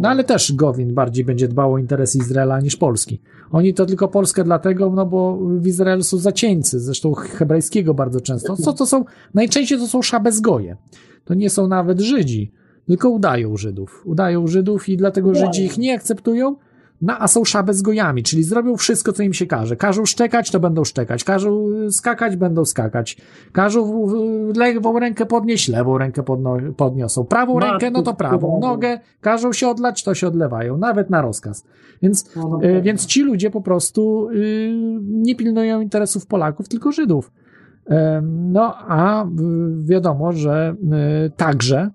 No ale też Gowin bardziej będzie dbał o interesy Izraela niż Polski. Oni to tylko Polskę dlatego, no bo w Izraelu są zacieńcy, zresztą hebrajskiego bardzo często. Co to są? Najczęściej to są szabezgoje. To nie są nawet Żydzi, tylko udają Żydów. Udają Żydów i dlatego Żydzi ich nie akceptują, no a są szabezgojami, czyli zrobią wszystko, co im się każe. Każą szczekać, to będą szczekać. Każą y, skakać, będą skakać. Każą lewą rękę podnieść, lewą rękę podno- podniosą. Prawą Matko rękę, no to prawą. Nogę każą się odlać, to się odlewają. Nawet na rozkaz. Więc, No, no y, tak. więc ci ludzie po prostu y, nie pilnują interesów Polaków, tylko Żydów. No a wiadomo, że y, także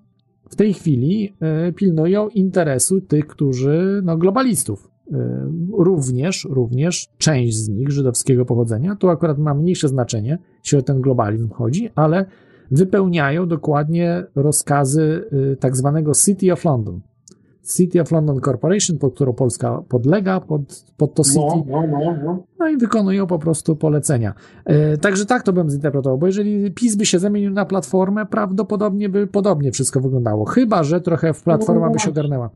w tej chwili pilnują interesu tych, którzy, no, globalistów. E, Również, również część z nich żydowskiego pochodzenia, tu akurat ma mniejsze znaczenie, jeśli o ten globalizm chodzi, ale wypełniają dokładnie rozkazy y, tak zwanego City of London. City of London Corporation, pod którą Polska podlega, pod, pod to City. No, no, no, no. No i wykonują po prostu polecenia. E, Także tak to bym zinterpretował, bo jeżeli PiS by się zamienił na platformę, prawdopodobnie by podobnie wszystko wyglądało. Chyba, że trochę w platforma by się ogarnęła.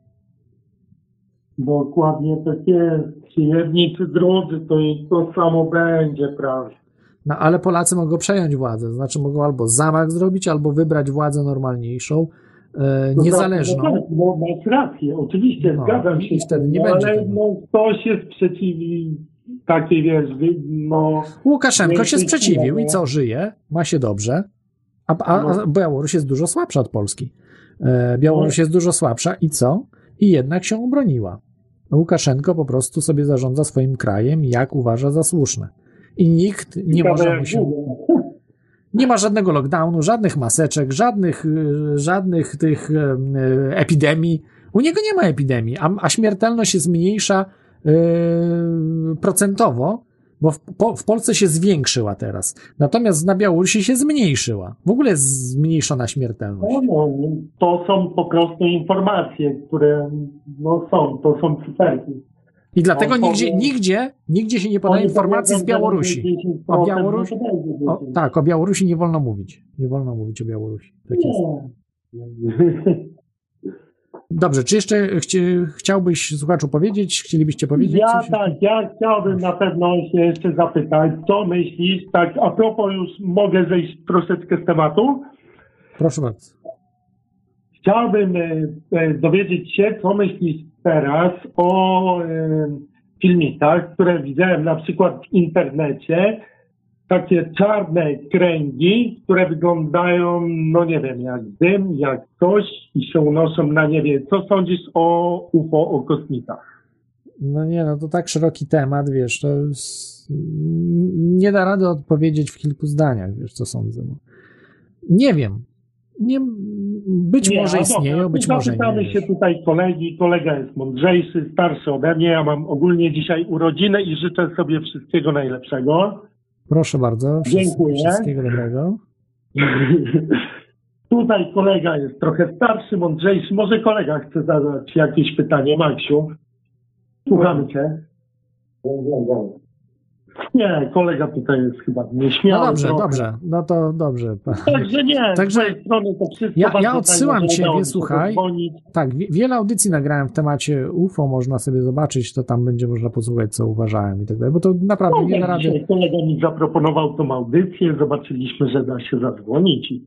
Dokładnie tak jest. Czy jedni, czy drudzy, to i to samo będzie prawie. No ale Polacy mogą przejąć władzę, to znaczy mogą albo zamach zrobić, albo wybrać władzę normalniejszą, e, No niezależną. tak, No, tak, no masz rację, oczywiście, No, zgadzam się. i wtedy nie no, będzie ale tego. no, ktoś się sprzeciwi takiej, wiesz, no... Łukaszenko się sprzeciwił i siły, co, żyje, ma się dobrze, a, a, a Białoruś jest dużo słabsza od Polski. E, Białoruś jest dużo słabsza i co? I jednak się obroniła. Łukaszenko po prostu sobie zarządza swoim krajem, jak uważa za słuszne. I nikt nie może mu się... Nie ma żadnego lockdownu, żadnych maseczek, żadnych, y, żadnych tych y, y, epidemii. U niego nie ma epidemii, a, a śmiertelność jest mniejsza y, procentowo, bo w, po, w Polsce się zwiększyła teraz. Natomiast na Białorusi się zmniejszyła. W ogóle jest zmniejszona śmiertelność. No, no, to są po prostu informacje, które no, są, to są cyferki. I dlatego No, nigdzie, nigdzie, nigdzie się nie podaje informacji z Białorusi. będzie 10%, O Białorusi, no będzie o, 10. tak, o Białorusi nie wolno mówić. Nie wolno mówić o Białorusi. Tak jest. Dobrze, czy jeszcze chci, chciałbyś słuchaczu powiedzieć, chcielibyście powiedzieć Ja coś? tak, ja chciałbym na pewno się jeszcze zapytać, co myślisz, tak a propos już mogę zejść troszeczkę z tematu. Proszę bardzo. Chciałbym e, e, dowiedzieć się, co myślisz teraz o e, filmikach, które widziałem na przykład w internecie. Takie czarne kręgi, które wyglądają, no nie wiem, jak dym, jak coś i się unoszą na niebie. Co sądzisz o UFO, o kosmitach? No nie, no to tak szeroki temat, wiesz, to jest, nie da rady odpowiedzieć w kilku zdaniach, wiesz, co sądzę. No. Nie wiem. Nie, być Nie, może istnieją, dobra, być może nie. się tutaj kolegi. Kolega jest mądrzejszy, starszy ode mnie. Ja mam ogólnie dzisiaj urodziny i życzę sobie wszystkiego najlepszego. Proszę bardzo. Dziękuję. Wszystkiego dobrego. Tutaj kolega jest trochę starszy, mądrzejszy. Może kolega chce zadać jakieś pytanie, Maksiu? Słuchamy cię. Nie, kolega tutaj jest chyba No nieśmiały. dobrze, trochę. dobrze. No to dobrze. Także nie, Także strony to wszystko. Ja, ja odsyłam ciebie, słuchaj. Tak, wie- wiele audycji nagrałem w temacie UFO, można sobie zobaczyć, to tam będzie można posłuchać, co uważałem i tak dalej, bo to naprawdę No, wiele rady. kolega mi zaproponował tą audycję, zobaczyliśmy, że da się zadzwonić i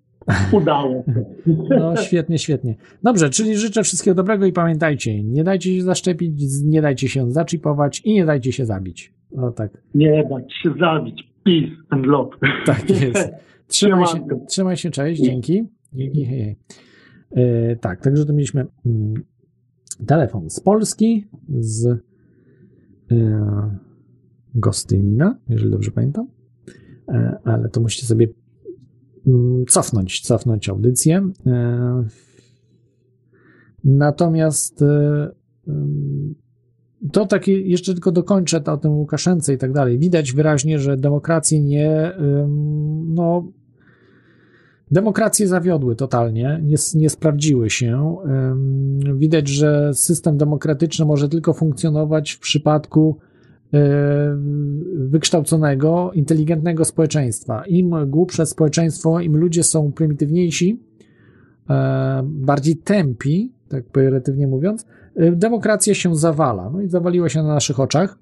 udało się. No świetnie, świetnie. Dobrze, czyli życzę wszystkiego dobrego i pamiętajcie, nie dajcie się zaszczepić, nie dajcie się zaczipować i nie dajcie się zabić. O tak, Nie dać się zabić. Peace and love. tak jest. Trzymaj się, trzymaj się, cześć, dzięki. Dzięki, hej, hej. E, tak, także to mieliśmy mm, telefon z Polski, z e, Gostynina, jeżeli dobrze pamiętam, e, ale to musicie sobie mm, cofnąć, cofnąć audycję. Natomiast ym, to takie, jeszcze tylko dokończę to o tym Łukaszence i tak dalej. Widać wyraźnie, że demokracje nie, no, demokracje zawiodły totalnie, nie, nie sprawdziły się. Widać, że system demokratyczny może tylko funkcjonować w przypadku e, wykształconego, inteligentnego społeczeństwa. Im głupsze społeczeństwo, im ludzie są prymitywniejsi, e, bardziej tępi, tak pejoratywnie mówiąc, demokracja się zawala. No i zawaliła się na naszych oczach.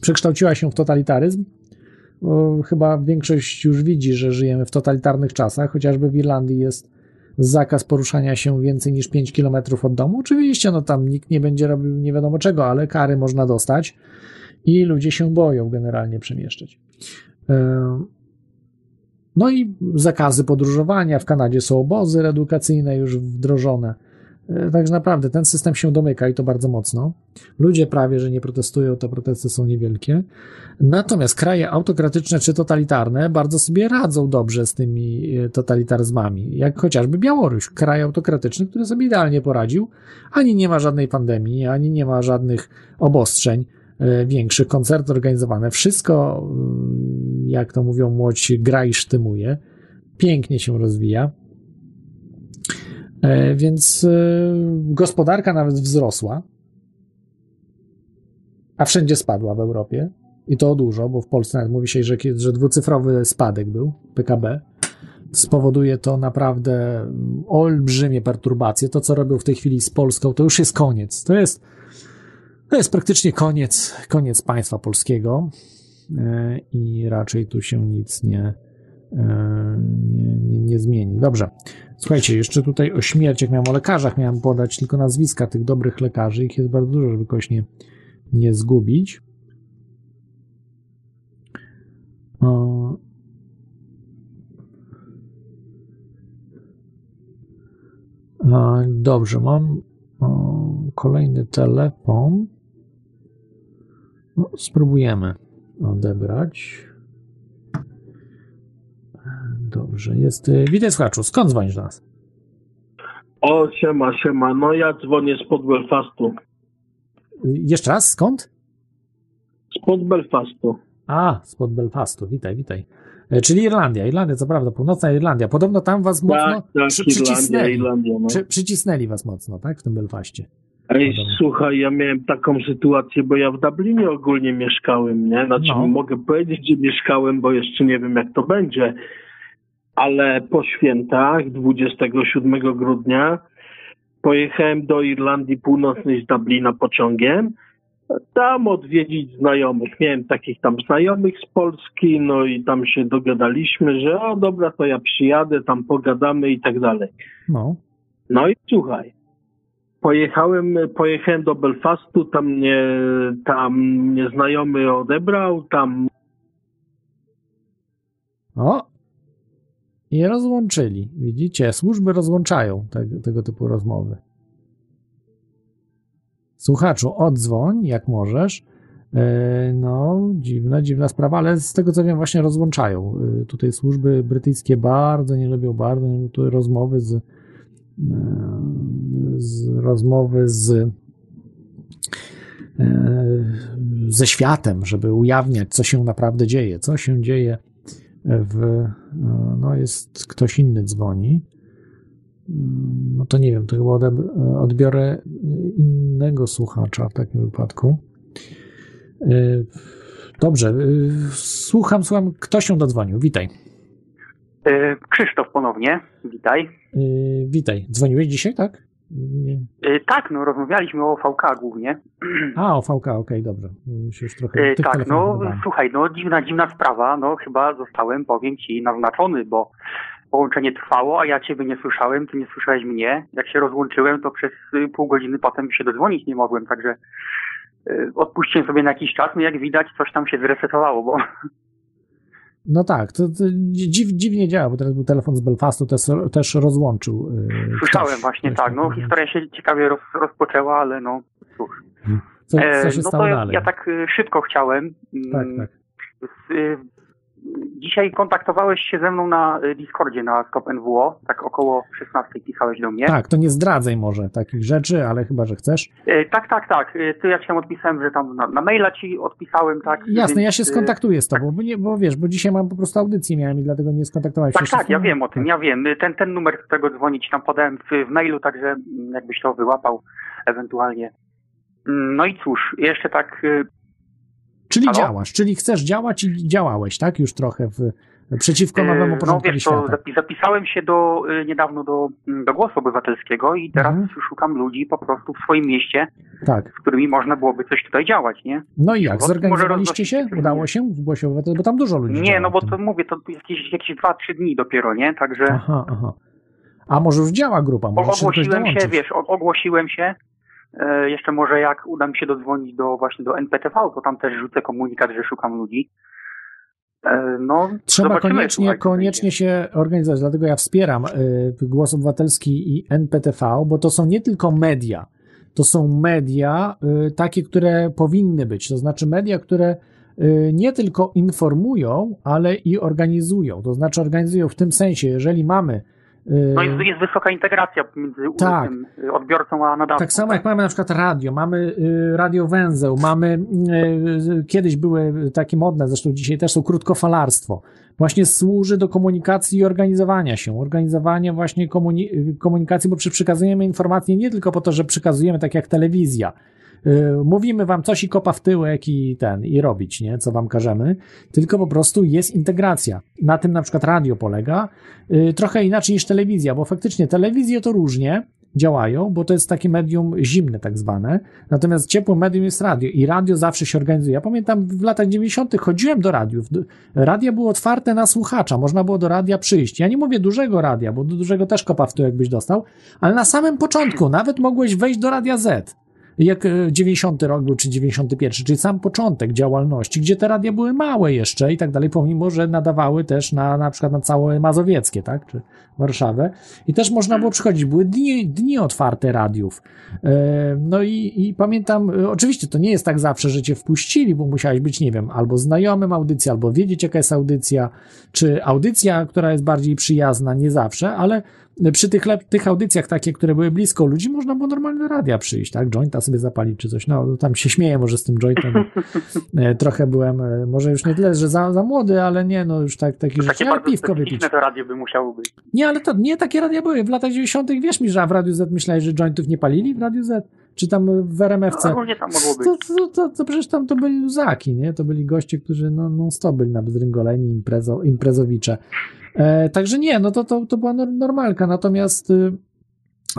Przekształciła się w totalitaryzm. Chyba większość już widzi, że żyjemy w totalitarnych czasach, chociażby w Irlandii jest zakaz poruszania się więcej niż 5 km od domu. Oczywiście, no tam nikt nie będzie robił nie wiadomo czego, ale kary można dostać i ludzie się boją generalnie przemieszczać. E, No i zakazy podróżowania. W Kanadzie są obozy reedukacyjne już wdrożone. E, Także naprawdę ten system się domyka i to bardzo mocno. Ludzie prawie, że nie protestują, te protesty są niewielkie. Natomiast kraje autokratyczne czy totalitarne bardzo sobie radzą dobrze z tymi e, totalitaryzmami, jak chociażby Białoruś, kraj autokratyczny, który sobie idealnie poradził. Ani nie ma żadnej pandemii, ani nie ma żadnych obostrzeń e, większych, koncerty organizowane. Wszystko, mm, jak to mówią młodzi, gra i sztymuje. Pięknie się rozwija. E, Więc e, gospodarka nawet wzrosła, a wszędzie spadła w Europie. I to dużo, bo w Polsce nawet mówi się, że, że dwucyfrowy spadek był PKB. Spowoduje to naprawdę olbrzymie perturbacje. To, co robią w tej chwili z Polską, to już jest koniec. To jest, to jest praktycznie koniec, koniec państwa polskiego E, i raczej tu się nic nie, nie, nie, nie zmieni. Dobrze. Słuchajcie, jeszcze tutaj o śmierciach miałem, o lekarzach miałem podać tylko nazwiska tych dobrych lekarzy. Ich jest bardzo dużo, żeby kogoś nie, nie zgubić. O, a, Dobrze, mam o, kolejny telefon. No, spróbujemy odebrać. Dobrze, jest. y, Witaj słuchaczu, skąd dzwonisz do nas? O, siema, siema. No ja dzwonię spod Belfastu. Y, Jeszcze raz, skąd? Spod Belfastu. A, spod Belfastu, witaj, witaj. E, Czyli Irlandia, Irlandia, co prawda, północna Irlandia. Podobno tam was mocno tak, przy, Irlandia, przycisnęli. Irlandia, no. Przy, przycisnęli was mocno, tak, w tym Belfaście. Ej, słuchaj, ja miałem taką sytuację, bo ja w Dublinie ogólnie mieszkałem, nie? Znaczy No. mogę powiedzieć, gdzie mieszkałem, bo jeszcze nie wiem, jak to będzie. Ale po świętach, 27 grudnia, pojechałem do Irlandii Północnej z Dublina pociągiem. Tam odwiedzić znajomych. Miałem takich tam znajomych z Polski, no i tam się dogadaliśmy, że o dobra, to ja przyjadę, tam pogadamy i tak dalej. No. No i słuchaj, pojechałem, pojechałem do Belfastu, tam mnie, tam mnie znajomy odebrał, tam O! I rozłączyli. Widzicie, służby rozłączają te, tego typu rozmowy. Słuchaczu, odzwoń, jak możesz. E, No, dziwna, dziwna sprawa, ale z tego co wiem, właśnie rozłączają. E, Tutaj służby brytyjskie bardzo nie lubią, bardzo nie lubią rozmowy z, e, z rozmowy z ze światem, żeby ujawniać, co się naprawdę dzieje, co się dzieje w, no jest ktoś inny dzwoni, no to nie wiem, to chyba odbiorę innego słuchacza w takim wypadku. E, Dobrze, e, słucham, słucham, kto się dodzwonił, witaj. E, Krzysztof ponownie, witaj. Witaj, dzwoniłeś dzisiaj, tak? Nie. E, Tak, no rozmawialiśmy o VK głównie. A, o VK, okej, dobrze. Mi się już trochę tych Tak, no dodałem. słuchaj, no dziwna, dziwna sprawa, no chyba zostałem, powiem ci, naznaczony, bo połączenie trwało, a ja ciebie nie słyszałem, ty nie słyszałeś mnie. Jak się rozłączyłem, to przez y, pół godziny potem się dodzwonić nie mogłem, także y, odpuściłem sobie na jakiś czas, no jak widać coś tam się zresetowało, bo No tak, to, to dziw, dziwnie działa, bo teraz był telefon z Belfastu, też, też rozłączył. e, słyszałem ktoś. właśnie tak, no historia się ciekawie roz, rozpoczęła, ale no cóż. Co, E, co się no stało to ja, dalej? ja tak y, szybko chciałem. Tak, mm, tak. z, y, Dzisiaj kontaktowałeś się ze mną na Discordzie na Stop NWO, tak około 16 pisałeś do mnie. Tak, to nie zdradzaj może takich rzeczy, ale chyba, że chcesz. E, tak, tak, tak. E, Ty ja ci tam odpisałem, że tam na, na maila ci odpisałem, tak. Jasne, więc, ja się e, skontaktuję z tobą, bo, nie, bo wiesz, bo dzisiaj mam po prostu audycję miałem i dlatego nie skontaktowałem się Tak, jeszcze tak, z ja wiem o tym, ja wiem. Ten, ten numer, z którego dzwonić tam podałem w, w mailu, także jakbyś to wyłapał ewentualnie. Mm, No i cóż, jeszcze tak. Czyli Halo? działasz, czyli chcesz działać i działałeś, tak? Już trochę w, przeciwko nowemu e, No porządkowi wiesz, to świata. zapi- zapisałem się do, e, niedawno do, mm, do Głosu Obywatelskiego i teraz Mhm. szukam ludzi po prostu w swoim mieście, Tak. z którymi można byłoby coś tutaj działać, nie? No i jak? Może Zorganizowaliście się? Udało się w Głosie Obywatelskim? Bo tam dużo ludzi Nie, no bo to mówię, to jakieś, jakieś 2-3 dni dopiero, nie? Także. Aha, aha. A może już działa grupa? Może ogłosiłem się, wiesz, ogłosiłem się. E, jeszcze może jak uda mi się dodzwonić do właśnie do NPTV, to tam też rzucę komunikat, że szukam ludzi. E, No, Trzeba koniecznie, słuchaj, koniecznie się organizować, dlatego ja wspieram y, Głos Obywatelski i NPTV, bo to są nie tylko media, to są media takie, które powinny być, to znaczy media, które nie tylko informują, ale i organizują, to znaczy organizują w tym sensie, jeżeli mamy No jest, jest wysoka integracja między Tak. y, odbiorcą a nadawcą. tak samo jak mamy na przykład radio, mamy y, radio węzeł, mamy y, kiedyś były takie modne, zresztą dzisiaj też są krótkofalarstwo. Właśnie służy do komunikacji i organizowania się, organizowania właśnie komuni- komunikacji, bo przekazujemy informacje nie tylko po to, że przekazujemy tak jak telewizja. Y, Mówimy wam coś i kopa w tyłek i ten, i robić, nie, co wam każemy, tylko po prostu jest integracja. Na tym na przykład radio polega, y, trochę inaczej niż telewizja, bo faktycznie telewizje to różnie, działają, bo to jest takie medium zimne tak zwane, natomiast ciepłe medium jest radio i radio zawsze się organizuje. Ja pamiętam w latach 90. chodziłem do radiów, radia było otwarte na słuchacza, można było do radia przyjść. Ja nie mówię dużego radia, bo do dużego też kopa w to jakbyś dostał, ale na samym początku nawet mogłeś wejść do Radia Z. Jak e, 90 rok był, czy 91, czyli sam początek działalności, gdzie te radia były małe jeszcze i tak dalej, pomimo, że nadawały też na, na przykład na całe Mazowieckie, tak, czy Warszawę. I też można było przychodzić, były dni, dni otwarte radiów. E, No i, i pamiętam, e, oczywiście to nie jest tak zawsze, że cię wpuścili, bo musiałeś być, nie wiem, albo znajomym audycji, albo wiedzieć, jaka jest audycja, czy audycja, która jest bardziej przyjazna, nie zawsze, ale przy tych, tych audycjach takie, które były blisko ludzi, można było normalnie do radia przyjść, tak? Jointa sobie zapalić czy coś. No, tam się śmieję może z tym jointem. E, Trochę byłem, e, może już nie tyle, że za, za młody, ale nie, no już tak, taki rzeczy, Takie bardzo piwko wypić. to radio by musiało być. Nie, ale to nie takie radia były. W latach 90. wiesz mi, że w Radiu Z myślałeś, że jointów nie palili w Radiu Z? Czy tam w RMFC? No, tam mogło być. To, to, to, to przecież tam to byli luzaki, nie? To byli goście, którzy no, non stop byli na bzdryngoleni, imprezo, imprezowicze. E, także nie, no to, to, to była nor- normalka, natomiast y,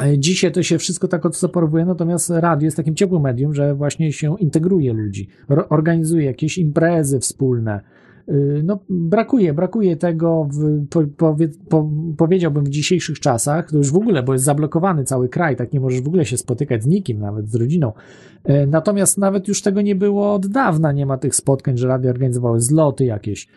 e, dzisiaj to się wszystko tak odseparowuje, natomiast radio jest takim ciepłym medium, że właśnie się integruje ludzi, organizuje jakieś imprezy wspólne, Y, no, brakuje, brakuje tego, w, po, powie, po, powiedziałbym w dzisiejszych czasach, to już w ogóle, bo jest zablokowany cały kraj, tak nie możesz w ogóle się spotykać z nikim, nawet z rodziną. E, Natomiast nawet już tego nie było od dawna, nie ma tych spotkań, że radio organizowały zloty jakieś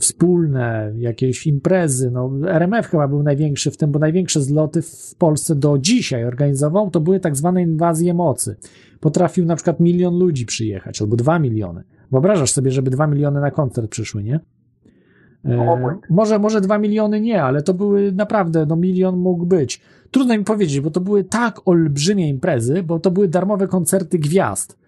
wspólne, jakieś imprezy. No, RMF chyba był największy w tym, bo największe zloty w Polsce do dzisiaj organizował, to były tak zwane inwazje mocy. Potrafił na przykład milion ludzi przyjechać, albo dwa miliony. Wyobrażasz sobie, żeby dwa miliony na koncert przyszły, nie? E, może, może dwa miliony nie, ale to były naprawdę, no milion mógł być. Trudno mi powiedzieć, bo to były tak olbrzymie imprezy, bo to były darmowe koncerty gwiazd.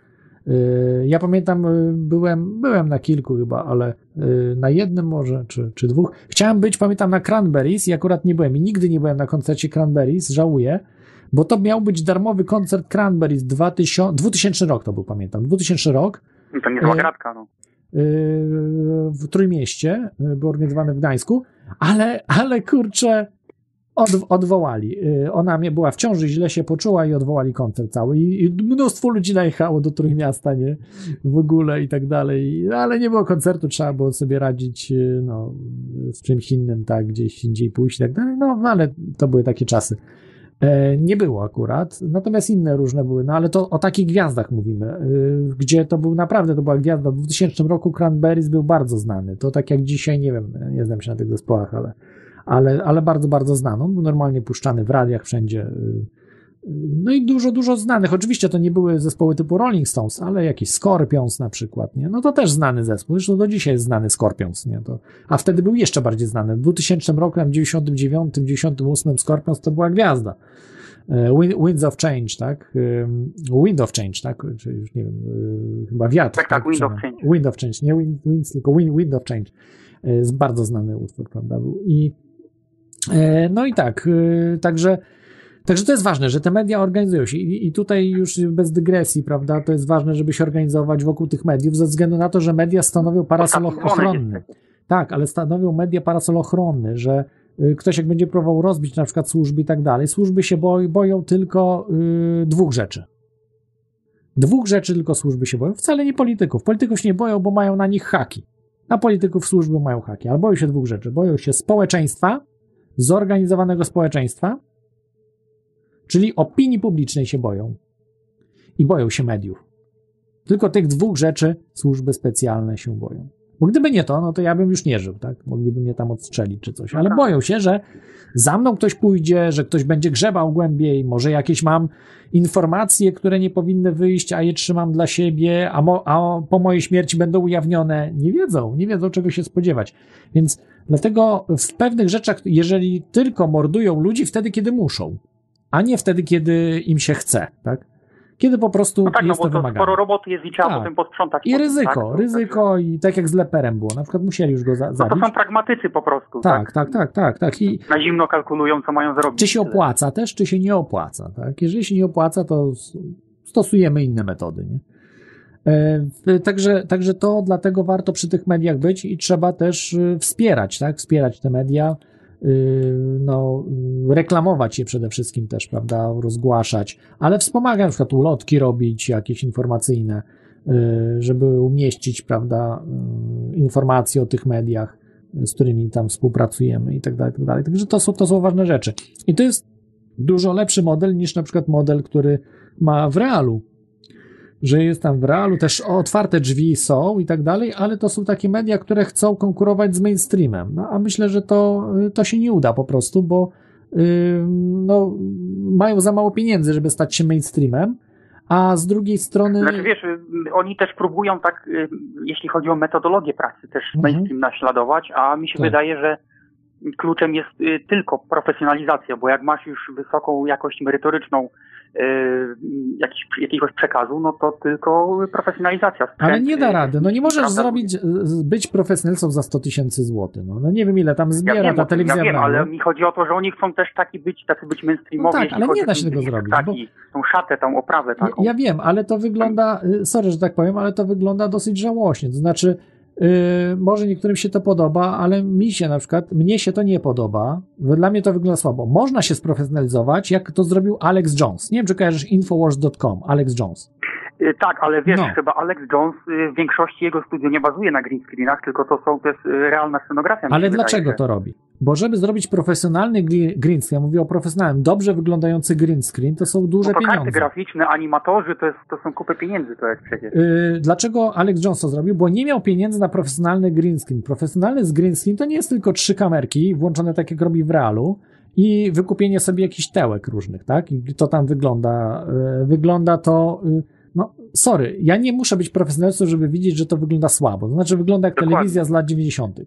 E, Ja pamiętam, e, byłem, byłem na kilku chyba, ale e, na jednym może, czy, czy dwóch. Chciałem być, pamiętam, na Cranberries i akurat nie byłem. I nigdy nie byłem na koncercie Cranberries, żałuję, bo to miał być darmowy koncert Cranberries 2000, 2000 rok to był, pamiętam, 2000 rok. To niezła E, gratka, no. w Trójmieście, y, był organizowany w Gdańsku, ale, ale kurczę, od, odwołali. Y, Ona mnie była w ciąży, źle się poczuła i odwołali koncert cały. I, i mnóstwo ludzi najechało do Trójmiasta, nie? W ogóle i tak dalej. Ale nie było koncertu, trzeba było sobie radzić y, no, z czymś innym, tak, gdzieś indziej pójść i tak dalej. No, ale to były takie czasy. E, Nie było akurat, natomiast inne różne były, no ale to o takich gwiazdach mówimy, y, gdzie to był naprawdę, to była gwiazda. W 2000 roku Cranberries był bardzo znany. To tak jak dzisiaj, nie wiem, nie znam się na tych zespołach, ale, ale, ale bardzo, bardzo znany. On był normalnie puszczany w radiach wszędzie. y, No i dużo, dużo znanych. Oczywiście to nie były zespoły typu Rolling Stones, ale jakiś Scorpions na przykład, nie? No to też znany zespół. Zresztą do dzisiaj jest znany Scorpions, nie? To, a wtedy był jeszcze bardziej znany. W 2000 roku, tam 99, 98 Scorpions to była gwiazda. Wind- Winds of Change, tak? Wind of Change, tak? Czy już nie wiem, y, chyba wiatr. Tak, tak, Wind of. Change. Wind of Change, nie Wind, Winds, tylko Wind, Wind of Change. Jest bardzo znany utwór, prawda? Był. I no i tak, y, także Także to jest ważne, że te media organizują się I, i tutaj już bez dygresji, prawda, to jest ważne, żeby się organizować wokół tych mediów, ze względu na to, że media stanowią parasol ochronny. Tak, ale stanowią media parasol ochronny, że y, ktoś jak będzie próbował rozbić na przykład służby i tak dalej, służby się boi, boją tylko y, dwóch rzeczy. Dwóch rzeczy tylko służby się boją, wcale nie polityków. Polityków się nie boją, bo mają na nich haki. Na polityków służby mają haki, ale boją się dwóch rzeczy. Boją się społeczeństwa, zorganizowanego społeczeństwa, czyli opinii publicznej się boją i boją się mediów. Tylko tych dwóch rzeczy służby specjalne się boją. Bo gdyby nie to, no to ja bym już nie żył, tak? Mogliby mnie tam odstrzelić czy coś. No Ale tak. boją się, że za mną ktoś pójdzie, że ktoś będzie grzebał głębiej, może jakieś mam informacje, które nie powinny wyjść, a je trzymam dla siebie, a, mo, a po mojej śmierci będą ujawnione. Nie wiedzą, nie wiedzą czego się spodziewać. Więc dlatego w pewnych rzeczach, jeżeli tylko mordują ludzi wtedy, kiedy muszą, a nie wtedy, kiedy im się chce, tak? Kiedy po prostu No tak, no jest bo to to wymagane. sporo roboty jest i trzeba Tak. potem posprzątać. I ryzyko, tak? Ryzyko i tak jak z leperem było. Na przykład musieli już go za, No to zabić. są pragmatycy po prostu. Tak, tak, tak, tak, tak. I Na zimno kalkulują, co mają zrobić. czy się opłaca też, czy się nie opłaca, tak? Jeżeli się nie opłaca, to stosujemy inne metody, nie? E, Także, także to dlatego warto przy tych mediach być i trzeba też y, wspierać, tak? Wspierać te media, no, y, reklamować je przede wszystkim też, prawda? Rozgłaszać, ale wspomagać, na przykład ulotki robić, jakieś informacyjne, y, żeby umieścić, prawda, y, informacje o tych mediach, z którymi tam współpracujemy i tak dalej, tak dalej. Także to są, to są ważne rzeczy. I to jest dużo lepszy model niż na przykład model, który ma w realu. Że jest tam w realu, też otwarte drzwi są i tak dalej, ale to są takie media, które chcą konkurować z mainstreamem. No a myślę, że to, to się nie uda po prostu, bo yy, no, mają za mało pieniędzy, żeby stać się mainstreamem, a z drugiej strony. Znaczy wiesz, y, oni też próbują tak, y, jeśli chodzi o metodologię pracy, też mainstream naśladować, a mi się Tak. wydaje, że kluczem jest y, tylko profesjonalizacja, bo jak masz już wysoką jakość merytoryczną y, jakiś, jakiegoś przekazu, no to tylko profesjonalizacja. Ale Sprzęt, nie da rady. No nie możesz prawda? zrobić, być profesjonalistą za 100 tysięcy złotych. No. no nie wiem ile tam Ja zbiera wiem, ta telewizja ja wiem, ale mi chodzi o to, że oni chcą też taki być, tacy być mainstreamowi, No tak, ale nie da się tego zrobić, Taki, tą szatę, tą oprawę taką. Ja wiem, ale to wygląda, y, sorry, że tak powiem, ale to wygląda dosyć żałośnie. To znaczy, y, może niektórym się to podoba, ale mi się na przykład, mnie się to nie podoba. Dla mnie to wygląda słabo. Można się sprofesjonalizować, jak to zrobił Alex Jones. Nie wiem, czy kojarzysz Infowars.com, Alex Jones. Y, Tak, ale wiesz, No. chyba Alex Jones, y, w większości jego studio nie bazuje na green screenach, tylko to są, jest y, realna scenografia. Ale dlaczego to robi? Bo żeby zrobić profesjonalny green screen, ja mówię o profesjonalnym, dobrze wyglądający green screen, to są duże Bo to karty pieniądze. graficzne, animatorzy, to, jest, to są kupy pieniędzy, to jest przecież. Yy, dlaczego Alex Jones to zrobił? Bo nie miał pieniędzy na profesjonalny green screen. Profesjonalny z green screen to nie jest tylko trzy kamerki włączone tak jak robi w realu i wykupienie sobie jakichś tełek różnych, tak? I to tam wygląda. Wygląda to. No, sorry, ja nie muszę być profesjonalistą, żeby widzieć, że to wygląda słabo. To znaczy, wygląda jak Dokładnie. telewizja z lat 90.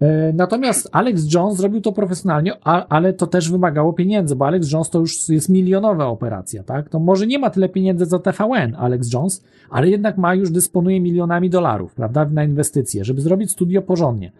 E, Natomiast Alex Jones zrobił to profesjonalnie, a, ale to też wymagało pieniędzy, bo Alex Jones to już jest milionowa operacja, tak? To może nie ma tyle pieniędzy za TVN Alex Jones, ale jednak ma już dysponuje milionami dolarów, prawda, na inwestycje, żeby zrobić studio porządnie.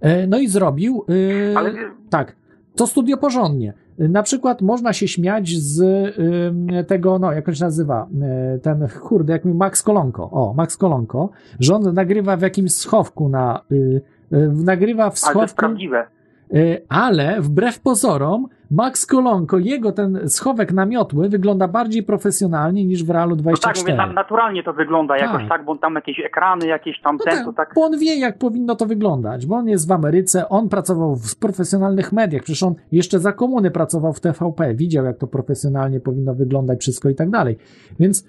E, No i zrobił, e, Ale- tak, to studio porządnie. Na przykład można się śmiać z ym, tego, no, jak on się nazywa, e, ten, kurde, jak mi Max Kolonko, o, Max Kolonko, że on nagrywa w jakimś schowku na, y, y, nagrywa w Ale to jest schowku, prawdziwe. y, ale wbrew pozorom Max Kolonko, jego ten schowek namiotły wygląda bardziej profesjonalnie niż w Realu No tak, mówię, 24. na, naturalnie to wygląda Tak. jakoś tak, bo tam jakieś ekrany, jakieś tam ten, to tak... Bo on wie, jak powinno to wyglądać, bo on jest w Ameryce, on pracował w profesjonalnych mediach, przecież on jeszcze za komuny pracował w TVP, widział, jak to profesjonalnie powinno wyglądać wszystko i tak dalej. Więc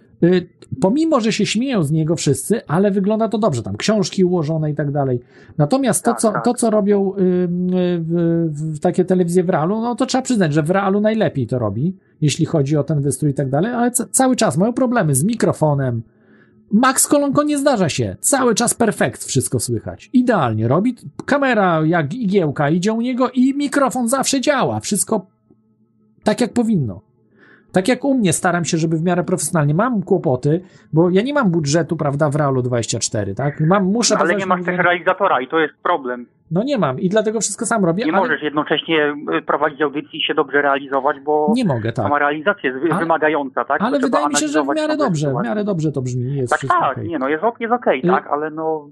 pomimo, że się śmieją z niego wszyscy, ale wygląda to dobrze, tam książki ułożone i tak dalej. Natomiast to, co, to, co robią y, y, takie telewizje w realu, no to trzeba przyznać, że w realu najlepiej to robi, jeśli chodzi o ten wystrój i tak dalej, ale ca- cały czas mają problemy z mikrofonem, Max Kolonko nie zdarza się. Cały czas perfekt wszystko słychać. Idealnie robi. Kamera jak igiełka idzie u niego i mikrofon zawsze działa. Wszystko tak jak powinno. Tak jak u mnie staram się, żeby w miarę profesjonalnie. Mam kłopoty, bo ja nie mam budżetu, prawda, w Realu 24, tak? Mam, muszę Ale nie masz też realizatora i to jest problem. No nie mam i dlatego wszystko sam robię, Nie ale możesz jednocześnie y, prowadzić audycji i się dobrze realizować, bo nie mogę, tak. sama realizacja jest Ale- wymagająca, tak? Ale wydaje mi się, że w miarę dobrze, w miarę dobrze to brzmi. Jest Tak, tak, okej. nie no, jest, ok- jest okej, Y- tak, ale no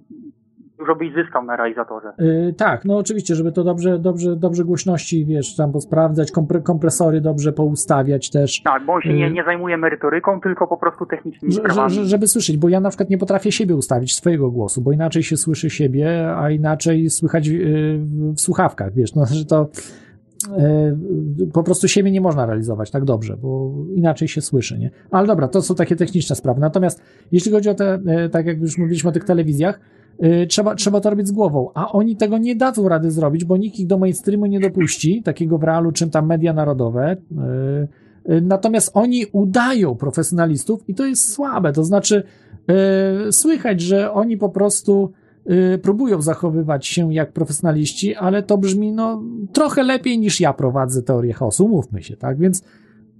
byś zyskał na realizatorze. Yy, tak, no oczywiście, żeby to dobrze, dobrze, dobrze głośności, wiesz, tam posprawdzać, kompre, kompresory dobrze poustawiać też. Tak, bo on się nie, Y- nie zajmuje merytoryką, tylko po prostu technicznymi Że, sprawami. że, żeby słyszeć, bo ja na przykład nie potrafię siebie ustawić, swojego głosu, bo inaczej się słyszy siebie, a inaczej słychać yy, w słuchawkach, wiesz, no, że to yy, po prostu siebie nie można realizować tak dobrze, bo inaczej się słyszy, nie? Ale dobra, to są takie techniczne sprawy. Natomiast jeśli chodzi o te, yy, tak jak już mówiliśmy o tych telewizjach, y, trzeba, trzeba to robić z głową, a oni tego nie dadzą rady zrobić, bo nikt ich do mainstreamu nie dopuści, takiego w realu, czym tam media narodowe. Y, y, natomiast oni udają profesjonalistów i to jest słabe, to znaczy y, słychać, że oni po prostu y, próbują zachowywać się jak profesjonaliści, ale to brzmi no trochę lepiej niż ja prowadzę teorię chaosu, mówmy się, tak? Więc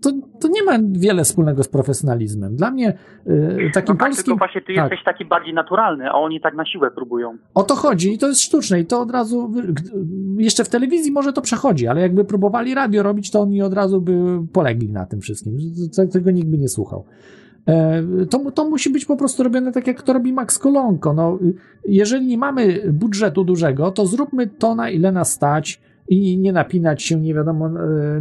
to, to nie ma wiele wspólnego z profesjonalizmem. Dla mnie y, takim no tak, polskim... tylko właśnie ty tak. jesteś taki bardziej naturalny, a oni tak na siłę próbują. O to chodzi i to jest sztuczne i to od razu, jeszcze w telewizji może to przechodzi, ale jakby próbowali radio robić, to oni od razu by polegli na tym wszystkim. Tego nikt by nie słuchał. E, To, to musi być po prostu robione tak, jak to robi Max Kolonko. No, jeżeli nie mamy budżetu dużego, to zróbmy to, na ile nas stać i nie napinać się nie wiadomo e,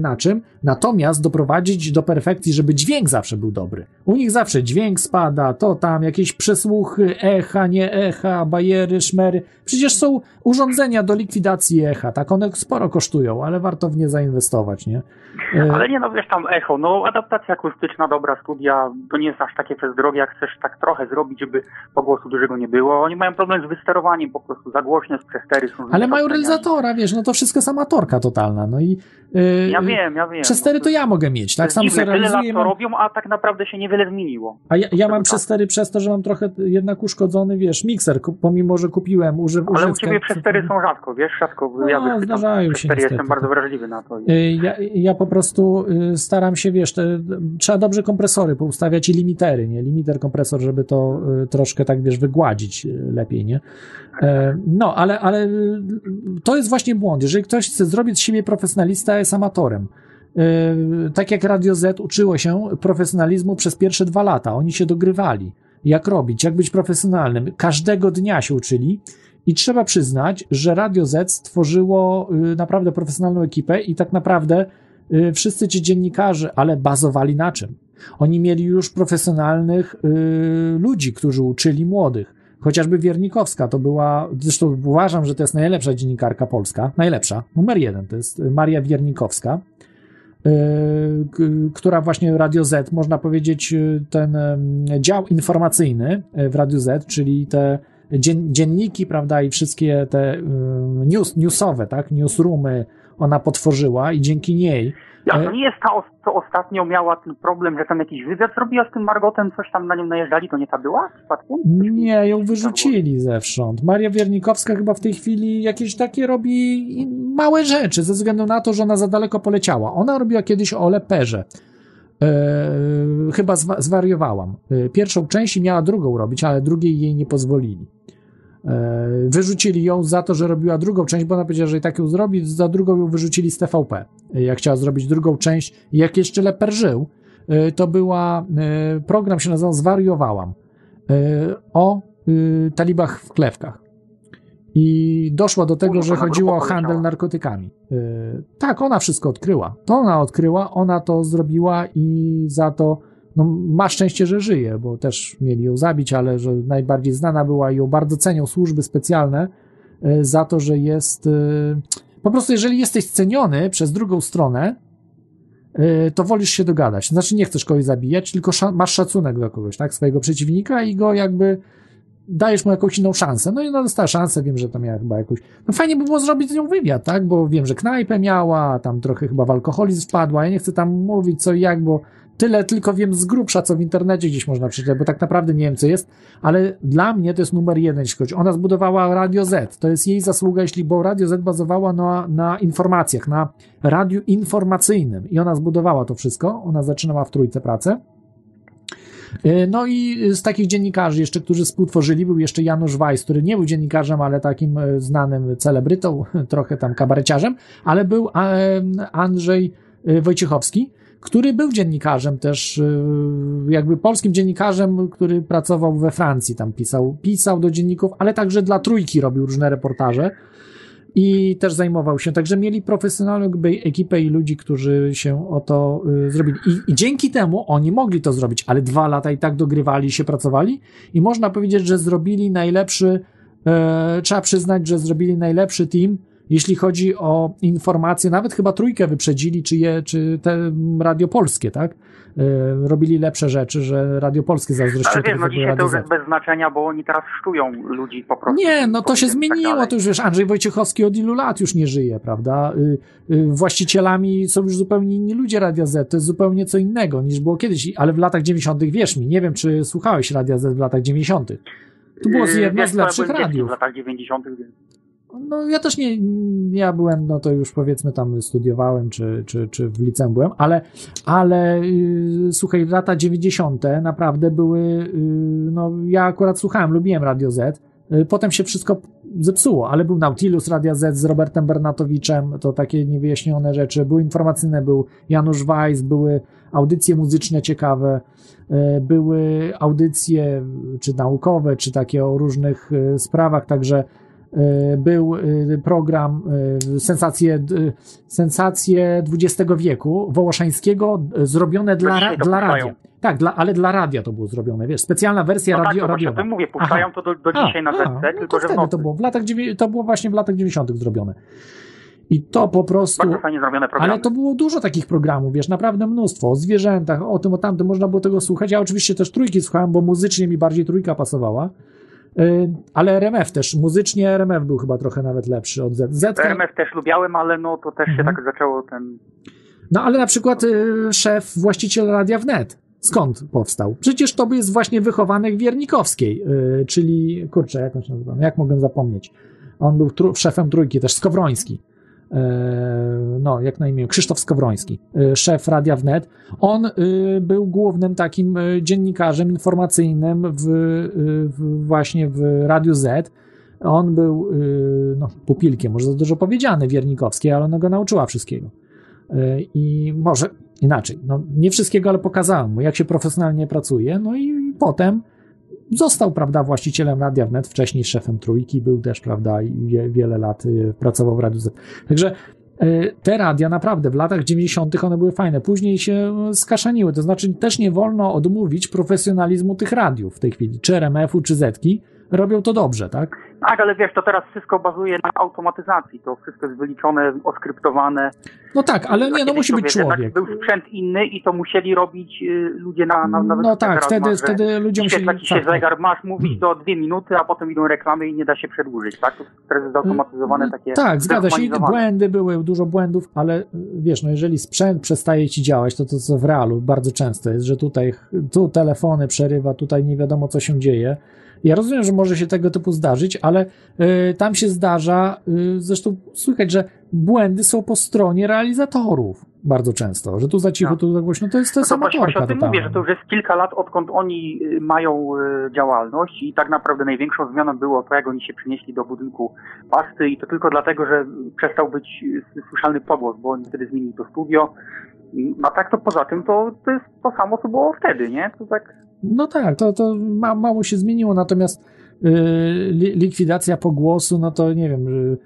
na czym, natomiast doprowadzić do perfekcji, żeby dźwięk zawsze był dobry. U nich zawsze dźwięk spada, to tam jakieś przesłuchy, echa, nie echa, bajery, szmery. Przecież są urządzenia do likwidacji echa, tak one sporo kosztują, ale warto w nie zainwestować, nie? E, Ale nie no, wiesz tam echo, no adaptacja akustyczna, dobra studia, to nie jest aż takie przez drogie, jak chcesz tak trochę zrobić, żeby pogłosu dużego nie było. Oni mają problem z wysterowaniem po prostu, za głośne, z przestery są. Ale mają realizatora, wiesz, no to wszystko jest amatorka totalna, no i... e, Ja wiem, ja wiem. Przestery to ja mogę mieć, tak? Sam sobie tyle lat to mam... robią, a tak naprawdę się niewiele zmieniło. A ja, ja mam przestery przez to, że mam trochę jednak uszkodzony, wiesz, mikser, pomimo, że kupiłem używ, Ale u ciebie przestery są rzadko, wiesz, rzadko. No, ja wychwytam zdarzają się niestety, jestem bardzo tak. wrażliwy na to. Y, Ja, ja po prostu y, staram się, wiesz, te, trzeba dobrze kompresory poustawiać i limitery, nie? Limiter, kompresor, żeby to y, troszkę tak, wiesz, wygładzić y, lepiej, nie? E, No, ale, ale y, to jest właśnie błąd. Jeżeli ktoś chce zrobić z siebie profesjonalista, jest amatorem. Y, Tak jak Radio Z uczyło się profesjonalizmu przez pierwsze dwa lata. Oni się dogrywali. Jak robić, jak być profesjonalnym. Każdego dnia się uczyli. I trzeba przyznać, że Radio Z stworzyło y, naprawdę profesjonalną ekipę i tak naprawdę y, wszyscy ci dziennikarze, ale bazowali na czym? Oni mieli już profesjonalnych ludzi, którzy uczyli młodych. Chociażby Wiernikowska to była, zresztą uważam, że to jest najlepsza dziennikarka polska, najlepsza, numer jeden, to jest Maria Wiernikowska, y, która właśnie Radio Z, można powiedzieć, y, ten dział informacyjny y, w Radio Z, czyli te dzien, dzienniki, prawda, i wszystkie te y, news, newsowe, tak, newsroomy ona potworzyła i dzięki niej Ja, e, to nie jest ta, co ostatnio miała ten problem, że tam jakiś wywiad zrobiła z tym Margotem, coś tam na nią najeżdżali, to nie ta była przypadkiem? Nie, ją wyrzucili zewsząd. Maria Wiernikowska chyba w tej chwili jakieś takie robi małe rzeczy, ze względu na to, że ona za daleko poleciała. Ona robiła kiedyś o Leperze. E, chyba zwa- zwariowałam. E, pierwszą część i miała drugą robić, ale drugiej jej nie pozwolili. E, wyrzucili ją za to, że robiła drugą część, bo ona powiedziała, że i tak ją zrobi, za drugą ją wyrzucili z TVP. E, Jak chciała zrobić drugą część, jak jeszcze Leper żył, e, to była, program się nazywał Zwariowałam o y, talibach w klewkach. I doszła do tego, że chodziło o handel narkotykami. Tak, ona wszystko odkryła. To ona odkryła, ona to zrobiła i za to no, ma szczęście, że żyje, bo też mieli ją zabić, ale że najbardziej znana była i ją bardzo cenią służby specjalne y, za to, że jest. y, Po prostu, jeżeli jesteś ceniony przez drugą stronę, y, to wolisz się dogadać. Znaczy, nie chcesz kogoś zabijać, tylko masz szacunek do kogoś, tak? Swojego przeciwnika i go jakby dajesz mu jakąś inną szansę. No i ona dostała szansę, wiem, że to miała chyba jakąś... No fajnie by było zrobić z nią wywiad, tak? Bo wiem, że knajpę miała, tam trochę chyba w alkoholizm wpadła. Ja nie chcę tam mówić co i jak, bo tyle tylko wiem z grubsza, co w internecie gdzieś można przeczytać, bo tak naprawdę nie wiem, co jest, ale dla mnie to jest numer jeden, jeśli chodzi. Ona zbudowała Radio Z. To jest jej zasługa, jeśli, bo Radio Z bazowała na, na informacjach, na radiu informacyjnym i ona zbudowała to wszystko. Ona zaczynała w trójce pracę. E, No i z takich dziennikarzy jeszcze, którzy współtworzyli, był jeszcze Janusz Weiss, który nie był dziennikarzem, ale takim e, znanym celebrytą, trochę tam kabareciarzem, ale był Andrzej e, Wojciechowski, który był dziennikarzem też, e, jakby polskim dziennikarzem, który pracował we Francji, tam pisał, pisał do dzienników, ale także dla Trójki robił różne reportaże i też zajmował się. Także mieli profesjonalną ekipę i ludzi, którzy się o to y, zrobili. I, I dzięki temu oni mogli to zrobić, ale dwa lata i tak dogrywali się, pracowali i można powiedzieć, że zrobili najlepszy, e, trzeba przyznać, że zrobili najlepszy team, jeśli chodzi o informacje, nawet chyba trójkę wyprzedzili, czy, je, czy te Radio Polskie, tak? E, robili lepsze rzeczy, że Radio Polskie zazdrościło Ale wiesz, no dzisiaj to już jest bez znaczenia, bo oni teraz szczują ludzi po prostu. Nie, no to się tak zmieniło, dalej. to już wiesz, Andrzej Wojciechowski od ilu lat już nie żyje, prawda? Y, y, właścicielami są już zupełnie inni ludzie Radia Z, to jest zupełnie co innego niż było kiedyś, ale w latach 90. wierz mi, nie wiem, czy słuchałeś Radia Z w latach 90. To było Yy, jedno z lepszych radiów. w latach 90., więc No ja też nie, ja byłem, no to już powiedzmy tam studiowałem, czy, czy, czy w liceum byłem, ale, ale yy, słuchaj, lata 90. naprawdę były, yy, no ja akurat słuchałem, lubiłem Radio Z, yy, potem się wszystko zepsuło, ale był Nautilus Radia Z z Robertem Bernatowiczem, to takie niewyjaśnione rzeczy, były informacyjne, był Janusz Weiss, były audycje muzyczne ciekawe, yy, były audycje czy naukowe, czy takie o różnych yy, sprawach, także był e, program e, Sensacje, sensacje XX wieku Wołoszańskiego e, zrobione dla, dla radia. Tak, dla, ale dla radia to było zrobione, wiesz, specjalna wersja no tak, radio, o radiowa. tym mówię, puszczają Aha. to do, do A, dzisiaj na ZC, no tylko to że wtedy to było, w latach, to było właśnie w latach 90. zrobione. I to po prostu... Bardzo fajnie zrobione programy. Ale to było dużo takich programów, wiesz, naprawdę mnóstwo, o zwierzętach, o tym, o tamtym, można było tego słuchać. Ja oczywiście też trójki słuchałem, bo muzycznie mi bardziej trójka pasowała. Yy, Ale RMF też, muzycznie RMF był chyba trochę nawet lepszy od Z. Z RMF też lubiałem, ale no to też się Mhm. tak zaczęło ten... no ale na przykład y, szef, właściciel Radia Wnet, skąd powstał? Przecież to jest właśnie wychowanek Wiernikowskiej, y, czyli, kurczę, jak on się nazywa, jak mogę zapomnieć? On był tru- szefem trójki, też Skowroński. E, No, jak na imię, Krzysztof Skowroński, y, szef Radia Wnet. On y, był głównym takim dziennikarzem informacyjnym w, w właśnie w Radiu Z. On był no, pupilkiem, może za dużo powiedziane, Wiernikowskiej, ale ona go nauczyła wszystkiego. I może inaczej, no, nie wszystkiego, ale pokazałem mu, jak się profesjonalnie pracuje. No i potem został, prawda, właścicielem Radia Wnet, wcześniej szefem Trójki, był też, prawda, i wie, wiele lat y, pracował w Radiu Z. Także y, te radia naprawdę w latach 90. one były fajne, później się skaszaniły, to znaczy też nie wolno odmówić profesjonalizmu tych radiów w tej chwili, czy RMF-u, czy Zetki, robią to dobrze, tak? Tak, ale wiesz, to teraz wszystko bazuje na automatyzacji, to wszystko jest wyliczone, oskryptowane. No tak, ale nie, no musi być człowiek. Był sprzęt inny i to musieli robić y, ludzie na, na, na No tak, wtedy, masz, wtedy ludziom się... Świetla ci się tak, tak. zegar, masz mówić do dwie minuty, a potem idą reklamy i nie da się przedłużyć, tak? To teraz jest zautomatyzowane takie... Tak, zgadza się. I. Błędy były, dużo błędów, ale y, wiesz, no jeżeli sprzęt przestaje ci działać, to to co w realu bardzo często jest, że tutaj tu telefony przerywa, tutaj nie wiadomo co się dzieje. Ja rozumiem, że może się tego typu zdarzyć, ale y, tam się zdarza, y, zresztą słychać, że błędy są po stronie realizatorów bardzo często, że tu za cicho, tu za głośno, to jest, to No jest to właśnie, o tym mówię, że to już jest kilka lat, odkąd oni y, mają y, działalność i tak naprawdę największą zmianą było to, jak oni się przynieśli do budynku pasty i to tylko dlatego, że przestał być y, słyszalny pogłos, bo oni wtedy zmienili to studio. A tak to poza tym to, to jest to samo, co było wtedy, nie? To tak No tak, to, to ma, mało się zmieniło, natomiast y, li, likwidacja pogłosu, no to nie wiem,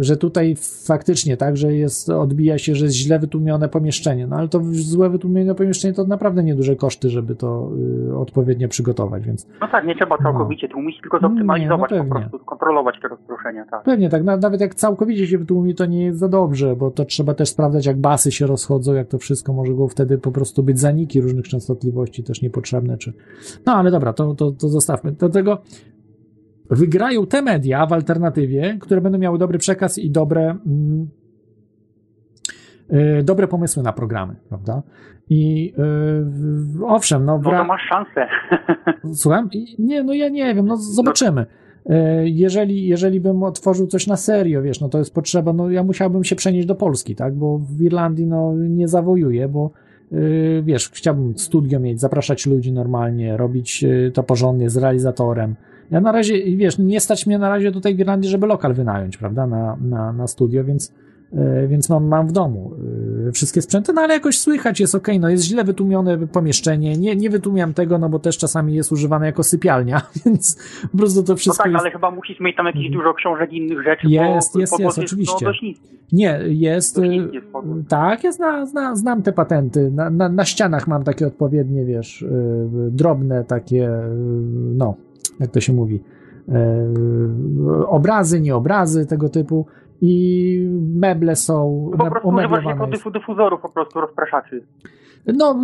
że, tutaj faktycznie tak, że jest, odbija się, że jest źle wytłumione pomieszczenie, no ale to złe wytłumione pomieszczenie to naprawdę nieduże koszty, żeby to y, odpowiednio przygotować, więc No tak, nie trzeba całkowicie tłumić, tylko zoptymalizować, Nie, no po prostu kontrolować te rozproszenia, tak. pewnie tak, na- nawet jak całkowicie się wytłumi, to nie jest za dobrze, bo to trzeba też sprawdzać, jak basy się rozchodzą, jak to wszystko może go wtedy po prostu być zaniki różnych częstotliwości też niepotrzebne, czy... No ale dobra, to, to, to zostawmy. Do tego wygrają te media w alternatywie, które będą miały dobry przekaz i dobre, mm, y, dobre pomysły na programy, prawda? I y, owszem, no, No to masz szansę. Słucham? Nie, no ja nie wiem, no zobaczymy. E, Jeżeli, jeżeli bym otworzył coś na serio, wiesz, no to jest potrzeba, no ja musiałbym się przenieść do Polski, tak, bo w Irlandii, no nie zawojuję, bo wiesz, chciałbym studio mieć, zapraszać ludzi normalnie, robić to porządnie z realizatorem. Ja na razie, wiesz, nie stać mnie na razie tutaj w Irlandii, żeby lokal wynająć, prawda, na, na, na studio, więc, yy, więc mam, mam w domu yy, wszystkie sprzęty, no ale jakoś słychać, jest ok, no jest źle wytłumione pomieszczenie, nie, nie wytłumiam tego, no bo też czasami jest używane jako sypialnia, więc po prostu to No wszystko tak, jest... ale chyba musisz mieć tam jakieś dużo książek i innych rzeczy, Jest, bo jest, pogłos jest, oczywiście. No. Nie, jest. Jest. Tak, ja zna, zna, znam te patenty. Na, na, na ścianach mam takie odpowiednie, wiesz, y, drobne takie, no, jak to się mówi, e, obrazy, nie obrazy tego typu i meble są Po prostu używasz jako dyfuzorów po prostu rozpraszaczy. No,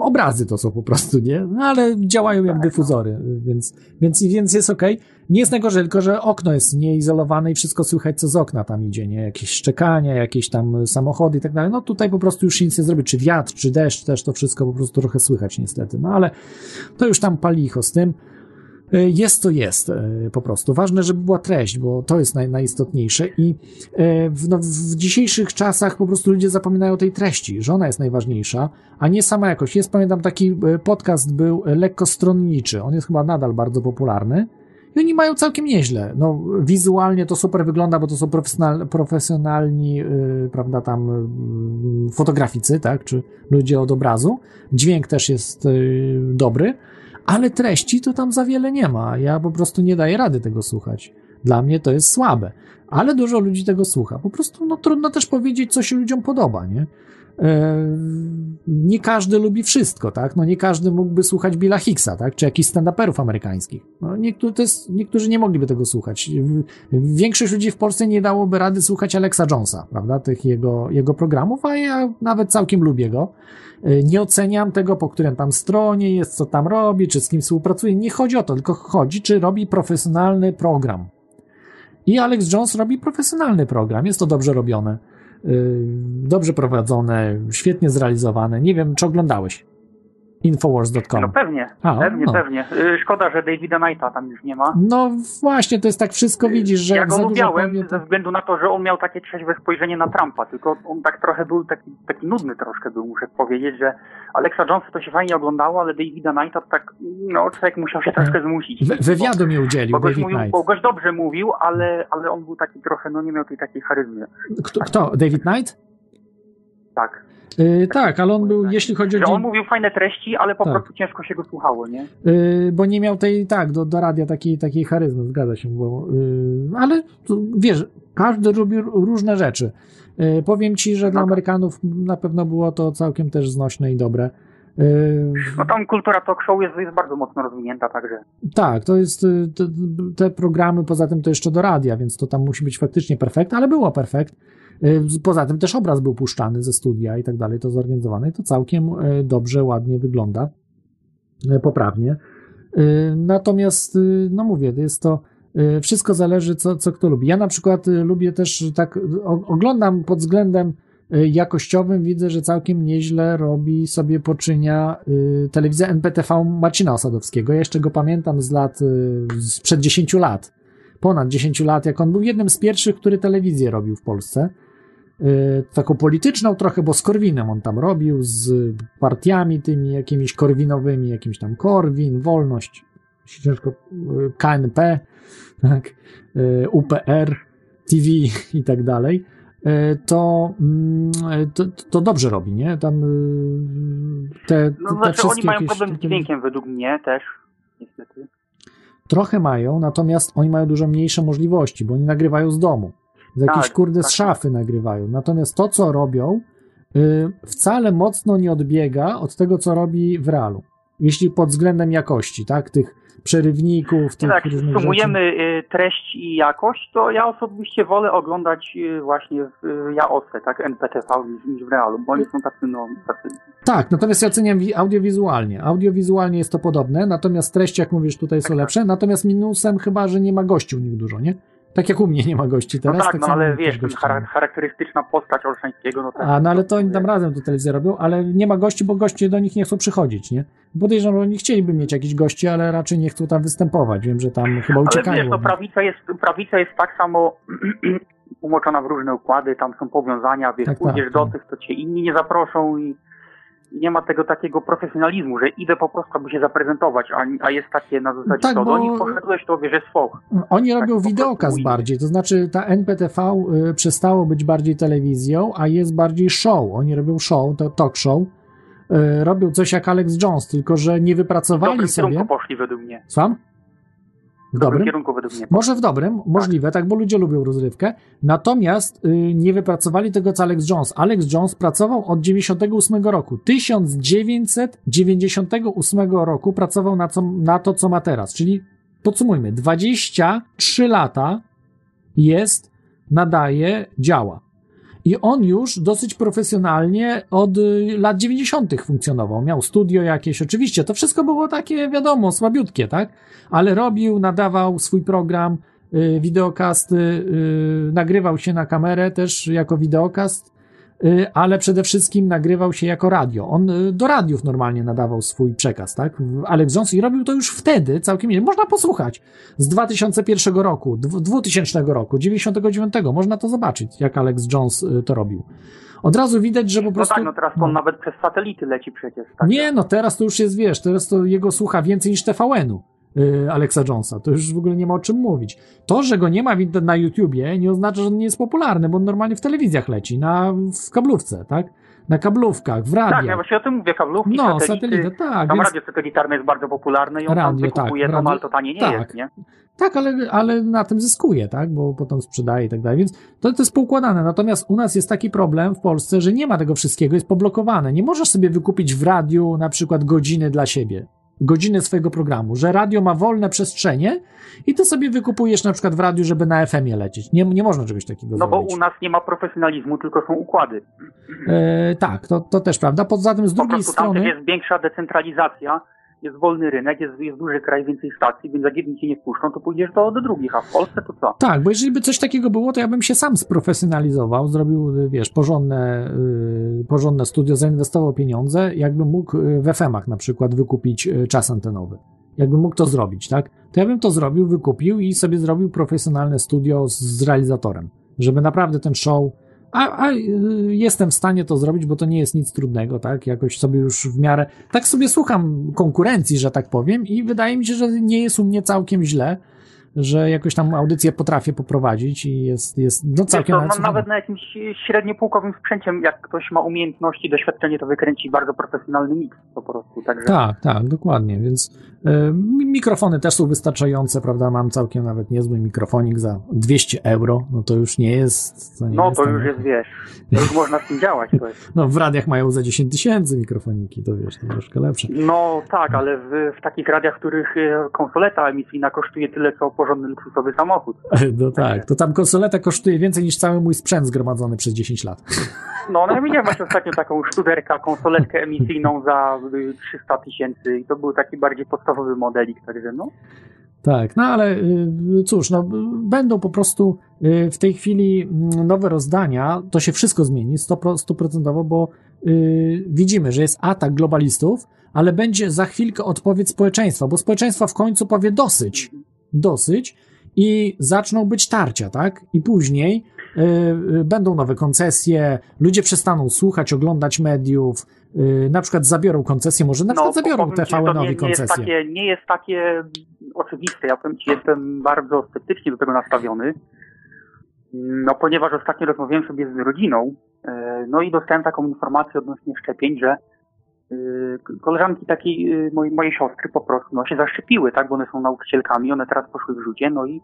obrazy to są po prostu, nie? No, ale działają jak dyfuzory, więc, więc, więc jest ok. Nie jest najgorzej, tylko że okno jest nieizolowane i wszystko słychać, co z okna tam idzie, nie? Jakieś szczekania, jakieś tam samochody i tak dalej. No tutaj po prostu już nic nie zrobi. Czy wiatr, czy deszcz, też to wszystko po prostu trochę słychać niestety. No ale to już tam palicho z tym. Y, Jest to jest y, po prostu. Ważne, żeby była treść, bo to jest naj, najistotniejsze i y, w, no, w dzisiejszych czasach po prostu ludzie zapominają o tej treści, że ona jest najważniejsza, a nie sama jakość. Jest, pamiętam, taki podcast był lekko stronniczy. On jest chyba nadal bardzo popularny. I oni mają całkiem nieźle. No, wizualnie to super wygląda, bo to są profesjonal, profesjonalni, yy, prawda, tam yy, fotograficy, tak, czy ludzie od obrazu. Dźwięk też jest yy, dobry, ale treści to tam za wiele nie ma. Ja po prostu nie daję rady tego słuchać. Dla mnie to jest słabe. Ale dużo ludzi tego słucha. Po prostu no, trudno też powiedzieć, co się ludziom podoba, nie? E, nie każdy lubi wszystko, tak? No nie każdy mógłby słuchać Billa Hicksa, tak? Czy jakichś stand-uperów amerykańskich. No niektórzy, jest, niektórzy nie mogliby tego słuchać. Większość ludzi w Polsce nie dałoby rady słuchać Alexa Jonesa, prawda? Tych jego, jego programów, a ja nawet całkiem lubię go. E, Nie oceniam tego, po którym tam stronie jest, co tam robi, czy z kim współpracuje. Nie chodzi o to, tylko chodzi, czy robi profesjonalny program. I Alex Jones robi profesjonalny program. Jest to dobrze robione, yy, dobrze prowadzone, świetnie zrealizowane. Nie wiem, czy oglądałeś Infowars.com. No pewnie, A, pewnie, no. pewnie. Y, Szkoda, że Davida Knighta tam już nie ma. No właśnie, to jest tak, wszystko widzisz, że Ja go lubiałem to... ze względu na to, że on miał takie trzeźwe spojrzenie na Trumpa, tylko on tak trochę był taki, taki nudny troszkę był, muszę powiedzieć, że Alexa Jonesa to się fajnie oglądało, ale Davida Knighta tak, no człowiek musiał się troszkę zmusić. Wy- wywiadu mi udzielił Bo goś, David mówił, Knight. bo goś dobrze mówił, ale, ale on był taki trochę, no nie miał tej takiej charyzmy. Kto, kto? David Knight? Tak. Yy, tak, ale on był, jeśli chodzi o... Że on mówił fajne treści, ale po Tak. prostu ciężko się go słuchało, nie? Yy, bo nie miał tej, tak, do, do radia takiej, takiej charyzmy, zgadza się, bo, yy, ale wiesz, każdy lubi r- różne rzeczy. Yy, powiem ci, że dla Amerykanów na pewno było to całkiem też znośne i dobre. Yy, No tam kultura talk show jest, jest bardzo mocno rozwinięta, także. tak, to jest, y, te, te programy, poza tym to jeszcze do radia, więc to tam musi być faktycznie perfekt, ale było perfekt. Poza tym też obraz był puszczany ze studia i tak dalej, to zorganizowane i to całkiem y, dobrze, ładnie wygląda, y, poprawnie. Y, Natomiast, no mówię, jest to, wszystko zależy, co, co kto lubi. Ja na przykład lubię też tak, oglądam pod względem jakościowym, widzę, że całkiem nieźle robi sobie poczynia telewizja NPTV Marcina Osadowskiego. Ja jeszcze go pamiętam z lat, sprzed 10 lat, ponad 10 lat, jak on był jednym z pierwszych, który telewizję robił w Polsce. Y, taką polityczną trochę, bo z Korwinem on tam robił, z partiami tymi jakimiś korwinowymi, jakimś tam Korwin, Wolność, ciężko, y, KNP, tak, y, UPR, TV i tak dalej, to, mm, to, to dobrze robi, nie? Tam te, No te znaczy oni wszystkie mają jakieś problem z takie- dźwiękiem według mnie też, niestety. Trochę mają, natomiast oni mają dużo mniejsze możliwości, bo oni nagrywają z domu. Z jakiejś Tak, kurde z tak. szafy nagrywają. Natomiast to, co robią, y, wcale mocno nie odbiega od tego, co robi w realu. Jeśli pod względem jakości, tak? Tych przerywników, tych Jak różnych sumujemy rzeczy. y, treść i jakość, to ja osobiście wolę oglądać y, właśnie w Jaosę, tak, NPTV niż, w realu, bo oni są tacy, no, tacy Tak, natomiast ja oceniam wi- audiowizualnie. Audiowizualnie jest to podobne, natomiast treści, jak mówisz, tutaj Tak, są lepsze. Natomiast minusem chyba, że nie ma gości u nich dużo, nie? Tak jak u mnie nie ma gości No teraz. tak, no ale wiesz, charakterystyczna postać Olszańskiego, no tak. A, no ale to oni tam razem to telewizję robią, ale nie ma gości, bo goście do nich nie chcą przychodzić, nie? Podejrzewam, że oni chcieliby mieć jakichś gości, ale raczej nie chcą tam występować. Wiem, że tam chyba Ale uciekają. wiesz, no prawica jest, prawica jest tak samo umoczona w różne układy, tam są powiązania, wiesz, Tak, pójdziesz tak, do tak. tych, to cię inni nie zaproszą i nie ma tego takiego profesjonalizmu, że idę po prostu, aby się zaprezentować, a, a jest takie na zasadzie, Tak, bo- do nich poszedłeś, to wiesz, jest foch. Oni robią wideokaz bardziej, to znaczy ta NPTV y, przestało być bardziej telewizją, a jest bardziej show. Oni robią show, to talk show. Y, robią coś jak Alex Jones, tylko że nie wypracowali dobrym sobie. poszli według mnie. Słucham? W dobrym dobrym? kierunku według mnie. Może w dobrym, możliwe, tak, bo ludzie lubią rozrywkę. Natomiast y, nie wypracowali tego, co Alex Jones. Alex Jones pracował od 98 roku. 1998 roku pracował na, co, na to, co ma teraz, czyli podsumujmy, 23 lata jest, nadaje, działa. I on już dosyć profesjonalnie od y, lat 90. funkcjonował. Miał studio jakieś, oczywiście, to wszystko było takie, wiadomo, słabiutkie, tak? Ale robił, nadawał swój program, y, wideokast, y, nagrywał się na kamerę też jako wideokast, ale przede wszystkim nagrywał się jako radio. On y, do radiów normalnie nadawał swój przekaz, tak? Alex Jones i robił to już wtedy całkiem nie. Można posłuchać z 2001 roku, dw- 2000 roku, 99. Można to zobaczyć, jak Alex Jones y, to robił. Od razu widać, że po No prostu. tak, no teraz on nawet przez satelity leci przecież. Tak? Nie, no teraz to już jest, wiesz, teraz to jego słucha więcej niż TVN-u. Y, Alexa Jonesa. To już w ogóle nie ma o czym mówić. To, że go nie ma na YouTubie, nie oznacza, że on nie jest popularny, bo on normalnie w telewizjach leci, na, w kablówce, tak? Na kablówkach, w Tak, ja właśnie o tym mówię, kablówki, No, satelity. tak, Tam więc- radio satelitarne jest bardzo popularne i on tam Radio, wykupuje tak, radio- ale to tanie nie tak. jest, nie? Tak, ale, ale na tym zyskuje, tak? Bo potem sprzedaje i tak dalej. Więc to, to jest poukładane. Natomiast u nas jest taki problem w Polsce, że nie ma tego wszystkiego, jest poblokowane. Nie możesz sobie wykupić w radiu na przykład godziny dla siebie. Godziny swojego programu, że radio ma wolne przestrzenie i ty sobie wykupujesz na przykład w radiu, żeby na FM-ie lecieć. Nie, nie można czegoś takiego No bo zrobić. u nas nie ma profesjonalizmu, tylko są układy. E, tak, to, to też prawda. Poza tym z Po drugiej prostu tam też strony. jest większa decentralizacja, jest wolny rynek, jest, jest duży kraj, więcej stacji, więc jak jedni cię nie wpuszczą, to pójdziesz do, do drugich, a w Polsce to co? Tak, bo jeżeli by coś takiego było, to ja bym się sam sprofesjonalizował, zrobił, y, wiesz, porządne, y, porządne studio, zainwestował pieniądze, jakbym mógł y, w FM-ach na przykład wykupić czas antenowy. Jakbym mógł to zrobić, tak? To ja bym to zrobił, wykupił i sobie zrobił profesjonalne studio z, z realizatorem, żeby naprawdę ten show. A, a y, jestem w stanie to zrobić, bo to nie jest nic trudnego, tak? Jakoś sobie już w miarę. Tak sobie słucham konkurencji, że tak powiem, i wydaje mi się, że nie jest u mnie całkiem źle że jakoś tam audycję potrafię poprowadzić i jest, jest no Wiesz całkiem co, nawet no, nawet na jakimś średniopółkowym sprzęcie, jak ktoś ma umiejętności, doświadczenie, to wykręci bardzo profesjonalny miks po prostu. Także Tak, tak, dokładnie, więc mikrofony też są wystarczające, prawda, mam całkiem nawet niezły mikrofonik za 200 euro, no to już nie jest... To nie no jest to tam- już jest, wiesz, to już można z tym działać. To jest. No w radiach mają za 10 tysięcy mikrofoniki, to wiesz, to troszkę lepsze. No tak, ale w, w takich radiach, w których e, konsoleta emisyjna kosztuje tyle, co porządny luksusowy samochód. No tak, to tam konsoleta kosztuje więcej niż cały mój sprzęt zgromadzony przez 10 lat. No, no ja widziałem właśnie ostatnio taką sztuderkę, konsoletkę emisyjną za y, 300 tysięcy i to był taki bardziej podstawowy modelik, także no. Tak, no ale y, cóż, no, będą po prostu y, w tej chwili mm, nowe rozdania, to się wszystko zmieni 100%, stuprocentowo, bo y, widzimy, że jest atak globalistów, ale będzie za chwilkę odpowiedź społeczeństwa, bo społeczeństwo w końcu powie dosyć, dosyć i zaczną być tarcia, tak? I później będą nowe koncesje, ludzie przestaną słuchać, oglądać mediów, na przykład zabiorą koncesję, może na przykład zabiorą powiem ci, że to TVN-owi nie, nie, jest koncesję. takie, nie jest takie oczywiste. Ja powiem ci, jestem bardzo sceptycznie do tego nastawiony. No, ponieważ ostatnio rozmawiałem sobie z rodziną, e, no i dostałem taką informację odnośnie szczepień, że e, koleżanki takiej e, mojej, mojej siostry po prostu no, się zaszczepiły, tak, bo one są nauczycielkami, one teraz poszły w rzucie, no i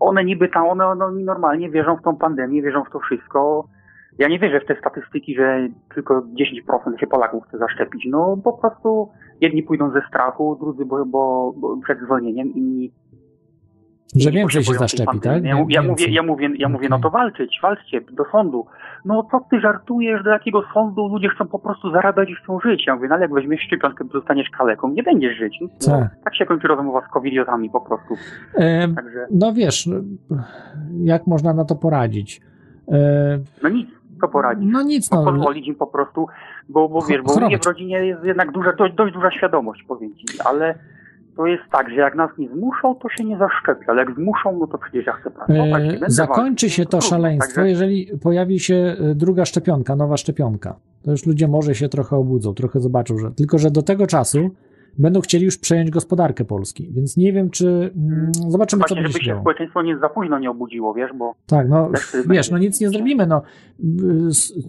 one niby tam, one no, normalnie wierzą w tą pandemię, wierzą w to wszystko. Ja nie wierzę w te statystyki, że tylko 10% się Polaków chce zaszczepić. No po prostu jedni pójdą ze strachu, drudzy bo, bo, bo przed zwolnieniem, inni Że więcej się zaszczepi, tak? Ja, ja, mówię, ja, mówię, ja mówię, no to walczyć, walczcie do sądu. No co ty żartujesz, do jakiego sądu ludzie chcą po prostu zarabiać i chcą żyć. Ja mówię, no ale jak weźmiesz szczepionkę, zostaniesz kaleką, nie będziesz żyć. No, Tak. tak się kończy rozmowa z covidiotami po prostu. E, Także No wiesz, no, jak można na to poradzić? E, no nic, co poradzić. No nic, no. Pozwolić im po prostu, bo, bo wiesz, bo u mnie w rodzinie jest jednak duża, dość, dość duża świadomość, powiem ci, ale to jest tak, że jak nas nie zmuszą, to się nie zaszczepi, ale jak zmuszą, no to przecież ja chcę pracować. E, będę zakończy walczyć, się no to szaleństwo, Także- jeżeli pojawi się e, druga szczepionka, nowa szczepionka. To już ludzie może się trochę obudzą, trochę zobaczą, że tylko, że do tego czasu będą chcieli już przejąć gospodarkę Polski, więc nie wiem, czy mm, zobaczymy, co Właśnie, będzie żeby się działo. społeczeństwo nie za późno nie obudziło, wiesz, bo Tak, no wiesz, będzie- no nic nie zrobimy, no. Y,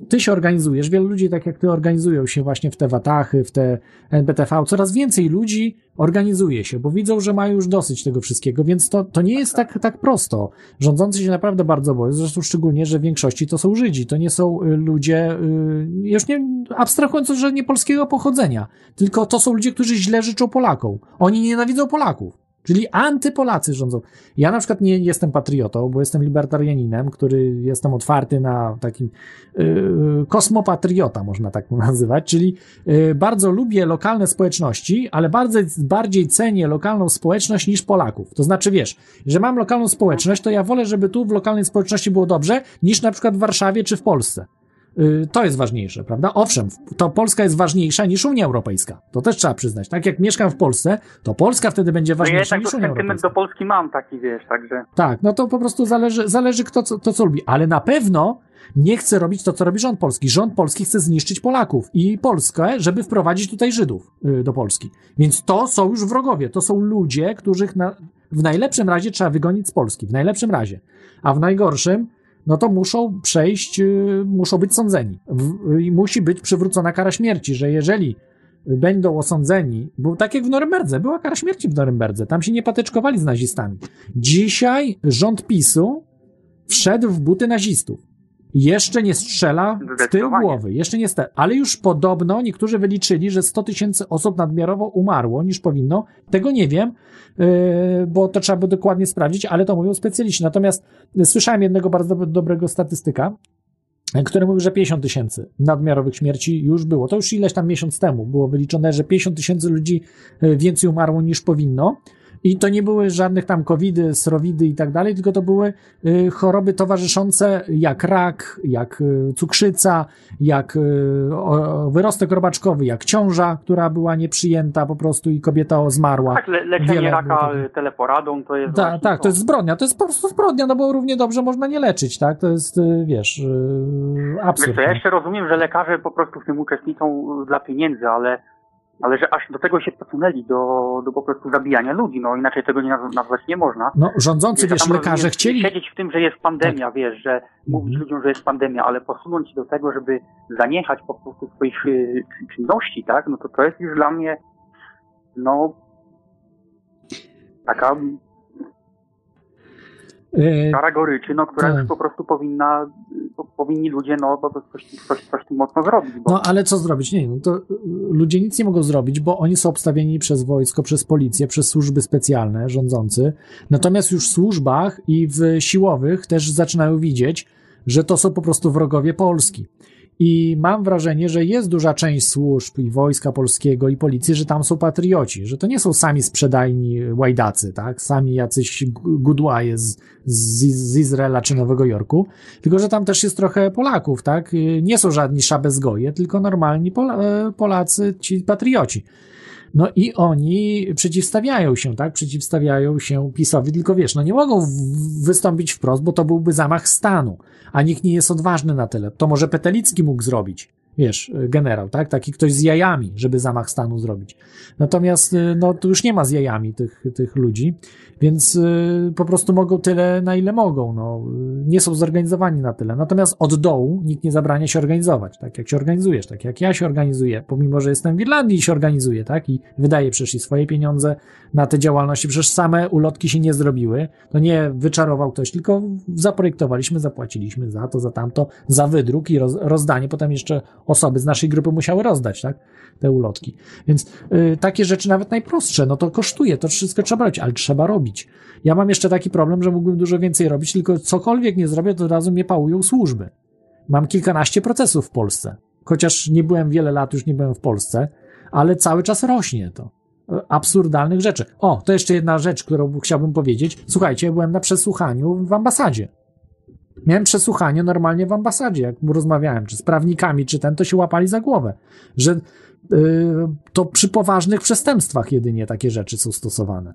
Ty się organizujesz, wielu ludzi tak jak ty organizują się właśnie w te Watachy, w te NBTV, coraz więcej ludzi organizuje się, bo widzą, że mają już dosyć tego wszystkiego, więc to, to nie jest tak, tak prosto. Rządzący się naprawdę bardzo boją, zresztą szczególnie, że w większości to są Żydzi, to nie są y, ludzie, y, już nie, abstrahując, że nie polskiego pochodzenia, tylko to są ludzie, którzy źle życzą Polakom. Oni nienawidzą Polaków. Czyli antypolacy rządzą. Ja na przykład nie jestem patriotą, bo jestem libertarianinem, który jestem otwarty na taki yy, kosmopatriota, można tak nazywać, czyli yy, bardzo lubię lokalne społeczności, ale bardzo, bardziej cenię lokalną społeczność niż Polaków. To znaczy, wiesz, że mam lokalną społeczność, to ja wolę, żeby tu w lokalnej społeczności było dobrze, niż na przykład w Warszawie czy w Polsce. Y, to jest ważniejsze, prawda? Owszem, to Polska jest ważniejsza niż Unia Europejska. To też trzeba przyznać. Tak jak mieszkam w Polsce, to Polska wtedy będzie ważniejsza no ja niż tak Unia Europejska. do Polski mam taki, wiesz, także... Tak, no to po prostu zależy, zależy kto co, to, co lubi. Ale na pewno nie chce robić to, co robi rząd polski. Rząd polski chce zniszczyć Polaków i Polskę, żeby wprowadzić tutaj Żydów y, do Polski. Więc to są już wrogowie. To są ludzie, których na, w najlepszym razie trzeba wygonić z Polski. W najlepszym razie. A w najgorszym no to muszą przejść, y, muszą być sądzeni. I musi być przywrócona kara śmierci, że jeżeli będą osądzeni, bo tak jak w Norymberdze, była kara śmierci w Norymberdze, tam się nie patyczkowali z nazistami. Dzisiaj rząd PiSu wszedł w buty nazistów. Jeszcze nie strzela w tył głowy, jeszcze nie sta- ale już podobno niektórzy wyliczyli, że 100 tysięcy osób nadmiarowo umarło niż powinno. Tego nie wiem, yy, bo to trzeba by dokładnie sprawdzić, ale to mówią specjaliści. Natomiast słyszałem jednego bardzo do- dobrego statystyka, który mówił, że 50 tysięcy nadmiarowych śmierci już było. To już ileś tam miesiąc temu było wyliczone, że 50 tysięcy ludzi y, więcej umarło niż powinno. I to nie były żadnych tam covidy, srowidy i tak dalej, tylko to były y, choroby towarzyszące jak rak, jak y, cukrzyca, jak y, wyrostek robaczkowy, jak ciąża, która była nieprzyjęta po prostu i kobieta zmarła. Tak, le leczenie Wiele raka teleporadą to jest Tak, właśnie tak, to jest zbrodnia, to jest po prostu zbrodnia, no bo równie dobrze można nie leczyć, tak? To jest, wiesz, absurd. Wiesz co, ja jeszcze rozumiem, że lekarze po prostu w tym uczestniczą dla pieniędzy, ale, ale że aż do tego się posunęli, do, do po prostu zabijania ludzi, no inaczej tego nie naz- nazwać nie można. No, rządzący, wiesz, tam lekarze chcieli- Tak. Siedzieć w tym, że jest pandemia, wiesz, że mówić ludziom, że jest pandemia, ale posunąć się do tego, żeby zaniechać po prostu swoich y, czynności, tak, no to to jest już dla mnie, no, taka kara goryczy, no, która tak. już po prostu powinna, po, powinni ludzie, no, to, coś, coś, coś tym mocno zrobić, bo No ale co zrobić? Nie, no to y, ludzie nic nie mogą zrobić, bo oni są obstawieni przez wojsko, przez policję, przez służby specjalne, rządzący. Natomiast już w służbach i w siłowych też zaczynają widzieć, że to są po prostu wrogowie Polski. I mam wrażenie, że jest duża część służb i wojska polskiego i policji, że tam są patrioci, że to nie są sami sprzedajni łajdacy, tak? Sami jacyś gudłaje z, z, z Izraela czy Nowego Jorku, tylko że tam też jest trochę Polaków, tak? Y, Nie są żadni szabezgoje, tylko normalni e, Polacy, ci patrioci. No i oni przeciwstawiają się, tak? Przeciwstawiają się PiSowi, tylko wiesz, no nie mogą wystąpić wprost, bo to byłby zamach stanu, a nikt nie jest odważny na tyle. To może Petelicki mógł zrobić, wiesz, generał, tak? Taki ktoś z jajami, żeby zamach stanu zrobić. Natomiast, y, no, tu już nie ma z jajami tych, tych ludzi, więc y, po prostu mogą tyle, na ile mogą, no. Y, Nie są zorganizowani na tyle. Natomiast od dołu nikt nie zabrania się organizować, tak jak się organizujesz, tak jak ja się organizuję, pomimo, że jestem w Irlandii i się organizuję, tak? I wydaję przecież i swoje pieniądze na te działalności, przecież same ulotki się nie zrobiły, to nie wyczarował ktoś, tylko zaprojektowaliśmy, zapłaciliśmy za to, za tamto, za wydruk i roz, rozdanie, potem jeszcze osoby z naszej grupy musiały rozdać, tak? Te ulotki. Więc y, takie rzeczy nawet najprostsze, no to kosztuje, to wszystko trzeba robić, ale trzeba robić. Ja mam jeszcze taki problem, że mógłbym dużo więcej robić, tylko cokolwiek nie zrobię, to od razu mnie pałują służby. Mam kilkanaście procesów w Polsce. Chociaż nie byłem wiele lat, już nie byłem w Polsce, ale cały czas rośnie to. Absurdalnych rzeczy. O, to jeszcze jedna rzecz, którą chciałbym powiedzieć. Słuchajcie, byłem na przesłuchaniu w ambasadzie. Miałem przesłuchanie normalnie w ambasadzie, jak rozmawiałem, czy z prawnikami, czy ten, to się łapali za głowę, że yy, to przy poważnych przestępstwach jedynie takie rzeczy są stosowane.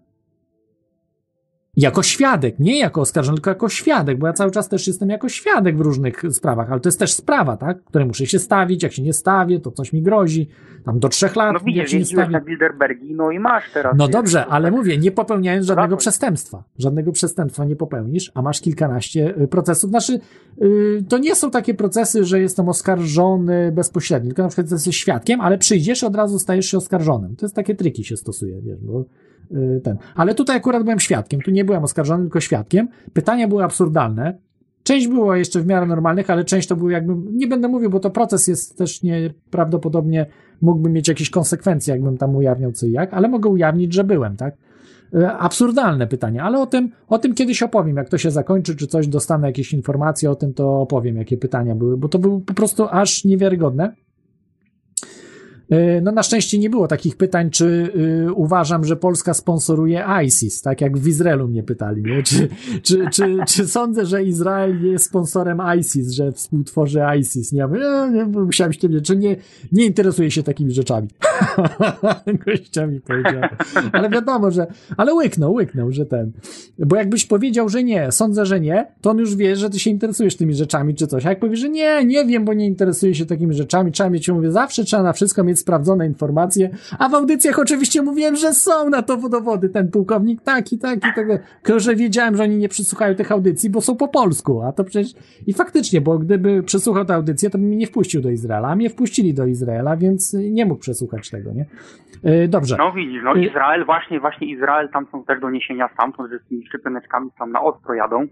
Jako świadek, nie jako oskarżony, tylko jako świadek, bo ja cały czas też jestem jako świadek w różnych sprawach, ale to jest też sprawa, tak? Której muszę się stawić, jak się nie stawię, to coś mi grozi, tam do trzech lat, no widzisz, jeździłeś na Bilderbergi, no i masz teraz. No dobrze, ale mówię, nie popełniając żadnego przestępstwa. Żadnego przestępstwa nie popełnisz, a masz kilkanaście y, procesów. Znaczy, y, to nie są takie procesy, że jestem oskarżony bezpośrednio, tylko na przykład jesteś świadkiem, ale przyjdziesz i od razu stajesz się oskarżonym. To jest takie triki się stosuje, wiesz, bo ten. Ale tutaj akurat byłem świadkiem, tu nie byłem oskarżony, tylko świadkiem. Pytania były absurdalne. Część było jeszcze w miarę normalnych, ale część to był jakby, nie będę mówił, bo to proces jest też nieprawdopodobnie, mógłby mieć jakieś konsekwencje, jakbym tam ujawniał co i jak, ale mogę ujawnić, że byłem, tak? e, absurdalne pytania, ale o tym, o tym kiedyś opowiem, jak to się zakończy, czy coś dostanę jakieś informacje o tym, to opowiem, jakie pytania były, bo to było po prostu aż niewiarygodne. No na szczęście nie było takich pytań, czy y, uważam, że Polska sponsoruje ISIS, tak jak w Izraelu mnie pytali, nie? Czy, czy, czy, czy sądzę, że Izrael jest sponsorem ISIS, że współtworzy ISIS? Nie, ja nie, musiałem się tym, czy nie, nie interesuje się takimi rzeczami. Gościami powiedział. Ale wiadomo, że, ale łyknął, łyknął, że ten, bo jakbyś powiedział, że nie, sądzę, że nie, to on już wie, że ty się interesujesz tymi rzeczami, czy coś, a jak powiesz, że nie, nie wiem, bo nie interesuje się takimi rzeczami, trzeba mieć, mówię, zawsze trzeba na wszystko mieć sprawdzone informacje, a w audycjach oczywiście mówiłem, że są na to dowody, ten pułkownik taki, taki, tego, tylko że wiedziałem, że oni nie przesłuchają tych audycji, bo są po polsku, a to przecież i faktycznie, bo gdyby przesłuchał tę audycję, to by mnie nie wpuścił do Izraela, a mnie wpuścili do Izraela, więc nie mógł przesłuchać tego, nie? Yy, dobrze. No widzisz, no Izrael, właśnie, właśnie Izrael, tam są też doniesienia stamtąd, że z tymi szczepioneczkami tam na ostro jadą.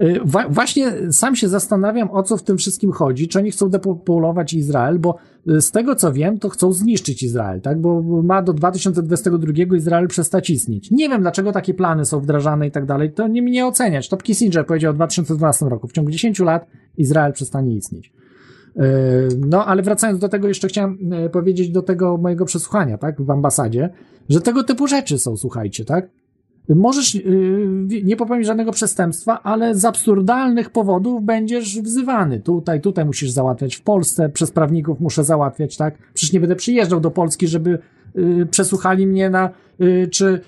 Yy, właśnie sam się zastanawiam, o co w tym wszystkim chodzi. Czy oni chcą depopulować Izrael, bo z tego co wiem, to chcą zniszczyć Izrael, tak? Bo ma do 2022 Izrael przestać istnieć. Nie wiem, dlaczego takie plany są wdrażane i tak dalej. To nie mnie oceniać. Top Kissinger powiedział w 2012 roku. W ciągu 10 lat Izrael przestanie istnieć. No, ale wracając do tego, jeszcze chciałem powiedzieć do tego mojego przesłuchania, tak, w ambasadzie, że tego typu rzeczy są, słuchajcie, tak? Możesz yy, nie popełnić żadnego przestępstwa, ale z absurdalnych powodów będziesz wzywany. Tutaj, tutaj musisz załatwiać w Polsce, przez prawników muszę załatwiać, tak? Przecież nie będę przyjeżdżał do Polski, żeby yy, przesłuchali mnie na, yy, czy,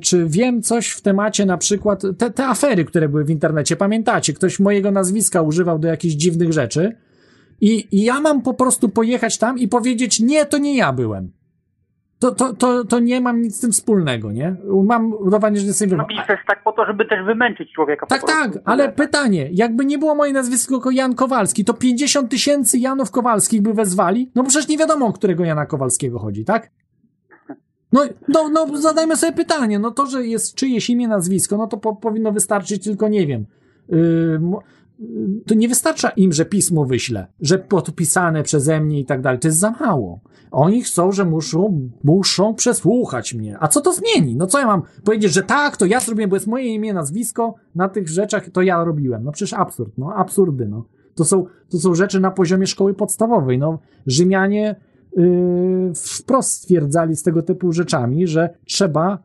czy wiem coś w temacie na przykład, te, te afery, które były w internecie, pamiętacie? Ktoś mojego nazwiska używał do jakichś dziwnych rzeczy i, i ja mam po prostu pojechać tam i powiedzieć, nie, to nie ja byłem to, to, to, to nie mam nic z tym wspólnego, nie? Mam udawanie, że jestem No też tak po to, żeby też wymęczyć człowieka. Tak, tak, ale pytanie, jakby nie było moje nazwisko tylko Jan Kowalski, to 50 tysięcy Janów Kowalskich by wezwali? No przecież nie wiadomo, o którego Jana Kowalskiego chodzi, tak? No, no, no zadajmy sobie pytanie, no to, że jest czyjeś imię, nazwisko, no to po, powinno wystarczyć tylko, nie wiem, yy, to nie wystarcza im, że pismo wyślę, że podpisane przeze mnie i tak dalej. To jest za mało. Oni chcą, że muszą, muszą przesłuchać mnie. A co to zmieni? No co ja mam powiedzieć, że tak, to ja zrobiłem, bo jest moje imię, nazwisko, na tych rzeczach to ja robiłem. No przecież absurd, no absurdy, no. To są, to są rzeczy na poziomie szkoły podstawowej, no. Rzymianie yy, wprost stwierdzali z tego typu rzeczami, że trzeba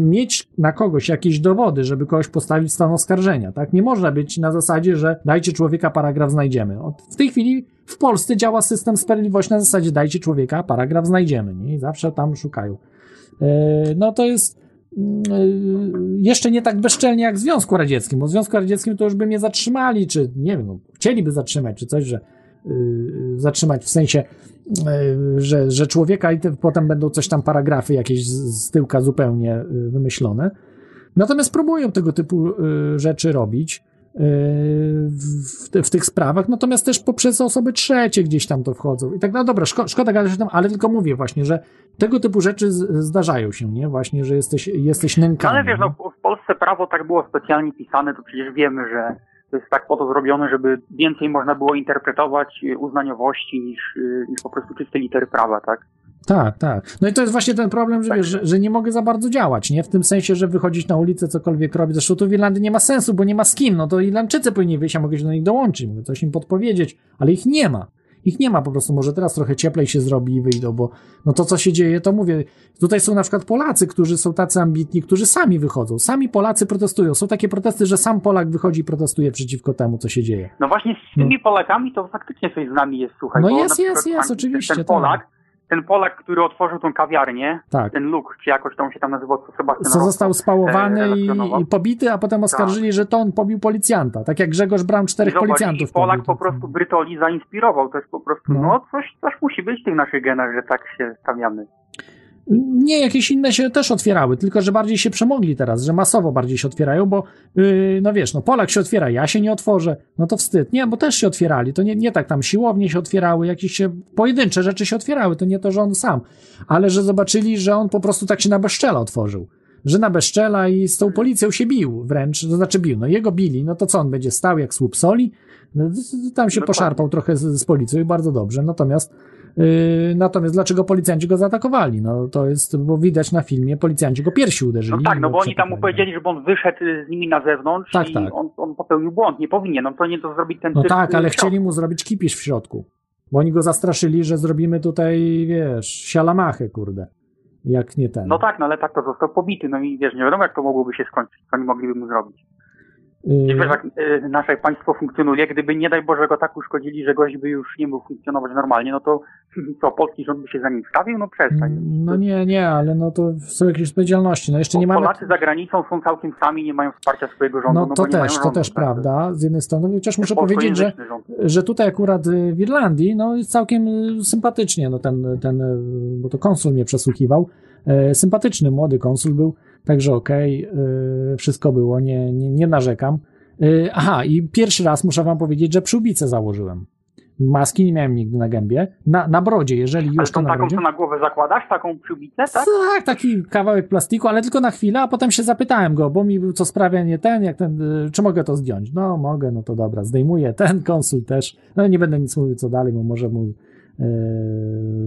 mieć na kogoś jakieś dowody, żeby kogoś postawić stan oskarżenia, tak? Nie można być na zasadzie, że dajcie człowieka, paragraf znajdziemy. W tej chwili w Polsce działa system sprawiedliwości na zasadzie dajcie człowieka, paragraf znajdziemy, nie? Zawsze tam szukają. E, no to jest e, jeszcze nie tak bezczelnie jak w Związku Radzieckim, bo w Związku Radzieckim to już by mnie zatrzymali, czy nie wiem, no, chcieliby zatrzymać, czy coś, że y, zatrzymać w sensie że, że człowieka i te, potem będą coś tam paragrafy jakieś z, z tyłka zupełnie e, wymyślone. Natomiast próbują tego typu e, rzeczy robić w, w, tych sprawach, natomiast też poprzez osoby trzecie gdzieś tam to wchodzą. I tak, no dobra, szko, szkoda gadać o tym, ale tylko mówię właśnie, że tego typu rzeczy zdarzają się, nie? Właśnie, że jesteś, jesteś nękany. Ale wiesz, no, w Polsce prawo tak było specjalnie pisane, to przecież wiemy, że to jest tak po to zrobione, żeby więcej można było interpretować uznaniowości niż, niż po prostu czyste litery prawa, tak? Tak, tak. No i to jest właśnie ten problem, że, tak. wiesz, że, że, nie mogę za bardzo działać, nie? W tym sensie, że wychodzić na ulicę, cokolwiek robić. Zresztą tu w Irlandii nie ma sensu, bo nie ma z kim. No to Irlandczycy powinni wyjść, a mogę się do nich dołączyć, mogę coś im podpowiedzieć, ale ich nie ma. Ich nie ma po prostu, może teraz trochę cieplej się zrobi i wyjdą, bo no to co się dzieje, to mówię, tutaj są na przykład Polacy, którzy są tacy ambitni, którzy sami wychodzą, sami Polacy protestują. Są takie protesty, że sam Polak wychodzi i protestuje przeciwko temu, co się dzieje. No właśnie z tymi no. Polakami to faktycznie coś z nami jest, słuchaj. No jest, jest, jest, oczywiście. Ten Polak, tak ten Polak, który otworzył tą kawiarnię, tak. ten Luke, czy jakoś tam się tam nazywał, co Sebastian Co został spałowany e, i, i, pobity, a potem oskarżyli, tak. że to on pobił policjanta. Tak jak Grzegorz Braun czterech I policjantów i Polak pobił. po prostu Brytoli zainspirował. To jest po prostu, no, no coś, coś musi być w tych naszych genach, że tak się stawiamy. Nie, jakieś inne się też otwierały, tylko że bardziej się przemogli teraz, że masowo bardziej się otwierają, bo yy, no wiesz, no Polak się otwiera, ja się nie otworzę, no to wstyd. Nie, bo też się otwierali, to nie, nie tak tam siłownie się otwierały, jakieś się pojedyncze rzeczy się otwierały, to nie to, że on sam, ale że zobaczyli, że on po prostu tak się na bezczela otworzył. Że na bezczela i z tą policją się bił wręcz, to znaczy bił, no jego bili, no to co on będzie stał jak słup soli? No, tam się poszarpał trochę z, z policją i bardzo dobrze, natomiast natomiast dlaczego policjanci go zaatakowali? No to jest, bo widać na filmie, policjanci go piersi uderzyli. No tak, no bo oni tam mu powiedzieli, żeby on wyszedł y, z nimi na zewnątrz Tak, i tak. On, on popełnił błąd, nie powinien, on powinien to zrobić ten No tak, y, ale chcieli mu zrobić kipisz w środku. Bo oni go zastraszyli, że zrobimy tutaj, wiesz, sialamachę, kurde. Jak nie ten. No tak, no ale tak to został pobity, no i wiesz, nie wiadomo jak to mogłoby się skończyć, co oni mogliby mu zrobić. Yy, wiesz, jak y, nasze państwo funkcjonuje, gdyby nie daj Boże go tak uszkodzili, że gość by już nie mógł funkcjonować normalnie, no to co, polski rząd by się za nim stawił? No przestań. No nie, nie, ale no to są jakieś odpowiedzialności. No jeszcze nie mamy. Polacy za granicą są całkiem sami, nie mają wsparcia swojego rządu, No no, to też, to rządu, też tak? prawda, z jednej strony, chociaż muszę powiedzieć, że, rząd. że tutaj akurat y, w Irlandii, no jest całkiem y, sympatycznie, no ten, ten, y, bo to konsul mnie przesłuchiwał, sympatyczny, młody konsul był, także okej, y, wszystko było, nie, nie, nie narzekam. Y, Aha, i pierwszy raz muszę wam powiedzieć, że przyłbicę założyłem. Maski nie miałem nigdy na gębie. Na, na brodzie, jeżeli Ale już to tą na taką, brodzie. co na głowę zakładasz, taką przyłbicę, tak? Tak, taki kawałek plastiku, ale tylko na chwilę, a potem się zapytałem go, bo mi był co sprawia nie ten, jak ten, y, czy mogę to zdjąć? No, mogę, no to dobra, zdejmuję ten konsul też. No nie będę nic mówił co dalej, bo może mu,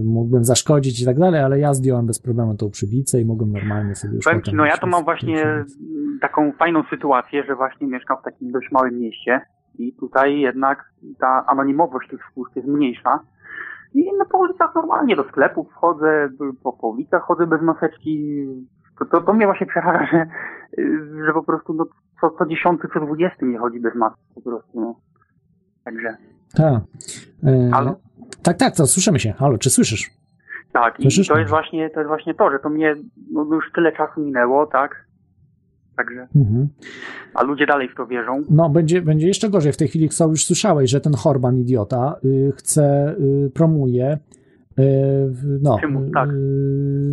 mógłbym zaszkodzić i tak dalej, ale ja zdjąłem bez problemu tą przybicę i mogłem normalnie sobie już Powiem ci, no ja to mam właśnie taką fajną sytuację, że właśnie mieszkam w takim dość małym mieście i tutaj jednak ta anonimowość tych służb jest mniejsza. I no po ulicach normalnie do sklepów wchodzę, po, po ulicach chodzę bez maseczki. To, to, to mnie właśnie przeraża, że, że po prostu no, co, co dziesiąty, co dwudziesty nie chodzi bez maski po prostu. No. Także Tak. Halo? Tak, tak, to słyszymy się. Halo, czy słyszysz? tak, i Słyszysz? to jest właśnie to jest właśnie to, że to mnie no, już tyle czasu minęło, tak? Także, Mhm. a ludzie dalej w to wierzą. No, będzie, będzie jeszcze gorzej. W tej chwili, co już słyszałeś, że ten Horban idiota y, chce, y, promuje y, no, Przymus, tak. y,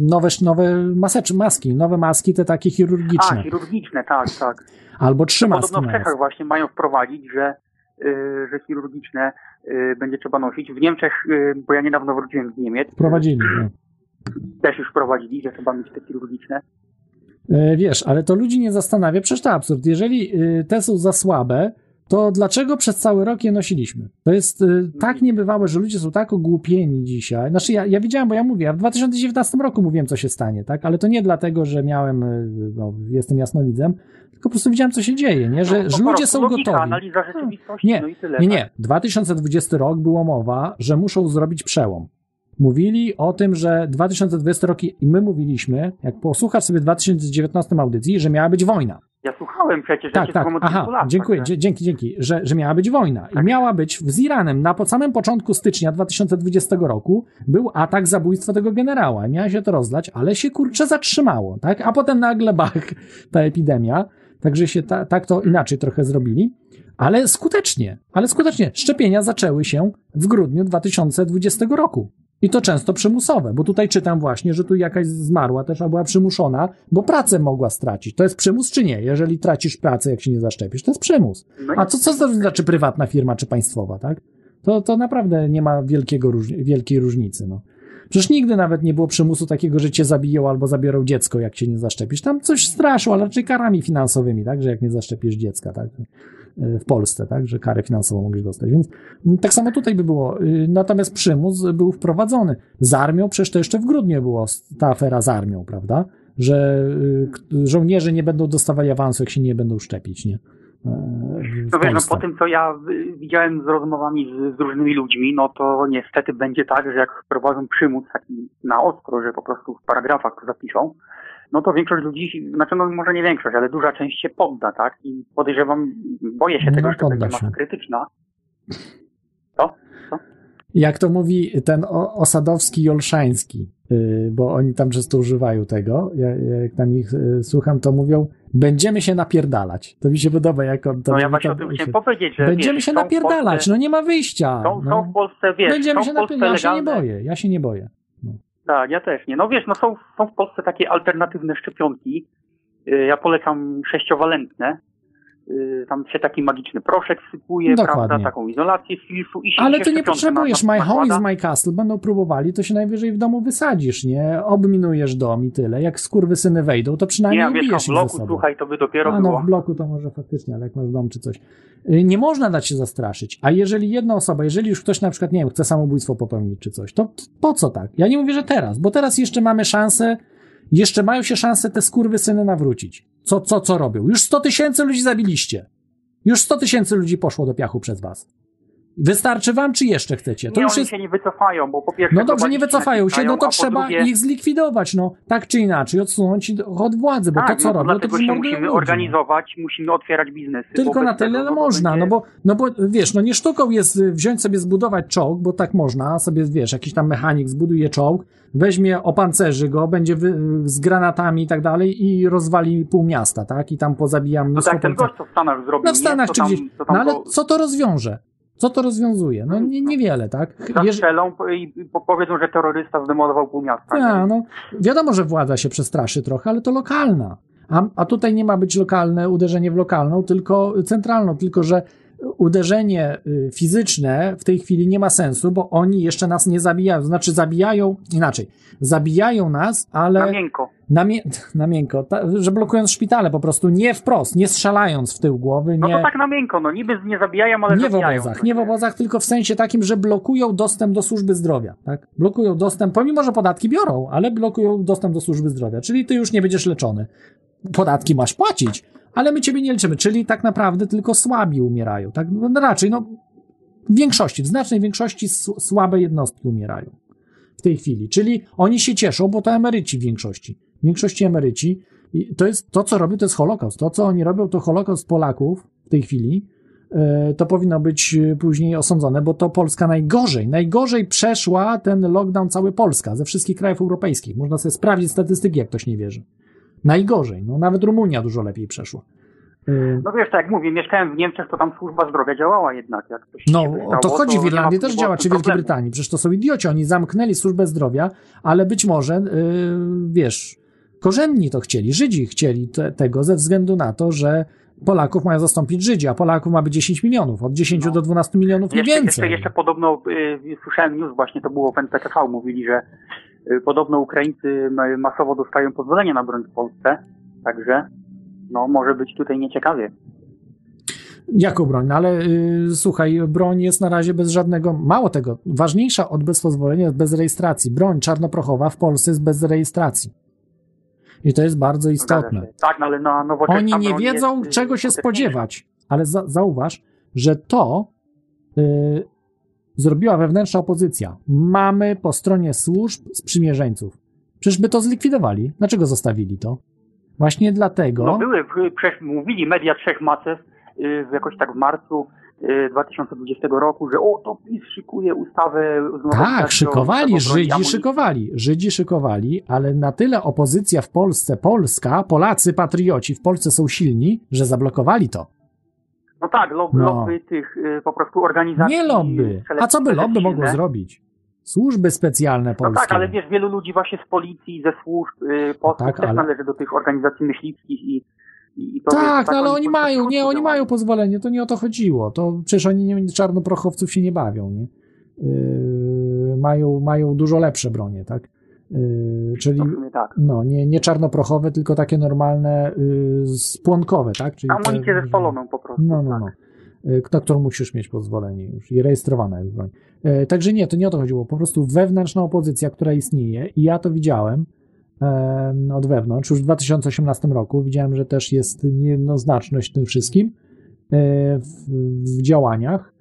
nowe, nowe maseczki, maski, nowe maski, te takie chirurgiczne. A, chirurgiczne, tak, tak. Albo trzy maski Podobno w. Czechach właśnie mają wprowadzić, że, że chirurgiczne y, będzie trzeba nosić. W Niemczech, y, bo ja niedawno wróciłem z Niemiec, Wprowadzili. No. też już wprowadzili, że trzeba mieć te chirurgiczne. E, Wiesz, ale to ludzi nie zastanawia, przecież to absurd. Jeżeli y, te są za słabe, to dlaczego przez cały rok je nosiliśmy? To jest y, tak niebywałe, że ludzie są tak ogłupieni dzisiaj. Znaczy, ja, ja widziałem, bo ja mówię, ja w 2019 roku mówiłem, co się stanie, tak? Ale to nie dlatego, że miałem, y, no, jestem jasnowidzem, tylko po prostu widziałem, co się dzieje, nie? Że, No, że ludzie są logika, gotowi. analiza rzeczywistości, Nie, no i tyle. nie, tak? nie. 2020 rok było mowa, że muszą zrobić przełom. Mówili o tym, że 2020 rok i my mówiliśmy, jak posłuchasz sobie w 2019 audycji, że miała być wojna. Ja słuchałem przecież, Tak, tak. Aha, lat, dziękuję, dzie- dzięki, dzięki, że, że miała być wojna. I miała być w- z Iranem na po samym początku stycznia 2020 roku był atak zabójstwa tego generała. Miała się to rozlać, ale się kurczę zatrzymało, tak? A potem nagle bach, ta epidemia. Także się ta, tak to inaczej trochę zrobili. Ale skutecznie, ale skutecznie. Szczepienia zaczęły się w grudniu 2020 roku. I to często przymusowe, bo tutaj czytam właśnie, że tu jakaś zmarła też, a była przymuszona, bo pracę mogła stracić. To jest przymus czy nie? Jeżeli tracisz pracę, jak się nie zaszczepisz, to jest przymus. No A co, co to znaczy prywatna firma czy państwowa, tak? To, to naprawdę nie ma wielkiego, wielkiej różnicy, no. Przecież nigdy nawet nie było przymusu takiego, że cię zabiją albo zabiorą dziecko, jak się nie zaszczepisz. Tam coś straszło, ale raczej karami finansowymi, tak? Że jak nie zaszczepisz dziecka, tak? W Polsce, tak? Że karę finansową mogli dostać. Więc tak samo tutaj by było. Y, Natomiast przymus był wprowadzony. Z armią, przecież to jeszcze w grudniu było ta afera z armią, prawda? Że y, żołnierze nie będą dostawali awansu, jak się nie będą szczepić, nie? No wiesz, no po tym co ja widziałem z rozmowami z, z różnymi ludźmi, no to niestety będzie tak, że jak wprowadzą przymus taki na ostro, że po prostu w paragrafach to zapiszą, no to większość ludzi, znaczy no może nie większość, ale duża część się podda, tak? I podejrzewam, boję się No, tego, że to będzie masa krytyczna. Jak to mówi ten o- Osadowski i Olszański, yy, bo oni tam często używają tego, ja, jak tam ich yy, słucham, to mówią, będziemy się napierdalać. To mi się podoba, jak on to No ja właśnie o tym chciałem powiedzieć, że Będziemy wiesz, się napierdalać, Polsce, no nie ma wyjścia. Są, no. są w Polsce, wiesz, Będziemy są się napierdalać, ja się nie boję, ja się nie boję. Tak, ja też nie. No wiesz, no są, są w Polsce takie alternatywne szczepionki. Y, Ja polecam sześciowalentne. Y, tam się taki magiczny proszek sypuje, Dokładnie. prawda, taką izolację z filtru i się Ale to nie potrzebujesz na- My Home is. My Castle. Będą próbowali, to się najwyżej w domu wysadzisz, nie? Obminujesz dom i tyle. Jak skurwysyny wejdą, to Nie, przynajmniej mieszkam ubijesz w bloku, słuchaj, to by dopiero A no, było. w bloku to może faktycznie, ale jak masz dom czy coś. Y, Nie można dać się zastraszyć. A jeżeli jedna osoba, jeżeli już ktoś na przykład, nie wiem, chce samobójstwo popełnić czy coś, to po co tak? Ja nie mówię, że teraz, bo teraz jeszcze mamy szansę, jeszcze mają się szansę te skurwysyny nawrócić. Co, co, co robią? Już 100 tysięcy ludzi zabiliście. Już 100 tysięcy ludzi poszło do piachu przez was. Wystarczy wam, czy jeszcze chcecie? To nie, już oni jest się nie wycofają, bo po pierwsze... no dobrze, nie wycofają się, no to trzeba drugie, ich zlikwidować, no. Tak czy inaczej, odsunąć od władzy, bo tak, to co no, robią, to się musimy ludzi. organizować, musimy otwierać biznesy. Tylko na tyle tego, no, można, będzie- no bo, no bo wiesz, no nie sztuką jest y, wziąć sobie, zbudować czołg, bo tak można, sobie wiesz, jakiś tam mechanik zbuduje czołg, weźmie, opancerzy go, będzie wy, z granatami i tak dalej i rozwali pół miasta, tak? I tam pozabija No tak, ten gość, co w Stanach zrobił, No w Stanach nie? czy tam- gdzieś, tam no ale go co to rozwiąże? Co to rozwiązuje? No nie, niewiele, tak? Zastrzelą i i po- powiedzą, że terrorysta zdemolował pół miasta. Ja, no, wiadomo, że władza się przestraszy trochę, ale to lokalna. A, a tutaj nie ma być lokalne uderzenie w lokalną, tylko centralną, tylko że uderzenie y, fizyczne w tej chwili nie ma sensu, bo oni jeszcze nas nie zabijają. Znaczy zabijają, inaczej, zabijają nas, ale... Na miękko. Na, mię, na miękko, ta, że blokując szpitale po prostu, nie wprost, nie strzelając w tył głowy, No nie... to tak na miękko, no niby nie zabijają, ale Nie w zabijają. obozach, nie w obozach, tylko w sensie takim, że blokują dostęp do służby zdrowia, tak? Blokują dostęp, pomimo, że podatki biorą, ale blokują dostęp do służby zdrowia, czyli ty już nie będziesz leczony. Podatki masz płacić, ale my ciebie nie leczymy, czyli tak naprawdę tylko słabi umierają, tak? No, raczej, no, w większości, w znacznej większości słabe jednostki umierają w tej chwili, czyli oni się cieszą, bo to emeryci w większości. W większości emeryci, i to jest, to co robią, to jest Holokaust. To, co oni robią, to Holokaust Polaków w tej chwili, e, to powinno być e, później osądzone, bo to Polska najgorzej, najgorzej przeszła ten lockdown cały Polska ze wszystkich krajów europejskich. Można sobie sprawdzić statystyki, jak ktoś nie wierzy. Najgorzej, no nawet Rumunia dużo lepiej przeszła. E, No wiesz, tak jak mówię, mieszkałem w Niemczech, to tam służba zdrowia działała jednak. Jak No, o to chodzi w nie ma- Irlandii też działa, czy w Wielkiej. Brytanii. Przecież to są idioci, oni zamknęli służbę zdrowia, ale być może, yy, wiesz, korzenni to chcieli, Żydzi chcieli te, tego ze względu na to, że Polaków mają zastąpić Żydzi, a Polaków ma być 10 milionów, od 10 do 12 milionów No. Jeszcze, więcej. jeszcze, jeszcze podobno y, słyszałem news, właśnie to było w NPTV, mówili, że y, podobno Ukraińcy ma- masowo dostają pozwolenie na broń w Polsce, także no może być tutaj nieciekawie. Jaką broń? No ale yy, słuchaj, broń jest na razie bez żadnego, mało tego, ważniejsza od bez pozwolenia jest bez rejestracji. Broń czarnoprochowa w Polsce jest bez rejestracji. I to jest bardzo istotne. Tak, no ale na Oni nie wiedzą, jest, y, czego się spodziewać. Ale za, zauważ, że to y, zrobiła wewnętrzna opozycja. Mamy po stronie służb sprzymierzeńców. Przecież by to zlikwidowali. Dlaczego zostawili to? Właśnie dlatego. No były, mówili media trzech macew y, jakoś tak w marcu y, 2020 roku, że o, to PiS szykuje ustawę Tak, szykowali, Żydzi szykowali, Żydzi szykowali, ale na tyle opozycja w Polsce, Polska, Polacy, patrioci w Polsce są silni, że zablokowali to. No tak, lob, No. lobby tych y, po prostu organizacji. Nie lobby. A co by lobby mogło zrobić? Służby specjalne No polskie. tak, ale wiesz, wielu ludzi właśnie z policji, ze służb, y, posłów tak, też ale- należy do tych organizacji myśliwskich i, i, i to Tak, wiesz, no ale oni mają, nie, oni mają pozwolenie, to nie o to chodziło. To przecież oni nie, czarnoprochowców się nie bawią, nie? Yy, mają, mają dużo lepsze bronie, tak? Yy, czyli tak. no, nie, nie czarnoprochowe, tylko takie normalne yy, spłonkowe, tak? Czyli te- Amunicję zespoloną po prostu. No, no, no. Y, Na którą musisz mieć pozwolenie już i rejestrowana jest broń. E, Także nie, to nie o to chodziło. Po prostu wewnętrzna opozycja, która istnieje i ja to widziałem em, od wewnątrz. Już w 2018 roku widziałem, że też jest niejednoznaczność w tym wszystkim w, w działaniach.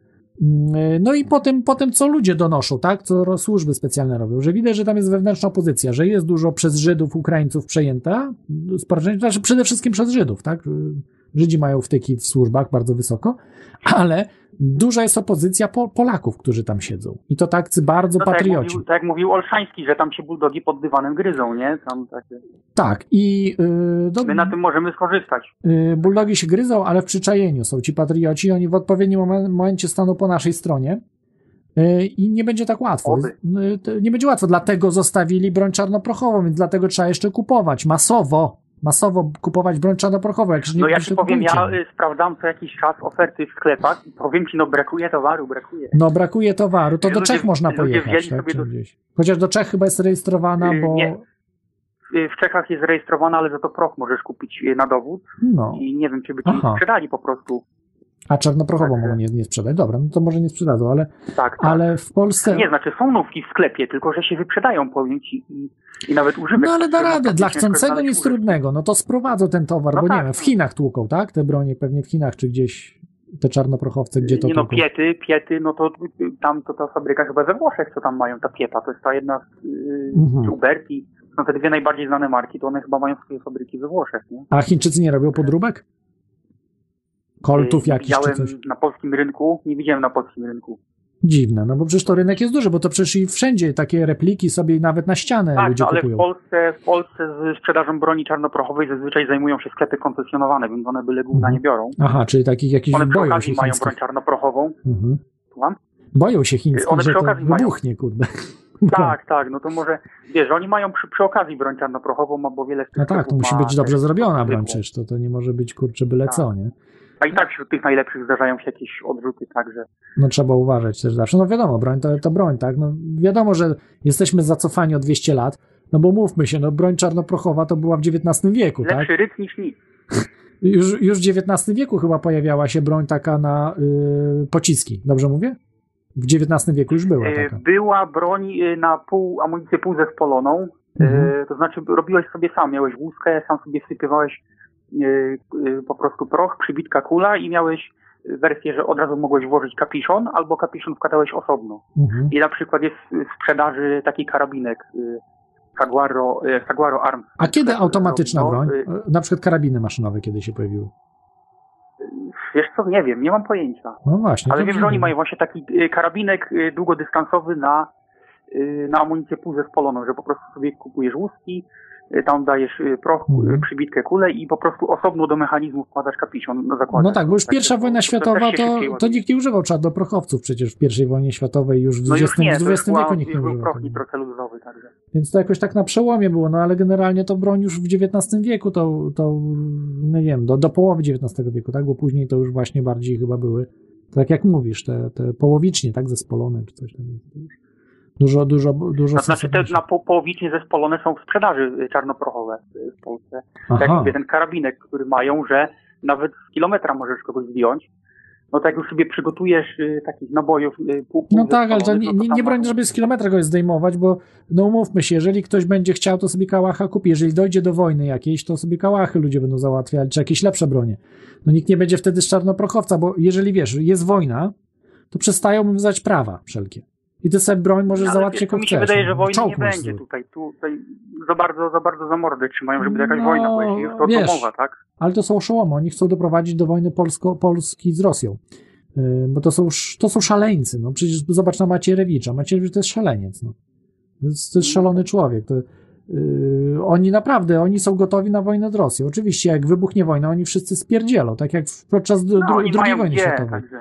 Mm, e, No i po tym, po tym, co ludzie donoszą, tak, co służby specjalne robią, że widać, że tam jest wewnętrzna opozycja, że jest dużo przez Żydów, Ukraińców przejęta, społeczeństwo, znaczy przede wszystkim przez Żydów, tak, Żydzi mają wtyki w służbach bardzo wysoko, ale duża jest opozycja po, Polaków, którzy tam siedzą. I to tak bardzo No, tak, jak patrioci. mówił, tak jak mówił Olszański, że tam się buldogi pod dywanem gryzą, nie? Tam takie... Tak, i yy, do, My na tym możemy skorzystać. yy, bulldogi się gryzą, ale w przyczajeniu są ci patrioci, oni w odpowiednim momen- momencie staną po naszej stronie. yy, I nie będzie tak łatwo. To Nie będzie łatwo, dlatego zostawili broń czarnoprochową, więc dlatego trzeba jeszcze kupować masowo. Masowo kupować broń czarnoprochową. Jak No ja ci powiem, ja y, sprawdzam co jakiś czas oferty w sklepach i powiem ci, no brakuje towaru, brakuje. No brakuje towaru, to do Ludzie- Czech można pojechać. Tak, do-. Chociaż do Czech chyba jest rejestrowana, Y, bo... nie. Y, W Czechach jest zarejestrowana, ale za to proch możesz kupić na dowód No. i nie wiem, czy by ci Aha. sprzedali po prostu. A czarnoprochową mogą nie, nie sprzedać. Dobra, no to może nie sprzedadzą, ale, Tak, tak. ale w Polsce... Nie, znaczy są nówki w sklepie, tylko że się wyprzedają, powiem ci, i, i nawet używek. No ale da radę, dla chcącego nic trudnego, no to sprowadzą ten towar, No bo tak, nie wiem, w no. Chinach tłuką, tak? Te bronie pewnie w Chinach, czy gdzieś te czarnoprochowce, gdzie to Nie no, tłuką. piety, piety, no to tam to ta fabryka chyba we Włoszech, co tam mają, ta pieta, to jest ta jedna z y, Mhm. Uberti, są te dwie najbardziej znane marki, to one chyba mają swoje fabryki we Włoszech, nie? A Chińczycy nie robią podróbek? Koltów Y, jakichś czy coś? na polskim rynku, nie widziałem na polskim rynku. Dziwne, no bo przecież to rynek jest duży, bo to przecież i wszędzie takie repliki sobie nawet na ścianę Tak, ludzie no, ale w kupują. Polsce, w Polsce z sprzedażą broni czarnoprochowej zazwyczaj zajmują się sklepy koncesjonowane, więc one byle gówna nie biorą. Aha, czyli takich jakichś One boją się mają broń czarnoprochową. Mhm. Słucham? Boją się chińskich, One że to okazji mają. wybuchnie, kurde. Tak, tak, no to może, wiesz, oni mają przy, przy okazji broń czarnoprochową, bo wiele No tak, to musi być dobrze zrobiona broń przecież, to, to nie może być kurczę byle co, nie? A i tak wśród tych najlepszych zdarzają się jakieś odrzuty, także No trzeba uważać też zawsze. No wiadomo, broń to, to broń, tak? No wiadomo, że jesteśmy zacofani o 200 lat, no bo mówmy się, no broń czarnoprochowa to była w XIX wieku, tak? lepszy ryc niż nic. Już, już w XIX wieku chyba pojawiała się broń taka na y, pociski, dobrze mówię? W XIX wieku już była E, taka. Była broń e, na pół, amunicję półzespoloną, e, Mhm. to znaczy robiłeś sobie sam, miałeś łuskę, sam sobie wsypywałeś e, po prostu proch, przybitka kula i miałeś wersję, że od razu mogłeś włożyć kapiszon, albo kapiszon wkładałeś osobno. Mhm. I na przykład jest w sprzedaży taki karabinek e, Saguaro, e, Saguaro Arms. A kiedy automatyczna no, broń? E, Na przykład karabiny maszynowe kiedy się pojawiły? Wiesz co, nie wiem, nie mam pojęcia. No właśnie. Ale wiem, że oni mają właśnie taki karabinek długodystansowy na, na amunicję półzespoloną, że po prostu sobie kupujesz łuski, tam dajesz y, proch, Mhm. y, przybitkę kulę i po prostu osobno do mechanizmu wkładasz kapiszon na zakładzie. No tak, bo już pierwsza wojna światowa to, to nikt nie używał czarnoprochowców przecież w pierwszej wojnie światowej już w No XX, nie, w XX wieku nikt nie używał. proch tego. nitrocelulowy, także. Więc to jakoś tak na przełomie było, no ale generalnie to broń już w XIX wieku, to, to no nie wiem, do, do połowy XIX wieku, tak? Bo później to już właśnie bardziej chyba były, tak jak mówisz, te, te połowicznie, tak? Zespolone czy coś tam. Dużo, dużo, dużo To znaczy te na po, połowicznie zespolone są w sprzedaży czarnoprochowe w Polsce. Tak jak mówię, ten karabinek, który mają, że nawet z kilometra możesz kogoś zdjąć. No tak jak już sobie przygotujesz y, takich nabojów y, pół, No tak, ale to nie, no nie, nie broń, żeby z kilometra go zdejmować, bo no umówmy się, jeżeli ktoś będzie chciał, to sobie kałacha kupi. Jeżeli dojdzie do wojny jakiejś, to sobie kałachy ludzie będą załatwiali, czy jakieś lepsze bronie. No nikt nie będzie wtedy z czarnoprochowca, bo jeżeli wiesz, jest wojna, to przestają obowiązywać prawa wszelkie. I ty sobie broń możesz załatwić jaką tu mi się chcesz. wydaje, no. że wojny nie będzie tutaj. Tu, tutaj za bardzo, za bardzo za mordę trzymają, żeby jakaś No, wojna była. Już to wiesz, domowa, tak? Ale to są oszołomy. Oni chcą doprowadzić do wojny Polsko, Polski z Rosją. Yy, Bo to są, to są szaleńcy. No przecież zobacz na Macierewicza. Macierewicz to jest szaleniec. No. To, jest, to jest szalony człowiek. To, yy, oni naprawdę, oni są gotowi na wojnę z Rosją. Oczywiście, jak wybuchnie wojna, oni wszyscy spierdzielą. Tak jak podczas dru- No, dru- mają wojny gdzie, światowej. także.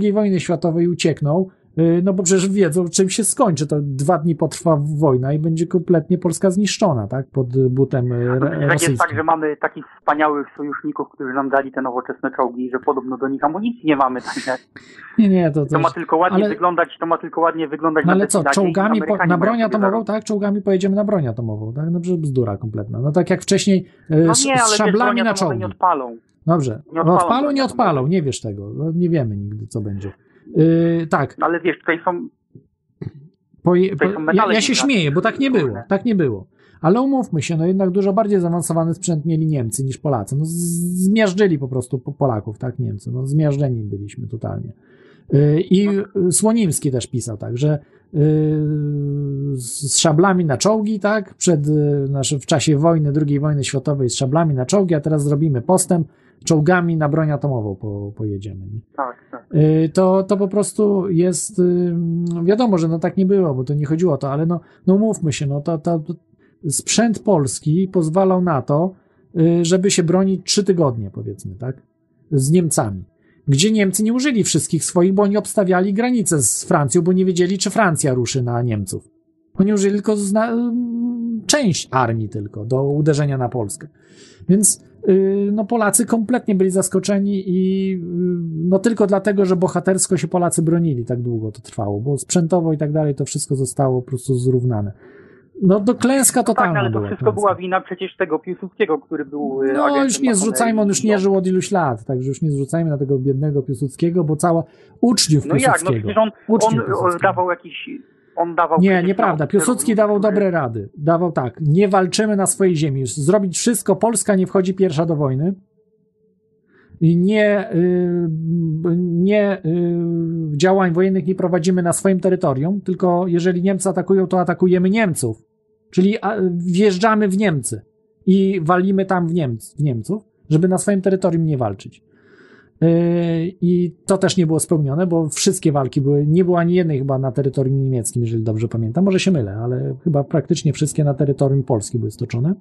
II wojny światowej uciekną, yy, no bo przecież wiedzą, czym się skończy. To dwa dni potrwa wojna i będzie kompletnie Polska zniszczona, tak? Pod butem No, re- przecież jak jest rosyjskim. tak, że mamy takich wspaniałych sojuszników, którzy nam dali te nowoczesne czołgi, że podobno do nich amunicji nie mamy. Także Nie, nie, to, to ma tylko ładnie ale- wyglądać, to ma tylko ładnie wyglądać No ale co, czołgami po, na broń atomową, tak? Czołgami pojedziemy na broń atomową, tak? No przecież bzdura kompletna. No tak jak wcześniej e, No nie, z szablami na czołgi. nie odpalą. Dobrze. nie odpalą odpalą, nie odpalą, nie wiesz tego. No, nie wiemy nigdy, co będzie. Yy, tak, No ale wiesz, tutaj są poje, Tutaj są ja, ja się śmieję, bo tak nie było, tak nie było. Ale umówmy się, no jednak dużo bardziej zaawansowany sprzęt mieli Niemcy niż Polacy. No zmiażdżyli po prostu po- Polaków, tak Niemcy. No zmiażdżeni byliśmy totalnie. Yy, I No Słonimski też pisał tak, że yy, z szablami na czołgi, tak, przed, yy, znaczy w czasie wojny, II wojny światowej z szablami na czołgi, a teraz zrobimy postęp, czołgami na broń atomową po, pojedziemy. Tak, tak. Y, to, to po prostu jest y, wiadomo, że no tak nie było, bo to nie chodziło o to, ale no, no mówmy się, no to, to sprzęt polski pozwalał na to, y, żeby się bronić trzy tygodnie, powiedzmy, tak? Z Niemcami. Gdzie Niemcy nie użyli wszystkich swoich, bo oni obstawiali granicę z Francją, bo nie wiedzieli, czy Francja ruszy na Niemców. Oni użyli tylko zna- część armii tylko do uderzenia na Polskę. Więc no Polacy kompletnie byli zaskoczeni i y, no tylko dlatego, że bohatersko się Polacy bronili tak długo to trwało, bo sprzętowo i tak dalej to wszystko zostało po prostu zrównane. No to klęska totalna tak, ale to wszystko klęska. była wina przecież tego Piłsudskiego, który był y, No już nie zrzucajmy, on już nie żył od iluś lat, także już nie zrzucajmy na tego biednego Piłsudskiego, bo cała uczniów No jak, no Piłsudskiego. przecież on, on Piłsudskiego. dawał jakiś... On dawał Nie, nieprawda. Piłsudski dawał dobre rady. Dawał tak, nie walczymy na swojej ziemi. Już Zrobić wszystko, Polska nie wchodzi pierwsza do wojny. I nie, y, nie y, działań wojennych nie prowadzimy na swoim terytorium, tylko jeżeli Niemcy atakują, to atakujemy Niemców. Czyli wjeżdżamy w Niemcy i walimy tam w, Niemc, w Niemców, żeby na swoim terytorium nie walczyć. Yy, I to też nie było spełnione, bo wszystkie walki były, nie było ani jednej chyba na terytorium niemieckim, jeżeli dobrze pamiętam. Może się mylę, ale chyba praktycznie wszystkie na terytorium Polski były stoczone.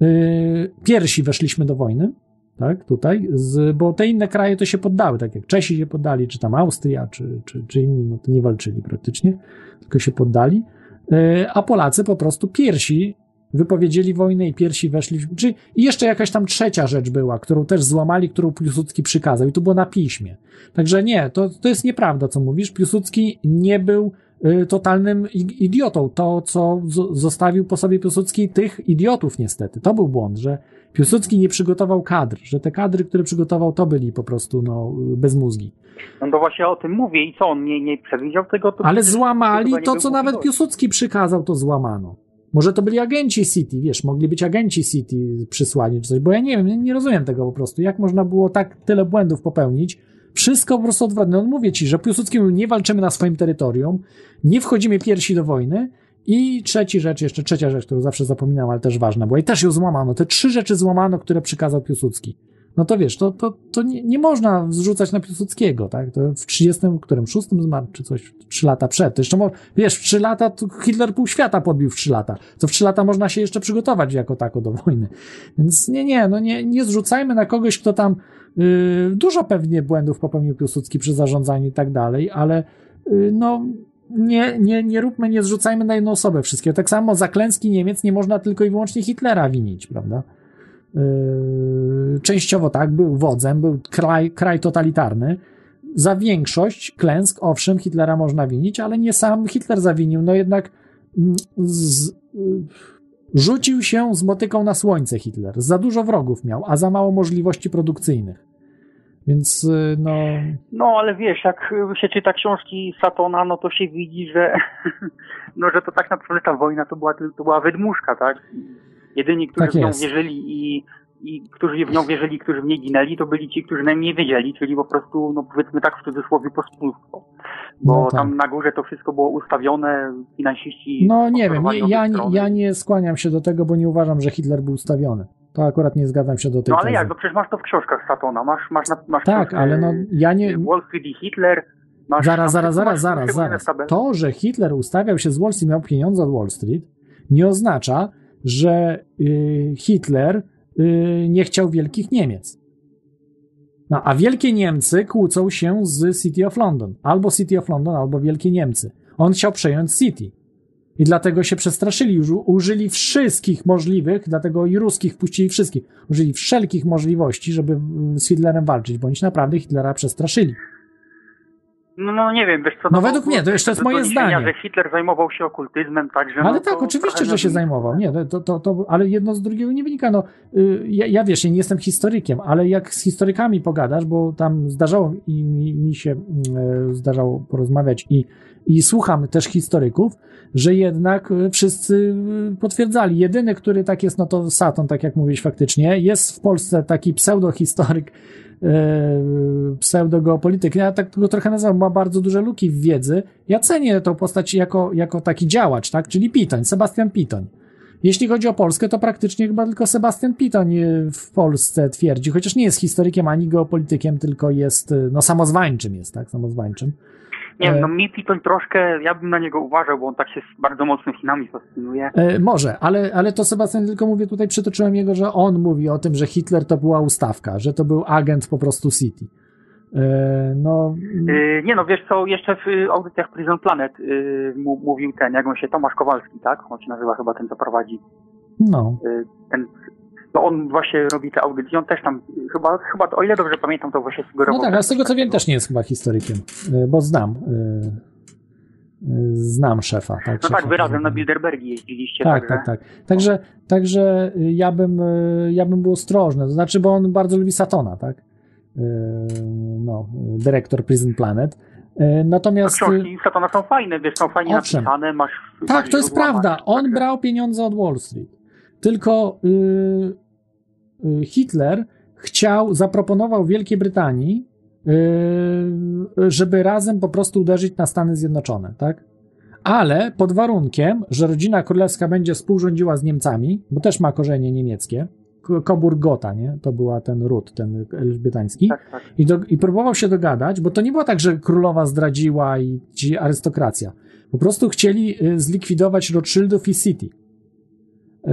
Yy, Pierwsi weszliśmy do wojny, tak, tutaj, z, bo te inne kraje to się poddały, tak jak Czesi się poddali, czy tam Austria, czy, czy, czy inni, no to nie walczyli praktycznie, tylko się poddali. Yy, A Polacy po prostu pierwsi wypowiedzieli wojnę i pierwsi weszli. w- Czy, I jeszcze jakaś tam trzecia rzecz była, którą też złamali, którą Piłsudski przykazał, i to było na piśmie. Także nie, to, to jest nieprawda, co mówisz. Piłsudski nie był y, totalnym idiotą. To, co zostawił po sobie Piłsudski, tych idiotów niestety. To był błąd, że Piłsudski nie przygotował kadr, że te kadry, które przygotował, to byli po prostu no, bez mózgi. No to właśnie o tym mówię i co, on nie, nie przewidział tego? To Ale złamali to, był co nawet. Piłsudski przykazał, to złamano. Może to byli agenci City, wiesz, mogli być agenci City przysłani czy coś, bo ja nie wiem, nie, rozumiem tego po prostu. Jak można było tak tyle błędów popełnić? Wszystko po prostu odwrotne. No mówię ci, że Piłsudski mówił, nie walczymy na swoim terytorium, nie wchodzimy pierwsi do wojny i trzeci rzecz, jeszcze trzecia rzecz, którą zawsze zapominam, ale też ważna była i też ją złamano. Te trzy rzeczy złamano, które przykazał Piłsudski. No to wiesz, to, to, to nie, nie można zrzucać na Piłsudskiego, tak? To w 30, którym szóstym zmarł, czy coś, trzy lata przed. To jeszcze, wiesz, w trzy lata to Hitler pół świata podbił w trzy lata. To w trzy lata można się jeszcze przygotować jako tako do wojny. Więc nie, nie, no nie, nie zrzucajmy na kogoś, kto tam yy, dużo pewnie błędów popełnił Piłsudski przy zarządzaniu i tak dalej, ale yy, no nie, nie, nie róbmy, nie zrzucajmy na jedną osobę wszystkiego. Tak samo za klęski Niemiec nie można tylko i wyłącznie Hitlera winić, prawda? Yy, częściowo tak, był wodzem, był kraj, kraj totalitarny. Za większość klęsk, owszem, Hitlera można winić, ale nie sam Hitler zawinił. No jednak mm, z, y, rzucił się z motyką na słońce Hitler. Za dużo wrogów miał, a za mało możliwości produkcyjnych. Więc y, no. No ale wiesz, jak się czyta książki Satona, no to się widzi, że no, że to tak naprawdę ta wojna to była, to była wydmuszka, tak? Jedyni, którzy Tak w nią wierzyli i, i którzy w nią wierzyli, którzy w niej ginęli, to byli ci, którzy najmniej wiedzieli, czyli po prostu, no powiedzmy tak w cudzysłowie, pospólstwo. Bo No tak. tam na górze to wszystko było ustawione, finansiści... No nie wiem, nie, ja, ja nie skłaniam się do tego, bo nie uważam, że Hitler był ustawiony. To akurat nie zgadzam się do tej No ale tezy. jak, no przecież masz to w książkach Satona, masz, masz, na- masz Tak, książkę, ale no ja nie. Wall Street i Hitler, masz... Zaraz, zaraz, zaraz, zaraz, zaraz. To, że Hitler ustawiał się z Wall Street, miał pieniądze od Wall Street, nie oznacza, że y, Hitler y, nie chciał wielkich Niemiec. No, a wielkie Niemcy kłócą się z City of London. Albo City of London, albo wielkie Niemcy. On chciał przejąć City. I dlatego się przestraszyli, już użyli wszystkich możliwych, dlatego i ruskich puścili wszystkich. Użyli wszelkich możliwości, żeby y, z Hitlerem walczyć, się naprawdę Hitlera przestraszyli. No, no nie wiem, wiesz co... No według mnie, to jeszcze jest moje zdanie. że Hitler zajmował się okultyzmem, także... Ale no, tak, oczywiście, że się no- zajmował. Nie, to, to, to, ale jedno z drugiego nie wynika. No, y, ja, ja wiesz, ja nie jestem historykiem, ale jak z historykami pogadasz, bo tam zdarzało i mi, mi się y, zdarzało porozmawiać i, i słucham też historyków, że jednak y, wszyscy potwierdzali. Jedyny, który tak jest, no to Saturn, tak jak mówisz faktycznie. Jest w Polsce taki pseudohistoryk, pseudogeopolityk. Ja tak go trochę nazywam, ma bardzo duże luki w wiedzy. Ja cenię tą postać jako, jako taki działacz, tak? Czyli Pitoń, Sebastian Pitoń. Jeśli chodzi o Polskę, to praktycznie chyba tylko Sebastian Pitoń e, w Polsce twierdzi, chociaż nie jest historykiem ani geopolitykiem, tylko jest, e, no samozwańczym jest, tak? Samozwańczym. Nie E, wiem, no mi Pitoń troszkę, ja bym na niego uważał, bo on tak się bardzo mocno Chinami fascynuje. E, może, ale, ale to Sebastian tylko mówię, tutaj przytoczyłem jego, że on mówi o tym, że Hitler to była ustawka, że to był agent po prostu City. E, no, Yy, nie no, wiesz co, jeszcze w audycjach Prison Planet mówił ten, jak on się, Tomasz Kowalski, tak? On się nazywa chyba ten, co prowadzi. no. Ten, no on właśnie robi te audycje, on też tam, y, chyba, chyba o ile dobrze pamiętam, to właśnie No sugerował. tak, a z tego co wiem też nie jest chyba historykiem, e, bo znam. e, e, Znam szefa. Tak, No szefa tak, wy razem na Bilderbergi jeździliście. Tak, także- tak, tak. Także, także y, ja bym, y, ja bym był ostrożny. To znaczy, bo on bardzo lubi Satona, tak? Y, No, y, dyrektor Prison Planet. Y, Natomiast. No, książki Satana są fajne, wiesz, są fajnie Owszem. napisane, masz... Tak, masz to jest prawda. On brał pieniądze od Wall Street. Tylko y, y, Hitler chciał, zaproponował Wielkiej Brytanii, y, żeby razem po prostu uderzyć na Stany Zjednoczone, tak? Ale pod warunkiem, że rodzina królewska będzie współrządziła z Niemcami, bo też ma korzenie niemieckie. K- Coburg Gotha, nie? To była ten ród, ten elżbietański. Tak, I, do, I próbował się dogadać, bo to nie było tak, że królowa zdradziła i ci arystokracja. Po prostu chcieli zlikwidować Rothschildów i City. Y,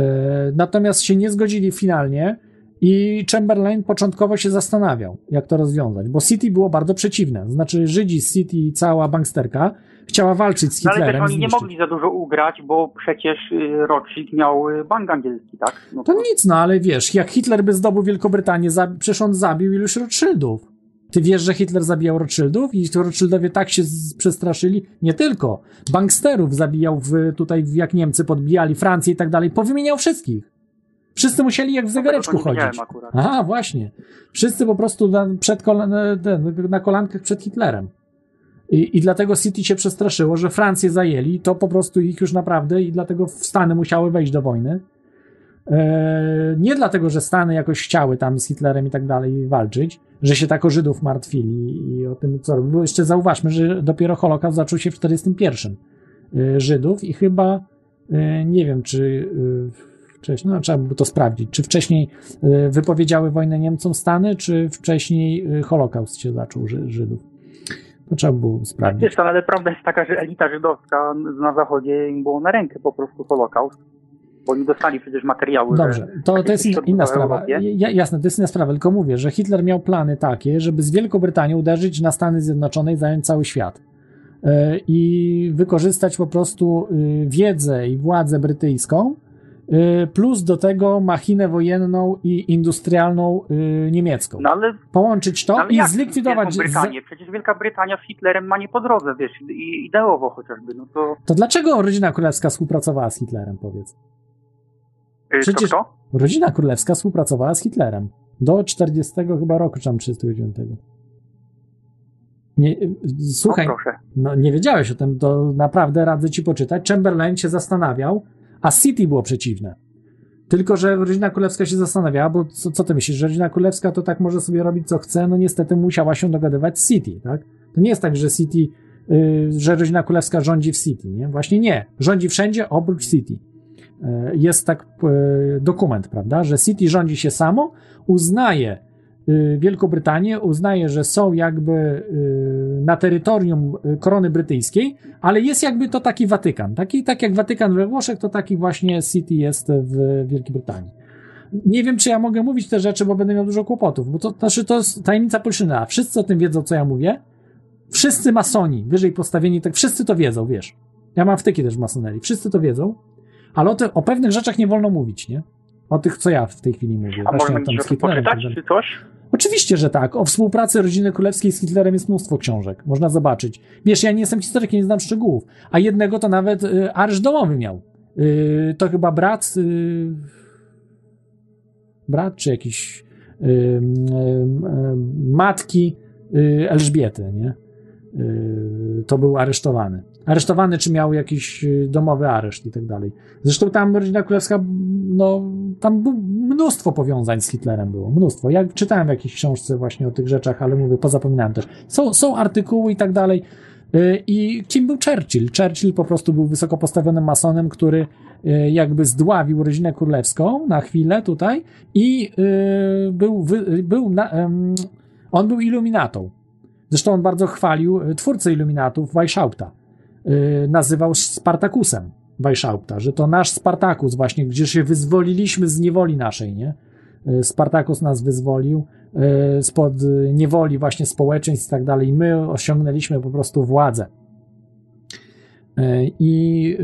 Natomiast się nie zgodzili finalnie i Chamberlain początkowo się zastanawiał, jak to rozwiązać, bo City było bardzo przeciwne. Znaczy Żydzi z City i cała banksterka chciała walczyć z No, ale Hitlerem. też oni nie zniszczyć. mogli za dużo ugrać, bo przecież y, Rothschild miał y, bank angielski, tak? No To nic, no ale wiesz, jak Hitler by zdobył Wielkobrytanię, zabi- przecież on zabił iluś Rothschildów. Ty wiesz, że Hitler zabijał Rothschildów i Rothschildowie tak się przestraszyli? Nie tylko. Banksterów zabijał w, tutaj, jak Niemcy podbijali Francję i tak dalej. Powymieniał wszystkich. Wszyscy musieli jak w zegareczku chodzić. Aha, właśnie. Wszyscy po prostu na, przed kolan, na kolankach przed Hitlerem. I, I dlatego City się przestraszyło, że Francję zajęli, to po prostu ich już naprawdę i dlatego w Stany musiały wejść do wojny. E, nie dlatego, że Stany jakoś chciały tam z Hitlerem i tak dalej walczyć, że się tak o Żydów martwili i o tym, co robił. Jeszcze zauważmy, że dopiero Holokaust zaczął się w 1941 e, Żydów i chyba e, nie wiem, czy wcześniej, no trzeba by to sprawdzić, czy wcześniej wypowiedziały wojnę Niemcom Stany, czy wcześniej Holokaust się zaczął Ży- Żydów. To trzeba było sprawdzić. Wiesz, ale prawda jest taka, że elita żydowska na zachodzie im było na rękę po prostu Holokaust, bo oni dostali przecież materiały. Dobrze, to, to jest inna, sprawa. Ja, jasne, to jest inna sprawa, tylko mówię, że Hitler miał plany takie, żeby z Wielką Brytanią uderzyć na Stany Zjednoczone i zająć cały świat. E, I wykorzystać po prostu y, wiedzę i władzę brytyjską, y, plus do tego machinę wojenną i industrialną y, niemiecką. No ale, Połączyć to no, i zlikwidować. Brytanię? Przecież Wielka Brytania z Hitlerem ma nie po drodze, wiesz, ideowo chociażby, no to... To dlaczego rodzina królewska współpracowała z Hitlerem, powiedz? Y, Przecież kto? rodzina królewska współpracowała z Hitlerem. Do 40 chyba roku, czy tam 39. Nie, y, słuchaj, No, no, nie wiedziałeś o tym, to naprawdę radzę ci poczytać. Chamberlain się zastanawiał, a City było przeciwne. Tylko, że rodzina królewska się zastanawiała, bo co, co ty myślisz, że rodzina królewska to tak może sobie robić co chce? No niestety musiała się dogadywać z City, tak? To nie jest tak, że City, y, że rodzina królewska rządzi w City, nie? Właśnie nie. Rządzi wszędzie oprócz City. E, jest tak e, dokument, prawda, że City rządzi się samo, uznaje y, Wielką Brytanię, uznaje, że są jakby na terytorium korony brytyjskiej, ale jest jakby to taki Watykan. Taki, tak jak Watykan we Włoszech, to taki właśnie City jest w Wielkiej Brytanii. Nie wiem, czy ja mogę mówić te rzeczy, bo będę miał dużo kłopotów, bo to, to znaczy to jest tajemnica Polszyna. Wszyscy o tym wiedzą, co ja mówię. Wszyscy masoni, wyżej postawieni, tak wszyscy to wiedzą, wiesz. Ja mam wtyki też w masonerii. Wszyscy to wiedzą, ale o, te, o pewnych rzeczach nie wolno mówić, nie? O tych, co ja w tej chwili mówię. A Właśnie można tak poczytać, dalej. czy coś? Oczywiście, że tak. O współpracy rodziny królewskiej z Hitlerem jest mnóstwo książek. Można zobaczyć. Wiesz, ja nie jestem historykiem, nie znam szczegółów. A jednego to nawet y, areszt domowy miał. Y, to chyba brat. Y, brat czy jakiś. Y, y, y, matki y, Elżbiety, nie? Y, to był aresztowany. Aresztowany, czy miał jakiś y, domowy areszt i tak dalej. Zresztą tam rodzina królewska, no, tam mnóstwo powiązań z Hitlerem było, mnóstwo. Ja czytałem w jakiejś książce właśnie o tych rzeczach, ale mówię, pozapominałem też. Są, są artykuły i tak dalej. Y, I kim był Churchill? Churchill po prostu był wysoko postawionym masonem, który y, jakby zdławił rodzinę królewską na chwilę tutaj i był, był na, on był iluminatą. Zresztą on bardzo chwalił twórcę iluminatów Weishaupta. Y, Nazywał Spartakusem Weishaupta, że to nasz Spartakus właśnie, gdzie się wyzwoliliśmy z niewoli naszej, nie? Y, Spartakus nas wyzwolił. y, spod niewoli właśnie społeczeństw i tak dalej. My osiągnęliśmy po prostu władzę. I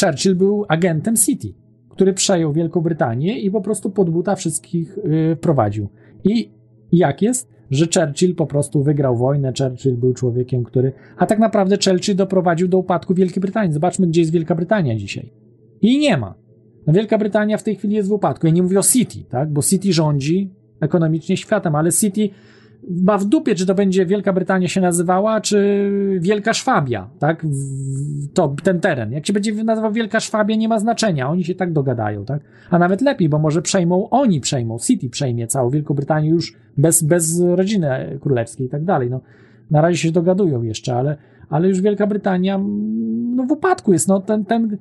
Churchill był agentem City, który przejął Wielką Brytanię i po prostu pod buta wszystkich prowadził. I jak jest? Że Churchill po prostu wygrał wojnę, Churchill był człowiekiem, który. A tak naprawdę Churchill doprowadził do upadku Wielkiej Brytanii. Zobaczmy, gdzie jest Wielka Brytania dzisiaj. I nie ma. No Wielka Brytania w tej chwili jest w upadku. Ja nie mówię o City, tak? Bo City rządzi ekonomicznie światem, ale City ma w dupie, czy to będzie Wielka Brytania się nazywała, czy Wielka Szwabia, tak? To, ten teren. Jak się będzie nazywał Wielka Szwabia, nie ma znaczenia. Oni się tak dogadają, tak? A nawet lepiej, bo może przejmą, oni przejmą, City przejmie całą Wielką Brytanię już bez, bez rodziny królewskiej i tak dalej. No, na razie się dogadują jeszcze, ale, ale już Wielka Brytania no, w upadku jest. No, ten, ten,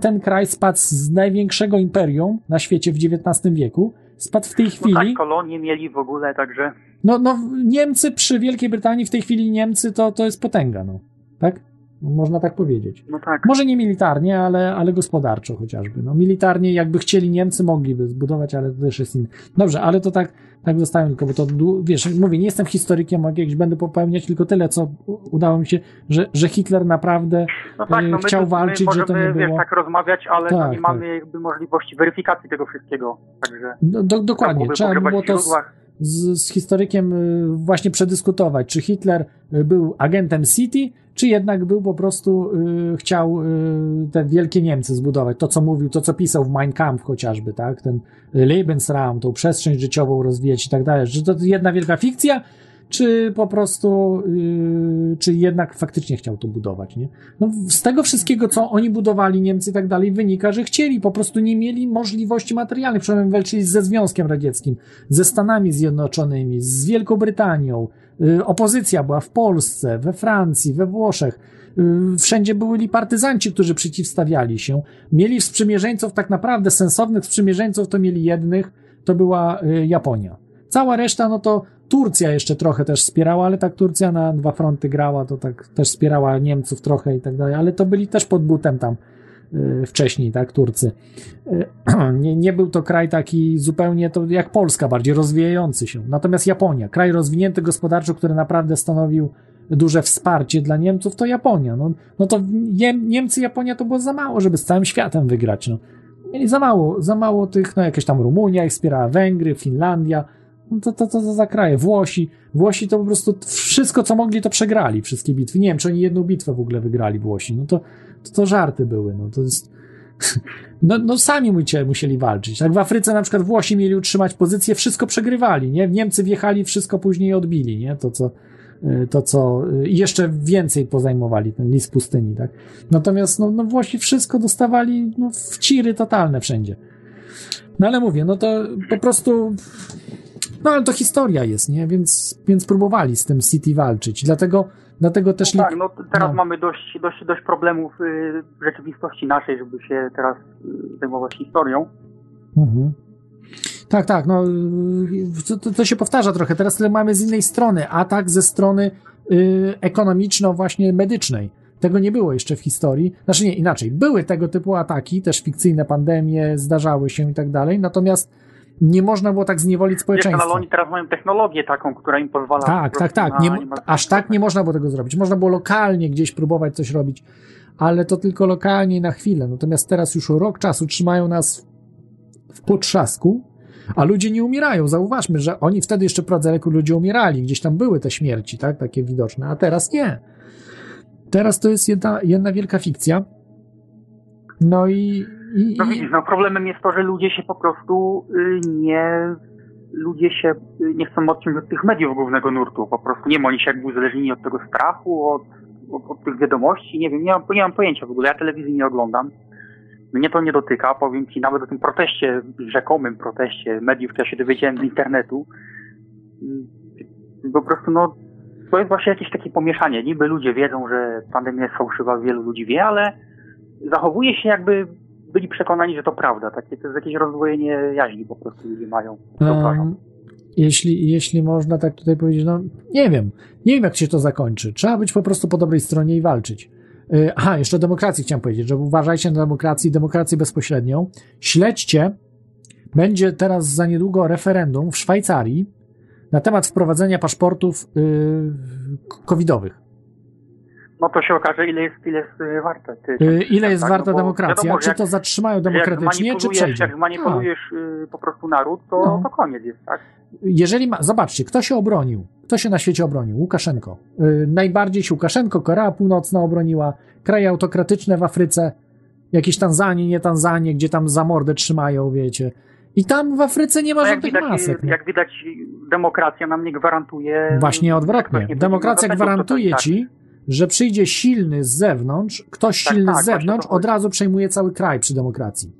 ten kraj spadł z największego imperium na świecie w XIX wieku, spadł w tej chwili. No tak, kolonie mieli w ogóle, także. No, no, Niemcy przy Wielkiej Brytanii w tej chwili Niemcy to, to jest potęga, no. Tak? Można tak powiedzieć. No tak. Może nie militarnie, ale, ale gospodarczo chociażby. No, militarnie, jakby chcieli Niemcy, mogliby zbudować, ale to też jest inne. Dobrze, ale to tak, tak zostałem, tylko bo to, wiesz, mówię, nie jestem historykiem, jakieś będę popełniać tylko tyle, co udało mi się, że, że Hitler naprawdę no tak, no chciał my, walczyć, my że to nie możemy, było... wiesz, tak rozmawiać, ale tak, no nie tak. mamy jakby możliwości weryfikacji tego wszystkiego. Także do, do, dokładnie, trzeba było to z, z, z historykiem właśnie przedyskutować, czy Hitler był agentem City, czy jednak był po prostu, y, chciał y, te wielkie Niemcy zbudować. To, co mówił, to, co pisał w Mein Kampf chociażby, tak? Ten Lebensraum, tą przestrzeń życiową rozwijać i tak dalej. Że to jedna wielka fikcja, czy po prostu, y, czy jednak faktycznie chciał to budować, nie? No, z tego wszystkiego, co oni budowali, Niemcy i tak dalej, wynika, że chcieli, po prostu nie mieli możliwości materialnych, przynajmniej walczyli ze Związkiem Radzieckim, ze Stanami Zjednoczonymi, z Wielką Brytanią, y, opozycja była w Polsce, we Francji, we Włoszech, y, wszędzie byli partyzanci, którzy przeciwstawiali się, mieli sprzymierzeńców, tak naprawdę sensownych sprzymierzeńców to mieli jednych, to była Japonia. Cała reszta, no to Turcja jeszcze trochę też wspierała, ale tak Turcja na dwa fronty grała, to tak też wspierała Niemców trochę i tak dalej, ale to byli też pod butem tam y, wcześniej, tak, Turcy. Y, nie, nie był to kraj taki zupełnie to jak Polska, bardziej rozwijający się. Natomiast Japonia, kraj rozwinięty gospodarczo, który naprawdę stanowił duże wsparcie dla Niemców, to Japonia. No, no to Niemcy, Japonia to było za mało, żeby z całym światem wygrać. No. Mieli za mało, za mało tych, no jakieś tam Rumunia ich wspierała, Węgry, Finlandia, no to, to, to, za kraje. Włosi. Włosi to po prostu wszystko, co mogli, to przegrali. Wszystkie bitwy. Nie wiem, czy oni jedną bitwę w ogóle wygrali Włosi. No to, to, to żarty były. No to jest... No, no sami musieli walczyć. Tak w Afryce na przykład Włosi mieli utrzymać pozycję, wszystko przegrywali, nie? Niemcy wjechali, wszystko później odbili, nie? To co, to co, i jeszcze więcej pozajmowali ten list pustyni, tak? Natomiast, no, no Włosi wszystko dostawali, no, w ciry totalne wszędzie. No ale mówię, no to po prostu no ale to historia jest, nie? Więc, więc próbowali z tym City walczyć. Dlatego, dlatego też. No tak, no teraz no. mamy dość, dość, dość problemów y, w rzeczywistości naszej, żeby się teraz y, zajmować historią. Mhm. Tak, tak, no to, to, się powtarza trochę. Teraz tyle mamy z innej strony. Atak ze strony y, ekonomiczno właśnie medycznej. Tego nie było jeszcze w historii. Znaczy nie, inaczej. Były tego typu ataki, też fikcyjne pandemie zdarzały się i tak dalej. Natomiast nie można było tak zniewolić społeczeństwa. Wiesz, ale oni teraz mają technologię taką, która im pozwala... Tak, tak, tak. Nie, aż tak nie można było tego zrobić. Można było lokalnie gdzieś próbować coś robić, ale to tylko lokalnie na chwilę. Natomiast teraz już rok czasu trzymają nas w potrzasku, a ludzie nie umierają. Zauważmy, że oni wtedy jeszcze pradzeleku ludzie umierali. Gdzieś tam były te śmierci, tak, takie widoczne, a teraz nie. Teraz to jest jedna, jedna wielka fikcja. No i, i, no widzisz, no problemem jest to, że ludzie się po prostu y, nie ludzie się y, nie chcą odciąć od tych mediów głównego nurtu. Po prostu nie oni się jakby uzależnieni od tego strachu, od, od, od tych wiadomości. Nie wiem, nie mam, nie mam pojęcia w ogóle. Ja telewizji nie oglądam. Mnie to nie dotyka. Powiem ci nawet o tym proteście, rzekomym proteście mediów, to ja się dowiedziałem z internetu. Y, po prostu no to jest właśnie jakieś takie pomieszanie. Niby ludzie wiedzą, że pandemia jest fałszywa, wielu ludzi wie, ale zachowuje się jakby byli przekonani, że to prawda. Takie, to jest jakieś rozdwojenie jaźni po prostu ludzie mają. Um, jeśli, jeśli można tak tutaj powiedzieć, no nie wiem. Nie wiem, jak się to zakończy. Trzeba być po prostu po dobrej stronie i walczyć. Aha, jeszcze o demokracji chciałem powiedzieć, że uważajcie na demokrację, demokrację bezpośrednią. Śledźcie, będzie teraz za niedługo referendum w Szwajcarii na temat wprowadzenia paszportów yy, covidowych. No to się okaże, ile jest, ile jest y, warte. Ty, Yy, ile jest tak, warta no demokracja? wiadomo, czy jak- to zatrzymają demokratycznie, czy przejdzie? Jak zmanipulujesz y, po prostu naród, to, No. to koniec jest, tak? jeżeli ma, zobaczcie, kto się obronił? Kto się na świecie obronił? Łukaszenko. Yy, najbardziej się Łukaszenko, Korea Północna obroniła, kraje autokratyczne w Afryce, jakieś Tanzanie, nie Tanzanie, gdzie tam za mordę trzymają, wiecie. I tam w Afryce nie ma No jak, żadnych widać, masek. no. jak widać, demokracja nam nie gwarantuje. Właśnie odwrotnie. nie Demokracja zapędu gwarantuje ci, że przyjdzie silny z zewnątrz, ktoś Tak, silny tak, z zewnątrz od razu przejmuje cały kraj przy demokracji.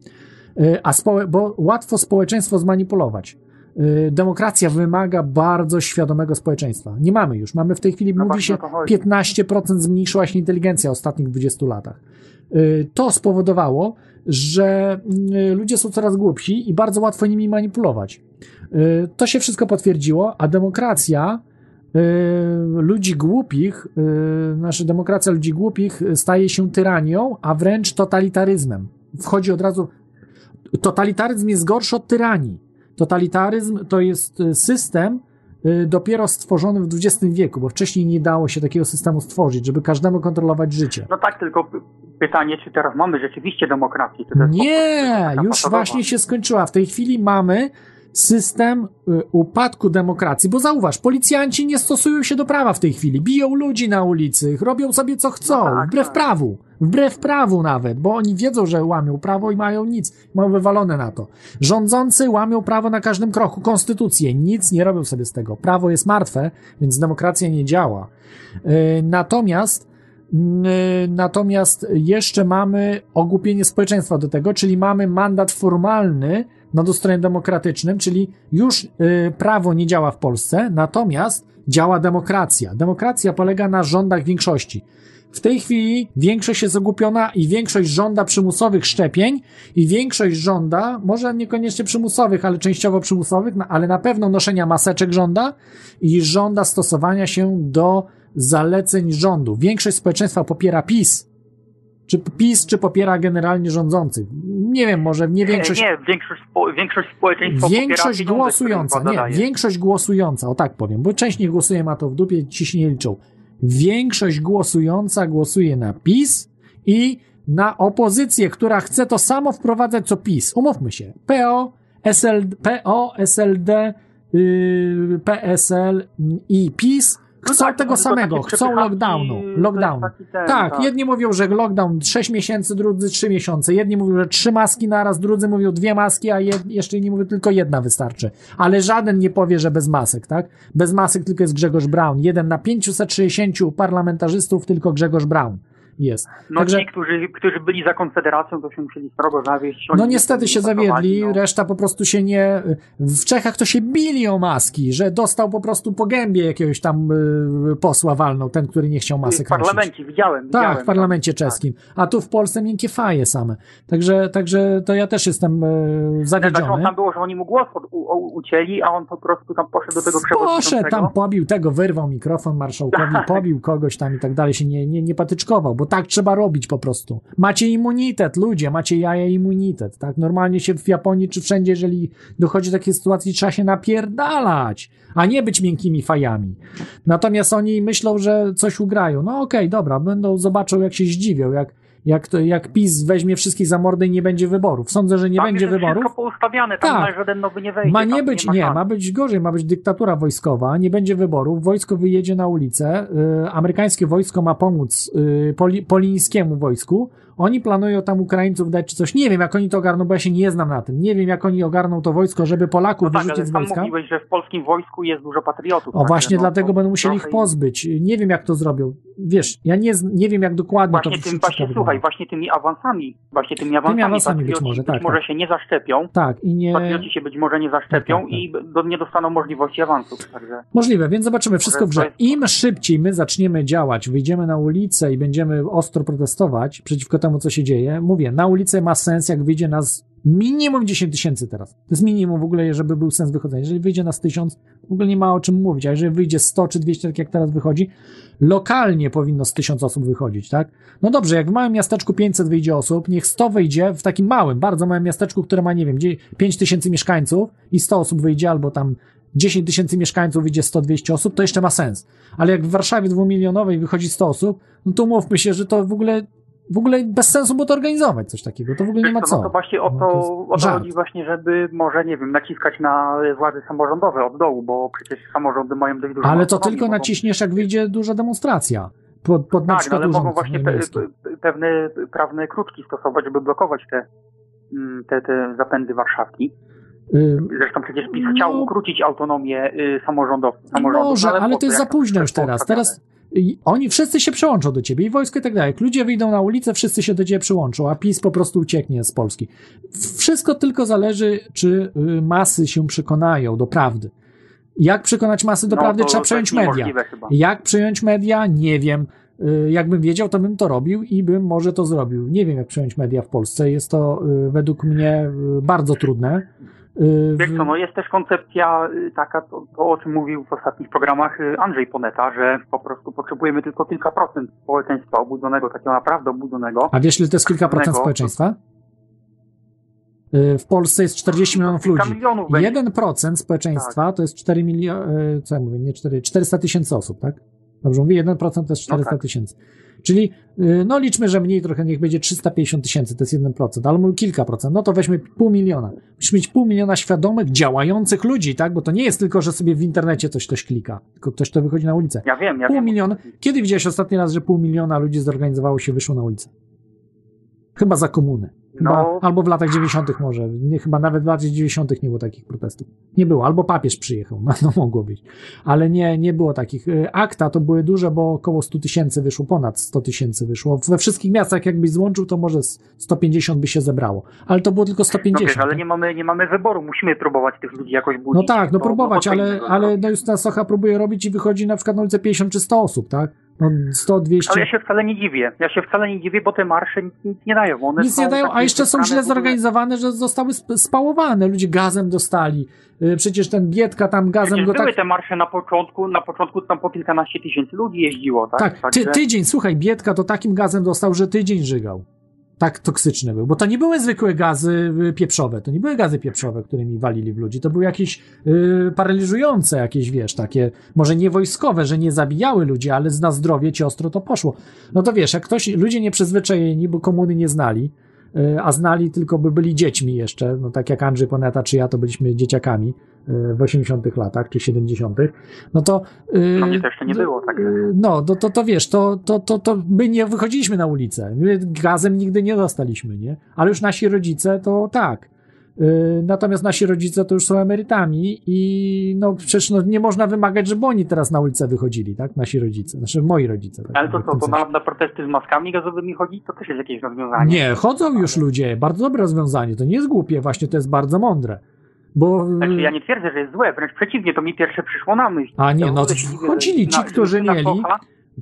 Y, A bo łatwo społeczeństwo zmanipulować. Y, Demokracja wymaga bardzo świadomego społeczeństwa. Nie mamy już. Mamy w tej chwili, mówi No właśnie się, o to chodzi. 15% zmniejszyła się inteligencja w ostatnich 20 latach. Y, To spowodowało, że y, ludzie są coraz głupsi i bardzo łatwo nimi manipulować. To się wszystko potwierdziło, a demokracja ludzi głupich, y, nasza demokracja ludzi głupich staje się tyranią, a wręcz totalitaryzmem. Wchodzi od razu. Totalitaryzm jest gorszy od tyranii. Totalitaryzm to jest y, system y, dopiero stworzony w XX wieku, bo wcześniej nie dało się takiego systemu stworzyć, żeby każdemu kontrolować życie. No tak, tylko pytanie, czy teraz mamy rzeczywiście demokrację? Nie, już właśnie się skończyła. W tej chwili mamy system y, upadku demokracji, bo zauważ, policjanci nie stosują się do prawa w tej chwili, biją ludzi na ulicy, robią sobie co chcą, No tak, wbrew tak. prawu, wbrew prawu nawet, bo oni wiedzą, że łamią prawo i mają nic, mają wywalone na to. Rządzący łamią prawo na każdym kroku, konstytucję, nic nie robią sobie z tego. Prawo jest martwe, więc demokracja nie działa. Y, Natomiast Yy, Natomiast jeszcze mamy ogłupienie społeczeństwa do tego, czyli mamy mandat formalny nad ustrojem demokratycznym, czyli już yy, prawo nie działa w Polsce, natomiast działa demokracja. Demokracja polega na rządach większości. W tej chwili większość jest ogłupiona i większość żąda przymusowych szczepień i większość żąda, może niekoniecznie przymusowych, ale częściowo przymusowych, na- ale na pewno noszenia maseczek żąda i żąda stosowania się do zaleceń rządu. Większość społeczeństwa popiera PiS. Czy PiS, czy popiera generalnie rządzących? Nie wiem, może nie większość. Nie, większość, spo, większość społeczeństwa Większość głosująca, nie, większość głosująca, o tak powiem, bo część nie głosuje, ma to w dupie, ci się nie liczą. Większość głosująca głosuje na PiS i na opozycję, która chce to samo wprowadzać co PiS. Umówmy się. PO, SL, PO SLD, yy, PSL i PiS chcą tak, tego no samego, chcą lockdownu. Lockdown. ten, tak, tak. jedni mówią, że lockdown 6 miesięcy, drudzy 3 miesiące. Jedni mówią, że 3 maski naraz, drudzy mówią dwie maski, a jed, jeszcze inni mówią tylko jedna wystarczy. Ale żaden nie powie, że bez masek, tak? Bez masek tylko jest Grzegorz Braun. Jeden na 560 parlamentarzystów tylko Grzegorz Braun jest. No Także ci, którzy, którzy byli za Konfederacją, to się musieli strogo zawieść. no niestety się zawiedli, no. reszta po prostu się nie... W Czechach to się bili o maski, że dostał po prostu po gębie jakiegoś tam y, posła walnął, ten, który nie chciał masek W parlamencie, nosić. widziałem. Tak, widziałem, w parlamencie czeskim. A tu w Polsce miękkie faje same. Także, także to ja też jestem e, Znaczy, on zawiedziony. tam było, że oni mu głos od, u, ucięli, a on po prostu tam poszedł do tego Poszedł przewodniczącego. tam, pobił tego, wyrwał mikrofon marszałkowi, Tak. pobił kogoś tam i tak dalej, się nie, nie, nie patyczkował, bo tak trzeba robić po prostu. Macie immunitet, ludzie, macie jaja immunitet, tak? Normalnie się w Japonii czy wszędzie, jeżeli dochodzi do takiej sytuacji, trzeba się napierdalać, a nie być miękkimi fajami. Natomiast oni myślą, że coś ugrają. No okej, dobra, będą, zobaczą jak się zdziwią, jak, jak, to, jak PiS weźmie wszystkich za mordę i nie będzie wyborów. Sądzę, że nie tam będzie wyborów. wszystko poustawiane, tam Tak. żaden nowy nie wejdzie. Ma nie być, ma nie, szans. ma być gorzej, ma być dyktatura wojskowa, nie będzie wyborów, wojsko wyjedzie na ulicę, y, amerykańskie wojsko ma pomóc y, poli, polińskiemu wojsku, oni planują tam Ukraińców dać czy coś, nie wiem jak oni to ogarną, bo ja się nie znam na tym, nie wiem jak oni ogarną to wojsko, żeby Polaków No tak, wyrzucić ale z wojska. mówiłeś, że w polskim wojsku jest dużo patriotów. O także właśnie no, dlatego to będą musieli ich pozbyć, nie wiem jak to zrobią, wiesz, ja nie, nie wiem jak dokładnie Właśnie to tym, wszystko właśnie, wygląda. słuchaj, właśnie tymi awansami, właśnie tymi awansami, awansami być może, tak, może tak. się nie zaszczepią, Tak, i nie... patrioci się być może nie zaszczepią Tak, tak, i do, nie dostaną możliwości awansów, także... Możliwe, więc zobaczymy wszystko w. Im szybciej my zaczniemy działać, wyjdziemy na ulicę i będziemy ostro protestować przeciwko temu, co się dzieje, mówię, na ulicę ma sens, jak wyjdzie nas minimum 10 tysięcy teraz. To jest minimum w ogóle, żeby był sens wychodzenia. Jeżeli wyjdzie nas 1000, w ogóle nie ma o czym mówić, a jeżeli wyjdzie 100 czy 200, tak jak teraz wychodzi, lokalnie powinno z 1000 osób wychodzić, tak? No dobrze, jak w małym miasteczku 500 wyjdzie osób, niech 100 wyjdzie w takim małym, bardzo małym miasteczku, które ma, nie wiem, 5 tysięcy mieszkańców i 100 osób wyjdzie, albo tam 10 tysięcy mieszkańców wyjdzie 100-200 osób, to jeszcze ma sens. Ale jak w Warszawie dwumilionowej wychodzi 100 osób, no to umówmy się, że to w ogóle w ogóle bez sensu było to organizować, coś takiego. To w ogóle nie ma co. No to właśnie o No, to, to jest o to chodzi właśnie, żeby może, nie wiem, naciskać na władze samorządowe od dołu, bo przecież samorządy mają dość dużo Ale to tylko mogą- naciśniesz, jak wyjdzie duża demonstracja. Pod, pod Tak, no, ale mogą właśnie pe, pewne prawne kruczki stosować, żeby blokować te, mm, te, te zapędy Warszawki. Zresztą przecież PiS chciał ukrócić autonomię y, Może, no, ale po to jest za późno już teraz. Teraz i oni wszyscy się przyłączą do ciebie, i wojsko i tak dalej. Jak ludzie wyjdą na ulicę, wszyscy się do ciebie przyłączą, a PiS po prostu ucieknie z Polski. Wszystko tylko zależy, czy y, masy się przekonają do prawdy. Jak przekonać masy do No, prawdy? Trzeba to przejąć media. Jak przejąć media? Nie wiem. Y, Jakbym wiedział, to bym to robił i bym może to zrobił. Nie wiem, jak przejąć media w Polsce. Jest to y, według mnie bardzo trudne. Y, Wiesz co, no jest też koncepcja y, taka, to, to o czym mówił w ostatnich programach y, Andrzej Poneta, że po prostu potrzebujemy tylko kilka procent społeczeństwa obudzonego, takiego naprawdę obudzonego. A wiesz, ile to jest kilka procent społeczeństwa? W Polsce jest 40 milionów Kilka ludzi. milionów będzie. 1% społeczeństwa to jest 4 miliony, co ja mówię, nie 4, 400 tysięcy osób, tak? Dobrze mówię, 1% to jest 400 tysięcy. Czyli, y, no liczmy, że mniej trochę, niech będzie 350 tysięcy, to jest 1%, ale mówię kilka procent, no to weźmy pół miliona. Musisz mieć pół miliona świadomych, działających ludzi, tak? Bo to nie jest tylko, że sobie w internecie coś ktoś klika, tylko ktoś to wychodzi na ulicę. Ja wiem, ja Pół wiem. miliona. Kiedy widziałeś ostatni raz, że pół miliona ludzi zorganizowało się, wyszło na ulicę? Chyba za komuny. No. Albo w latach 90. może. Nie, chyba nawet w latach 90. nie było takich protestów. Nie było. Albo papież przyjechał. No, no mogło być. Ale nie, nie było takich. Y, Akta to były duże, bo około 100 tysięcy wyszło, ponad 100 tysięcy wyszło. We wszystkich miastach jakbyś złączył, to może z 150 by się zebrało. Ale to było tylko No 150. wiesz, ale nie mamy, nie mamy wyboru, musimy próbować tych ludzi jakoś budzić. No tak, no próbować, bo co ale, innego ale no Justyna Socha próbuje robić i wychodzi na przykład na ulicę 50 czy 100 osób, tak? No 100, 200. Ale ja się wcale nie dziwię. Ja się wcale nie dziwię, bo te marsze nic, nic nie dają. One Nic nie dają, a jeszcze są źle zorganizowane, że zostały sp- spałowane. Ludzie gazem dostali. Y, Przecież ten Biedka tam gazem Przecież go były tak... te marsze na początku, na początku tam po kilkanaście tysięcy ludzi jeździło, tak? Tak, ty, tydzień, słuchaj, Biedka to takim gazem dostał, że tydzień żygał. Tak toksyczny był, bo to nie były zwykłe gazy y, pieprzowe, to nie były gazy pieprzowe, którymi walili w ludzi, to były jakieś y, paraliżujące jakieś, wiesz, takie, może nie wojskowe, że nie zabijały ludzi, ale na zdrowie ci ostro to poszło. No to wiesz, jak ktoś, ludzie nieprzyzwyczajeni, bo komuny nie znali, y, a znali tylko by byli dziećmi jeszcze, no tak jak Andrzej Poneta czy ja, to byliśmy dzieciakami w 80 latach czy 70 no to... y, No mnie to jeszcze nie było, tak. no, to, to, to wiesz, to, to, to, to my nie wychodziliśmy na ulicę. My gazem nigdy nie dostaliśmy, nie? Ale już nasi rodzice to tak. Yy, Natomiast nasi rodzice to już są emerytami i no przecież no, nie można wymagać, żeby oni teraz na ulicę wychodzili, tak? Nasi rodzice, znaczy moi rodzice. Tak, Ale to co, to na, na protesty z maskami gazowymi chodzić, to też jest jakieś rozwiązanie. Nie, chodzą już ludzie. Bardzo dobre rozwiązanie. To nie jest głupie, właśnie to jest bardzo mądre. Bo Znaczy ja nie twierdzę, że jest złe, wręcz przeciwnie, to mi pierwsze przyszło na myśl. A nie, no chodzili ci, którzy mieli.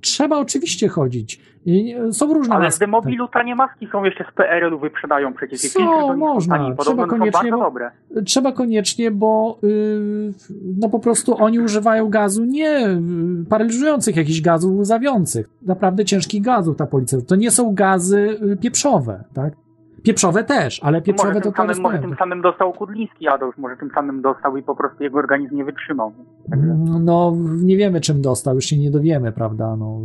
Trzeba oczywiście chodzić. I są różne Ale z demobilu tanie maski są jeszcze z PRL-u wyprzedają przecież. nich można. Trzeba koniecznie, bo- dobre. Trzeba koniecznie, bo yy, no po prostu oni używają gazu nie yy, paraliżujących jakichś gazów łzawiących. Naprawdę ciężkich gazów ta policja. To nie są gazy yy, pieprzowe, tak? Pieprzowe też, ale pieprzowe może to tym, samym, może tym samym dostał Kudliński Adolf, może tym samym dostał i po prostu jego organizm nie wytrzymał. No, nie wiemy czym dostał, już się nie dowiemy, prawda? No,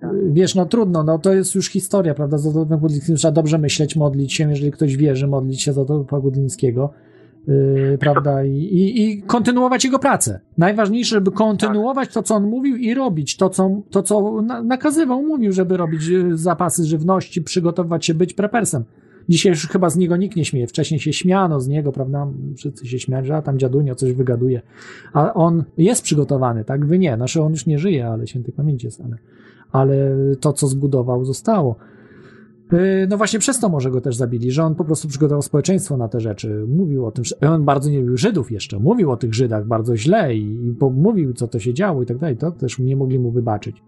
Tak. wiesz, no trudno, no to jest już historia, prawda? Z Adolfem Kudlińskim trzeba dobrze myśleć, modlić się, jeżeli ktoś wierzy, modlić się za Adolfa Kudlińskiego, yy, prawda? I, i, I kontynuować jego pracę. Najważniejsze, żeby kontynuować to, co on mówił i robić to, co, to, co na, nakazywał, mówił, żeby robić yy, zapasy żywności, przygotowywać się, być prepersem. Dzisiaj już chyba z niego nikt nie śmieje. Wcześniej się śmiano z niego, prawda? Wszyscy się śmiali, że a tam dziadunio coś wygaduje. A on jest przygotowany, tak? Wy nie. Znaczy on już nie żyje, ale świętej pamięci jest, ale, ale to, co zbudował, zostało. Yy, No właśnie przez to może go też zabili, że on po prostu przygotował społeczeństwo na te rzeczy. Mówił o tym, że on bardzo nie lubił Żydów jeszcze, mówił o tych Żydach bardzo źle i, i mówił, co to się działo i tak dalej. To też nie mogli mu wybaczyć.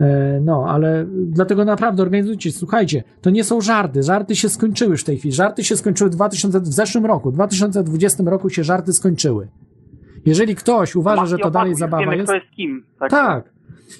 E, No, ale dlatego naprawdę organizujcie, słuchajcie, to nie są żarty, żarty się skończyły już w tej chwili, żarty się skończyły w, 2000, w zeszłym roku, w 2020 roku się żarty skończyły. Jeżeli ktoś uważa, że to dalej zabawa wiemy, jest... kto jest kim. Tak. Tak.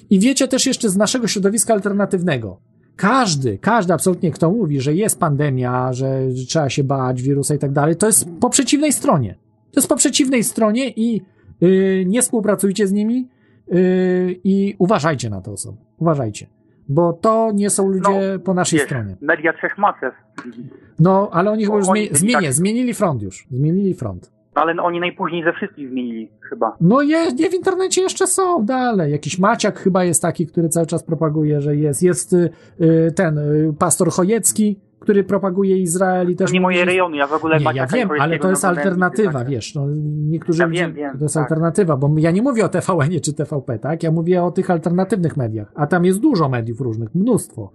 I wiecie też jeszcze z naszego środowiska alternatywnego. Każdy, każdy absolutnie, kto mówi, że jest pandemia, że trzeba się bać wirusa i tak dalej, to jest po przeciwnej stronie. To jest po przeciwnej stronie i yy, nie współpracujcie z nimi yy, i uważajcie na te osoby. Uważajcie. Bo to nie są ludzie po naszej Wiesz, stronie. Media trzech macew. No, ale oni chyba już zmie- tak- zmienili front już. Zmienili front. Ale oni najpóźniej ze wszystkich zmienili chyba. No je, nie w internecie jeszcze są dalej. Jakiś Maciak chyba jest taki, który cały czas propaguje, że jest. Jest y, y, ten y, pastor Chojecki, który propaguje Izrael i też. Nie mówi, moje rejony, ja w ogóle Nie, ja wiem, ale to jest alternatywa, wiesz. No, niektórzy Ja wiem, wiem, to jest tak. alternatywa, bo ja nie mówię o TVN czy TVP, tak? Ja mówię o tych alternatywnych mediach, a tam jest dużo mediów różnych, mnóstwo.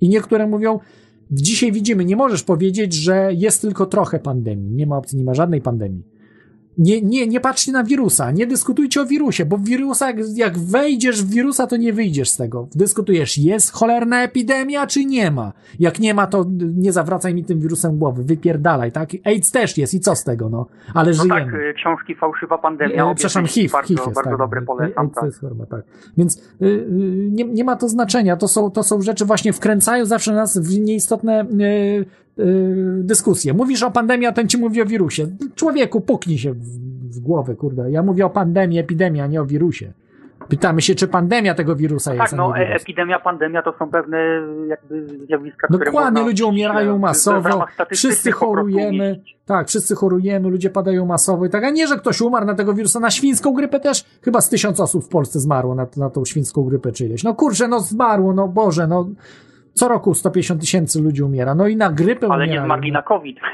I niektóre mówią, dzisiaj widzimy, nie możesz powiedzieć, że jest tylko trochę pandemii. Nie ma opcji, nie ma żadnej pandemii. Nie, nie, nie patrzcie na wirusa, nie dyskutujcie o wirusie, bo wirusa, jak, jak wejdziesz w wirusa, to nie wyjdziesz z tego. Dyskutujesz, jest cholerna epidemia, czy nie ma? Jak nie ma, to nie zawracaj mi tym wirusem głowy, wypierdalaj, tak? AIDS też jest i co z tego, no? Ale No żyjemy. tak, książki Fałszywa Pandemia. E, obie przepraszam, HIV, Bardzo, HIV jest, bardzo tak. dobre polecam. AIDS Tak. jest choroba, tak. Więc y, y, nie, nie ma to znaczenia. To są, to są rzeczy właśnie wkręcają zawsze nas w nieistotne y, y, dyskusje. Mówisz o pandemii, a ten ci mówi o wirusie. Człowieku, puknij się w, w głowę, kurde. Ja mówię o pandemii, epidemii, a nie o wirusie. Pytamy się, czy pandemia tego wirusa jest, Tak, no wirus. epidemia, pandemia to są pewne jakby zjawiska, które Dokładnie, można ludzie umierają masowo, wszyscy chorujemy, tak, wszyscy chorujemy, ludzie padają masowo i tak, a nie, że ktoś umarł na tego wirusa, na świńską grypę też, chyba z tysiąc osób w Polsce zmarło na, na tą świńską grypę czy ileś. No kurczę, no zmarło, no Boże, no co roku 150 tysięcy ludzi umiera, no i na grypę Ale nie zmarli na COVID.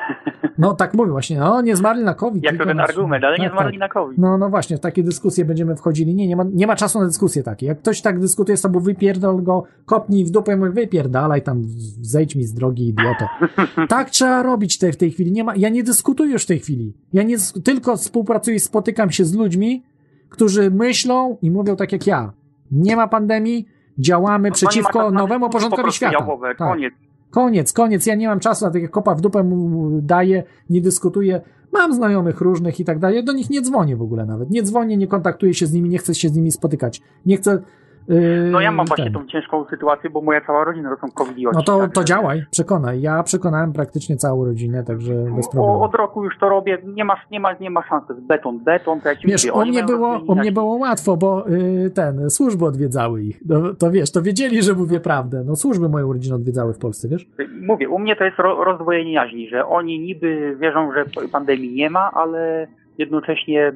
No tak mówię właśnie, no nie zmarli na COVID. Jak na- argument, ale nie tak, zmarli tak. na COVID. No, no właśnie, w takie dyskusje będziemy wchodzili. Nie, nie ma, nie ma czasu na dyskusje takie. Jak ktoś tak dyskutuje z tobą, wypierdol go, kopnij w dupę, mój wypierdalaj tam, zejdź mi z drogi, idioto. tak trzeba robić te, w tej chwili. Nie ma, ja nie dyskutuję już w tej chwili. Ja nie, tylko współpracuję, spotykam się z ludźmi, którzy myślą i mówią tak jak ja. Nie ma pandemii, działamy No przeciwko nowemu po porządkowi prostu świata. jałowe, Tak. Koniec. Koniec, koniec. Ja nie mam czasu na takie kopa w dupę mu daję, nie dyskutuję. Mam znajomych różnych i tak dalej. Do nich nie dzwonię w ogóle nawet. Nie dzwonię, nie kontaktuję się z nimi, nie chcę się z nimi spotykać. Nie chcę. Yy, No ja mam właśnie ten. tą ciężką sytuację, bo moja cała rodzina to są covidioci. No to, także- to działaj, przekonaj. Ja przekonałem praktycznie całą rodzinę, także bez problemu. od roku już to robię, nie ma, nie ma, nie ma szansy. Beton, beton, to ja ci Wiesz, mówię, u mnie, było, u mnie było łatwo, bo yy, ten, służby odwiedzały ich. No, to wiesz, to wiedzieli, że mówię prawdę. No służby moją rodzinę odwiedzały w Polsce, wiesz? Mówię, u mnie to jest ro, rozdwojenie jaźni, że oni niby wierzą, że pandemii nie ma, ale jednocześnie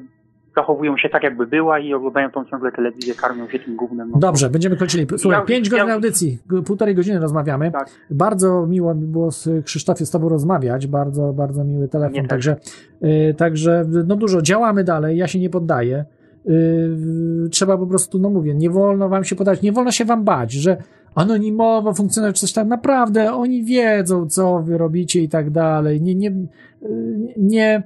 zachowują się tak, jakby była i oglądają tą ciągle telewizję, karmią się tym gównem. No. Dobrze, będziemy kończyli. Słuchaj, Ja- pięć godzin ja- audycji, g- półtorej godziny rozmawiamy. Tak. Bardzo miło mi było z Krzysztofie z tobą rozmawiać, bardzo, bardzo miły telefon, też. także, y, także no dużo, działamy dalej, ja się nie poddaję. Y, trzeba po prostu, no mówię, nie wolno wam się podać, nie wolno się wam bać, że anonimowo funkcjonuje coś tak naprawdę, oni wiedzą, co wy robicie i tak dalej, nie, nie, y, nie,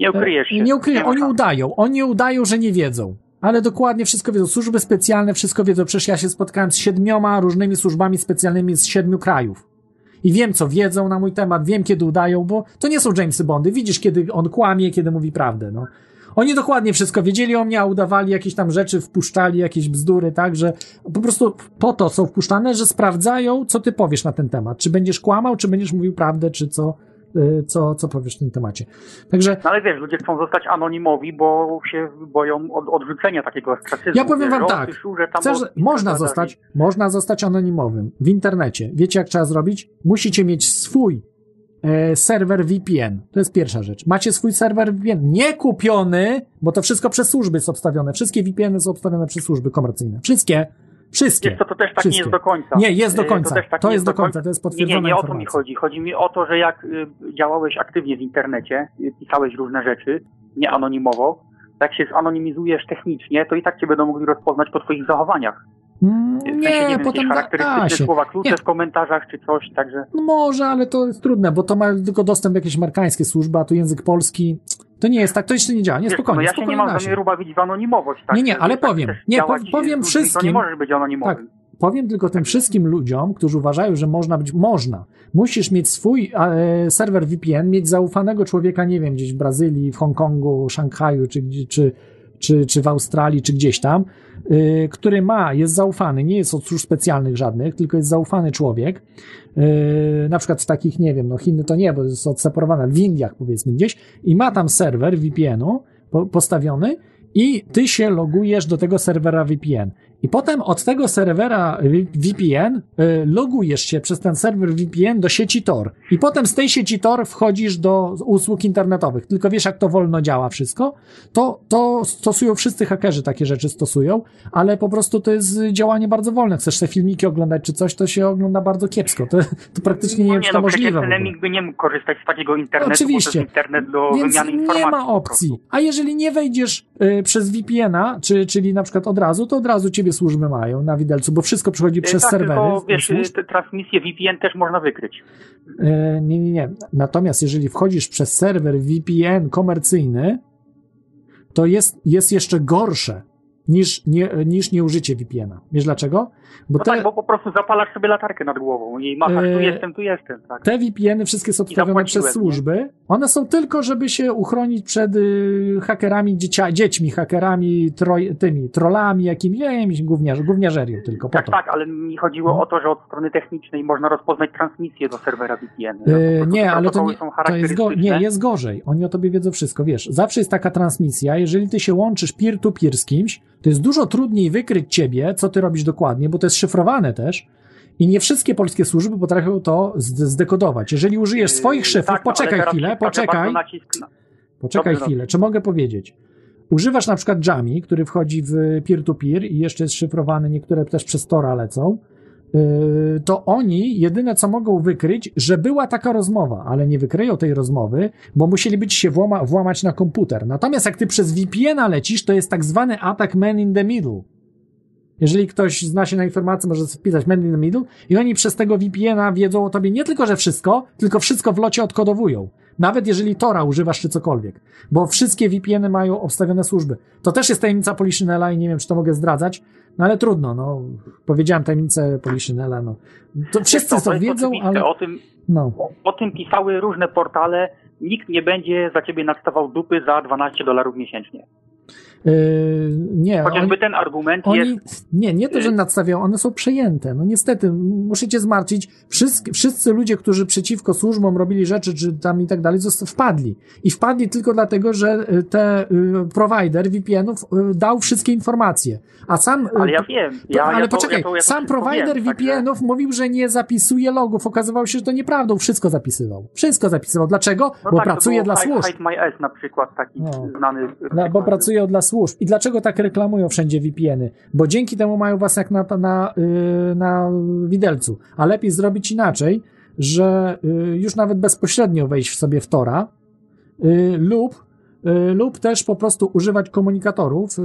Nie ukryjesz się. nie ma oni udają. Oni udają, że nie wiedzą. Ale dokładnie wszystko wiedzą. Służby specjalne wszystko wiedzą. Przecież ja się spotkałem z siedmioma różnymi służbami specjalnymi z siedmiu krajów. I wiem, co wiedzą na mój temat, wiem, kiedy udają, bo to nie są Jamesy Bondy. Widzisz, kiedy on kłamie, kiedy mówi prawdę, no. Oni dokładnie wszystko wiedzieli o mnie, a udawali jakieś tam rzeczy, wpuszczali jakieś bzdury, tak, że po prostu po to są wpuszczane, że sprawdzają, co ty powiesz na ten temat. Czy będziesz kłamał, czy będziesz mówił prawdę, czy co, co, co powiesz w tym temacie. Także No ale wiesz, ludzie chcą zostać anonimowi, bo się boją od, odrzucenia takiego ostracyzmu. Ja powiem wam tak. Chcesz, od- można zostać, można zostać anonimowym w internecie. Wiecie, jak trzeba zrobić? Musicie mieć swój e, serwer VPN. To jest pierwsza rzecz. Macie swój serwer VPN. Nie kupiony, bo to wszystko przez służby jest obstawione. Wszystkie VPN-y są obstawione przez służby komercyjne. Wszystkie. Wszystkie. Wiesz co, to też tak nie Wszystkie. jest do końca. Nie, jest do Y, końca. też tak To nie jest do końca, to jest Nie, potwierdzona nie, nie o to mi chodzi. Chodzi mi o to, że jak y, działałeś aktywnie w internecie, y, pisałeś różne rzeczy, nie anonimowo, jak się zanonimizujesz technicznie, to i tak cię będą mogli rozpoznać po twoich zachowaniach. Mm, W sensie, nie, nie wiem, potem jakieś da, charakterystyczne się. słowa klucze Nie. w komentarzach czy coś, także... No może, ale to jest trudne, bo to ma tylko dostęp do jakiejś amerykańskie służby, a tu język polski. To nie jest tak, to jeszcze nie działa. Nie, spokojnie, no ja się spokojnie nie mam się. zamiaru bawić w anonimowość. Tak? Nie, nie, ale Tak powiem. Nie, po- powiem wszystkim. nie możesz być anonimowym. Tak. Powiem tylko tym wszystkim ludziom, którzy uważają, że można być, można. Musisz mieć swój e, serwer VPN, mieć zaufanego człowieka, nie wiem, gdzieś w Brazylii, w Hongkongu, Szanghaju, czy, czy, czy, czy w Australii, czy gdzieś tam, y, który ma, jest zaufany, nie jest od służb specjalnych żadnych, tylko jest zaufany człowiek, y, na przykład w takich, nie wiem, no Chiny to nie, bo jest odseparowane, w Indiach powiedzmy gdzieś, i ma tam serwer VPN-u po, postawiony i ty się logujesz do tego serwera VPN. I potem od tego serwera VPN y, logujesz się przez ten serwer VPN do sieci Tor. I potem z tej sieci Tor wchodzisz do usług internetowych. Tylko wiesz, jak to wolno działa wszystko? To, to stosują wszyscy hakerzy, takie rzeczy stosują, ale po prostu to jest działanie bardzo wolne. Chcesz te filmiki oglądać czy coś, to się ogląda bardzo kiepsko. To, to praktycznie nie No wiem, nie, czy to no możliwe. w ogóle. Lemik by nie mógł korzystać z takiego internetu, Oczywiście. internet do Więc nie ma opcji. A jeżeli nie wejdziesz przez VPN-a, czy, czyli na przykład od razu, to od razu ciebie służby mają na widelcu, bo wszystko przychodzi przez tak, serwery. Tylko, wiesz, służb. te transmisje VPN też można wykryć. Nie, nie, nie. Natomiast jeżeli wchodzisz przez serwer VPN komercyjny, to jest, jest jeszcze gorsze niż, nie, niż nieużycie VPN-a. Wiesz dlaczego? Bo No te, tak, bo po prostu zapalasz sobie latarkę nad głową i machasz, tu Eee, jestem, tu jestem. Tak. te VPN-y wszystkie są obstawione przez służby. One są tylko, żeby się uchronić przed y, hakerami, dziecia, dziećmi, hakerami, troj, tymi trollami, jakimi, jakimiś gówniarz, gówniarzerią tylko po Tak, to. tak, ale mi chodziło o to, że od strony technicznej można rozpoznać transmisję do serwera VPN. E, nie, ale to, nie, są to jest, go, nie, jest gorzej. Oni o tobie wiedzą wszystko, wiesz. Zawsze jest taka transmisja, jeżeli ty się łączysz peer-to-peer z kimś, to jest dużo trudniej wykryć ciebie, co ty robisz dokładnie, bo to jest szyfrowane też i nie wszystkie polskie służby potrafią to zde- zdekodować. Jeżeli użyjesz swoich szyfrów, tak, no, poczekaj chwilę, poczekaj, poczekaj Dobrze, chwilę, czy mogę powiedzieć? Używasz na przykład Jami, który wchodzi w peer-to-peer i jeszcze jest szyfrowany, niektóre też przez Tora lecą, yy, to oni jedyne co mogą wykryć, że była taka rozmowa, ale nie wykryją tej rozmowy, bo musieliby ci się włama, włamać na komputer. Natomiast jak ty przez VPN-a lecisz, to jest tak zwany attack man in the middle. Jeżeli ktoś zna się na informacji, może wpisać man in the middle i oni przez tego VPN-a wiedzą o tobie nie tylko, że wszystko, tylko wszystko w locie odkodowują. Nawet jeżeli Tora używasz czy cokolwiek. Bo wszystkie VPN-y mają obstawione służby. To też jest tajemnica Poliszynela i nie wiem, czy to mogę zdradzać, no ale trudno, no. Powiedziałem tajemnicę Poliszynela, no. To wszyscy to jest wiedzą, oczywiste. ale... O tym, No. o tym pisały różne portale. Nikt nie będzie za ciebie nadstawał dupy za 12 dolarów miesięcznie. Yy, nie, Chociażby oni, ten argument oni, jest... nie, nie to, że nadstawiają, one są przejęte. No niestety, muszę cię zmartwić. Wszyscy, wszyscy ludzie, którzy przeciwko służbom robili rzeczy, czy tam i tak dalej, wpadli. I wpadli tylko dlatego, że y, te y, provider VPN-ów y, dał wszystkie informacje. A sam... y, Ale ja wiem. Ja, ale ja to, poczekaj, ja to, to sam provider wiem, VPN-ów mówił, że nie zapisuje logów. Okazywało się, że to nieprawdą. Wszystko zapisywał. Wszystko zapisywał. Dlaczego? No Bo tak, pracuje dla Hide- służb. Hide My S na przykład, taki No. znany... No, bo pracują dla służb. I dlaczego tak reklamują wszędzie VPN-y? Bo dzięki temu mają was jak na, na, yy, na widelcu. A lepiej zrobić inaczej, że yy, już nawet bezpośrednio wejść w sobie w Tora yy, lub, lub też po prostu używać komunikatorów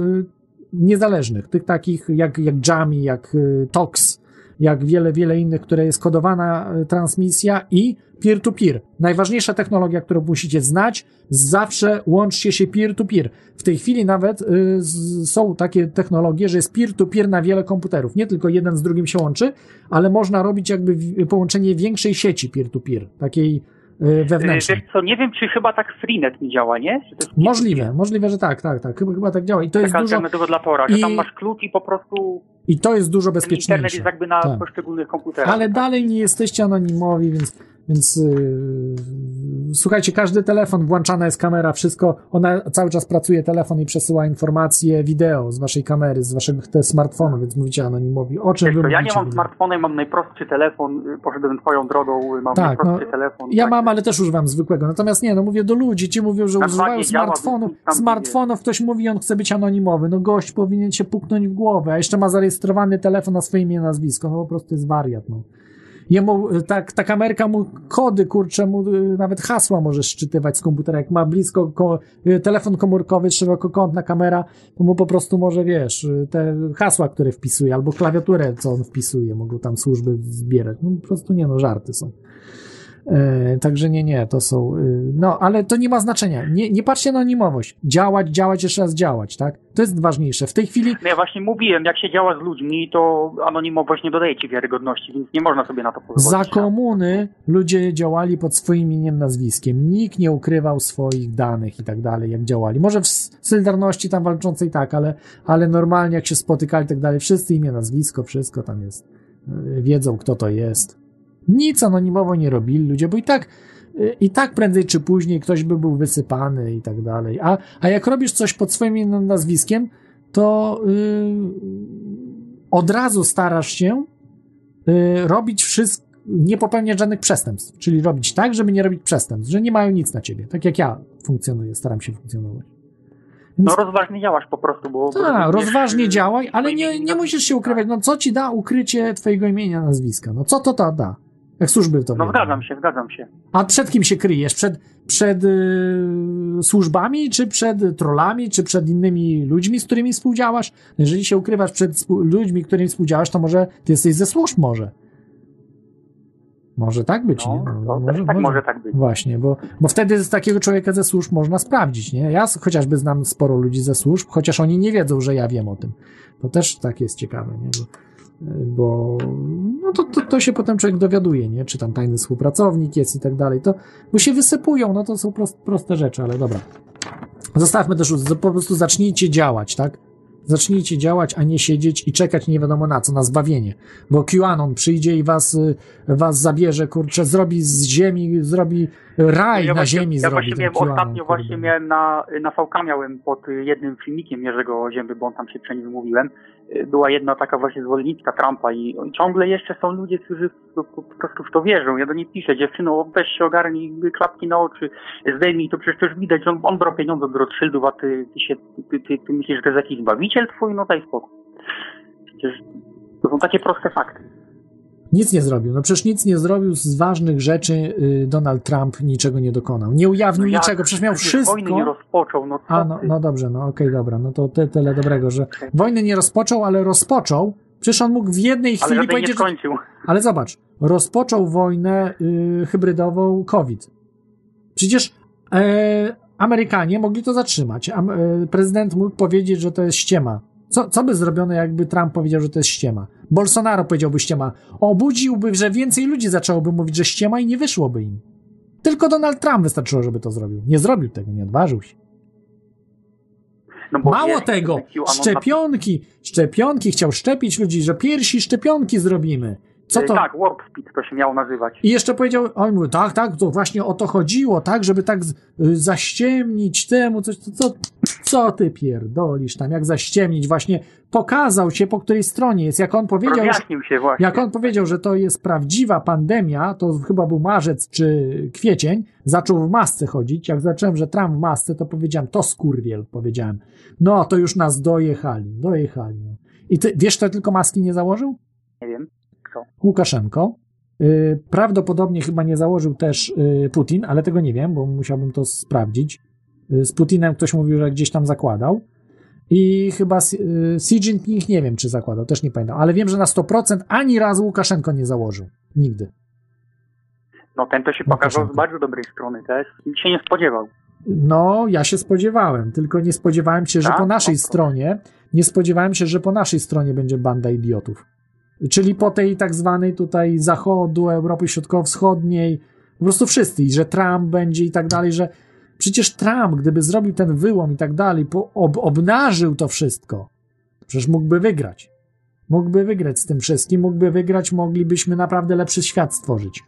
niezależnych, tych takich jak, jak Jami, jak Tox, jak wiele, wiele innych, które jest kodowana y, transmisja i peer-to-peer. Najważniejsza technologia, którą musicie znać, zawsze łączcie się peer-to-peer. W tej chwili nawet y, są takie technologie, że jest peer-to-peer na wiele komputerów. Nie tylko jeden z drugim się łączy, ale można robić jakby połączenie większej sieci peer-to-peer, takiej y, wewnętrznej. Wiesz co, nie wiem, czy chyba tak Freenet nie działa, nie? Jest Możliwe, możliwe, że tak, tak, tak. Chyba, chyba tak działa. I to jest taka dużo, alternatywa dla Tora, że i- tam masz klucz i po prostu i to jest dużo ten internet bezpieczniejsze. jest jakby na Tak. poszczególnych komputerach. Ale dalej nie jesteście anonimowi, więc, więc yy, słuchajcie, każdy telefon, włączana jest kamera, wszystko, ona cały czas pracuje telefon i przesyła informacje wideo z waszej kamery, z waszego smartfonu, więc mówicie anonimowi. O czym Wiesz wy ja nie mam smartfona, mam najprostszy telefon, poszedłem twoją drogą, mam Tak, najprostszy no, telefon. Ja tak. mam, ale też używam zwykłego. Natomiast nie, no mówię do ludzi, ci mówią, że używają smartfonów. Smartfonów ktoś mówi, on chce być anonimowy. No gość powinien się puknąć w głowę, a jeszcze ma zarejestrowany telefon na swoje imię nazwisko. No po prostu jest wariat, no. Jemu, y, tak, ta kamerka mu kody, kurczę, mu y, nawet hasła może szczytywać z komputera. Jak ma blisko ko, y, telefon komórkowy, szerokokątna kamera, to mu po prostu może, wiesz, te hasła, które wpisuje, albo klawiaturę, co on wpisuje, mogą tam służby zbierać. No po prostu nie, no żarty są. E, także nie, nie, to są. y, No, ale to nie ma znaczenia. Nie, nie patrzcie na anonimowość. Działać, działać, jeszcze raz działać, tak? To jest ważniejsze. W tej chwili No ja właśnie mówiłem, jak się działa z ludźmi, to anonimowość nie dodaje ci wiarygodności, więc nie można sobie na to pozwolić. za komuny ludzie działali pod swoim imieniem, nazwiskiem. Nikt nie ukrywał swoich danych i tak dalej, jak działali. Może w Solidarności tam walczącej tak, ale, ale normalnie jak się spotykali i tak dalej, wszyscy imię, nazwisko, wszystko tam jest. Y, Wiedzą, kto to jest. Nic anonimowo nie robili ludzie, bo i tak y, i tak prędzej czy później ktoś by był wysypany i tak dalej. A, a jak robisz coś pod swoim nazwiskiem, to yy, od razu starasz się y, robić wszystko, nie popełniać żadnych przestępstw, czyli robić tak, żeby nie robić przestępstw, że nie mają nic na ciebie. Tak jak ja funkcjonuję, staram się funkcjonować. No rozważnie działasz po prostu, bo... Tak, rozważnie działaj, ale nie, nie musisz się ukrywać. No co ci da ukrycie twojego imienia, nazwiska? No co to to da? Jak służby to No wiedzą. zgadzam się, zgadzam się. A przed kim się kryjesz? Przed, przed y, służbami, czy przed trollami, czy przed innymi ludźmi, z którymi współdziałasz? Jeżeli się ukrywasz przed ludźmi, którymi współdziałasz, to może ty jesteś ze służb może. Może tak być, nie? No, też tak może tak być. Właśnie, bo, bo wtedy z takiego człowieka ze służb można sprawdzić, nie? Ja chociażby znam sporo ludzi ze służb, chociaż oni nie wiedzą, że ja wiem o tym. To też tak jest ciekawe, nie? Bo, bo no to, to, to się potem człowiek dowiaduje, nie? Czy tam tajny współpracownik jest i tak dalej. To, bo się wysypują, no to są prost, proste rzeczy, ale dobra. Zostawmy też, po prostu zacznijcie działać, tak? Zacznijcie działać, a nie siedzieć i czekać nie wiadomo na co, na zbawienie. Bo QAnon przyjdzie i was, was zabierze, kurczę, zrobi z ziemi, zrobi raj ja na właśnie, ziemi, ja zrobi właśnie miałem, QAnon. ostatnio właśnie miałem na, na VK miałem pod jednym filmikiem Jerzego Zięby, bo on tam się przy nim mówiłem. Y, Była jedna taka właśnie zwolenniczka Trumpa i ciągle jeszcze są ludzie, którzy po, prostu w to wierzą. Ja do niej piszę, dziewczyno, weź się ogarnij, klapki na oczy, zdejmij, to przecież też widać, on, on brał pieniądze od Rothschildów, a ty, ty, się, ty, ty, ty myślisz, że to jest jakiś zbawiciel twój? No daj spokój. Przecież to są takie proste fakty. Nic nie zrobił. No przecież nic nie zrobił z ważnych rzeczy. y, Donald Trump niczego nie dokonał. Nie ujawnił No niczego, przecież miał wszystko. Wojny nie rozpoczął, no A, no, no dobrze, no okej, dobra, no to ty, tyle dobrego, że wojny nie rozpoczął, ale rozpoczął. Przecież on mógł w jednej Ale chwili żadnej nie powiedzieć, że... skończył. Ale zobacz, rozpoczął wojnę y, hybrydową COVID. Przecież e, Amerykanie mogli to zatrzymać. Am, e, prezydent mógł powiedzieć, że to jest ściema. Co, co by zrobione, jakby Trump powiedział, że to jest ściema? Bolsonaro powiedziałby ściema. Obudziłby, że więcej ludzi zaczęłoby mówić, że ściema i nie wyszłoby im. Tylko Donald Trump wystarczyło, żeby to zrobił. Nie zrobił tego, nie odważył się. No Mało tego, szczepionki, szczepionki, chciał szczepić ludzi, że piersi szczepionki zrobimy. Co to? Tak, Warp Speed to się miało nazywać. I jeszcze powiedział, on mówi, tak, tak, to właśnie o to chodziło, tak, żeby tak y, zaściemnić temu, coś, co, co, co ty pierdolisz tam, jak zaściemnić, właśnie pokazał się, po której stronie jest, jak on powiedział, Rozjaśnił się właśnie. jak on powiedział, że to jest prawdziwa pandemia, to chyba był marzec czy kwiecień, zaczął w masce chodzić, jak zacząłem, że Trump w masce, to powiedziałem, to skurwiel, powiedziałem, no, to już nas dojechali, dojechali, no. I ty, wiesz, kto tylko maski nie założył? Łukaszenko. Y, Prawdopodobnie chyba nie założył też y, Putin, ale tego nie wiem, bo musiałbym to sprawdzić. Y, Z Putinem ktoś mówił, że gdzieś tam zakładał. I chyba Xi Jinping nie wiem, czy zakładał, też nie pamiętam, ale wiem, że na 100% ani razu Łukaszenko nie założył. Nigdy. No ten to się pokazał z bardzo dobrej strony też. Nikt się nie spodziewał. No, ja się spodziewałem, tylko nie spodziewałem się, że Tak? po naszej stronie, nie spodziewałem się, że po naszej stronie będzie banda idiotów. Czyli po tej tak zwanej tutaj zachodu, Europy Środkowo-Wschodniej, po prostu wszyscy, i że Trump będzie i tak dalej, że przecież Trump, gdyby zrobił ten wyłom i tak dalej, ob, obnażył to wszystko, przecież mógłby wygrać. Mógłby wygrać z tym wszystkim, mógłby wygrać, moglibyśmy naprawdę lepszy świat stworzyć.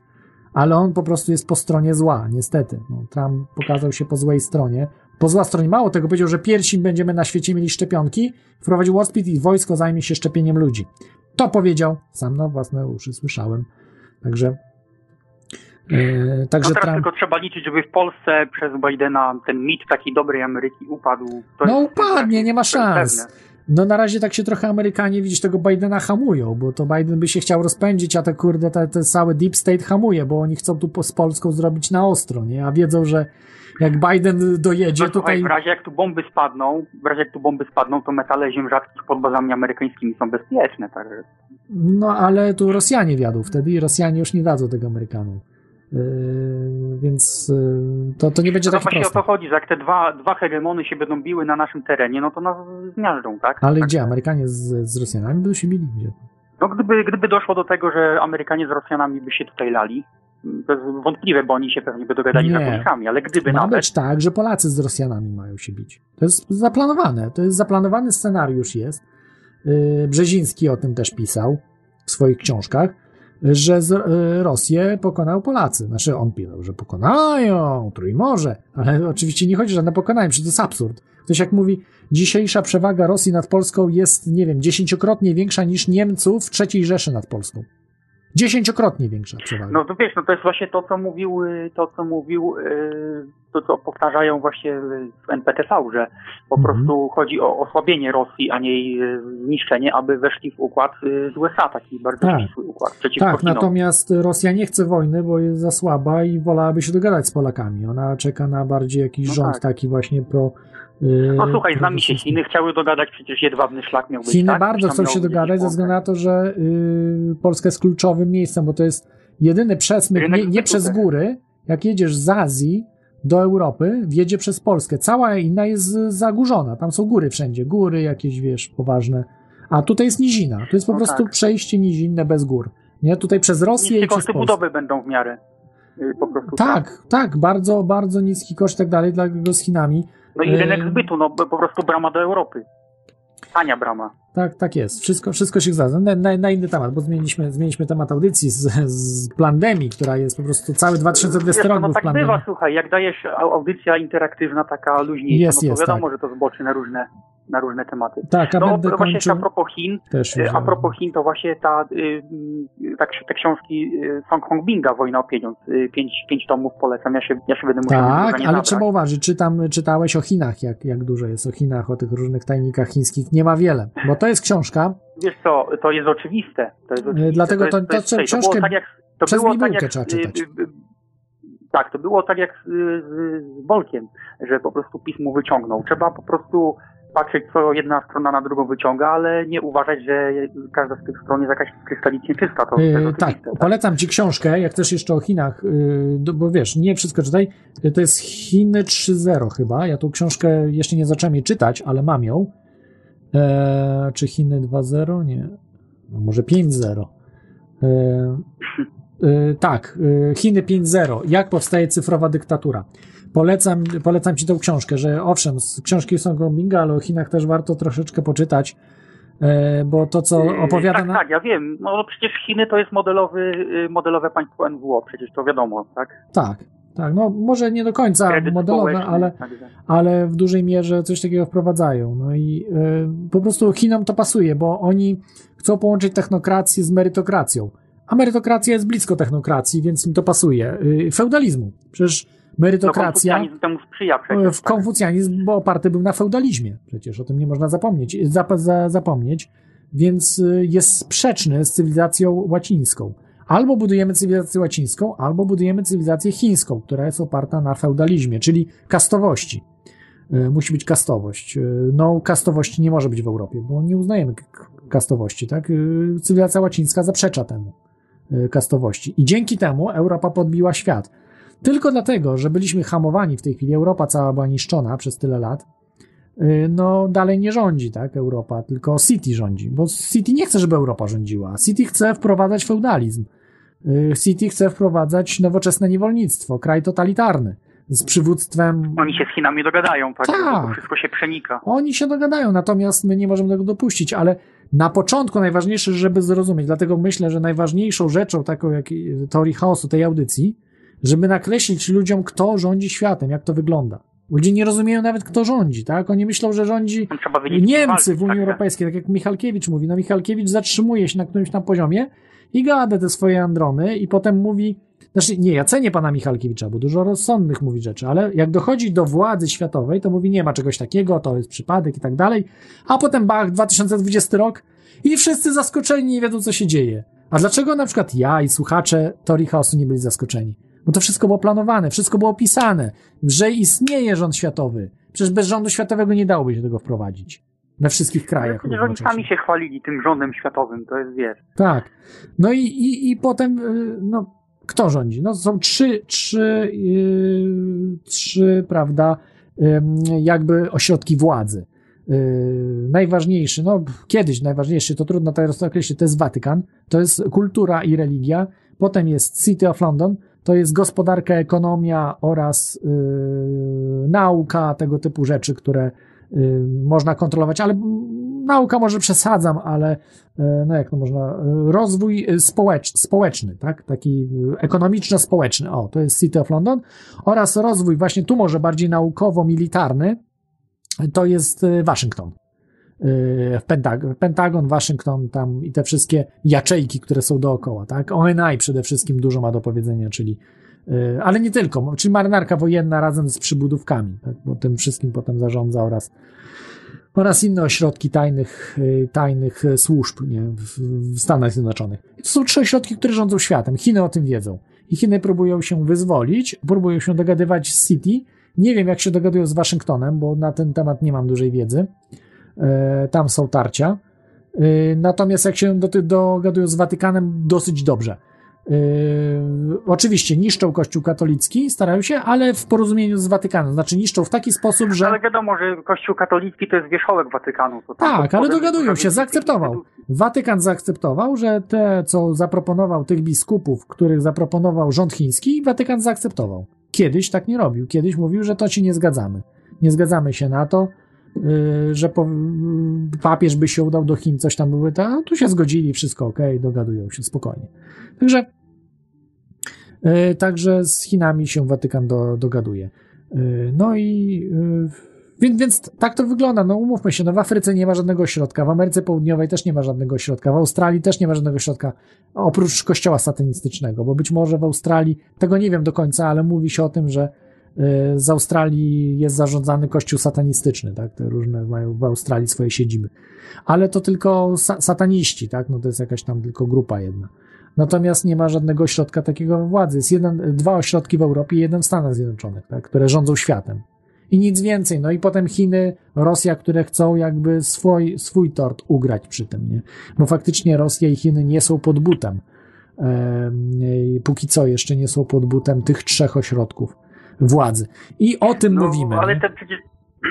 Ale on po prostu jest po stronie zła, niestety. No, Trump pokazał się po złej stronie. Po zła stronie. Mało tego, powiedział, że pierwsi będziemy na świecie mieli szczepionki, wprowadził Warspit i wojsko zajmie się szczepieniem ludzi. To powiedział, sam na własne uszy słyszałem. Także, e, także no teraz Trump... tylko trzeba liczyć, żeby w Polsce przez Bidena ten mit takiej dobrej Ameryki upadł. To No upadnie, nie ma szans. pewne. No na razie tak się trochę Amerykanie, widzisz, tego Bidena hamują, bo to Biden by się chciał rozpędzić, a te kurde, te, te całe Deep State hamuje, bo oni chcą tu po, z Polską zrobić na ostro, nie? A wiedzą, że jak Biden dojedzie No, tutaj... w razie jak tu bomby spadną, w razie jak tu bomby spadną, to metale ziem rzadkich pod bazami amerykańskimi są bezpieczne, także No ale tu Rosjanie wiadą wtedy i Rosjanie już nie dadzą tego Amerykanom. Yy, więc yy, to, to nie będzie No takie właśnie o proste. to chodzi, że jak te dwa, dwa hegemony się będą biły na naszym terenie, no to nas zmiażdżą, tak? Ale gdzie? Amerykanie z, z Rosjanami będą się bili? Gdzie? No gdyby, gdyby doszło do tego, że Amerykanie z Rosjanami by się tutaj lali, wątpliwe, bo oni się pewnie by dogadali z Nie. Japończykami, ale gdyby Ma nawet... być tak, że Polacy z Rosjanami mają się bić. To jest zaplanowane. To jest zaplanowany scenariusz jest. Yy, Brzeziński o tym też pisał w swoich książkach, że z, yy, Rosję pokonał Polacy. Znaczy on pisał, że pokonają Trójmorze, ale oczywiście nie chodzi o żadne pokonanie, przecież to jest absurd. Ktoś jak mówi, dzisiejsza przewaga Rosji nad Polską jest, nie wiem, dziesięciokrotnie większa niż Niemców w trzeciej Rzeszy nad Polską. Dziesięciokrotnie większa przewaga. No to wiesz, no to jest właśnie to, co mówił, y, to co mówił, y, to co powtarzają właśnie w NPTV, że po Mhm. prostu chodzi o osłabienie Rosji, a nie jej y, zniszczenie, aby weszli w układ z USA, taki bardzo Tak. ścisły układ przeciwko Tak, Chinom. natomiast Rosja nie chce wojny, bo jest za słaba i wolałaby się dogadać z Polakami. Ona czeka na bardziej jakiś No rząd tak. taki właśnie pro. Yy, No słuchaj, z nami się Chiny chciały dogadać, przecież jedwabny szlak miał być, Chiny tak? bardzo chcą się dogadać ze względu na to, że yy, Polska jest kluczowym miejscem, bo to jest jedyny przesmyk, nie, nie przez góry. Jak jedziesz z Azji do Europy, wjedzie przez Polskę. Cała inna jest zagórzona. Tam są góry wszędzie. Góry jakieś, wiesz, poważne. A tutaj jest nizina. To jest po No prostu tak. przejście nizinne bez gór. Nie? Tutaj przez Rosję Niskie i przez Polskę. budowy będą w miarę y, po prostu. Tak, tak, bardzo, bardzo niski koszt i tak dalej, dlatego z Chinami. No i rynek zbytu, no po prostu brama do Europy. Tania brama. Tak, tak jest. Wszystko, wszystko się zgadza. Na, na, na inny temat, bo zmieniliśmy, zmieniliśmy temat audycji z, z pandemii, która jest po prostu cały 2020 Wiesz, rok no tak bywa, słuchaj, jak dajesz au- audycja interaktywna, taka luźniejsza, Jest, no to jest, wiadomo, tak. że to zboczy na różne, na różne tematy. Tak, a no będę właśnie kończył- a propos Chin, y, już, a propos Chin, to właśnie ta, y, y, tak, te książki y, Song Hong Binga, Wojna o pieniądz, y, pięć, pięć tomów polecam, ja się, ja się będę musiał Tak, ale trzeba uważać, czytam, czytałeś o Chinach, jak, jak dużo jest o Chinach, o tych różnych tajnikach chińskich. Nie ma wiele, bo to jest książka, Wiesz co, to jest oczywiste. To jest oczywiste. dlatego jest- to- to jest- to było książkę tak jak, to przez było tak jak, trzeba y, czytać. y, y, Tak, to było tak jak z, z, z Bolkiem, że po prostu pismo wyciągnął. Trzeba po prostu patrzeć, co jedna strona na drugą wyciąga, ale nie uważać, że każda z tych stron jest jakaś krystalicznie czysta. To, Yy, tak, oczywiste. polecam ci książkę, jak też jeszcze o Chinach, yy, bo wiesz, nie wszystko czytaj. Yy, To jest Chiny 3.0 chyba. Ja tą książkę jeszcze nie zacząłem jej czytać, ale mam ją. Eee, czy Chiny 2.0? Nie. No, może 5.0. Eee, yy, tak, yy, Chiny 5.0. Jak powstaje cyfrowa dyktatura? Polecam, polecam ci tą książkę, że owszem, książki są Gominga, ale o Chinach też warto troszeczkę poczytać, e, bo to, co Yy, opowiada tak, na... tak, ja wiem. No przecież Chiny to jest modelowy, y, modelowe państwo NWO, przecież to wiadomo, tak? Tak, tak, no może nie do końca Kredyt modelowe, ale, także. ale w dużej mierze coś takiego wprowadzają. No i y, po prostu Chinom to pasuje, bo oni chcą połączyć technokrację z merytokracją. A merytokracja jest blisko technokracji, więc im to pasuje. Y, feudalizmu. Przecież merytokracja. konfucjanizm temu sprzyja przecież. w konfucjanizm bo oparty był na feudalizmie. Przecież o tym nie można zapomnieć, zap, za, zapomnieć. Więc y, jest sprzeczny z cywilizacją łacińską. Albo budujemy cywilizację łacińską, albo budujemy cywilizację chińską, która jest oparta na feudalizmie, czyli kastowości. Y, Musi być kastowość. No, kastowości nie może być w Europie, bo nie uznajemy kastowości, tak? Cywilizacja łacińska zaprzecza temu kastowości. I dzięki temu Europa podbiła świat. Tylko dlatego, że byliśmy hamowani w tej chwili, Europa cała była niszczona przez tyle lat, y, no dalej nie rządzi, tak, Europa, tylko City rządzi, bo City nie chce, żeby Europa rządziła. City chce wprowadzać feudalizm. Y, City chce wprowadzać nowoczesne niewolnictwo, kraj totalitarny, z przywództwem Oni się z Chinami dogadają, tak? Tak. Wszystko się przenika. oni się dogadają, natomiast my nie możemy tego dopuścić, ale na początku najważniejsze, żeby zrozumieć, dlatego myślę, że najważniejszą rzeczą taką jak teorii chaosu tej audycji, żeby nakreślić ludziom, kto rządzi światem, jak to wygląda. Ludzie nie rozumieją nawet, kto rządzi, tak? Oni myślą, że rządzi Niemcy w Unii tak, Europejskiej, tak jak Michalkiewicz mówi. No Michalkiewicz zatrzymuje się na którymś tam poziomie i gada te swoje androny i potem mówi, znaczy nie, ja cenię pana Michalkiewicza, bo dużo rozsądnych mówi rzeczy, ale jak dochodzi do władzy światowej, to mówi nie ma czegoś takiego, to jest przypadek i tak dalej, a potem bach, 2020 rok i wszyscy zaskoczeni nie wiedzą, co się dzieje. A dlaczego na przykład ja i słuchacze teorii chaosu nie byli zaskoczeni? Bo to wszystko było planowane, wszystko było opisane, że istnieje rząd światowy. Przecież bez rządu światowego nie dałoby się tego wprowadzić. We wszystkich krajach. Przecież oni sami się chwalili tym rządem światowym, to jest wiesz. Tak. No i, i, i potem, y, no, kto rządzi? No są trzy, trzy, yy, trzy, prawda, yy, jakby ośrodki władzy. Yy, najważniejszy, no kiedyś najważniejszy, to trudno teraz określić, to jest Watykan, to jest kultura i religia, potem jest City of London, to jest gospodarka, ekonomia oraz yy, nauka, tego typu rzeczy, które yy, można kontrolować, ale nauka może przesadzam, ale yy, no jak to można, yy, rozwój społecz, społeczny, tak, taki ekonomiczno-społeczny, o, to jest City of London, oraz rozwój właśnie tu może bardziej naukowo-militarny, to jest Waszyngton. Yy, Pentagon, Waszyngton tam i te wszystkie jaczejki, które są dookoła, tak? ONI przede wszystkim dużo ma do powiedzenia, czyli yy, ale nie tylko, czyli marynarka wojenna razem z przybudówkami, tak? bo tym wszystkim potem zarządza oraz oraz inne ośrodki tajnych, yy, tajnych służb nie? W, w Stanach Zjednoczonych. To są trzy ośrodki, które rządzą światem. Chiny o tym wiedzą. I Chiny próbują się wyzwolić, próbują się dogadywać z City. Nie wiem, jak się dogadują z Waszyngtonem, bo na ten temat nie mam dużej wiedzy. Tam są tarcia. Natomiast jak się do, dogadują z Watykanem, dosyć dobrze. Yy, oczywiście niszczą Kościół katolicki, starają się, ale w porozumieniu z Watykanem. Znaczy niszczą w taki sposób, że. Ale wiadomo, że Kościół katolicki to jest wierzchołek Watykanu. To tak, ale dogadują się, zaakceptował. Watykan zaakceptował, że te, co zaproponował tych biskupów, których zaproponował rząd chiński, Watykan zaakceptował. Kiedyś tak nie robił. Kiedyś mówił, że to ci nie zgadzamy. Nie zgadzamy się na to że po, papież by się udał do Chin, coś tam były, to tu się zgodzili, wszystko ok, dogadują się spokojnie. Także, także z Chinami się Watykan do, dogaduje. No i więc, więc tak to wygląda. No umówmy się, no w Afryce nie ma żadnego środka, w Ameryce Południowej też nie ma żadnego środka, w Australii też nie ma żadnego środka, oprócz kościoła satanistycznego, bo być może w Australii, tego nie wiem do końca, ale mówi się o tym, że z Australii jest zarządzany kościół satanistyczny, tak? Te różne mają w Australii swoje siedziby. Ale to tylko sa sataniści, tak? No to jest jakaś tam tylko grupa jedna. Natomiast nie ma żadnego ośrodka takiego władzy. Jest jeden, dwa ośrodki w Europie i jeden w Stanach Zjednoczonych, tak? które rządzą światem. I nic więcej. No i potem Chiny, Rosja, które chcą jakby swój, swój tort ugrać przy tym, nie? Bo faktycznie Rosja i Chiny nie są pod butem. Eee, póki co jeszcze nie są pod butem tych trzech ośrodków władzy. I o tym no, mówimy. Ale ten przecież,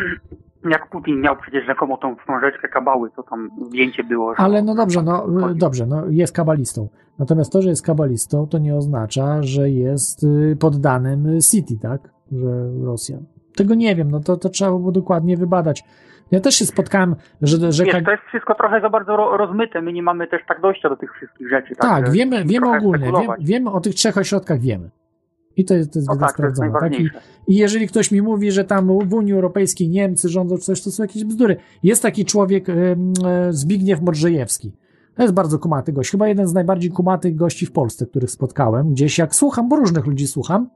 jak Putin miał przecież rzekomo tą wstążeczkę kabały, to tam zdjęcie było. Że... Ale no dobrze, no dobrze, no jest kabalistą. Natomiast to, że jest kabalistą, to nie oznacza, że jest y, poddanym City, tak? Że Rosja. Tego nie wiem, no to, to trzeba było dokładnie wybadać. Ja też się spotkałem, że... że Wiesz, to jest wszystko trochę za bardzo rozmyte, my nie mamy też tak dojścia do tych wszystkich rzeczy. Tak, tak wiemy, wiemy ogólnie, wiemy, wiemy o tych trzech ośrodkach, wiemy. I to jest, to jest no tak, sprawdzone. To jest tak? I, I, jeżeli ktoś mi mówi, że tam w Unii Europejskiej Niemcy rządzą coś, to są jakieś bzdury. Jest taki człowiek, e, Zbigniew Modrzejewski. To jest bardzo kumaty gość. Chyba jeden z najbardziej kumatych gości w Polsce, których spotkałem. Gdzieś jak słucham, bo różnych ludzi słucham.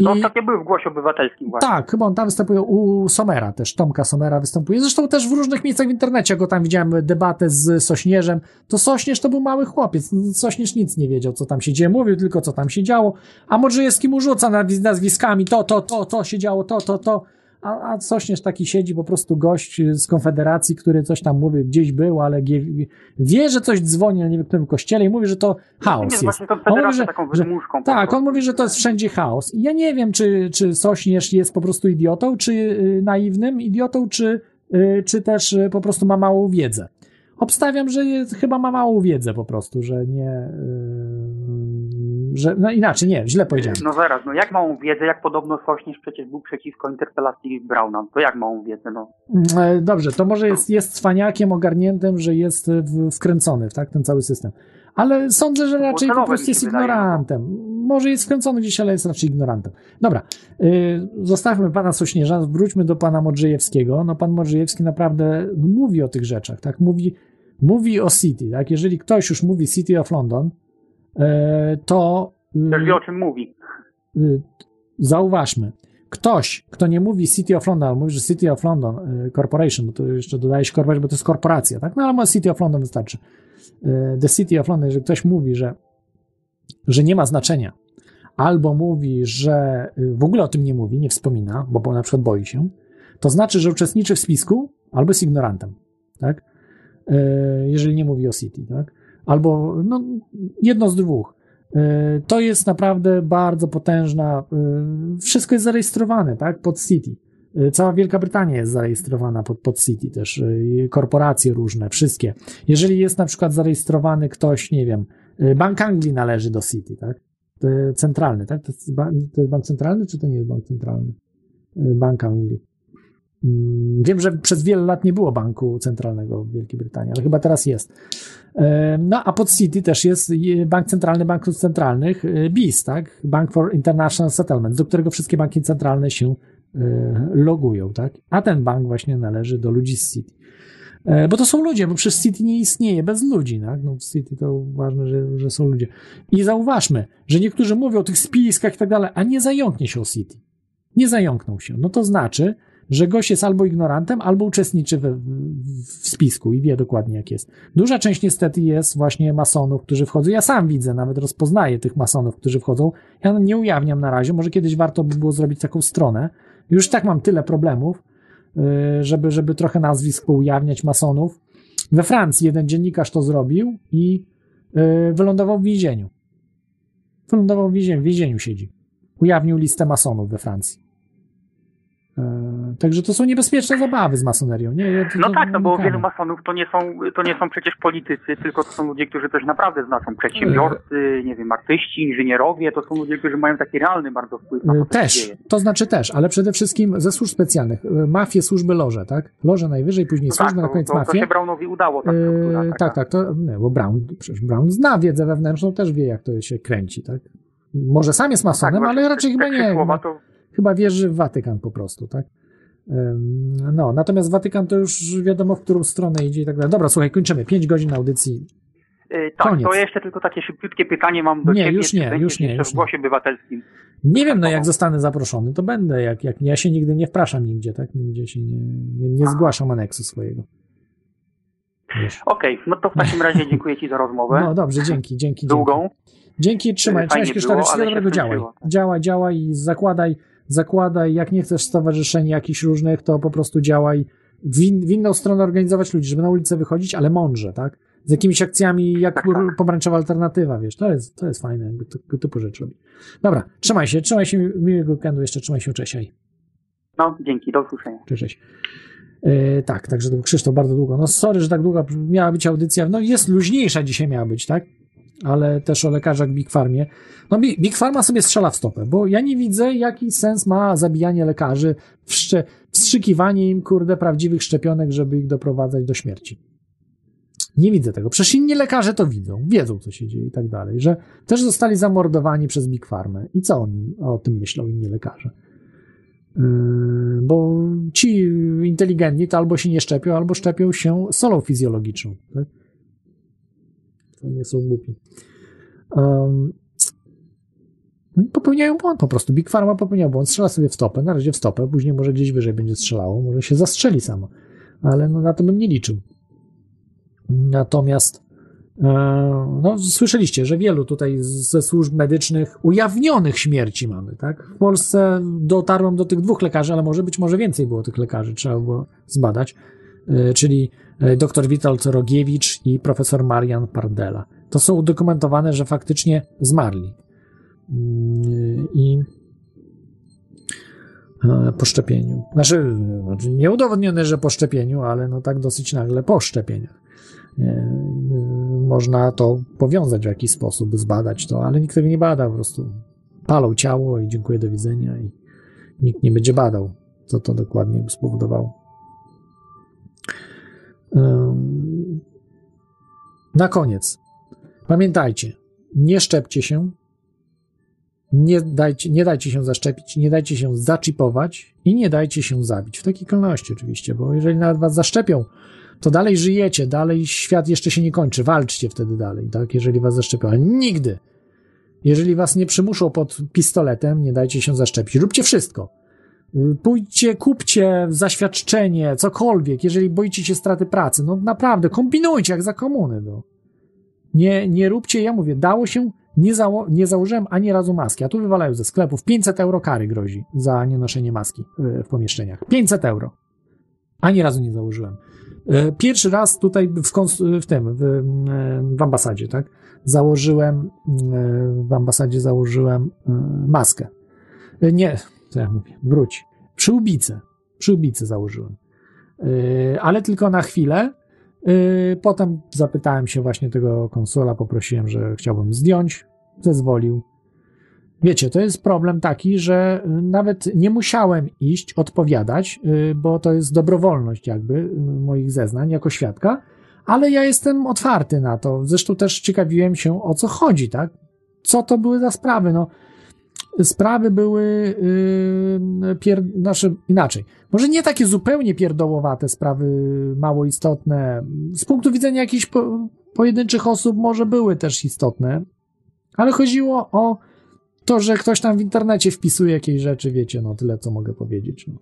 No ostatnio był w Głosie Obywatelskim właśnie. Tak, chyba on tam występuje u Somera też, Tomka Somera występuje. Zresztą też w różnych miejscach w internecie, go tam widziałem debatę z Sośnierzem. To Sośnierz to był mały chłopiec. Sośnierz nic nie wiedział, co tam się dzieje. Mówił tylko, co tam się działo. A Modrzejewski mu rzuca nazwiskami to, to, to, to się działo, to, to, to. A, a Sośnierz taki siedzi, po prostu gość z Konfederacji, który coś tam mówi, gdzieś był, ale wie, że coś dzwoni na nie wiem którym kościele i mówi, że to chaos jest. On mówi, że, że, tak, on mówi, że to jest wszędzie chaos. I ja nie wiem, czy, czy Sośnierz jest po prostu idiotą, czy y, naiwnym idiotą, czy, y, czy też y, po prostu ma małą wiedzę. Obstawiam, że jest, chyba ma małą wiedzę po prostu, że nie że, no inaczej, nie, źle powiedziałem. No zaraz, no jak małą wiedzę, jak podobno Sośnierz przecież był przeciwko interpelacji Brauna, to jak małą wiedzę, no. E, dobrze, to może jest, jest cwaniakiem ogarniętym, że jest wkręcony w tak, ten cały system. Ale sądzę, że raczej po prostu jest ignorantem. Wydaje, no. Może jest wkręcony gdzieś, ale jest raczej ignorantem. Dobra, yy, zostawmy pana Sośnierza, wróćmy do pana Modrzejewskiego. No pan Modrzejewski naprawdę mówi o tych rzeczach, tak? Mówi, mówi o City, tak? Jeżeli ktoś już mówi City of London, E, to. Też wie o czym mówi. Y, zauważmy. Ktoś, kto nie mówi City of London, ale mówi, że City of London y, Corporation, bo to jeszcze dodaje się corporation, bo to jest korporacja, tak? No ale City of London wystarczy. Y, The City of London, jeżeli ktoś mówi, że, że nie ma znaczenia, albo mówi, że w ogóle o tym nie mówi, nie wspomina, bo na przykład boi się, to znaczy, że uczestniczy w spisku albo jest ignorantem, tak? Jeżeli nie mówi o City, tak? Albo no, jedno z dwóch. E, to jest naprawdę bardzo potężna. e, Wszystko jest zarejestrowane, tak? Pod City. E, Cała Wielka Brytania jest zarejestrowana pod, pod City też. Korporacje różne, wszystkie. Jeżeli jest na przykład zarejestrowany ktoś, nie wiem, Bank Anglii należy do City, tak? Centralny, tak? To jest, to jest bank centralny, czy to nie jest bank centralny? Bank Anglii. Mm, Wiem, że przez wiele lat nie było banku centralnego w Wielkiej Brytanii, ale chyba teraz jest. No a pod City też jest Bank Centralny Banków Centralnych, e, BIS, tak? Bank for International Settlements, do którego wszystkie banki centralne się e, logują, tak? A ten bank właśnie należy do ludzi z City. E, Bo to są ludzie, bo przecież City nie istnieje bez ludzi, tak? No w City to ważne, że, że są ludzie. I zauważmy, że niektórzy mówią o tych spiskach i tak dalej, a nie zająknie się o City. Nie zająknął się. No to znaczy, że gość jest albo ignorantem, albo uczestniczy w, w, spisku i wie dokładnie jak jest. Duża część niestety jest właśnie masonów, którzy wchodzą. Ja sam widzę, nawet rozpoznaję tych masonów, którzy wchodzą. Ja nie ujawniam na razie, może kiedyś warto by było zrobić taką stronę. Już tak mam tyle problemów, yy, żeby, żeby trochę nazwisk poujawniać masonów. We Francji jeden dziennikarz to zrobił i yy, wylądował w więzieniu. Wylądował w więzieniu, w więzieniu siedzi. Ujawnił listę masonów we Francji. Także to są niebezpieczne zabawy z masonerią. Nie, Ja to- No to tak, no bo wielu masonów to nie są, to nie są przecież politycy, tylko to są ludzie, którzy coś naprawdę znaczą. Przedsiębiorcy, nie wiem, artyści, inżynierowie, to są ludzie, którzy mają taki realny bardzo wpływ na to, Też, to znaczy też, ale przede wszystkim ze służb specjalnych. E, Mafie, służby, loże, tak? Loże najwyżej, później No tak, służby, na to, koniec to, to mafie. się Brownowi udało, ta struktura. taka. tak, tak, to, nie, bo Brown, przecież Brown zna wiedzę wewnętrzną, też wie, jak to się kręci, tak? Może sam jest masonem, tak, właśnie ale raczej te chyba trzy nie. słowa Chyba, to- chyba wierzy w Watykan po prostu, tak? No, natomiast Watykan to już wiadomo, w którą stronę idzie i tak dalej. Dobra, słuchaj, kończymy. Pięć godzin audycji. E, Tak, Koniec. to jeszcze tylko takie szybciutkie pytanie mam do Nie, ciebie. już nie, już nie, już w nie. głosie obywatelskim. Nie wiem, no jak zostanę zaproszony, to będę. Jak, jak ja się nigdy nie wpraszam nigdzie, tak? Nigdzie się nie, nie, nie zgłaszam aneksu swojego. Okej, no to w takim razie dziękuję ci za rozmowę. No dobrze, dzięki, dzięki. Długą. Dzięki, trzymaj. Cześć, Krzysztof, wszystkiego dobrego, działaj. skończyło, Działaj, działaj i zakładaj, zakładaj, jak nie chcesz stowarzyszeń jakichś różnych, to po prostu działaj w, in, w inną stronę organizować ludzi, żeby na ulicę wychodzić, ale mądrze, tak? Z jakimiś akcjami jak Tak, r- pomarańczowa alternatywa, wiesz, to jest, to jest fajne, jakby tego typu rzecz robić. Dobra, trzymaj się, trzymaj się, mi- miłego weekendu jeszcze, trzymaj się, cześć, hej. No, dzięki, do usłyszenia. Cześć, cześć. E, tak, także to był Krzysztof bardzo długo. No sorry, że tak długo miała być audycja. No jest luźniejsza dzisiaj miała być, tak? Ale też o lekarzach Big Farmie. No Big, Pharma sobie strzela w stopę, bo ja nie widzę, jaki sens ma zabijanie lekarzy, wszcze, wstrzykiwanie im, kurde, prawdziwych szczepionek, żeby ich doprowadzać do śmierci. Nie widzę tego. Przecież inni lekarze to widzą, wiedzą, co się dzieje i tak dalej, że też zostali zamordowani przez Big Pharmę. I co oni o tym myślą, inni lekarze? Yy, bo ci inteligentni to albo się nie szczepią, albo szczepią się solą fizjologiczną. Tak? To nie są głupi. Um, popełniają błąd po prostu. Big Pharma popełnia błąd, strzela sobie w stopę, na razie w stopę, później może gdzieś wyżej będzie strzelało, może się zastrzeli samo, ale no na to bym nie liczył. Natomiast e, no, słyszeliście, że wielu tutaj ze służb medycznych ujawnionych śmierci mamy, tak? W Polsce dotarłem do tych dwóch lekarzy, ale może być może więcej było tych lekarzy, trzeba było zbadać, czyli e, dr Witold Rogiewicz i profesor Marian Pardela. To są udokumentowane, że faktycznie zmarli. Mm, I e, po szczepieniu. Znaczy, znaczy nie udowodnione, że po szczepieniu, ale no tak dosyć nagle po szczepieniach. E, Można to powiązać w jakiś sposób, zbadać to, ale nikt tego nie bada, po prostu palą ciało i dziękuję, do widzenia i nikt nie będzie badał, co to dokładnie spowodowało. Na koniec, pamiętajcie, nie szczepcie się, nie dajcie, nie dajcie się zaszczepić, nie dajcie się zaczipować i nie dajcie się zabić. W takiej kolejności oczywiście, bo jeżeli nawet was zaszczepią, to dalej żyjecie, dalej świat jeszcze się nie kończy. Walczcie wtedy dalej, tak? Jeżeli was zaszczepią. Ale nigdy, jeżeli was nie przymuszą pod pistoletem, nie dajcie się zaszczepić. Róbcie wszystko. Pójdźcie, kupcie zaświadczenie, cokolwiek, jeżeli boicie się straty pracy. No naprawdę, kombinujcie jak za komuny. No. Nie, nie róbcie, ja mówię, dało się, nie, zało, nie założyłem ani razu maski, a tu wywalają ze sklepów. 500 euro kary grozi za nienoszenie maski y, w pomieszczeniach. 500 euro. Ani razu nie założyłem. E, Pierwszy raz tutaj w, w tym, w, e, w ambasadzie, tak? Założyłem, e, w ambasadzie założyłem e, maskę. E, Nie, co ja mówię, wróć. Przyłbicę. Przyłbicę założyłem. E, Ale tylko na chwilę. E, Potem zapytałem się właśnie tego konsola, poprosiłem, że chciałbym zdjąć. Zezwolił. Wiecie, to jest problem taki, że y, nawet nie musiałem iść odpowiadać, y, bo to jest dobrowolność jakby y, moich zeznań jako świadka, ale ja jestem otwarty na to. Zresztą też ciekawiłem się o co chodzi, tak? Co to były za sprawy? No, sprawy były yy, pier... znaczy inaczej. Może nie takie zupełnie pierdołowate sprawy, mało istotne. Z punktu widzenia jakichś po... pojedynczych osób może były też istotne, ale chodziło o to, że ktoś tam w internecie wpisuje jakieś rzeczy, wiecie, no tyle co mogę powiedzieć. No.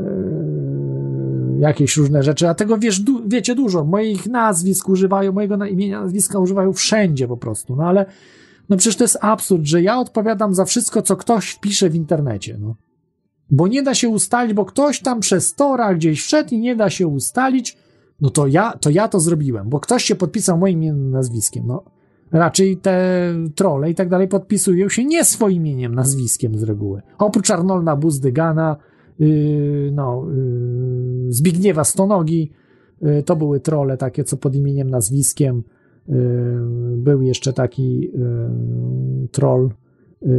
Yy, jakieś różne rzeczy, a tego wiesz, du- wiecie dużo. Moich nazwisk używają, mojego imienia, nazwiska używają wszędzie po prostu, no ale no przecież to jest absurd, że ja odpowiadam za wszystko, co ktoś wpisze w internecie, no. Bo nie da się ustalić, bo ktoś tam przez tora gdzieś wszedł i nie da się ustalić, no to ja to, ja to zrobiłem, bo ktoś się podpisał moim imieniem, nazwiskiem, no raczej te trole i tak dalej podpisują się nie swoim imieniem, nazwiskiem z reguły. Oprócz Arnolda Buzdygana, yy, no, yy, Zbigniewa Stonogi, yy, to były trole takie, co pod imieniem, nazwiskiem. Yy, był jeszcze taki yy, troll, yy,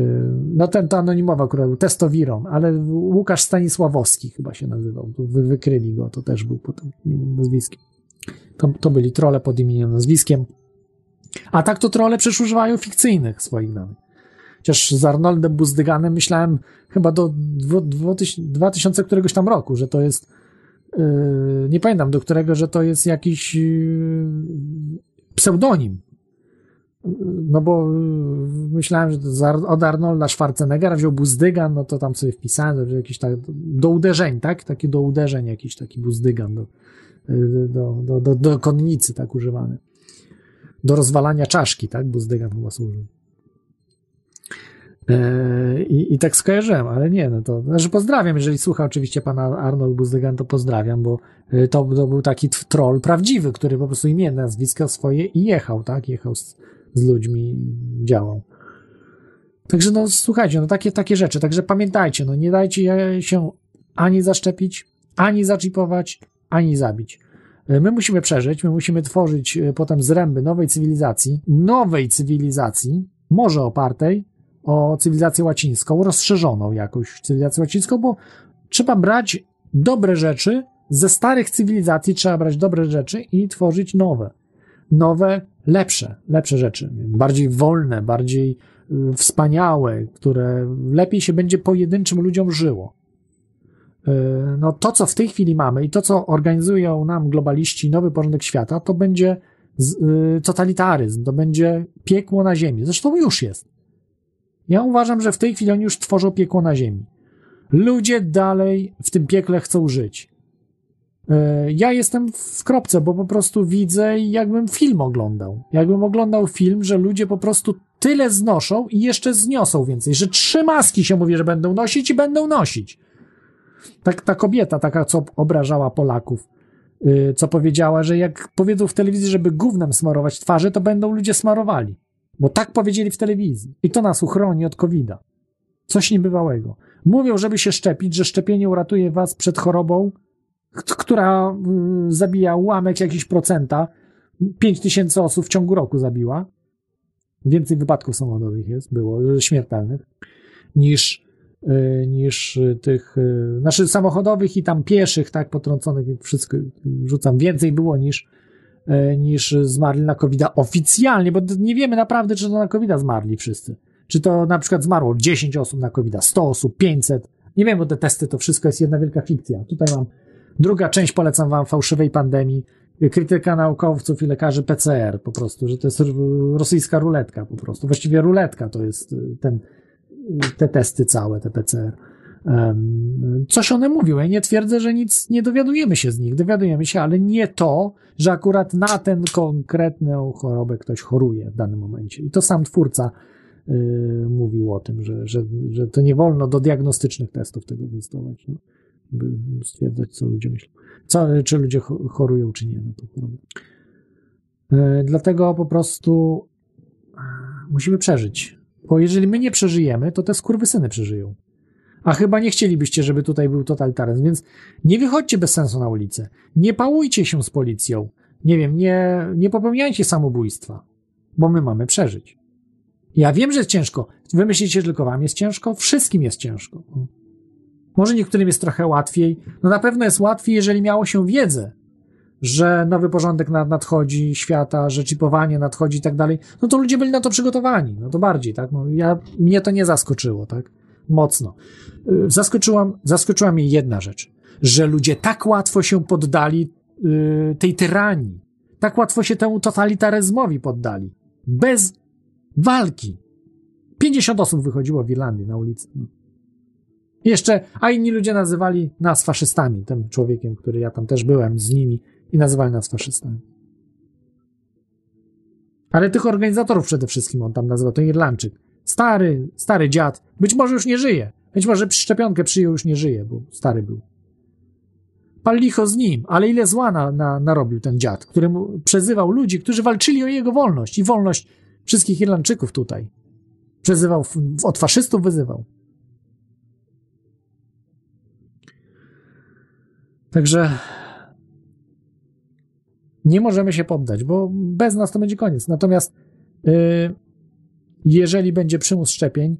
no ten to anonimowy akurat był, Testowiron, ale Łukasz Stanisławowski chyba się nazywał, wy, wykryli go, to też był pod imieniem, nazwiskiem. To, to byli trole pod imieniem, nazwiskiem. A tak to trolle przecież używają fikcyjnych swoich danych. Chociaż z Arnoldem Buzdyganem myślałem chyba do 2000 któregoś tam roku, że to jest nie pamiętam do którego, że to jest jakiś pseudonim. No bo yy, myślałem, że od Arnolda Schwarzeneggera wziął Buzdygan, no to tam sobie wpisałem, że jakiś tak do uderzeń, tak? Taki do uderzeń jakiś taki Buzdygan do, yy, do, do, do, do konnicy tak używany do rozwalania czaszki, tak? Buzdygan chyba służył. E, I, I tak skojarzyłem, ale nie, no to, znaczy pozdrawiam, jeżeli słucha oczywiście pana Arnold Buzdygan, to pozdrawiam, bo e, to, to był taki troll prawdziwy, który po prostu imię, nazwisko swoje i jechał, tak? Jechał z, z ludźmi, działał. Także no słuchajcie, no takie, takie rzeczy, także pamiętajcie, no nie dajcie się ani zaszczepić, ani zaczipować, ani zabić. My musimy przeżyć, my musimy tworzyć e, potem zręby nowej cywilizacji, nowej cywilizacji, może opartej o cywilizację łacińską, rozszerzoną jakoś cywilizację łacińską, bo trzeba brać dobre rzeczy ze starych cywilizacji, trzeba brać dobre rzeczy i tworzyć nowe. Nowe, lepsze, lepsze rzeczy, bardziej wolne, bardziej y, wspaniałe, które lepiej się będzie pojedynczym ludziom żyło no to, co w tej chwili mamy i to, co organizują nam globaliści, nowy porządek świata, to będzie y, totalitaryzm, to będzie piekło na ziemi. Zresztą już jest. Ja uważam, że w tej chwili oni już tworzą piekło na ziemi. Ludzie dalej w tym piekle chcą żyć. Y, ja jestem w kropce, bo po prostu widzę, jakbym film oglądał. Jakbym oglądał film, że ludzie po prostu tyle znoszą i jeszcze zniosą więcej, że trzy maski się mówi, że będą nosić i będą nosić. Tak, ta kobieta, taka, co obrażała Polaków, yy, co powiedziała, że jak powiedzą w telewizji, żeby gównem smarować twarze, to będą ludzie smarowali. Bo tak powiedzieli w telewizji. I to nas uchroni od COVID-a. Coś niebywałego. Mówią, żeby się szczepić, że szczepienie uratuje was przed chorobą, która yy, zabija ułamek jakiś procenta. 5 tysięcy osób w ciągu roku zabiła. Więcej wypadków samochodowych jest, było, yy, śmiertelnych, niż y, niż y, tych, znaczy samochodowych i tam pieszych, tak, potrąconych, wszystko rzucam, więcej było niż, niż zmarli na covid oficjalnie, bo nie wiemy naprawdę, czy to na covid zmarli wszyscy. Czy to na przykład zmarło 10 osób na covid 100 osób, 500. Nie wiem, bo te testy to wszystko jest jedna wielka fikcja. Tutaj mam druga część, polecam wam fałszywej pandemii, krytyka naukowców i lekarzy PCR po prostu, że to jest rosyjska ruletka po prostu. Właściwie ruletka to jest ten te testy całe, te PCR. Coś one mówią. Ja nie twierdzę, że nic nie dowiadujemy się z nich. Dowiadujemy się, ale nie to, że akurat na ten konkretną chorobę ktoś choruje w danym momencie. I to sam twórca y, mówił o tym, że, że, że to nie wolno do diagnostycznych testów tego wystosować. No. by stwierdzać, co ludzie myślą. Co, czy ludzie chorują, czy nie. No to e, Dlatego po prostu e, musimy przeżyć. Bo jeżeli my nie przeżyjemy, to te skurwysyny przeżyją. A chyba nie chcielibyście, żeby tutaj był totalitaryzm, więc nie wychodźcie bez sensu na ulicę. Nie pałujcie się z policją. Nie wiem, nie, nie popełniajcie samobójstwa, bo my mamy przeżyć. Ja wiem, że jest ciężko. Wy myślicie, że tylko wam jest ciężko? Wszystkim jest ciężko. Może niektórym jest trochę łatwiej. No na pewno jest łatwiej, jeżeli miało się wiedzę, że nowy porządek nadchodzi, świata, że chipowanie nadchodzi i tak dalej. No to ludzie byli na to przygotowani. No to bardziej, tak? No ja, mnie to nie zaskoczyło, tak? Mocno. Y, zaskoczyła, zaskoczyła mnie jedna rzecz, że ludzie tak łatwo się poddali yy, tej tyranii, tak łatwo się temu totalitaryzmowi poddali. Bez walki. 50 osób wychodziło w Irlandii na ulicę. Jeszcze, a inni ludzie nazywali nas faszystami, tym człowiekiem, który ja tam też byłem z nimi i nazywali nas faszystami. Ale tych organizatorów przede wszystkim on tam nazywał, to Irlandczyk. Stary, stary dziad. Być może już nie żyje. Być może szczepionkę przyjął, już nie żyje, bo stary był. Pal licho z nim, ale ile zła na, na, narobił ten dziad, który mu przezywał ludzi, którzy walczyli o jego wolność i wolność wszystkich Irlandczyków tutaj. Przezywał, od faszystów wyzywał. Także nie możemy się poddać, bo bez nas to będzie koniec. Natomiast yy, jeżeli będzie przymus szczepień,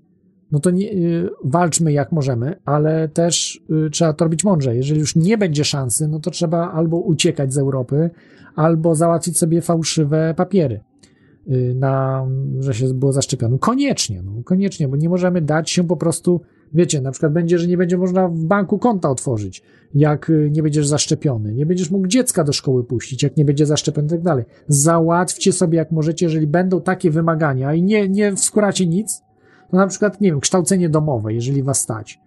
no to nie, yy, walczmy jak możemy, ale też yy, trzeba to robić mądrze. Jeżeli już nie będzie szansy, no to trzeba albo uciekać z Europy, albo załatwić sobie fałszywe papiery y, na, że się było zaszczepiony. Koniecznie, no, koniecznie, bo nie możemy dać się po prostu Wiecie, na przykład będzie, że nie będzie można w banku konta otworzyć, jak y, nie będziesz zaszczepiony. Nie będziesz mógł dziecka do szkoły puścić, jak nie będzie zaszczepiony i tak dalej. Załatwcie sobie jak możecie, jeżeli będą takie wymagania i nie, nie wskuracie nic, to na przykład, nie wiem, kształcenie domowe, jeżeli was stać.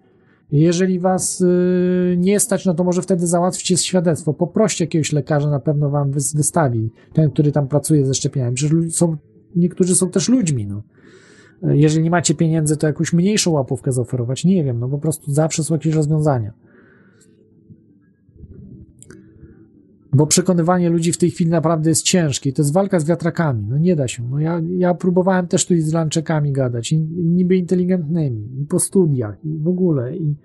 Jeżeli was yy, nie stać, no to może wtedy załatwcie świadectwo. Poproście jakiegoś lekarza, na pewno wam wystawi. Ten, który tam pracuje ze szczepieniami. Przecież są, niektórzy są też ludźmi, no. Jeżeli nie macie pieniędzy, to jakąś mniejszą łapówkę zaoferować. Nie wiem, no po prostu zawsze są jakieś rozwiązania. Bo przekonywanie ludzi w tej chwili naprawdę jest ciężkie. To jest walka z wiatrakami. No nie da się. No ja, ja próbowałem też tu z Irlandczykami gadać, i, i niby inteligentnymi, i po studiach, i w ogóle. I,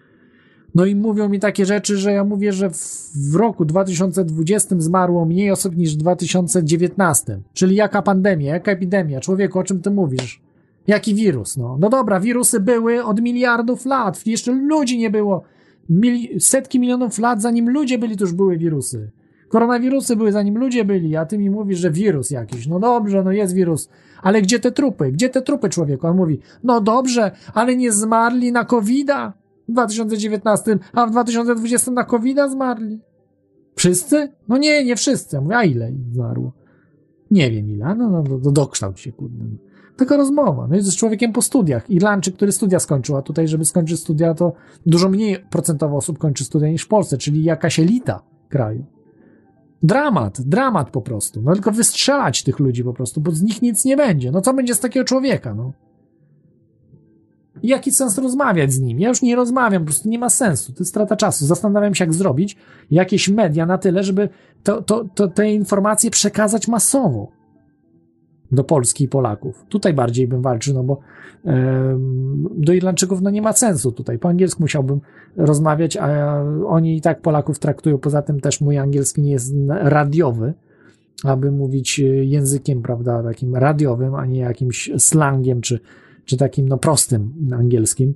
no i mówią mi takie rzeczy, że ja mówię, że w, roku 2020 zmarło mniej osób niż w 2019. Czyli jaka pandemia, jaka epidemia? Człowieku, o czym ty mówisz? Jaki wirus? No, no dobra, wirusy były od miliardów lat. Jeszcze ludzi nie było. Mil setki milionów lat, zanim ludzie byli, to już były wirusy. Koronawirusy były, zanim ludzie byli, a ty mi mówisz, że wirus jakiś. No dobrze, no jest wirus. Ale gdzie te trupy? Gdzie te trupy człowieku? On mówi, no dobrze, ale nie zmarli na covid w 2019, a w 2020 na covid zmarli. Wszyscy? No nie, nie wszyscy. mówię, a ile zmarło? Nie wiem ile, no, no, no dokształć się, kurde. Taka rozmowa. No jest z człowiekiem po studiach. Irlandczyk, który studia skończył, a tutaj, żeby skończyć studia, to dużo mniej procentowo osób kończy studia niż w Polsce, czyli jakaś elita kraju. Dramat, dramat po prostu. No tylko wystrzelać tych ludzi po prostu, bo z nich nic nie będzie. No co będzie z takiego człowieka, no? Jaki sens rozmawiać z nim? Ja już nie rozmawiam, po prostu nie ma sensu. To jest strata czasu. Zastanawiam się, jak zrobić jakieś media na tyle, żeby to, to, to te informacje przekazać masowo do Polski i Polaków. Tutaj bardziej bym walczył, no bo e, do Irlandczyków no nie ma sensu tutaj. Po angielsku musiałbym rozmawiać, a oni i tak Polaków traktują. Poza tym też mój angielski nie jest radiowy, aby mówić językiem, prawda, takim radiowym, a nie jakimś slangiem, czy, czy takim, no, prostym angielskim.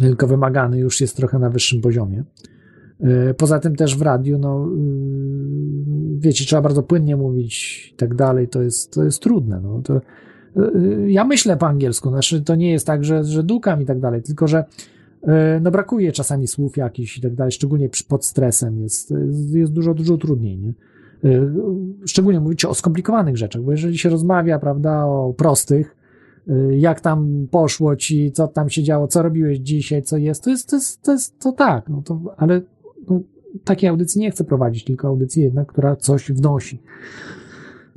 Tylko wymagany już jest trochę na wyższym poziomie. E, poza tym też w radiu, no, y, wiecie, trzeba bardzo płynnie mówić i tak dalej, to jest, to jest trudne. No. To, y, ja myślę po angielsku, znaczy to nie jest tak, że, że dukam i tak dalej, tylko że no brakuje czasami słów jakichś i tak dalej, szczególnie pod stresem jest, jest dużo, dużo trudniej, nie? Szczególnie mówicie o skomplikowanych rzeczach, bo jeżeli się rozmawia, prawda, o prostych, jak tam poszło ci, co tam się działo, co robiłeś dzisiaj, co jest, to jest, to jest, to, jest, to tak, no to, ale no, takiej audycji nie chcę prowadzić, tylko audycji jednak, która coś wnosi.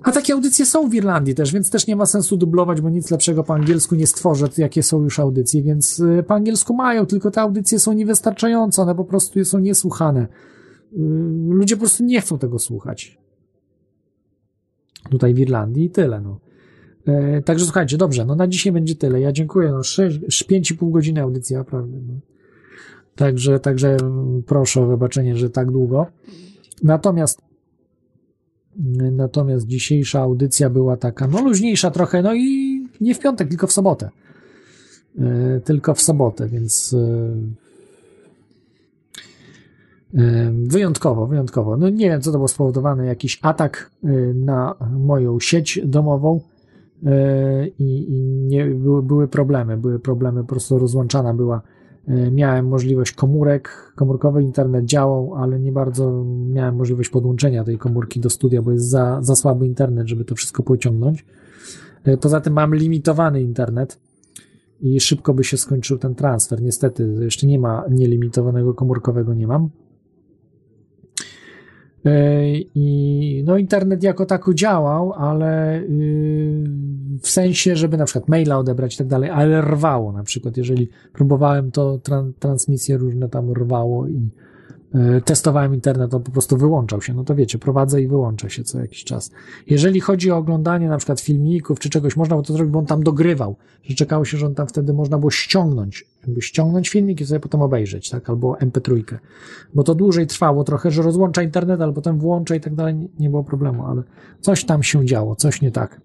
A takie audycje są w Irlandii też, więc też nie ma sensu dublować, bo nic lepszego po angielsku nie stworzę, jakie są już audycje, więc y, po angielsku mają, tylko te audycje są niewystarczające, one po prostu są niesłuchane. Y, ludzie po prostu nie chcą tego słuchać. Tutaj w Irlandii i tyle, no. E, także słuchajcie, dobrze, no na dzisiaj będzie tyle. Ja dziękuję, no 5,5 godziny audycja, prawda. No. Także, także proszę o wybaczenie, że tak długo. Natomiast Natomiast dzisiejsza audycja była taka, no luźniejsza trochę, no i nie w piątek, tylko w sobotę. E, tylko w sobotę, więc e, e, wyjątkowo, wyjątkowo. No nie wiem, co to było spowodowane, jakiś atak na moją sieć domową i, i nie, były, były problemy, były problemy, po prostu rozłączana była miałem możliwość komórek, komórkowy internet działał, ale nie bardzo miałem możliwość podłączenia tej komórki do studia, bo jest za, za słaby internet, żeby to wszystko pociągnąć. E, poza tym mam limitowany internet i szybko by się skończył ten transfer. Niestety, jeszcze nie ma nielimitowanego komórkowego, nie mam. E, I no, internet jako tako działał, ale yy, w sensie, żeby na przykład maila odebrać i tak dalej, ale rwało na przykład. Jeżeli próbowałem, to tra transmisje różne tam rwało i testowałem internet, on po prostu wyłączał się. No to wiecie, prowadzę i wyłącza się co jakiś czas. Jeżeli chodzi o oglądanie na przykład filmików czy czegoś, można było to zrobić, bo on tam dogrywał, że czekało się, że on tam wtedy można było ściągnąć, jakby ściągnąć filmik i sobie potem obejrzeć, tak, albo MP3. Bo to dłużej trwało trochę, że rozłącza internet, ale potem włącza i tak dalej, nie było problemu, ale coś tam się działo, coś nie tak.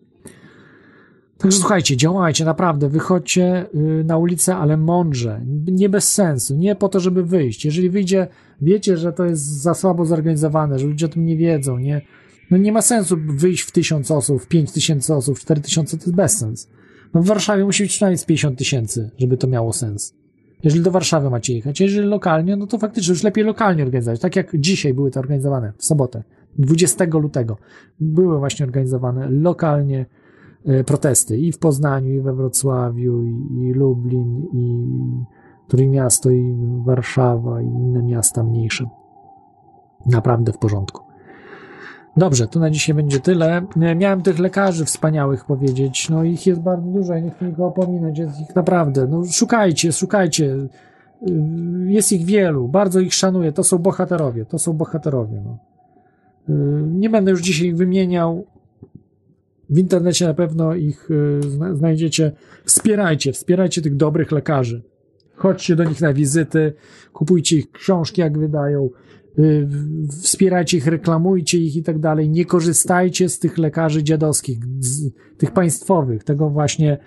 Także słuchajcie, działajcie, naprawdę, wychodźcie y, na ulicę, ale mądrze, nie bez sensu, nie po to, żeby wyjść. Jeżeli wyjdzie, wiecie, że to jest za słabo zorganizowane, że ludzie o tym nie wiedzą, nie? No nie ma sensu wyjść w tysiąc osób, w pięć tysięcy osób, w cztery tysiące, to jest bez sens. No w Warszawie musi być przynajmniej z 50 tysięcy, żeby to miało sens. Jeżeli do Warszawy macie jechać, jeżeli lokalnie, no to faktycznie już lepiej lokalnie organizować. Tak jak dzisiaj były to organizowane, w sobotę, 20 lutego. Były właśnie organizowane lokalnie, protesty i w Poznaniu, i we Wrocławiu, i, i Lublin, i Trójmiasto, i Warszawa, i inne miasta mniejsze. Naprawdę w porządku. Dobrze, to na dzisiaj będzie tyle. E, miałem tych lekarzy wspaniałych powiedzieć, no ich jest bardzo dużo, ja nie chcę nikogo opominać, jest ich naprawdę, no szukajcie, szukajcie. E, jest ich wielu, bardzo ich szanuję, to są bohaterowie, to są bohaterowie. No. Nie będę już dzisiaj wymieniał, w internecie na pewno ich y, znajdziecie. Wspierajcie, wspierajcie tych dobrych lekarzy. Chodźcie do nich na wizyty, kupujcie ich książki, jak wydają, y, wspierajcie ich, reklamujcie ich i tak dalej. Nie korzystajcie z tych lekarzy dziadowskich, tych państwowych, tego właśnie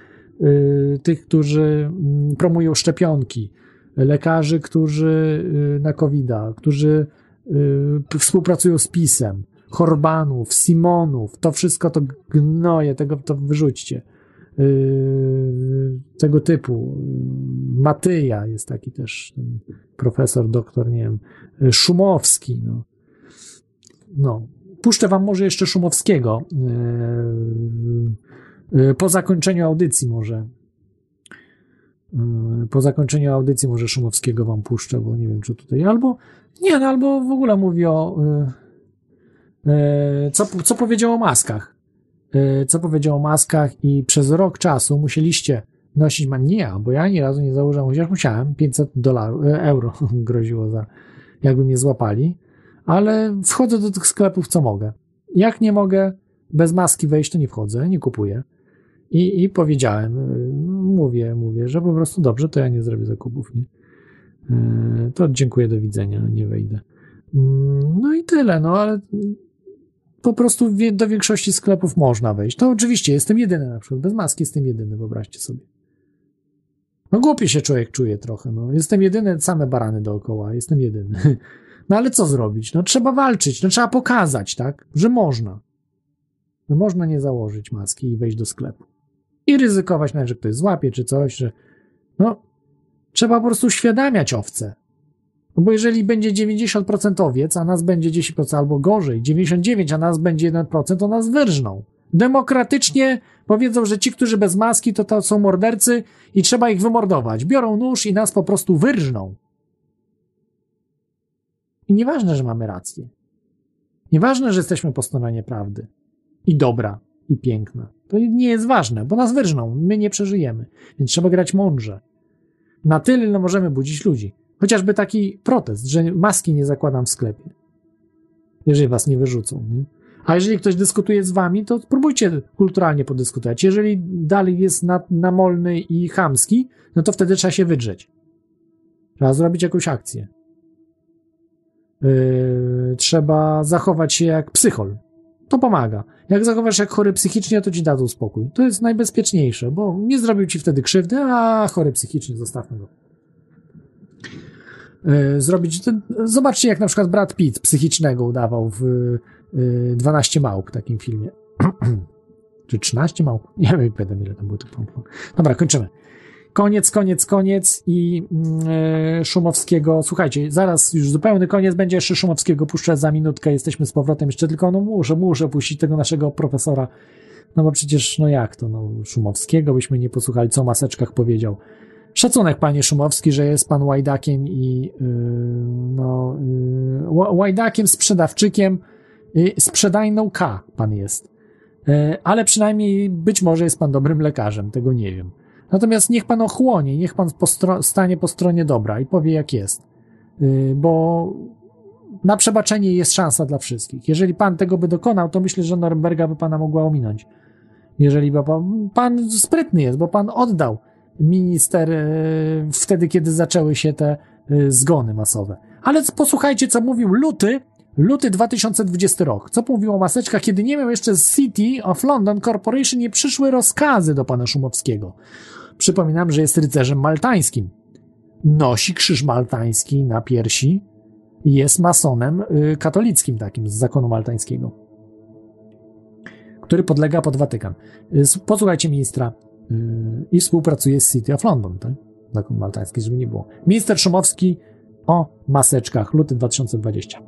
y, tych, którzy mm, promują szczepionki, lekarzy, którzy na covid którzy współpracują z PiSem Horbanów, Simonów, to wszystko to gnoje, tego to wyrzućcie. Yy, tego typu. Matyja jest taki też profesor, doktor, nie wiem, Szumowski. No. no. Puszczę wam może jeszcze Szumowskiego yy, yy, po zakończeniu audycji może. Po zakończeniu audycji może Szumowskiego wam puszczę, bo nie wiem, czy tutaj albo nie, no, albo w ogóle mówię o E, co, co powiedział o maskach? E, co powiedział o maskach i przez rok czasu musieliście nosić, ma nie ja, bo ja ani razu nie założyłem, chociaż musiałem, 500 dolarów, e, euro groziło za, jakby mnie złapali, ale wchodzę do tych sklepów, co mogę. Jak nie mogę bez maski wejść, to nie wchodzę, nie kupuję. I, i powiedziałem, mówię, mówię, że po prostu dobrze, to ja nie zrobię zakupów, nie? To dziękuję, do widzenia, nie wejdę. Mm, no i tyle, no ale po prostu do większości sklepów można wejść. To oczywiście jestem jedyny na przykład, bez maski jestem jedyny, wyobraźcie sobie. No głupie się człowiek czuje trochę, no. Jestem jedyny, same barany dookoła, jestem jedyny. No ale co zrobić? No trzeba walczyć, no trzeba pokazać, tak, że można. No można nie założyć maski i wejść do sklepu. I ryzykować nawet, że ktoś złapie czy coś, że no trzeba po prostu uświadamiać owce. No bo jeżeli będzie 90% owiec, a nas będzie 10% albo gorzej, 99, a nas będzie 1%, to nas wyrżną. Demokratycznie powiedzą, że ci, którzy bez maski, to, to są mordercy i trzeba ich wymordować. Biorą nóż i nas po prostu wyrżną. I nieważne, że mamy rację. Nieważne, że jesteśmy po stronie prawdy. i dobra, i piękna. To nie jest ważne, bo nas wyrżną, my nie przeżyjemy. Więc trzeba grać mądrze. Na tyle, ile możemy budzić ludzi. Chociażby taki protest, że maski nie zakładam w sklepie. Jeżeli was nie wyrzucą. Nie? A jeżeli ktoś dyskutuje z wami, to spróbujcie kulturalnie podyskutować. Jeżeli dalej jest namolny i chamski, no to wtedy trzeba się wydrzeć. Trzeba zrobić jakąś akcję. Yy, trzeba zachować się jak psychol. To pomaga. Jak zachowasz jak chory psychicznie, to ci dadzą spokój. To jest najbezpieczniejsze, bo nie zrobił ci wtedy krzywdy, a chory psychicznie, zostawmy go. Yy, zrobić. Zobaczcie, jak na przykład Brad Pitt psychicznego udawał w yy, 12 małp, takim filmie. Czy 13 małp? Nie wiem, pamiętam ile tam było tych Dobra, kończymy. Koniec, koniec, koniec i yy, Szumowskiego. Słuchajcie, zaraz już zupełny koniec będzie jeszcze Szumowskiego. Puszczę za minutkę. Jesteśmy z powrotem jeszcze tylko, no muszę, muszę puścić tego naszego profesora. No bo przecież, no jak to, no Szumowskiego byśmy nie posłuchali, co o maseczkach powiedział. Szacunek, panie Szumowski, że jest pan łajdakiem i yy, no yy, łajdakiem, sprzedawczykiem, yy, sprzedajną K pan jest. Yy, ale przynajmniej być może jest pan dobrym lekarzem, tego nie wiem. Natomiast niech pan ochłonie, niech pan stanie po stronie dobra i powie jak jest. Yy, bo na przebaczenie jest szansa dla wszystkich. Jeżeli pan tego by dokonał, to myślę, że Norymberga by pana mogła ominąć. Jeżeli by pan, pan sprytny jest, bo pan oddał minister yy, wtedy, kiedy zaczęły się te yy, zgony masowe. Ale posłuchajcie, co mówił Luty, Luty 2020 rok. Co mówił o maseczkach, kiedy nie miał jeszcze City of London Corporation, nie przyszły rozkazy do pana Szumowskiego. Przypominam, że jest rycerzem maltańskim. Nosi krzyż maltański na piersi jest masonem y, katolickim takim z zakonu maltańskiego, który podlega pod Watykan. Y, posłuchajcie ministra i współpracuje z City of London, tak? Zakon maltański, żeby nie było. Minister Szumowski o maseczkach, luty 2020.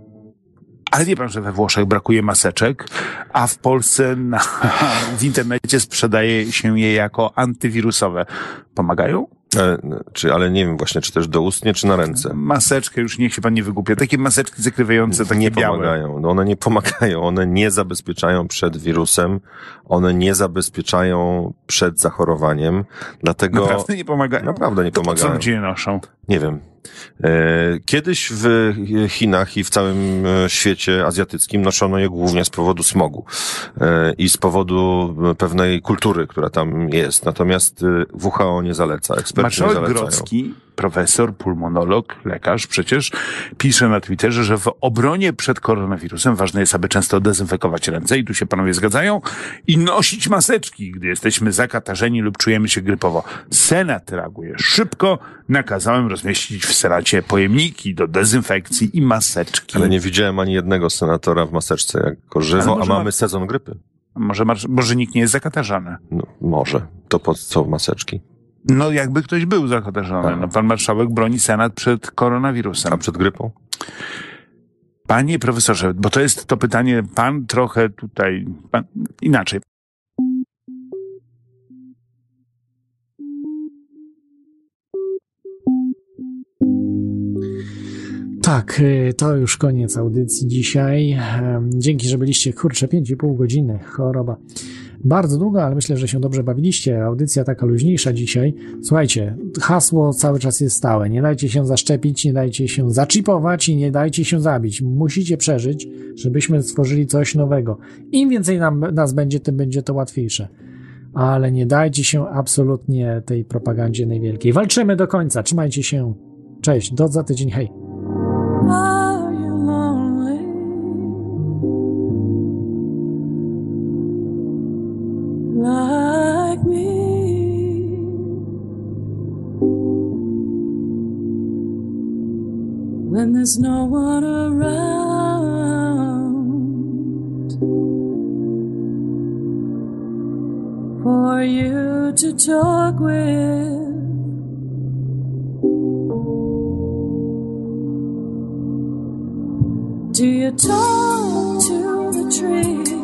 Ale wie pan, że we Włoszech brakuje maseczek, a w Polsce na, w internecie sprzedaje się je jako antywirusowe. Pomagają? E, czy, ale nie wiem właśnie, czy też doustnie, czy na ręce. Maseczkę, już niech się pan nie wygłupia. Takie maseczki zakrywające, takie nie białe. pomagają. No one nie pomagają. One nie zabezpieczają przed wirusem. One nie zabezpieczają przed zachorowaniem. Dlatego... Naprawdę nie pomagają? Naprawdę nie to pomagają. Po co ludzie noszą? Nie wiem. E, Kiedyś w Chinach i w całym e, świecie azjatyckim noszono je głównie z powodu smogu e, i z powodu pewnej kultury, która tam jest. Natomiast WHO nie zaleca, eksperci nie Marszałek zalecają. Grodzki, profesor, pulmonolog, lekarz przecież, pisze na Twitterze, że w obronie przed koronawirusem ważne jest, aby często dezynfekować ręce, i tu się panowie zgadzają, i nosić maseczki, gdy jesteśmy zakatarzeni lub czujemy się grypowo. Senat reaguje szybko, nakazałem rozmieścić w Senacie pojemniki do dezynfekcji i maseczki. Ale nie widziałem ani jednego senatora w maseczce jako żywo, a mamy ma- sezon grypy. Może, może nikt nie jest zakatarzany. No, może. To po co maseczki? No jakby ktoś był zakatarzony. Tak. No, pan marszałek broni Senat przed koronawirusem. A przed grypą? Panie profesorze, bo to jest to pytanie, pan trochę tutaj, pan, inaczej. Tak, y, to już koniec audycji dzisiaj. Dzięki, że byliście, kurczę, 5,5 godziny, choroba. Bardzo długo, ale myślę, że się dobrze bawiliście. Audycja taka luźniejsza dzisiaj. Słuchajcie, hasło cały czas jest stałe. Nie dajcie się zaszczepić, nie dajcie się zaczipować i nie dajcie się zabić. Musicie przeżyć, żebyśmy stworzyli coś nowego. Im więcej nam, nas będzie, tym będzie to łatwiejsze. Ale nie dajcie się absolutnie tej propagandzie najwielkiej. Walczymy do końca. Trzymajcie się. Cześć, do za tydzień. Hej. There's no one around for you to talk with. Do you talk to the trees?